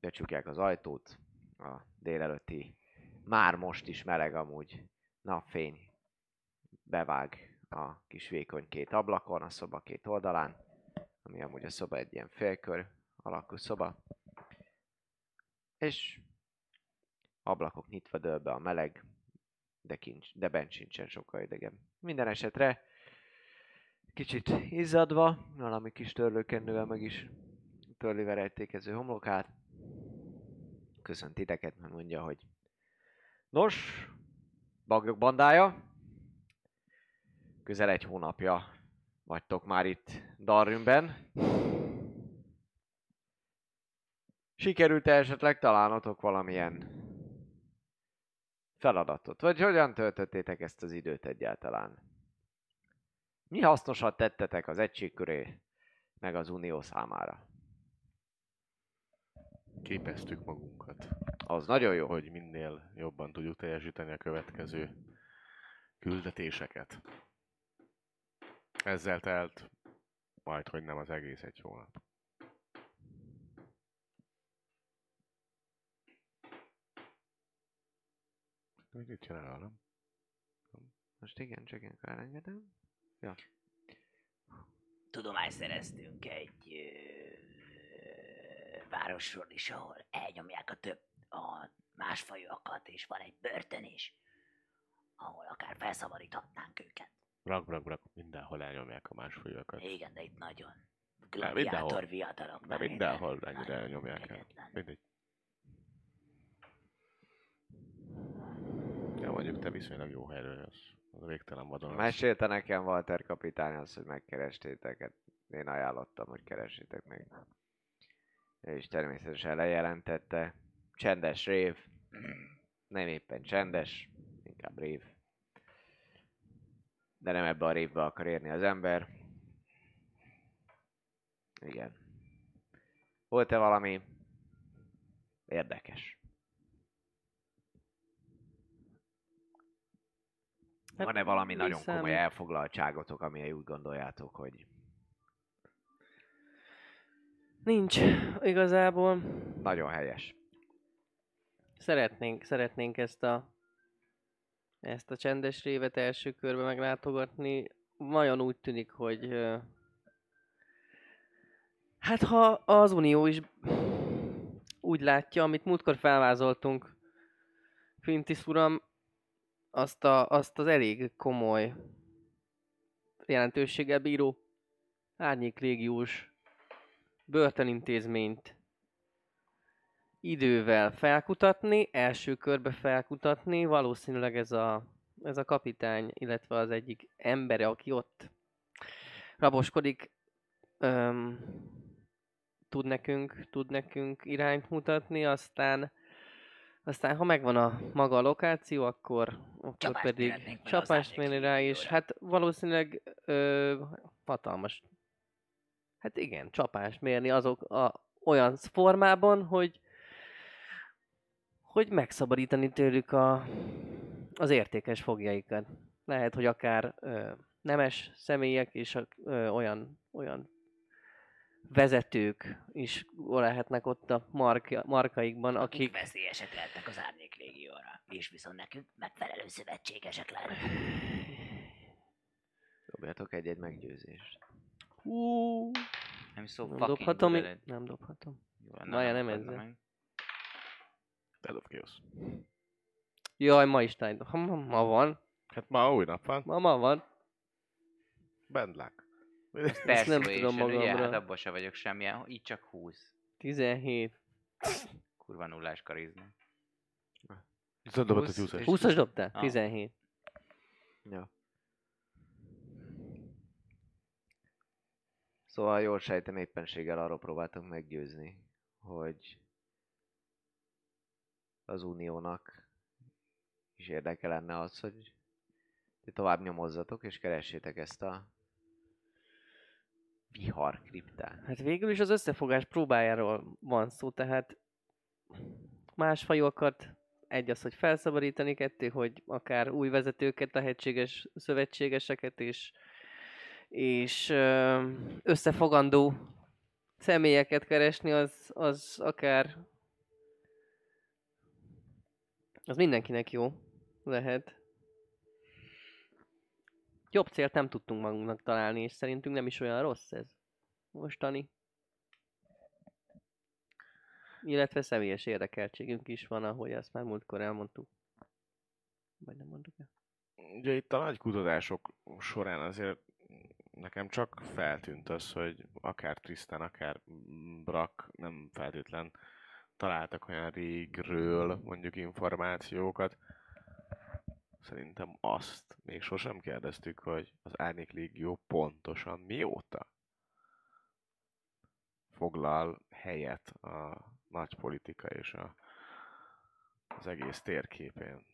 Becsukják az ajtót, a délelőtti már most is meleg amúgy napfény bevág a kis vékony két ablakon, a szoba két oldalán, ami amúgy a szoba egy ilyen félkör alakú szoba. És ablakok nyitva dől be a meleg, de, kincs, de bent sincsen sokkal idegen. Minden esetre kicsit izzadva, valami kis törlőkennővel meg is törli verejtékező homlokát. Köszönt titeket, mert mondja, hogy Nos, bagyok bandája, közel egy hónapja vagytok már itt Darrümben. Sikerült-e esetleg találnotok valamilyen feladatot? Vagy hogyan töltöttétek ezt az időt egyáltalán? Mi hasznosat tettetek az egység köré, meg az unió számára? Képeztük magunkat, Az nagyon jó. hogy minél jobban tudjuk teljesíteni a következő küldetéseket. Ezzel telt majd, hogy nem az egész egy hónap. Még mit csinál, nem? Most igen, csak én elengedem. Tudomást szereztünk egy ö, városról is, ahol elnyomják a több a másfajúakat, és van egy börtön is, ahol akár felszabadíthatnánk őket. Brak, brak, brak, mindenhol elnyomják a másfajúakat. Igen, de itt nagyon. Gladiátor viadalok. De mindenhol ennyire elnyomják el. Mindegy. Mondjuk te viszonylag jó helyről jössz. Az végtelen vadon. Mesélte nekem Walter kapitány azt, hogy megkerestétek. Hát Én ajánlottam, hogy keresétek meg. Ő is természetesen lejelentette. Csendes rév. Nem éppen csendes, inkább rév. De nem ebbe a révbe akar érni az ember. Igen. Volt-e valami érdekes? Hát, Van-e valami mi nagyon komoly elfoglaltságotok, amilyen úgy gondoljátok, hogy Nincs igazából. nagyon helyes? Szeretnénk, szeretnénk ezt a ezt a csendes révet első körbe meglátogatni. Nagyon úgy tűnik, hogy hát ha az Unió is úgy látja, amit múltkor felvázoltunk, Fintis uram, azt, a, azt az elég komoly jelentőséggel bíró árnyékrégiós börtönintézményt idővel felkutatni, első körbe felkutatni, valószínűleg ez a, ez a kapitány, illetve az egyik embere, aki ott raboskodik, öm, tud nekünk, tud nekünk irányt mutatni, aztán aztán ha megvan a maga a lokáció, akkor, akkor Csapást pedig csapást mérni rá árnyék Hát valószínűleg ö, hatalmas. Hát igen, csapást mérni azok a, olyan formában, hogy hogy megszabadítani tőlük a, az értékes fogjaikat. Lehet, hogy akár ö, nemes személyek és ö, olyan, olyan vezetők is lehetnek ott a marka, markaikban, Akik akik... veszélyesek lehetnek az árnyék légióra. És viszont nekünk megfelelő szövetségesek lehetnek. Dobjatok egy-egy meggyőzést. Hú, Nem so nem fucking dobhatom it. Nem dobhatom. Jó, na, Várjál, nem dobhatna ezzel. Jaj, ma is tájt. Ha ma, ma van. Hát ma új nap van. Ma, ma van. Luck. nem tudom Persuasion, ugye? magamra. Hát abban se vagyok semmilyen, így csak 20. 17. Kurva nullás karizma. Viszont dobott egy 20 20 és- 20-as dobtál? Ah. 17. Ja. Szóval jól sejtem, éppenséggel arról próbáltunk meggyőzni, hogy az Uniónak is érdeke lenne az, hogy ti tovább nyomozzatok és keressétek ezt a vihar kriptát. Hát végül is az összefogás próbájáról van szó, tehát más fajokat, egy az, hogy felszabadítani, kettő, hogy akár új vezetőket, lehetséges szövetségeseket és, és összefogandó személyeket keresni, az, az akár az mindenkinek jó lehet. Jobb célt nem tudtunk magunknak találni, és szerintünk nem is olyan rossz ez. Mostani. Illetve személyes érdekeltségünk is van, ahogy azt már múltkor elmondtuk. Vagy nem mondtuk el? Ugye itt a nagy kutatások során azért nekem csak feltűnt az, hogy akár Tristan, akár Brak nem feltétlen találtak olyan régről mondjuk információkat. Szerintem azt még sosem kérdeztük, hogy az Árnyék Légió pontosan mióta foglal helyet a nagy politika és a, az egész térképén.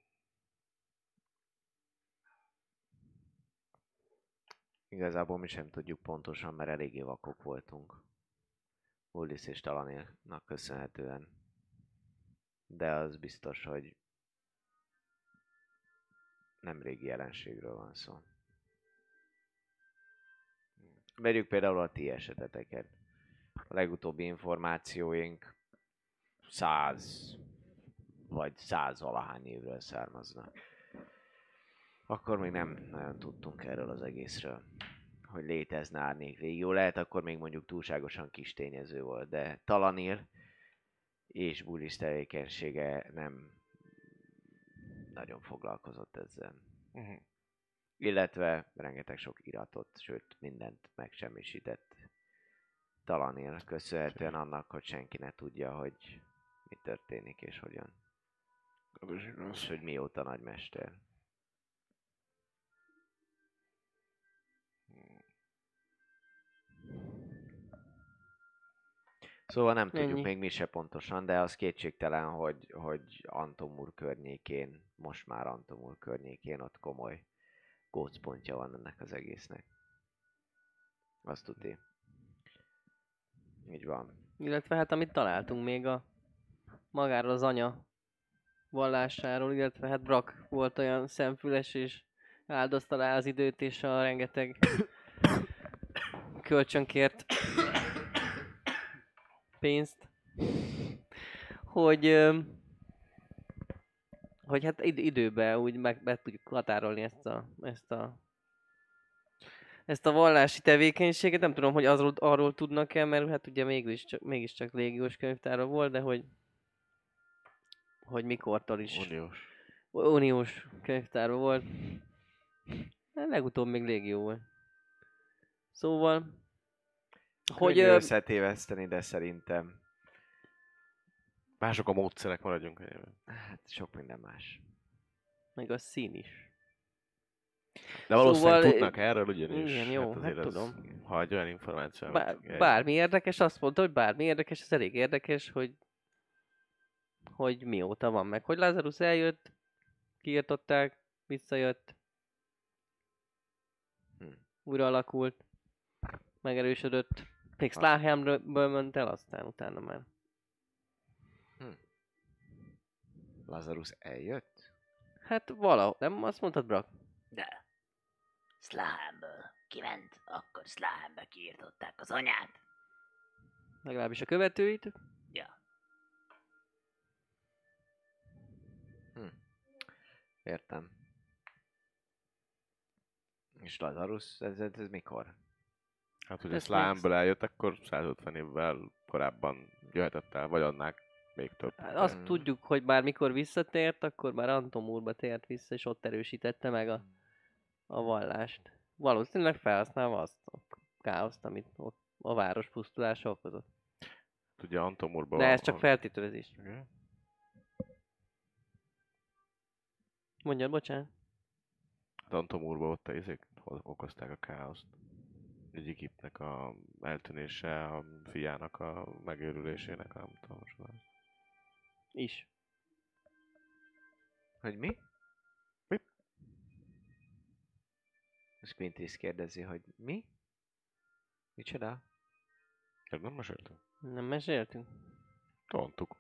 Igazából mi sem tudjuk pontosan, mert eléggé vakok voltunk. Uldis és Talanélnak köszönhetően. De az biztos, hogy nem régi jelenségről van szó. Vegyük például a ti eseteteket. A legutóbbi információink száz vagy száz valahány évről származnak. Akkor még nem nagyon tudtunk erről az egészről, hogy létezne árnyék régió. Lehet akkor még mondjuk túlságosan kis tényező volt, de Talanir és Bullis tevékenysége nem nagyon foglalkozott ezzel. Uh-huh. Illetve rengeteg sok iratot, sőt mindent megsemmisített Talanir, köszönhetően annak, hogy senki ne tudja, hogy mi történik és hogyan. És hogy mióta nagymester. Szóval nem tudjuk Ennyi. még mi se pontosan, de az kétségtelen, hogy, hogy Antomur környékén, most már Antomur környékén ott komoly gócpontja van ennek az egésznek. Azt tudni. Így van. Illetve hát amit találtunk még a magáról az anya vallásáról, illetve hát Brak volt olyan szemfüles és áldozta rá az időt és a rengeteg kölcsönkért pénzt, hogy, hogy hát id- időben úgy meg, meg tudjuk határolni ezt a, ezt a ezt a vallási tevékenységet, nem tudom, hogy azról, arról tudnak-e, mert hát ugye mégiscsak, mégiscsak légiós könyvtára volt, de hogy hogy mikortól is Uniós. uniós könyvtára volt. Hát legutóbb még légió volt. Szóval, hogy ö, összetéveszteni, de szerintem Mások a módszerek, maradjunk hát sok minden más. meg a szín is. De valószínűleg Szóval, tudnak erről ugyanis. igen, jó, hát az, tudom. Ha egy olyan információ, Bár, egy- bármi érdekes, azt mondta, hogy bármi érdekes, ez elég érdekes, hogy hogy mióta van meg. Hogy Lazarus eljött, kiirtották, visszajött, Hm. újra alakult, megerősödött. Még Slahamről ment el, aztán utána már. Lazarus eljött? Hát valahol, nem azt mondtad, Brak? De. Slahamből kiment, akkor Slahambe kiirtották az anyát. Legalábbis a követőit. Ja, Értem. És Lazarus, ez, ez, ez mikor? Hát, hogy Ezt a Slámből eljött, akkor 150 évvel korábban jöhetett el, vagy annál még több. Hát azt Mm. tudjuk, hogy bár mikor visszatért, akkor már Antomúrba tért vissza, és ott erősítette meg a, a vallást. Valószínűleg felhasználva azt a káoszt, amit ott a város pusztulása okozott. Ugye Antomurban De van- ez csak feltételezés. Igen. Mondjad, bocsánat. Hát Antomurban ott a izék okozták a káoszt. Egyik a eltűnése, a fiának a megőrülésének, nem tudom. most már. Is. Hogy mi? Mi? És Quintis kérdezi, hogy mi? Micsoda? Ez nem meséltem? Nem meséltünk? Mondtuk.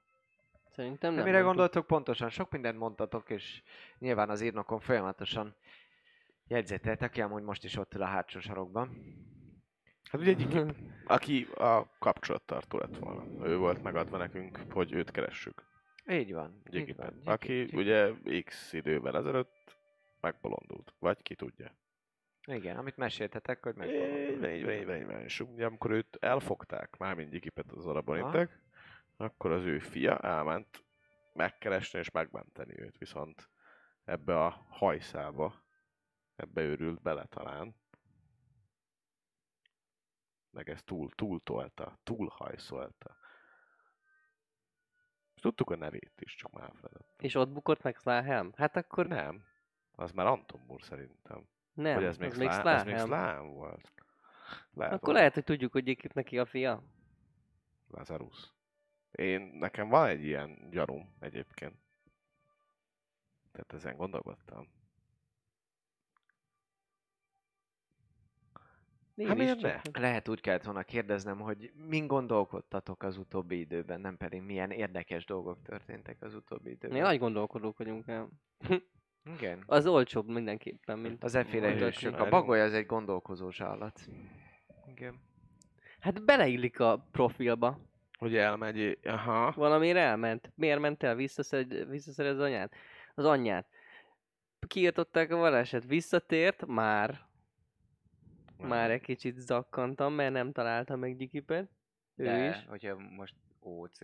Szerintem De nem. mire mondtuk. gondoltok pontosan? Sok mindent mondtatok, és nyilván az írnokon folyamatosan jegyzeteltek, aki amúgy most is ott ül a hátsó sarokban. Hát ugye egyik ip, aki a kapcsolattartó lett volna. Ő volt megadva nekünk, hogy őt keressük. Így van. Egy így van, Aki Gyiki- ugye x idővel ezelőtt megbolondult. Vagy ki tudja. Igen, amit meséltetek, hogy megbolondult. így van, így van, így van. És ugye amikor őt elfogták, mármint Gyikipet az arabonitek, akkor az ő fia elment megkeresni és megmenteni őt. Viszont ebbe a hajszába, ebbe őrült bele talán. Meg ez túl, túl tolta, túl hajszolta. És tudtuk a nevét is, csak már elfeledett. És ott bukott meg Slahelm? Hát akkor Nem, az már Anton Mur szerintem. nem, Vagy ez még, még Slá- ez még Slahelm. Slám volt. Lehet, Akkor hogy lehet, hogy tudjuk, hogy Gyikip neki a fia. Lazarus. Én, nekem van egy ilyen gyanúm egyébként. Tehát ezen gondolkodtam. Én Hát miért ne? Lehet úgy kellett volna kérdeznem, hogy min gondolkodtatok az utóbbi időben, nem pedig milyen érdekes dolgok történtek az utóbbi időben. Mi nagy gondolkodók vagyunk el. Igen. Az olcsóbb mindenképpen, mint... Az efféle hősök. A bagoly az egy gondolkozós állat. Igen. Hát beleillik a profilba. Hogy elmegy, aha. Valamire elment. Miért ment el? Visszaszed, visszaszed az anyát? Az anyját. Kiirtották a vallását. Visszatért, már. Már egy kicsit zakkantam, mert nem találtam meg Gyikipet. Ő De, is. hogyha most OC,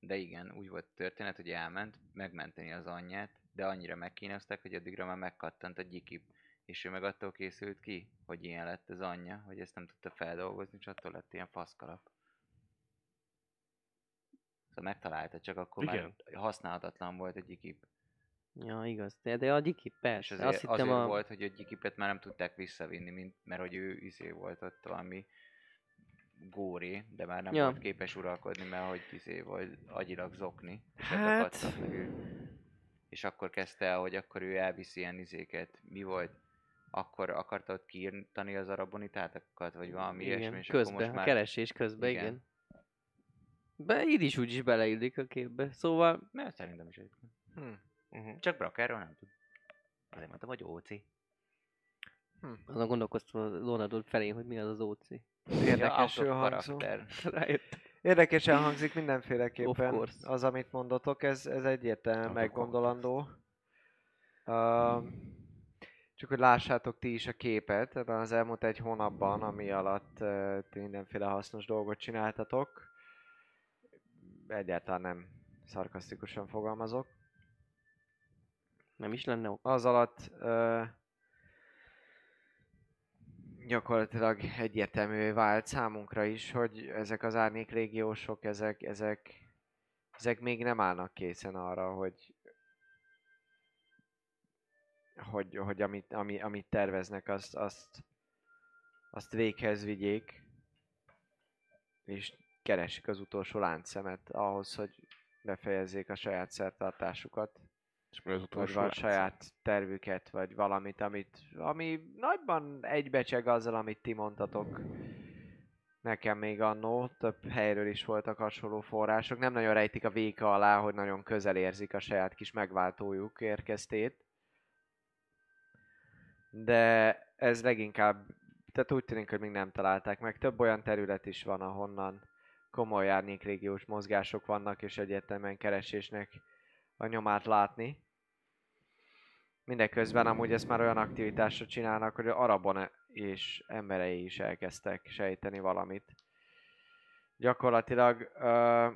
de igen, úgy volt történet, hogy elment megmenteni az anyját, de annyira megkínozták, hogy addigra már megkattant a gyikip. És ő meg attól készült ki, hogy ilyen lett az anyja, hogy ezt nem tudta feldolgozni, és attól lett ilyen faszkalap. Szóval megtalálta, csak akkor Igen. már használhatatlan volt a gyikip. Ja, igaz. De, de a Gyikip, És persze. azért, Azt hittem azért a... volt, hogy a gyikipet már nem tudták visszavinni, mint, mert hogy ő izé volt ott valami góri, de már nem Ja. volt képes uralkodni, mert hogy izé volt agyilag zokni. És Hát-. És akkor kezdte el, hogy akkor ő elviszi ilyen izéket. Mi volt? Akkor akarta ott kiírtani az arabonitátokat, vagy valami igen, ilyesmi, és akkor közben, most a már... keresés közben, igen. Igen. igen. Be, így is úgy is beleillik a képbe. Szóval, Mert szerintem is egyébként. Hm. Uh-huh. Csak Brakerről nem tud. Azért mondtam, hogy OC. azon gondolkoztam a Lónadod felé, hogy mi az az OC. Érdekesül Ja, hangzó. Érdekesen hangzik mindenféleképpen az, amit mondotok, ez, ez egyértelműen meggondolandó. Uh, csak hogy lássátok ti is a képet, ebben az elmúlt egy hónapban, ami alatt uh, mindenféle hasznos dolgot csináltatok. Egyáltalán nem szarkasztikusan fogalmazok. Nem is lenne. Az alatt uh, gyakorlatilag egyértelművé vált számunkra is, hogy ezek az árnyék légiósok, ezek, ezek, ezek még nem állnak készen arra, hogy hogy, hogy amit, ami, amit terveznek, azt, azt, azt véghez vigyék, és keresik az utolsó láncszemet ahhoz, hogy befejezzék a saját szertartásukat És az vagy utolsó van lánc? saját tervüket, vagy valamit, amit, ami nagyban egybecseg azzal, amit ti mondtatok. Nekem még annó, több helyről is voltak hasonló források. Nem nagyon rejtik a véka alá, hogy nagyon közel érzik a saját kis megváltójuk érkeztét. De ez leginkább, tehát úgy tűnik, hogy még nem találták meg. Több olyan terület is van, ahonnan komoly árnyékrégiós mozgások vannak, és egyértelműen keresésnek a nyomát látni. Mindeközben amúgy ezt már olyan aktivitásra csinálnak, hogy Arabon és emberei is elkezdtek sejteni valamit. Gyakorlatilag, ö,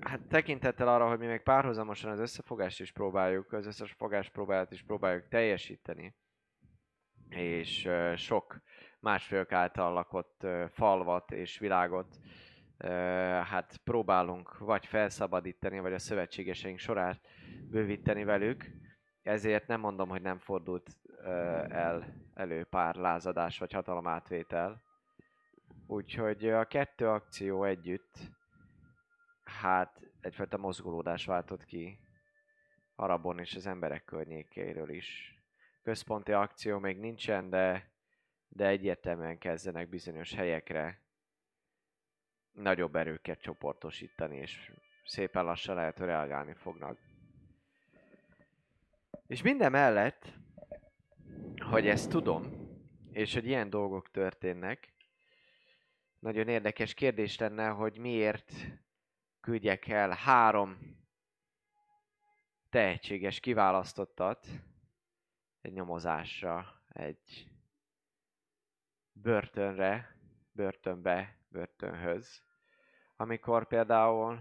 hát tekintettel arra, hogy mi még párhuzamosan az összefogást is próbáljuk, az összefogás próbáját is próbáljuk teljesíteni, és ö, sok másfélk által lakott ö, falvat és világot hát próbálunk vagy felszabadítani, vagy a szövetségeseink sorát bővíteni velük. Ezért nem mondom, hogy nem fordult el elő pár lázadás vagy hatalomátvétel. Úgyhogy a kettő akció együtt hát egyfajta mozgolódás váltott ki Arabon és az emberek környékéről is. Központi akció még nincsen, de, de egyértelműen kezdenek bizonyos helyekre nagyobb erőket csoportosítani, és szépen lassan lehet, hogy reagálni fognak. És minden mellett, hogy ezt tudom, és hogy ilyen dolgok történnek, nagyon érdekes kérdés lenne, hogy miért küldjek el három tehetséges kiválasztottat egy nyomozásra, egy börtönre, börtönbe, börtönhöz, amikor például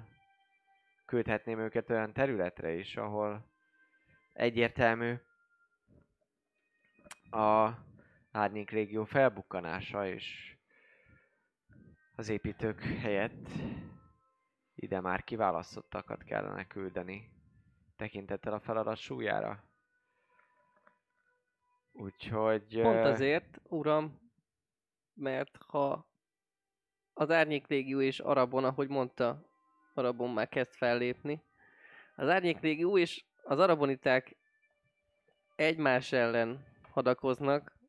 küldhetném őket olyan területre is, ahol egyértelmű a árnyék régió felbukkanása, és az építők helyett ide már kiválasztottakat kellene küldeni, tekintettel a feladat súlyára. Úgyhogy... Pont azért, uram, mert ha az Árnyék Légió és Arabon, ahogy mondta, Arabon már kezd fellépni, az Árnyék Légió és az araboniták egymás ellen hadakoznak,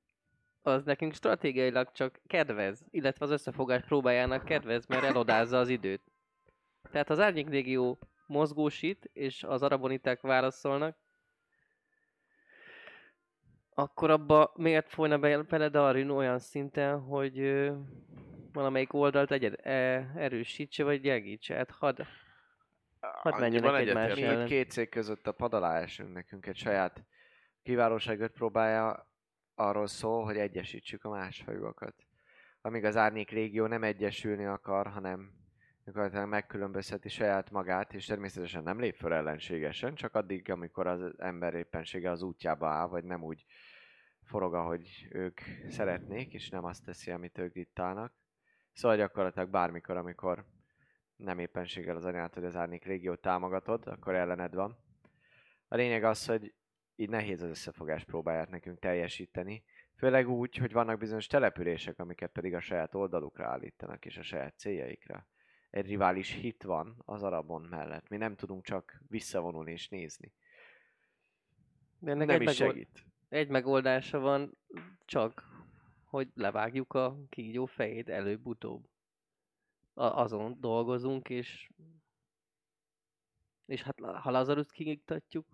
az nekünk stratégiailag csak kedvez, illetve az összefogás próbájának kedvez, mert elodázza az időt. Tehát az Árnyék Légió mozgósít, és az araboniták válaszolnak, akkor abba miért folyna be- bele Darin olyan szinten, hogy valamelyik oldalt egyed, e, erősítse, vagy gyengítse? Hát hadd, hadd menjenek egymás. Mi ellen. két cég között a pad alá esünk, nekünk egy saját kiválóságot próbálja arról szól, hogy egyesítsük a másfajúakat. Amíg az árnyék régió nem egyesülni akar, hanem gyakorlatilag megkülönbözteti saját magát, és természetesen nem lép föl ellenségesen, csak addig, amikor az ember éppensége az útjába áll, vagy nem úgy forog, ahogy ők szeretnék, és nem azt teszi, amit ők diktálnak. Szóval gyakorlatilag bármikor, amikor nem éppenséggel az anyát, hogy az árnyék régiót támogatod, akkor ellened van. A lényeg az, hogy így nehéz az összefogás próbáját nekünk teljesíteni, főleg úgy, hogy vannak bizonyos települések, amiket pedig a saját oldalukra állítanak, és a saját céljaikra. Egy rivális hit van az Arabon mellett. Mi nem tudunk csak visszavonulni és nézni. De ennek nem egy, is megold, segít. egy megoldása van, csak hogy levágjuk a kígyó fejét előbb-utóbb. A, azon dolgozunk, és és hát ha Lazarus kiiktatjuk,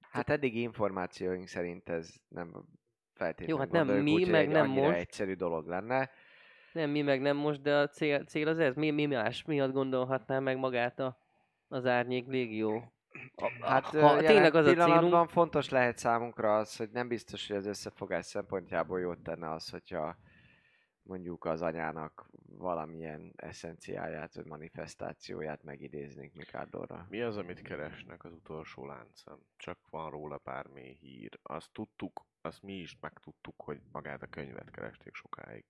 Hát eddigi információink szerint ez nem feltétlenül Jó, hát nem gondoljuk mi, úgy, meg nem most. egyszerű dolog lenne. nem mi meg nem most, de a cél, cél az ez. Mi, mi más miatt gondolhatná meg magát a, az árnyék légió? Hát ha tényleg az a célunk, fontos lehet számunkra az, hogy nem biztos, hogy az összefogás szempontjából jót tenne az, hogyha mondjuk az anyának valamilyen eszenciáját vagy manifestációját megidéznénk Mikádorra. Mi az, amit keresnek az utolsó láncon? Csak van róla bármi hír. Azt tudtuk, azt mi is megtudtuk, hogy magát a könyvet keresték sokáig.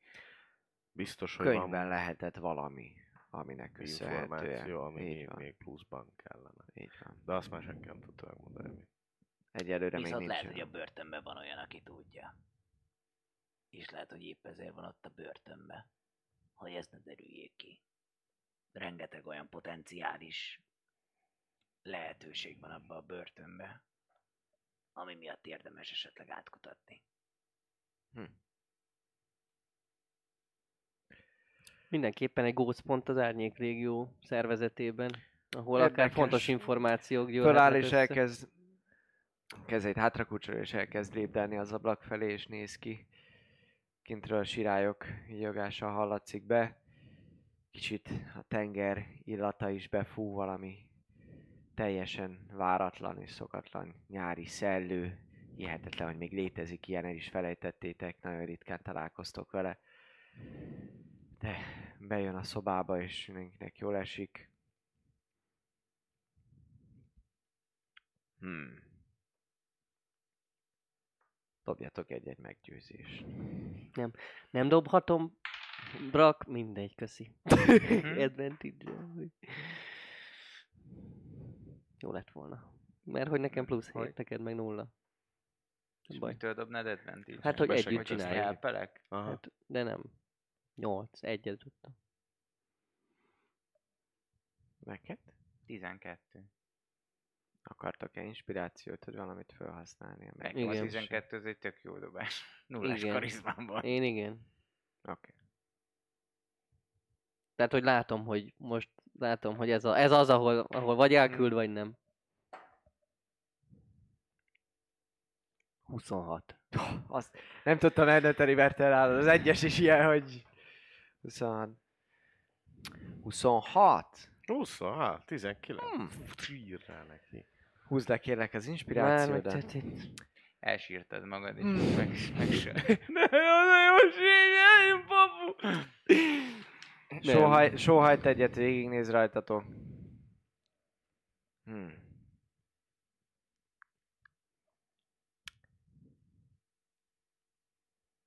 Biztos, hogy Könyvben van lehetett valami, aminek köszönhetően. információ, ami Így még, van, még pluszban kellene. így van. De azt már senki nem tudta megmondani. mi. Egyelőre még Viszont lehet, nincsen. hogy a börtönben van olyan, aki tudja. És lehet, hogy épp ezért van ott a börtönben, hogy ezt ne derüljék ki. Rengeteg olyan potenciális lehetőség van abba a börtönbe, ami miatt érdemes esetleg átkutatni. Mindenképpen egy gócpont az árnyék légió szervezetében, ahol Érdekes. akár fontos információk Föláll gyűlhetnek és össze. elkezd kezeit hátrakucsol és elkezd lépdelni az ablak felé, és néz ki. Kintről a sirályok jogása hallatszik be. Kicsit a tenger illata is befú valami teljesen váratlan és szokatlan nyári szellő. Hihetetlen, hogy még létezik ilyen, el is felejtettétek, nagyon ritkán találkoztok vele. De bejön a szobába, és mindenkinek jól esik. Hmm. Dobjatok egy-egy meggyőzést. Nem dobhatom? Brak, mindegy, köszi. Mhm. advantage Jó lett volna. Mert hogy nekem plusz Hogy? 7, neked meg nulla. És Baj. mitől dobnád advantage Hát, hogy Besegít, együtt csináljuk. Hát, de nem. 8, egyet tudtam. Neked? 12. Akartok-e inspirációt, hogy valamit felhasználni? a Igen. 12 ez egy tök jó dobás. Nullás Igen. karizmám van. Én igen. Oké. Tehát, hogy látom, hogy most látom, hogy ez, a, ez az, ahol, ahol vagy elküld, vagy nem. 26. Azt nem tudtam eldönteni, mert eláll az egyes is ilyen, hogy... 26. 26? 26, 19. Hmm. Sír rá neki. Húzd le kérlek az inspirációdat. Elsírtad magad, és Hmm. meg, meg se. Jó sírjál, papu! Sóhaj, sóhajt egyet, végignéz rajtatok. Hmm.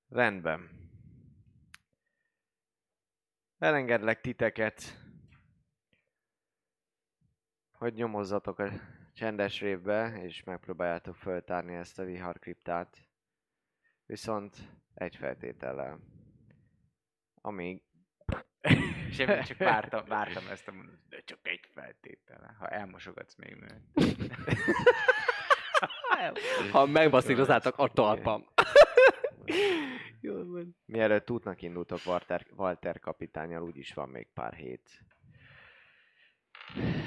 Rendben. Elengedlek titeket, hogy nyomozzatok a csendes révbe, és megpróbáljátok föltárni ezt a viharkriptát. Viszont egy feltétellel. Amíg... Semmi, csak vártam, vártam ezt a mondatot, de csak egy feltétele, ha elmosogatsz még nőt. Ha megbaszírozzátok a talpam. Jó van. Mielőtt útnak indultok Walter, Walter kapitányal, úgyis van még pár hét.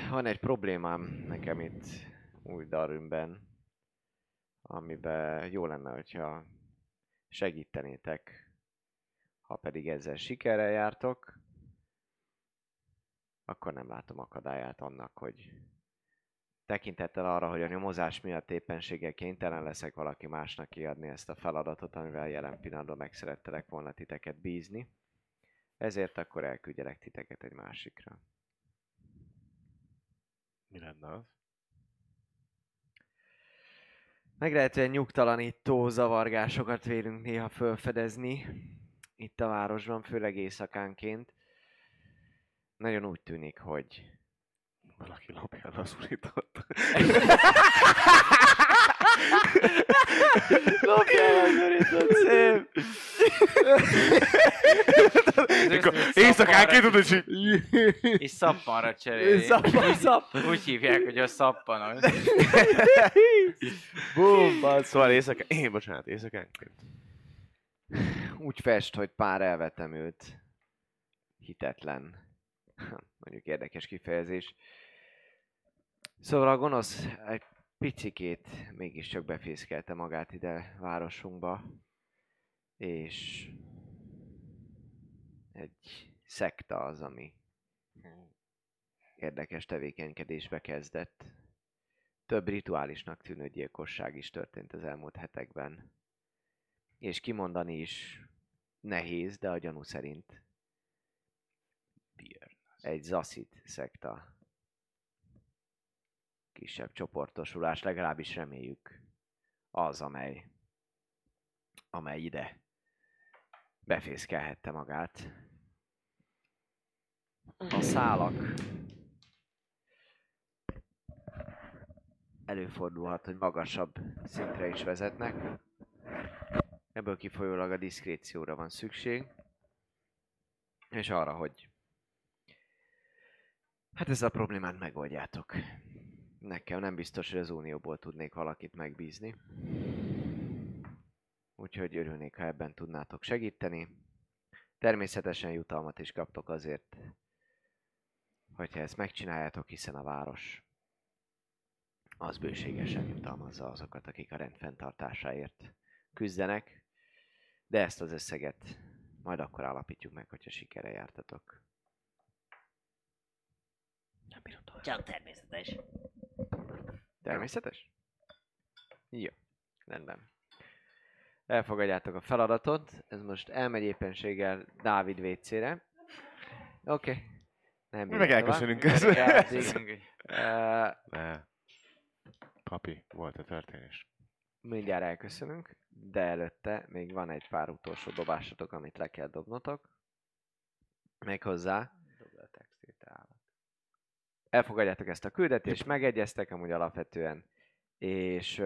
Van egy problémám nekem itt új Darünben, amiben jó lenne, hogyha segítenétek, ha pedig ezzel sikerrel jártok, akkor nem látom akadályát annak, hogy tekintettel arra, hogy a nyomozás miatt éppenséggel kénytelen leszek valaki másnak kiadni ezt a feladatot, amivel jelen pillanatban meg szerettelek volna titeket bízni. Ezért akkor elküldjelek titeket egy másikra. Mi lenne az? Meglehetően nyugtalanító zavargásokat vélünk néha felfedezni itt a városban, főleg éjszakánként. Nagyon úgy tűnik, hogy Valaki uritot. Lopjál az uritot, szép! Éjszakánként tudod, hogy És szappanra cseréli. Szappan, szappan. Úgy hívják, hogy a szappanos. Bum. Szóval éjszakán... Én, bocsánat, éjszakánként. Úgy fest, hogy pár elvetem őt. Hitetlen. Mondjuk érdekes kifejezés. Szóval a gonosz egy picikét mégiscsak befészkelte magát ide városunkba. És egy szekta az, ami érdekes tevékenykedésbe kezdett. Több rituálisnak tűnő gyilkosság is történt az elmúlt hetekben. És kimondani is nehéz, de a gyanú szerint egy zaszit szekta kisebb csoportosulás, legalábbis reméljük az, amely, amely ide befészkelhette magát. A szálak előfordulhat, hogy magasabb szintre is vezetnek. Ebből kifolyólag a diszkrécióra van szükség. És arra, hogy hát ez a problémát megoldjátok. Nekem nem biztos, hogy az Unióból tudnék valakit megbízni. Úgyhogy örülnék, ha ebben tudnátok segíteni. Természetesen jutalmat is kaptok azért, hogyha ezt megcsináljátok, hiszen a város az bőségesen jutalmazza azokat, akik a rend fenntartásáért küzdenek, de ezt az összeget majd akkor állapítjuk meg, hogyha sikere jártatok. Csak természetes. Természetes? Jó, rendben. Elfogadjátok a feladatot, ez most elmegy éppenséggel Dávid WC-re. Oké. Okay. Nem Mi meg elköszönünk közben. Ne. Papi, volt a történés. Mindjárt elköszönünk, de előtte még van egy pár utolsó dobásotok, amit le kell dobnotok. Méghozzá Dobd a textét állat. Elfogadjátok ezt a küldetést, megegyeztek amúgy alapvetően, és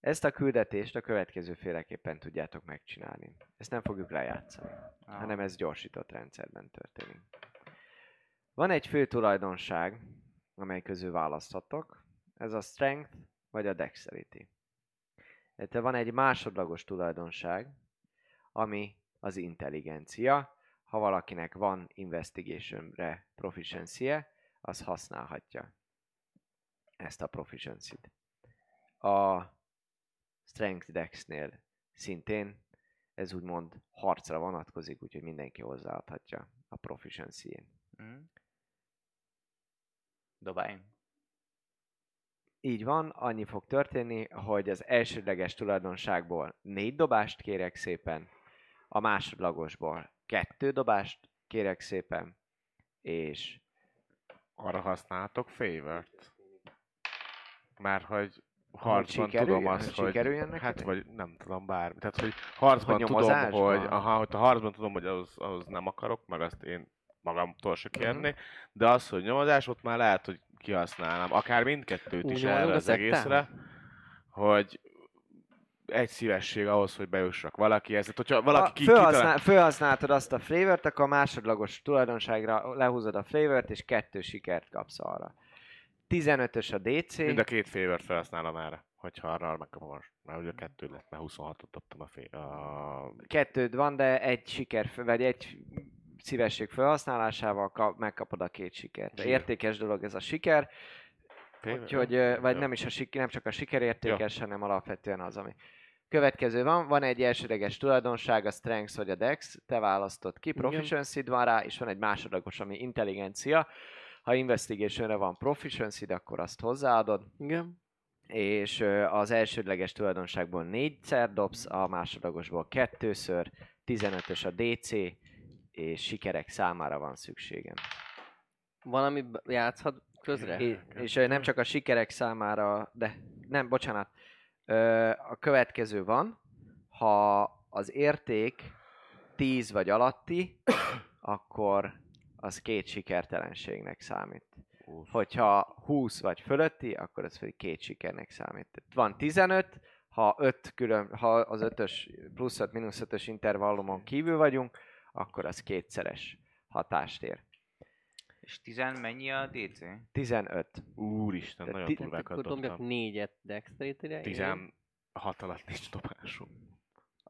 ezt a küldetést a következő féleképpen tudjátok megcsinálni. Ezt nem fogjuk lejátszani, Ah. hanem ez gyorsított rendszerben történik. Van egy fő tulajdonság, amely közül választhatok. Ez a strength vagy a dexterity. Illetve van egy másodlagos tulajdonság, ami az intelligencia. Ha valakinek van investigationre proficiency az használhatja ezt a proficiency-t. A strength dexnél szintén ez úgymond harcra vonatkozik, úgyhogy mindenki hozzáadhatja a proficiency-én. Hm? Dobáljunk. Így van, annyi fog történni, hogy az elsődleges tulajdonságból négy dobást kérek szépen, a másodlagosból kettő dobást kérek szépen, és Arra használhatok favort. Már hogy harcban sikerüljön- tudom azt, hogy... neked? Hát vagy nem tudom bármi. Tehát, hogy harcban Hogy tudom, hogy... Aha, hogy a harcban tudom, hogy ahhoz, ahhoz nem akarok, meg azt én magamtól se Mhm. kérni, de az, hogy nyomozás, ott már lehet, hogy kihasználnám. Akár mindkettőt is Úgy erre van, az egészre, hogy egy szívesség ahhoz, hogy bejussak valakihez. Tehát, hogyha valaki ha ki, fölhasznál, fölhasználtad azt a flavort, akkor a másodlagos tulajdonságra lehúzod a flavort, és kettő sikert kapsz arra. 15-ös a DC, Mind a két favort felhasználom erre, hogyha arra megkapom most. Mert ugye kettő lett, mert 26-ot dobtam a, fé- a kettőd van, de egy siker, vagy egy szívesség felhasználásával kap, megkapod a két sikert. Zsír. Értékes dolog ez a siker, úgyhogy, vagy nem is a siker, nem csak a siker értékes, hanem alapvetően az, ami. Következő van, van egy elsődleges tulajdonság, a Strength vagy a Dex, te választod ki, proficiency van rá, és van egy másodlagos, ami intelligencia. Ha investigationre van proficiency akkor azt hozzáadod, Igen. és az elsődleges tulajdonságból négyszer dobsz, a másodlagosból kettőször, 15-ös a DC, és sikerek számára van szükségem. Valami játszhat közre? É, és nem csak a sikerek számára, de nem, bocsánat, a következő van, ha az érték 10 vagy alatti, akkor az két sikertelenségnek számít. Hogyha 20 vagy fölötti, akkor az pedig két sikernek számít. Van 15, ha, 5 külön, ha az 5-ös plusz 5 mínusz 5-ös intervallumon kívül vagyunk, akkor az kétszeres hatást ér. És 10 mennyi a DC? 15. Úristen, De nagyon ti- Tehát durvákat akkor dobjak dobtam. négyet dexterity-re. 16 alatt nincs dobásom.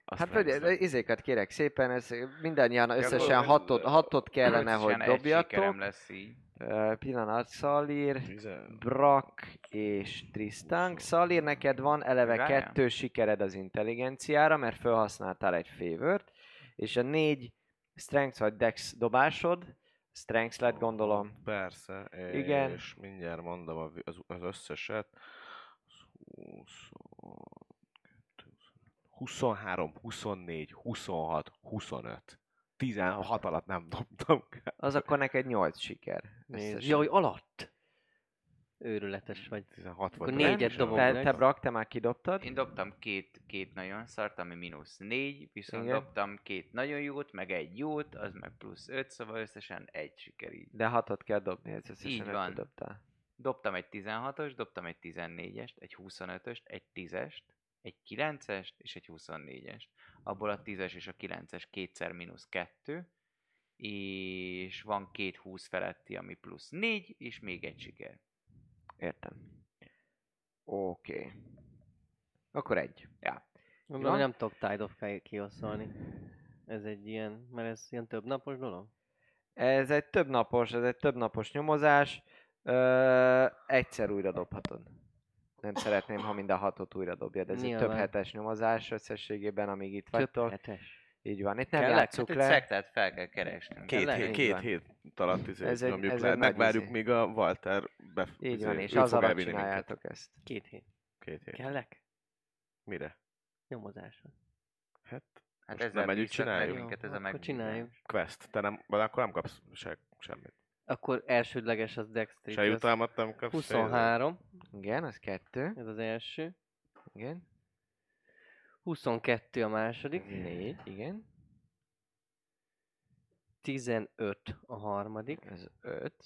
Azt Hát vagy hiszem. izéket kérek szépen, ez mindannyian összesen akkor- hatot, hatot kellene, hogy Összesen egy sikerem dobjatok. lesz így. Ö, Pillanat, Szalír, Tizen- Brak és Tristan. Szalír, neked van eleve Várjál. kettő sikered az intelligenciára, mert felhasználtál egy favort, és a négy strength vagy dex dobásod, strength lett gondolom, Persze, Igen. és mindjárt mondom az, az összeset. 20, 23, 24, 26, 25. 16 alatt nem dobtam. az akkor neked 8 siker. Hogy alatt. Őrületes vagy. 16 Akkor volt. négyet nem? dobok. Te, te Brak, te már kidobtad? Én dobtam két, két nagyon szart, ami mínusz négy, viszont Igen. dobtam két nagyon jót, meg egy jót, az meg plusz öt, szóval összesen egy siker így. De hatot kell dobni, ez Így összesen van. ötöt dobtál. Dobtam egy 16-os, dobtam egy 14-est, egy 25-öst, egy 10-est, egy 9-est és egy 24-est. Abból a 10-es és a 9-es kétszer mínusz 2, és van két 20 feletti, ami plusz 4, és még egy siker. Értem. Oké. Okay. Akkor egy. Ja. Hogy nem tudok Tide of kioszolni. Ez egy ilyen, mert ez ilyen több napos dolog? Ez egy több napos, ez egy több napos nyomozás. Ö, egyszer újra dobhatod. Nem szeretném, ha mind a hatot újra dobjad. Ez egy több Nyilván. hetes nyomozás összességében, amíg itt Több vagytok. hetes. Így van, itt nem Kellett? játsszuk Hát egy le. szektát fel kell keresnünk. Két, Tényleg? hét, két van. hét alatt izé Ez egy- nyomjuk ez le. egy Megvárjuk, izé. míg a Walter be... Így izé, van, és az alatt elvinni minket. csináljátok ezt. Két hét. Két hét. Kellek? Mire? Nyomozáson. Hát, Hát Most ezzel nem együtt bíztak meg csináljuk? minket, ez a meg csináljuk. quest. Te nem, vagy akkor nem kapsz se, semmit. Akkor elsődleges az Dexterity. Se jutalmat nem kapsz. se izé. 23, Igen, az kettő. ez az első. Igen. 22 a második. Ez négy, igen. 15 a harmadik. Ez öt.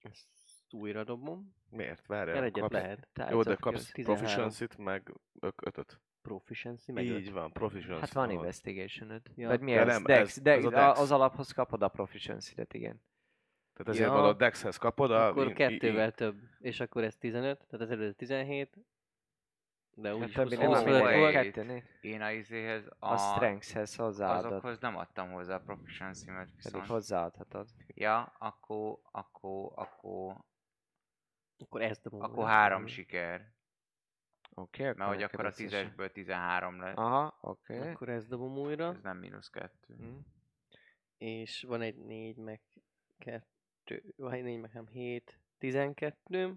Ezt újra dobom. Miért? Várjál. El egyet kapsz- lehet. Jó, de kapsz 13. proficiency-t, meg ök- ötöt. Proficiency, meg Így öt. van, proficiency. Hát van investigation Ja. Vagy mi Ja, ez? nem, Dex, ez- Dex, ez a Dex. Az alaphoz kapod a proficiency-et, igen. Tehát ezért Ja. mondod, Dexhez kapod a... Akkor i- i- kettővel több. És akkor ez 15, tehát az előző 17. De Hát úgyis többi 20 nem, mindegy. volt. kettő, né? Én a izéhez a... A strengthshez hozzáadod. Azokhoz nem adtam hozzá a proficiency-met Pedig viszont. hozzáadhatod. Ja, akkor, akkor, akkor, Akkor ezt dobom. akkor három siker. Oké, Mert hogy akkor a összesen- tízesből 13 lesz. Aha, oké. Akkor ezt dobom újra. Ez nem mínusz kettő. Hm. És van egy 4 meg 2, vagy 4 meg nem 7, 12.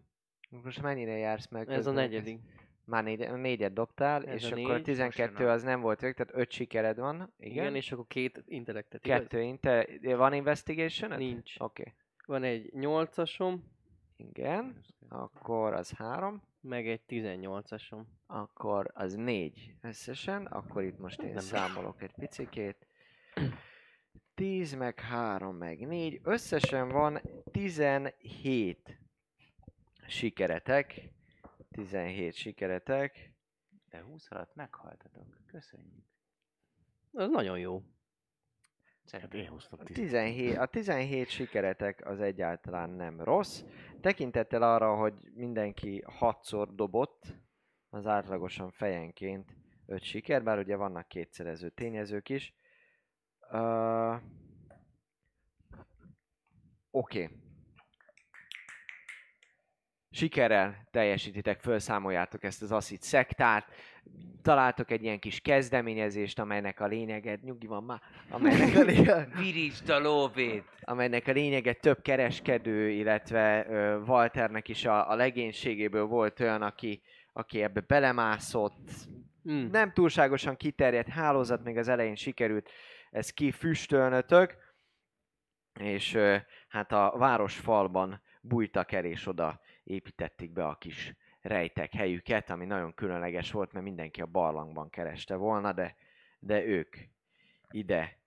Most mennyire jársz meg? Ez a negyedik. Már négy, négyet dobtál, Ez és a akkor négy, a most 12 jön a- az nem volt végig, tehát 5 sikered van. Igen, Igen, és akkor két intellektet? Kettő inte... Van investigation Nincs. Oké. Van egy 8-asom, Igen. Akkor az három. meg egy 18-asom. Akkor az négy összesen. Akkor itt most én Nem. számolok egy picikét. 10 meg 3 meg 4. Összesen van 17 sikeretek. 17 sikeretek. De 20 alatt meghaltatok. Köszönjük. Az nagyon jó. Hát én hoztam A 10. 17, a 17 sikeretek az egyáltalán nem rossz. Tekintettel arra, hogy mindenki 6-szor dobott, az átlagosan fejenként 5 siker, bár ugye vannak kétszerező tényezők is. Uh, Oké. Okay. Sikerrel teljesítitek, felszámoljátok ezt az aszid szektát, találtok egy ilyen kis kezdeményezést, amelynek a lényege, nyugi van már, amelynek a lényege, Virítsd a lóvét! amelynek a lényege több kereskedő, illetve ö, Walternek is a, a legénységéből volt olyan, aki, aki ebbe belemászott. Mm. Nem túlságosan kiterjedt hálózat, még az elején sikerült ezt kifüstölnötök, és ö, hát a városfalban bújtak el, és oda építették be a kis rejtek helyüket, ami nagyon különleges volt, mert mindenki a barlangban kereste volna, de, de ők ide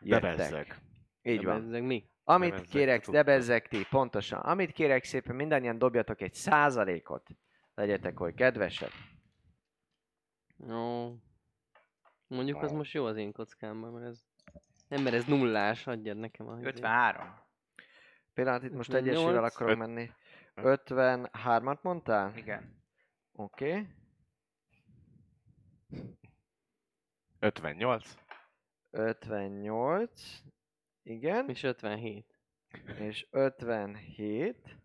jöttek. Bebezzeg. Így van. bezzeg mi? Amit Nevezzek, kérek, te de tudtad. bezzek ti, pontosan. Amit kérek szépen, mindannyian dobjatok egy százalékot. Legyetek oly kedvesek. Jó. Mondjuk az most jó az én kockámban, mert ez... Nem, mert ez nullás, adjad nekem a... 53. Pillanat, itt most 58, egyesével akarok öt- menni. 53-at mondtál? Igen. Oké. Okay. 58. 58. Igen. És 57. És 57.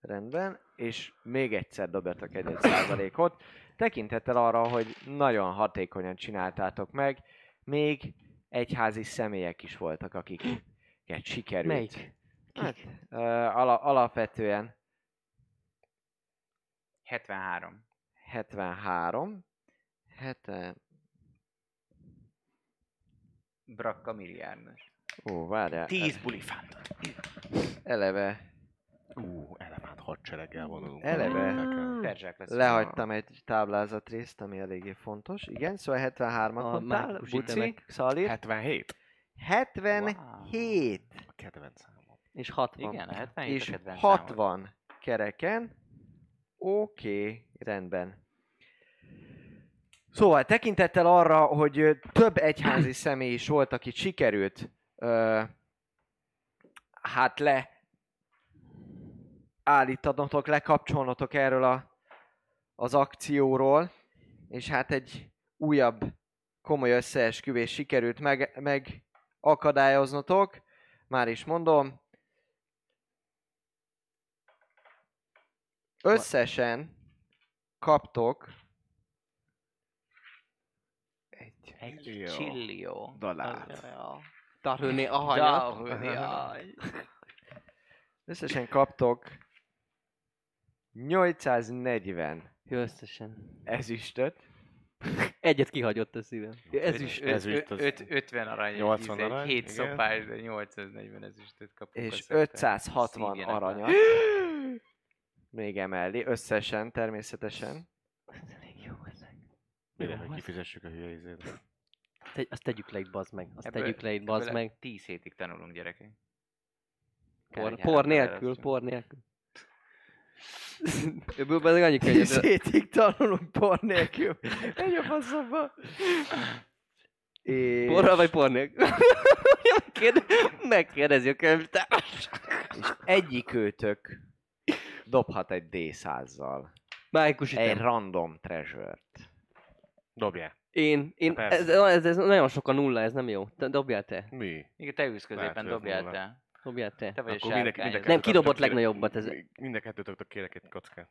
Rendben. És még egyszer dobjatok egy, százalékot. Tekintettel arra, hogy nagyon hatékonyan csináltátok meg, még egyházi személyek is voltak, akiket sikerült. Melyik? Hát, ö, ala, alapvetően 73. 73. 70. Brakka milliárdos. Ó, várjál. 10 bulifántot. Eleve, Ú, elefánt hadsereggel vonulunk. Eleve. Perzsák lesz. lehagytam egy táblázatrészt, ami eléggé fontos. Igen, szóval 73-at A mondtál. Buci, ütemek. Szalír. 77. 77. A kedvenc számom. És 60. Igen, a 77 És a kedvenc számod. 60 kereken. Oké, okay, rendben. Szóval tekintettel arra, hogy több egyházi személy is volt, akit sikerült ö, hát le állítanotok, lekapcsolnotok erről a, az akcióról, és hát egy újabb komoly összeesküvés sikerült meg, meg Már is mondom. Összesen kaptok egy, Egy Jó. csillió. Dalát. Tarhőni a hanyat. Darhőni, jaj. összesen kaptok 840 Jó, összesen. ezüstöt. Egyet kihagyott a szívem. Ez is. Öt- ez is öt- az- öt- 50 arany, 80 izé, arany, 7 igen. szopás, de 840 ezüstöt kapunk. és össze. 560 Szívjanak le. aranyat még emellé, összesen természetesen. Elég jó ezek. Mire, hogy kifizessük a hülye izét? Te, azt tegyük le itt, bazd meg. Azt Ebből- tegyük le itt, bazd meg. 10 hétig tanulunk, gyerekek. Por, por nélkül, por nélkül. Ebből pedig annyi könnyebb. Tíz hétig tanulunk por nélkül. Egy a faszomba. És, Porral vagy por nélkül? Megkérdezi, a könyvtárs. és egyikőtök dobhat egy D100-zal. Májkus Egy itt. random treasure-t. Dobjál. Én, én Persze. ez, ez, ez, nagyon sok a nulla, ez nem jó. Te, dobjál te. Mi? Igen, te ülsz középen, Lehet, hogy ez dobjál nulla. te. Dobjál te. Te vagy Akkor mindenki- sárkány. mindenki- Nem, kidobott legnagyobbat ez. Mind a kettőtöktől kérek egy kockát.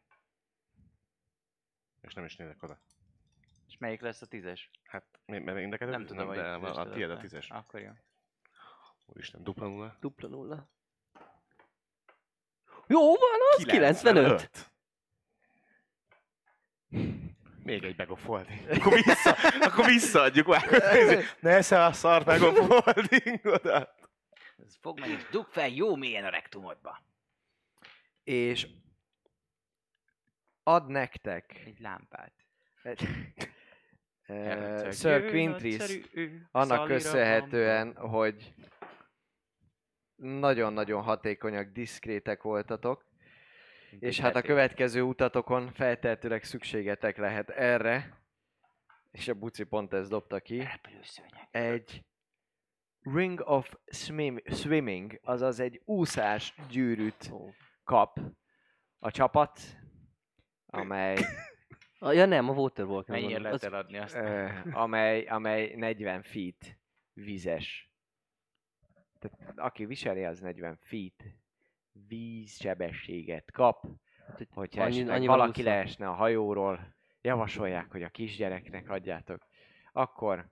És nem is nézek oda. És melyik lesz a tízes? Hát, mi- mert mind a kettő Nem tudom, hogy de a, tiéd a tízes. Akkor jó. Úristen, dupla nulla. Dupla nulla. Jó van, az 95. Még egy bag of holding. Akkor, vissza, akkor visszaadjuk már. Ne eszel a of holdingodat. Ez Fogd meg és dugd fel jó mélyen a rektumodba. És ad nektek Egy lámpát. egy, Herceg. Sir Quintris annak köszönhetően, hogy nagyon-nagyon hatékonyak, diszkrétek voltatok, Mint és hát a következő utatokon feltehetőleg szükségetek lehet erre, és a buci pont ezt dobta ki, egy Ring of swim- Swimming, azaz egy úszás gyűrűt kap a csapat, amely, Ah, Ja nem, a Waterwalk. nem Mennyire lehet eladni azt? ö, amely, amely 40 feet vizes. Tehát aki viseli, az 40 feet vízsebességet kap. hogy Hogyha annyi- esetleg annyival valaki úszol. leesne a hajóról, javasolják, hogy a kisgyereknek adjátok, akkor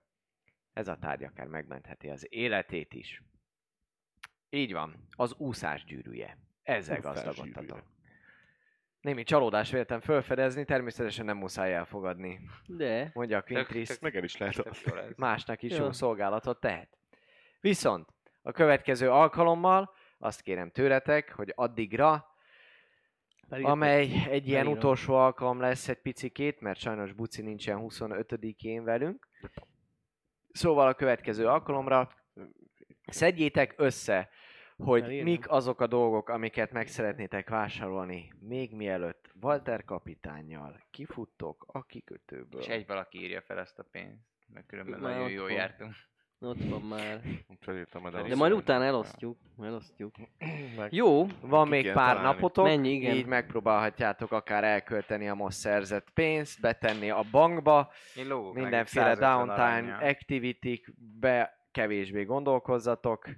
ez a tárgy akár megmentheti az életét is. Így van, az úszás gyűrűje. Ezzel Úszás gazdagodtatok. gyűrűje. Némi csalódás véltem felfedezni, természetesen nem muszáj elfogadni. De. Mondja a Quintris, Meg el is lehet másnak is Jó. jó szolgálatot tehet. Viszont a következő alkalommal azt kérem tőletek, hogy addigra Pedig amely egy ilyen Beírom. utolsó alkalom lesz egy picikét, mert sajnos Buci nincsen 25-én velünk. Szóval a következő alkalomra szedjétek össze, hogy Beírom. mik azok a dolgok, amiket meg szeretnétek vásárolni, még mielőtt Walter kapitánnyal kifuttok a kikötőből. És egy valaki írja fel ezt a pénzt. Mert különben Már nagyon jól van. jártunk. Ott van már. De el. De majd utána elosztjuk. Elosztjuk. Meg- Jó, Van még pár találni. napotok, Mennyi, igen. így megpróbálhatjátok akár elkölteni a most szerzett pénzt, betenni a bankba, lógok mindenféle egy 150 downtime activity be kevésbé gondolkozzatok,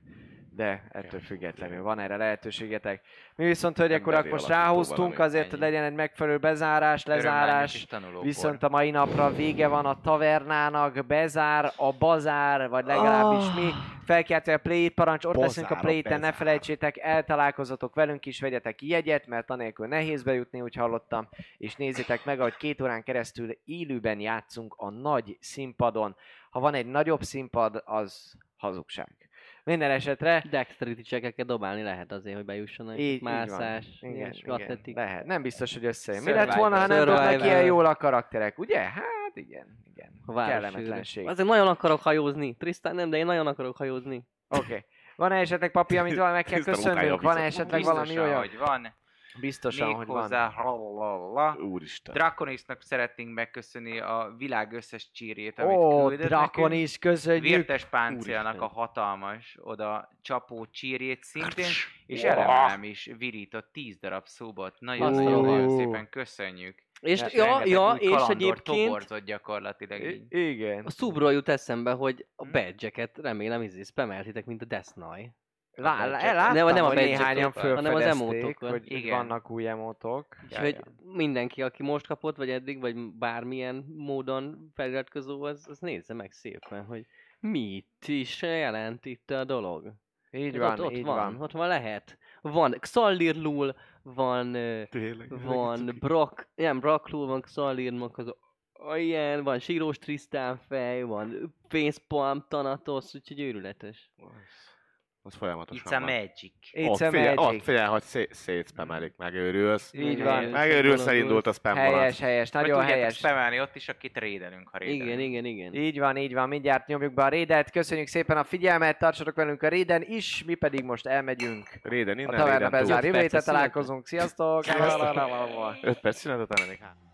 de ettől függetlenül van erre lehetőségetek. Mi viszont, hölgyek, urak, most valami. azért, hogy Ennyi. legyen egy megfelelő bezárás, lezárás, viszont a mai napra vége van a tavernának, bezár, a bazár, vagy legalábbis mi felkeltő a play parancs, ott Bazár, leszünk a play ne felejtsétek, eltalálkozatok velünk is, vegyetek jegyet, mert anélkül nehéz bejutni, úgy hallottam, és nézzétek meg, ahogy két órán keresztül élőben játszunk a nagy színpadon. Ha van egy nagyobb színpad, az hazugság. Minden esetre dexterity checkeket dobálni lehet azért, hogy bejussanak. így, így Mászás, van. Igen, ilyesmi, igen, atletik. lehet. Nem biztos, hogy összejön. Mi lett volna, ha nem Survival. ilyen jól a karakterek, ugye? Hát igen, igen. A. Kellemetlenség. Azért nagyon akarok hajózni. Tristan nem, de én nagyon akarok hajózni. Oké. Okay. Van-e esetleg papi, amit valami meg kell a köszönnünk? Van-e esetleg valami olyan? hogy van. Biztosan, hogy van. Méghozzá, halalala. Úristen. Draconisnak szeretnénk megköszönni a világ összes csírét, amit Ó, küldött Drakon nekünk. köszönjük! Vértes páncélnak a hatalmas oda csapó csírét szintén, és elemem is virított 10 darab szobot. Nagyon, Azt nagyon, a nagyon rohadt. szépen köszönjük. És És ja, ja, és egyébként toborzott gyakorlatilag így. I- igen. a szubról jut eszembe, hogy a Hm. badge-eket remélem izé spameltitek, mint a Death Knight. Lá, lá, láttam, Nem- nem a hogy néhányan hanem az emotokat. hogy Igen. vannak új emotok. Úgyhogy mindenki, aki most kapott, vagy eddig, vagy bármilyen módon feliratkozó, az, az nézze meg szépen, hogy mit is jelent itt a dolog. Így van, ott, ott így van, van. ott van lehet. Van Xallirlul, van, ö, Tényleg. van Brock, nem, Brocklul van Xallirnak az ilyen, van Sírós Trisztán fej, van Facepalm Thanatos, úgyhogy őrületes. Az folyamatosan It's a van. magic. It's ott a figyelj, magic. ott figyelj, hogy szé- szétspamelik, megőrülsz. Így van. Megőrülsz, elindult a spam Helyes, helyes, Vagy nagyon tudjátok helyes. spamelni ott is, akit rédelünk, ha rédelünk. Igen, igen, igen. Így van, így van, mindjárt nyomjuk be a rédet. Köszönjük szépen a figyelmet, tartsatok velünk a réden is, mi pedig most elmegyünk. Réden A innen, taverna réden túl. bezár. Jövő találkozunk, sziasztok! 5 perc szünet, utána még három.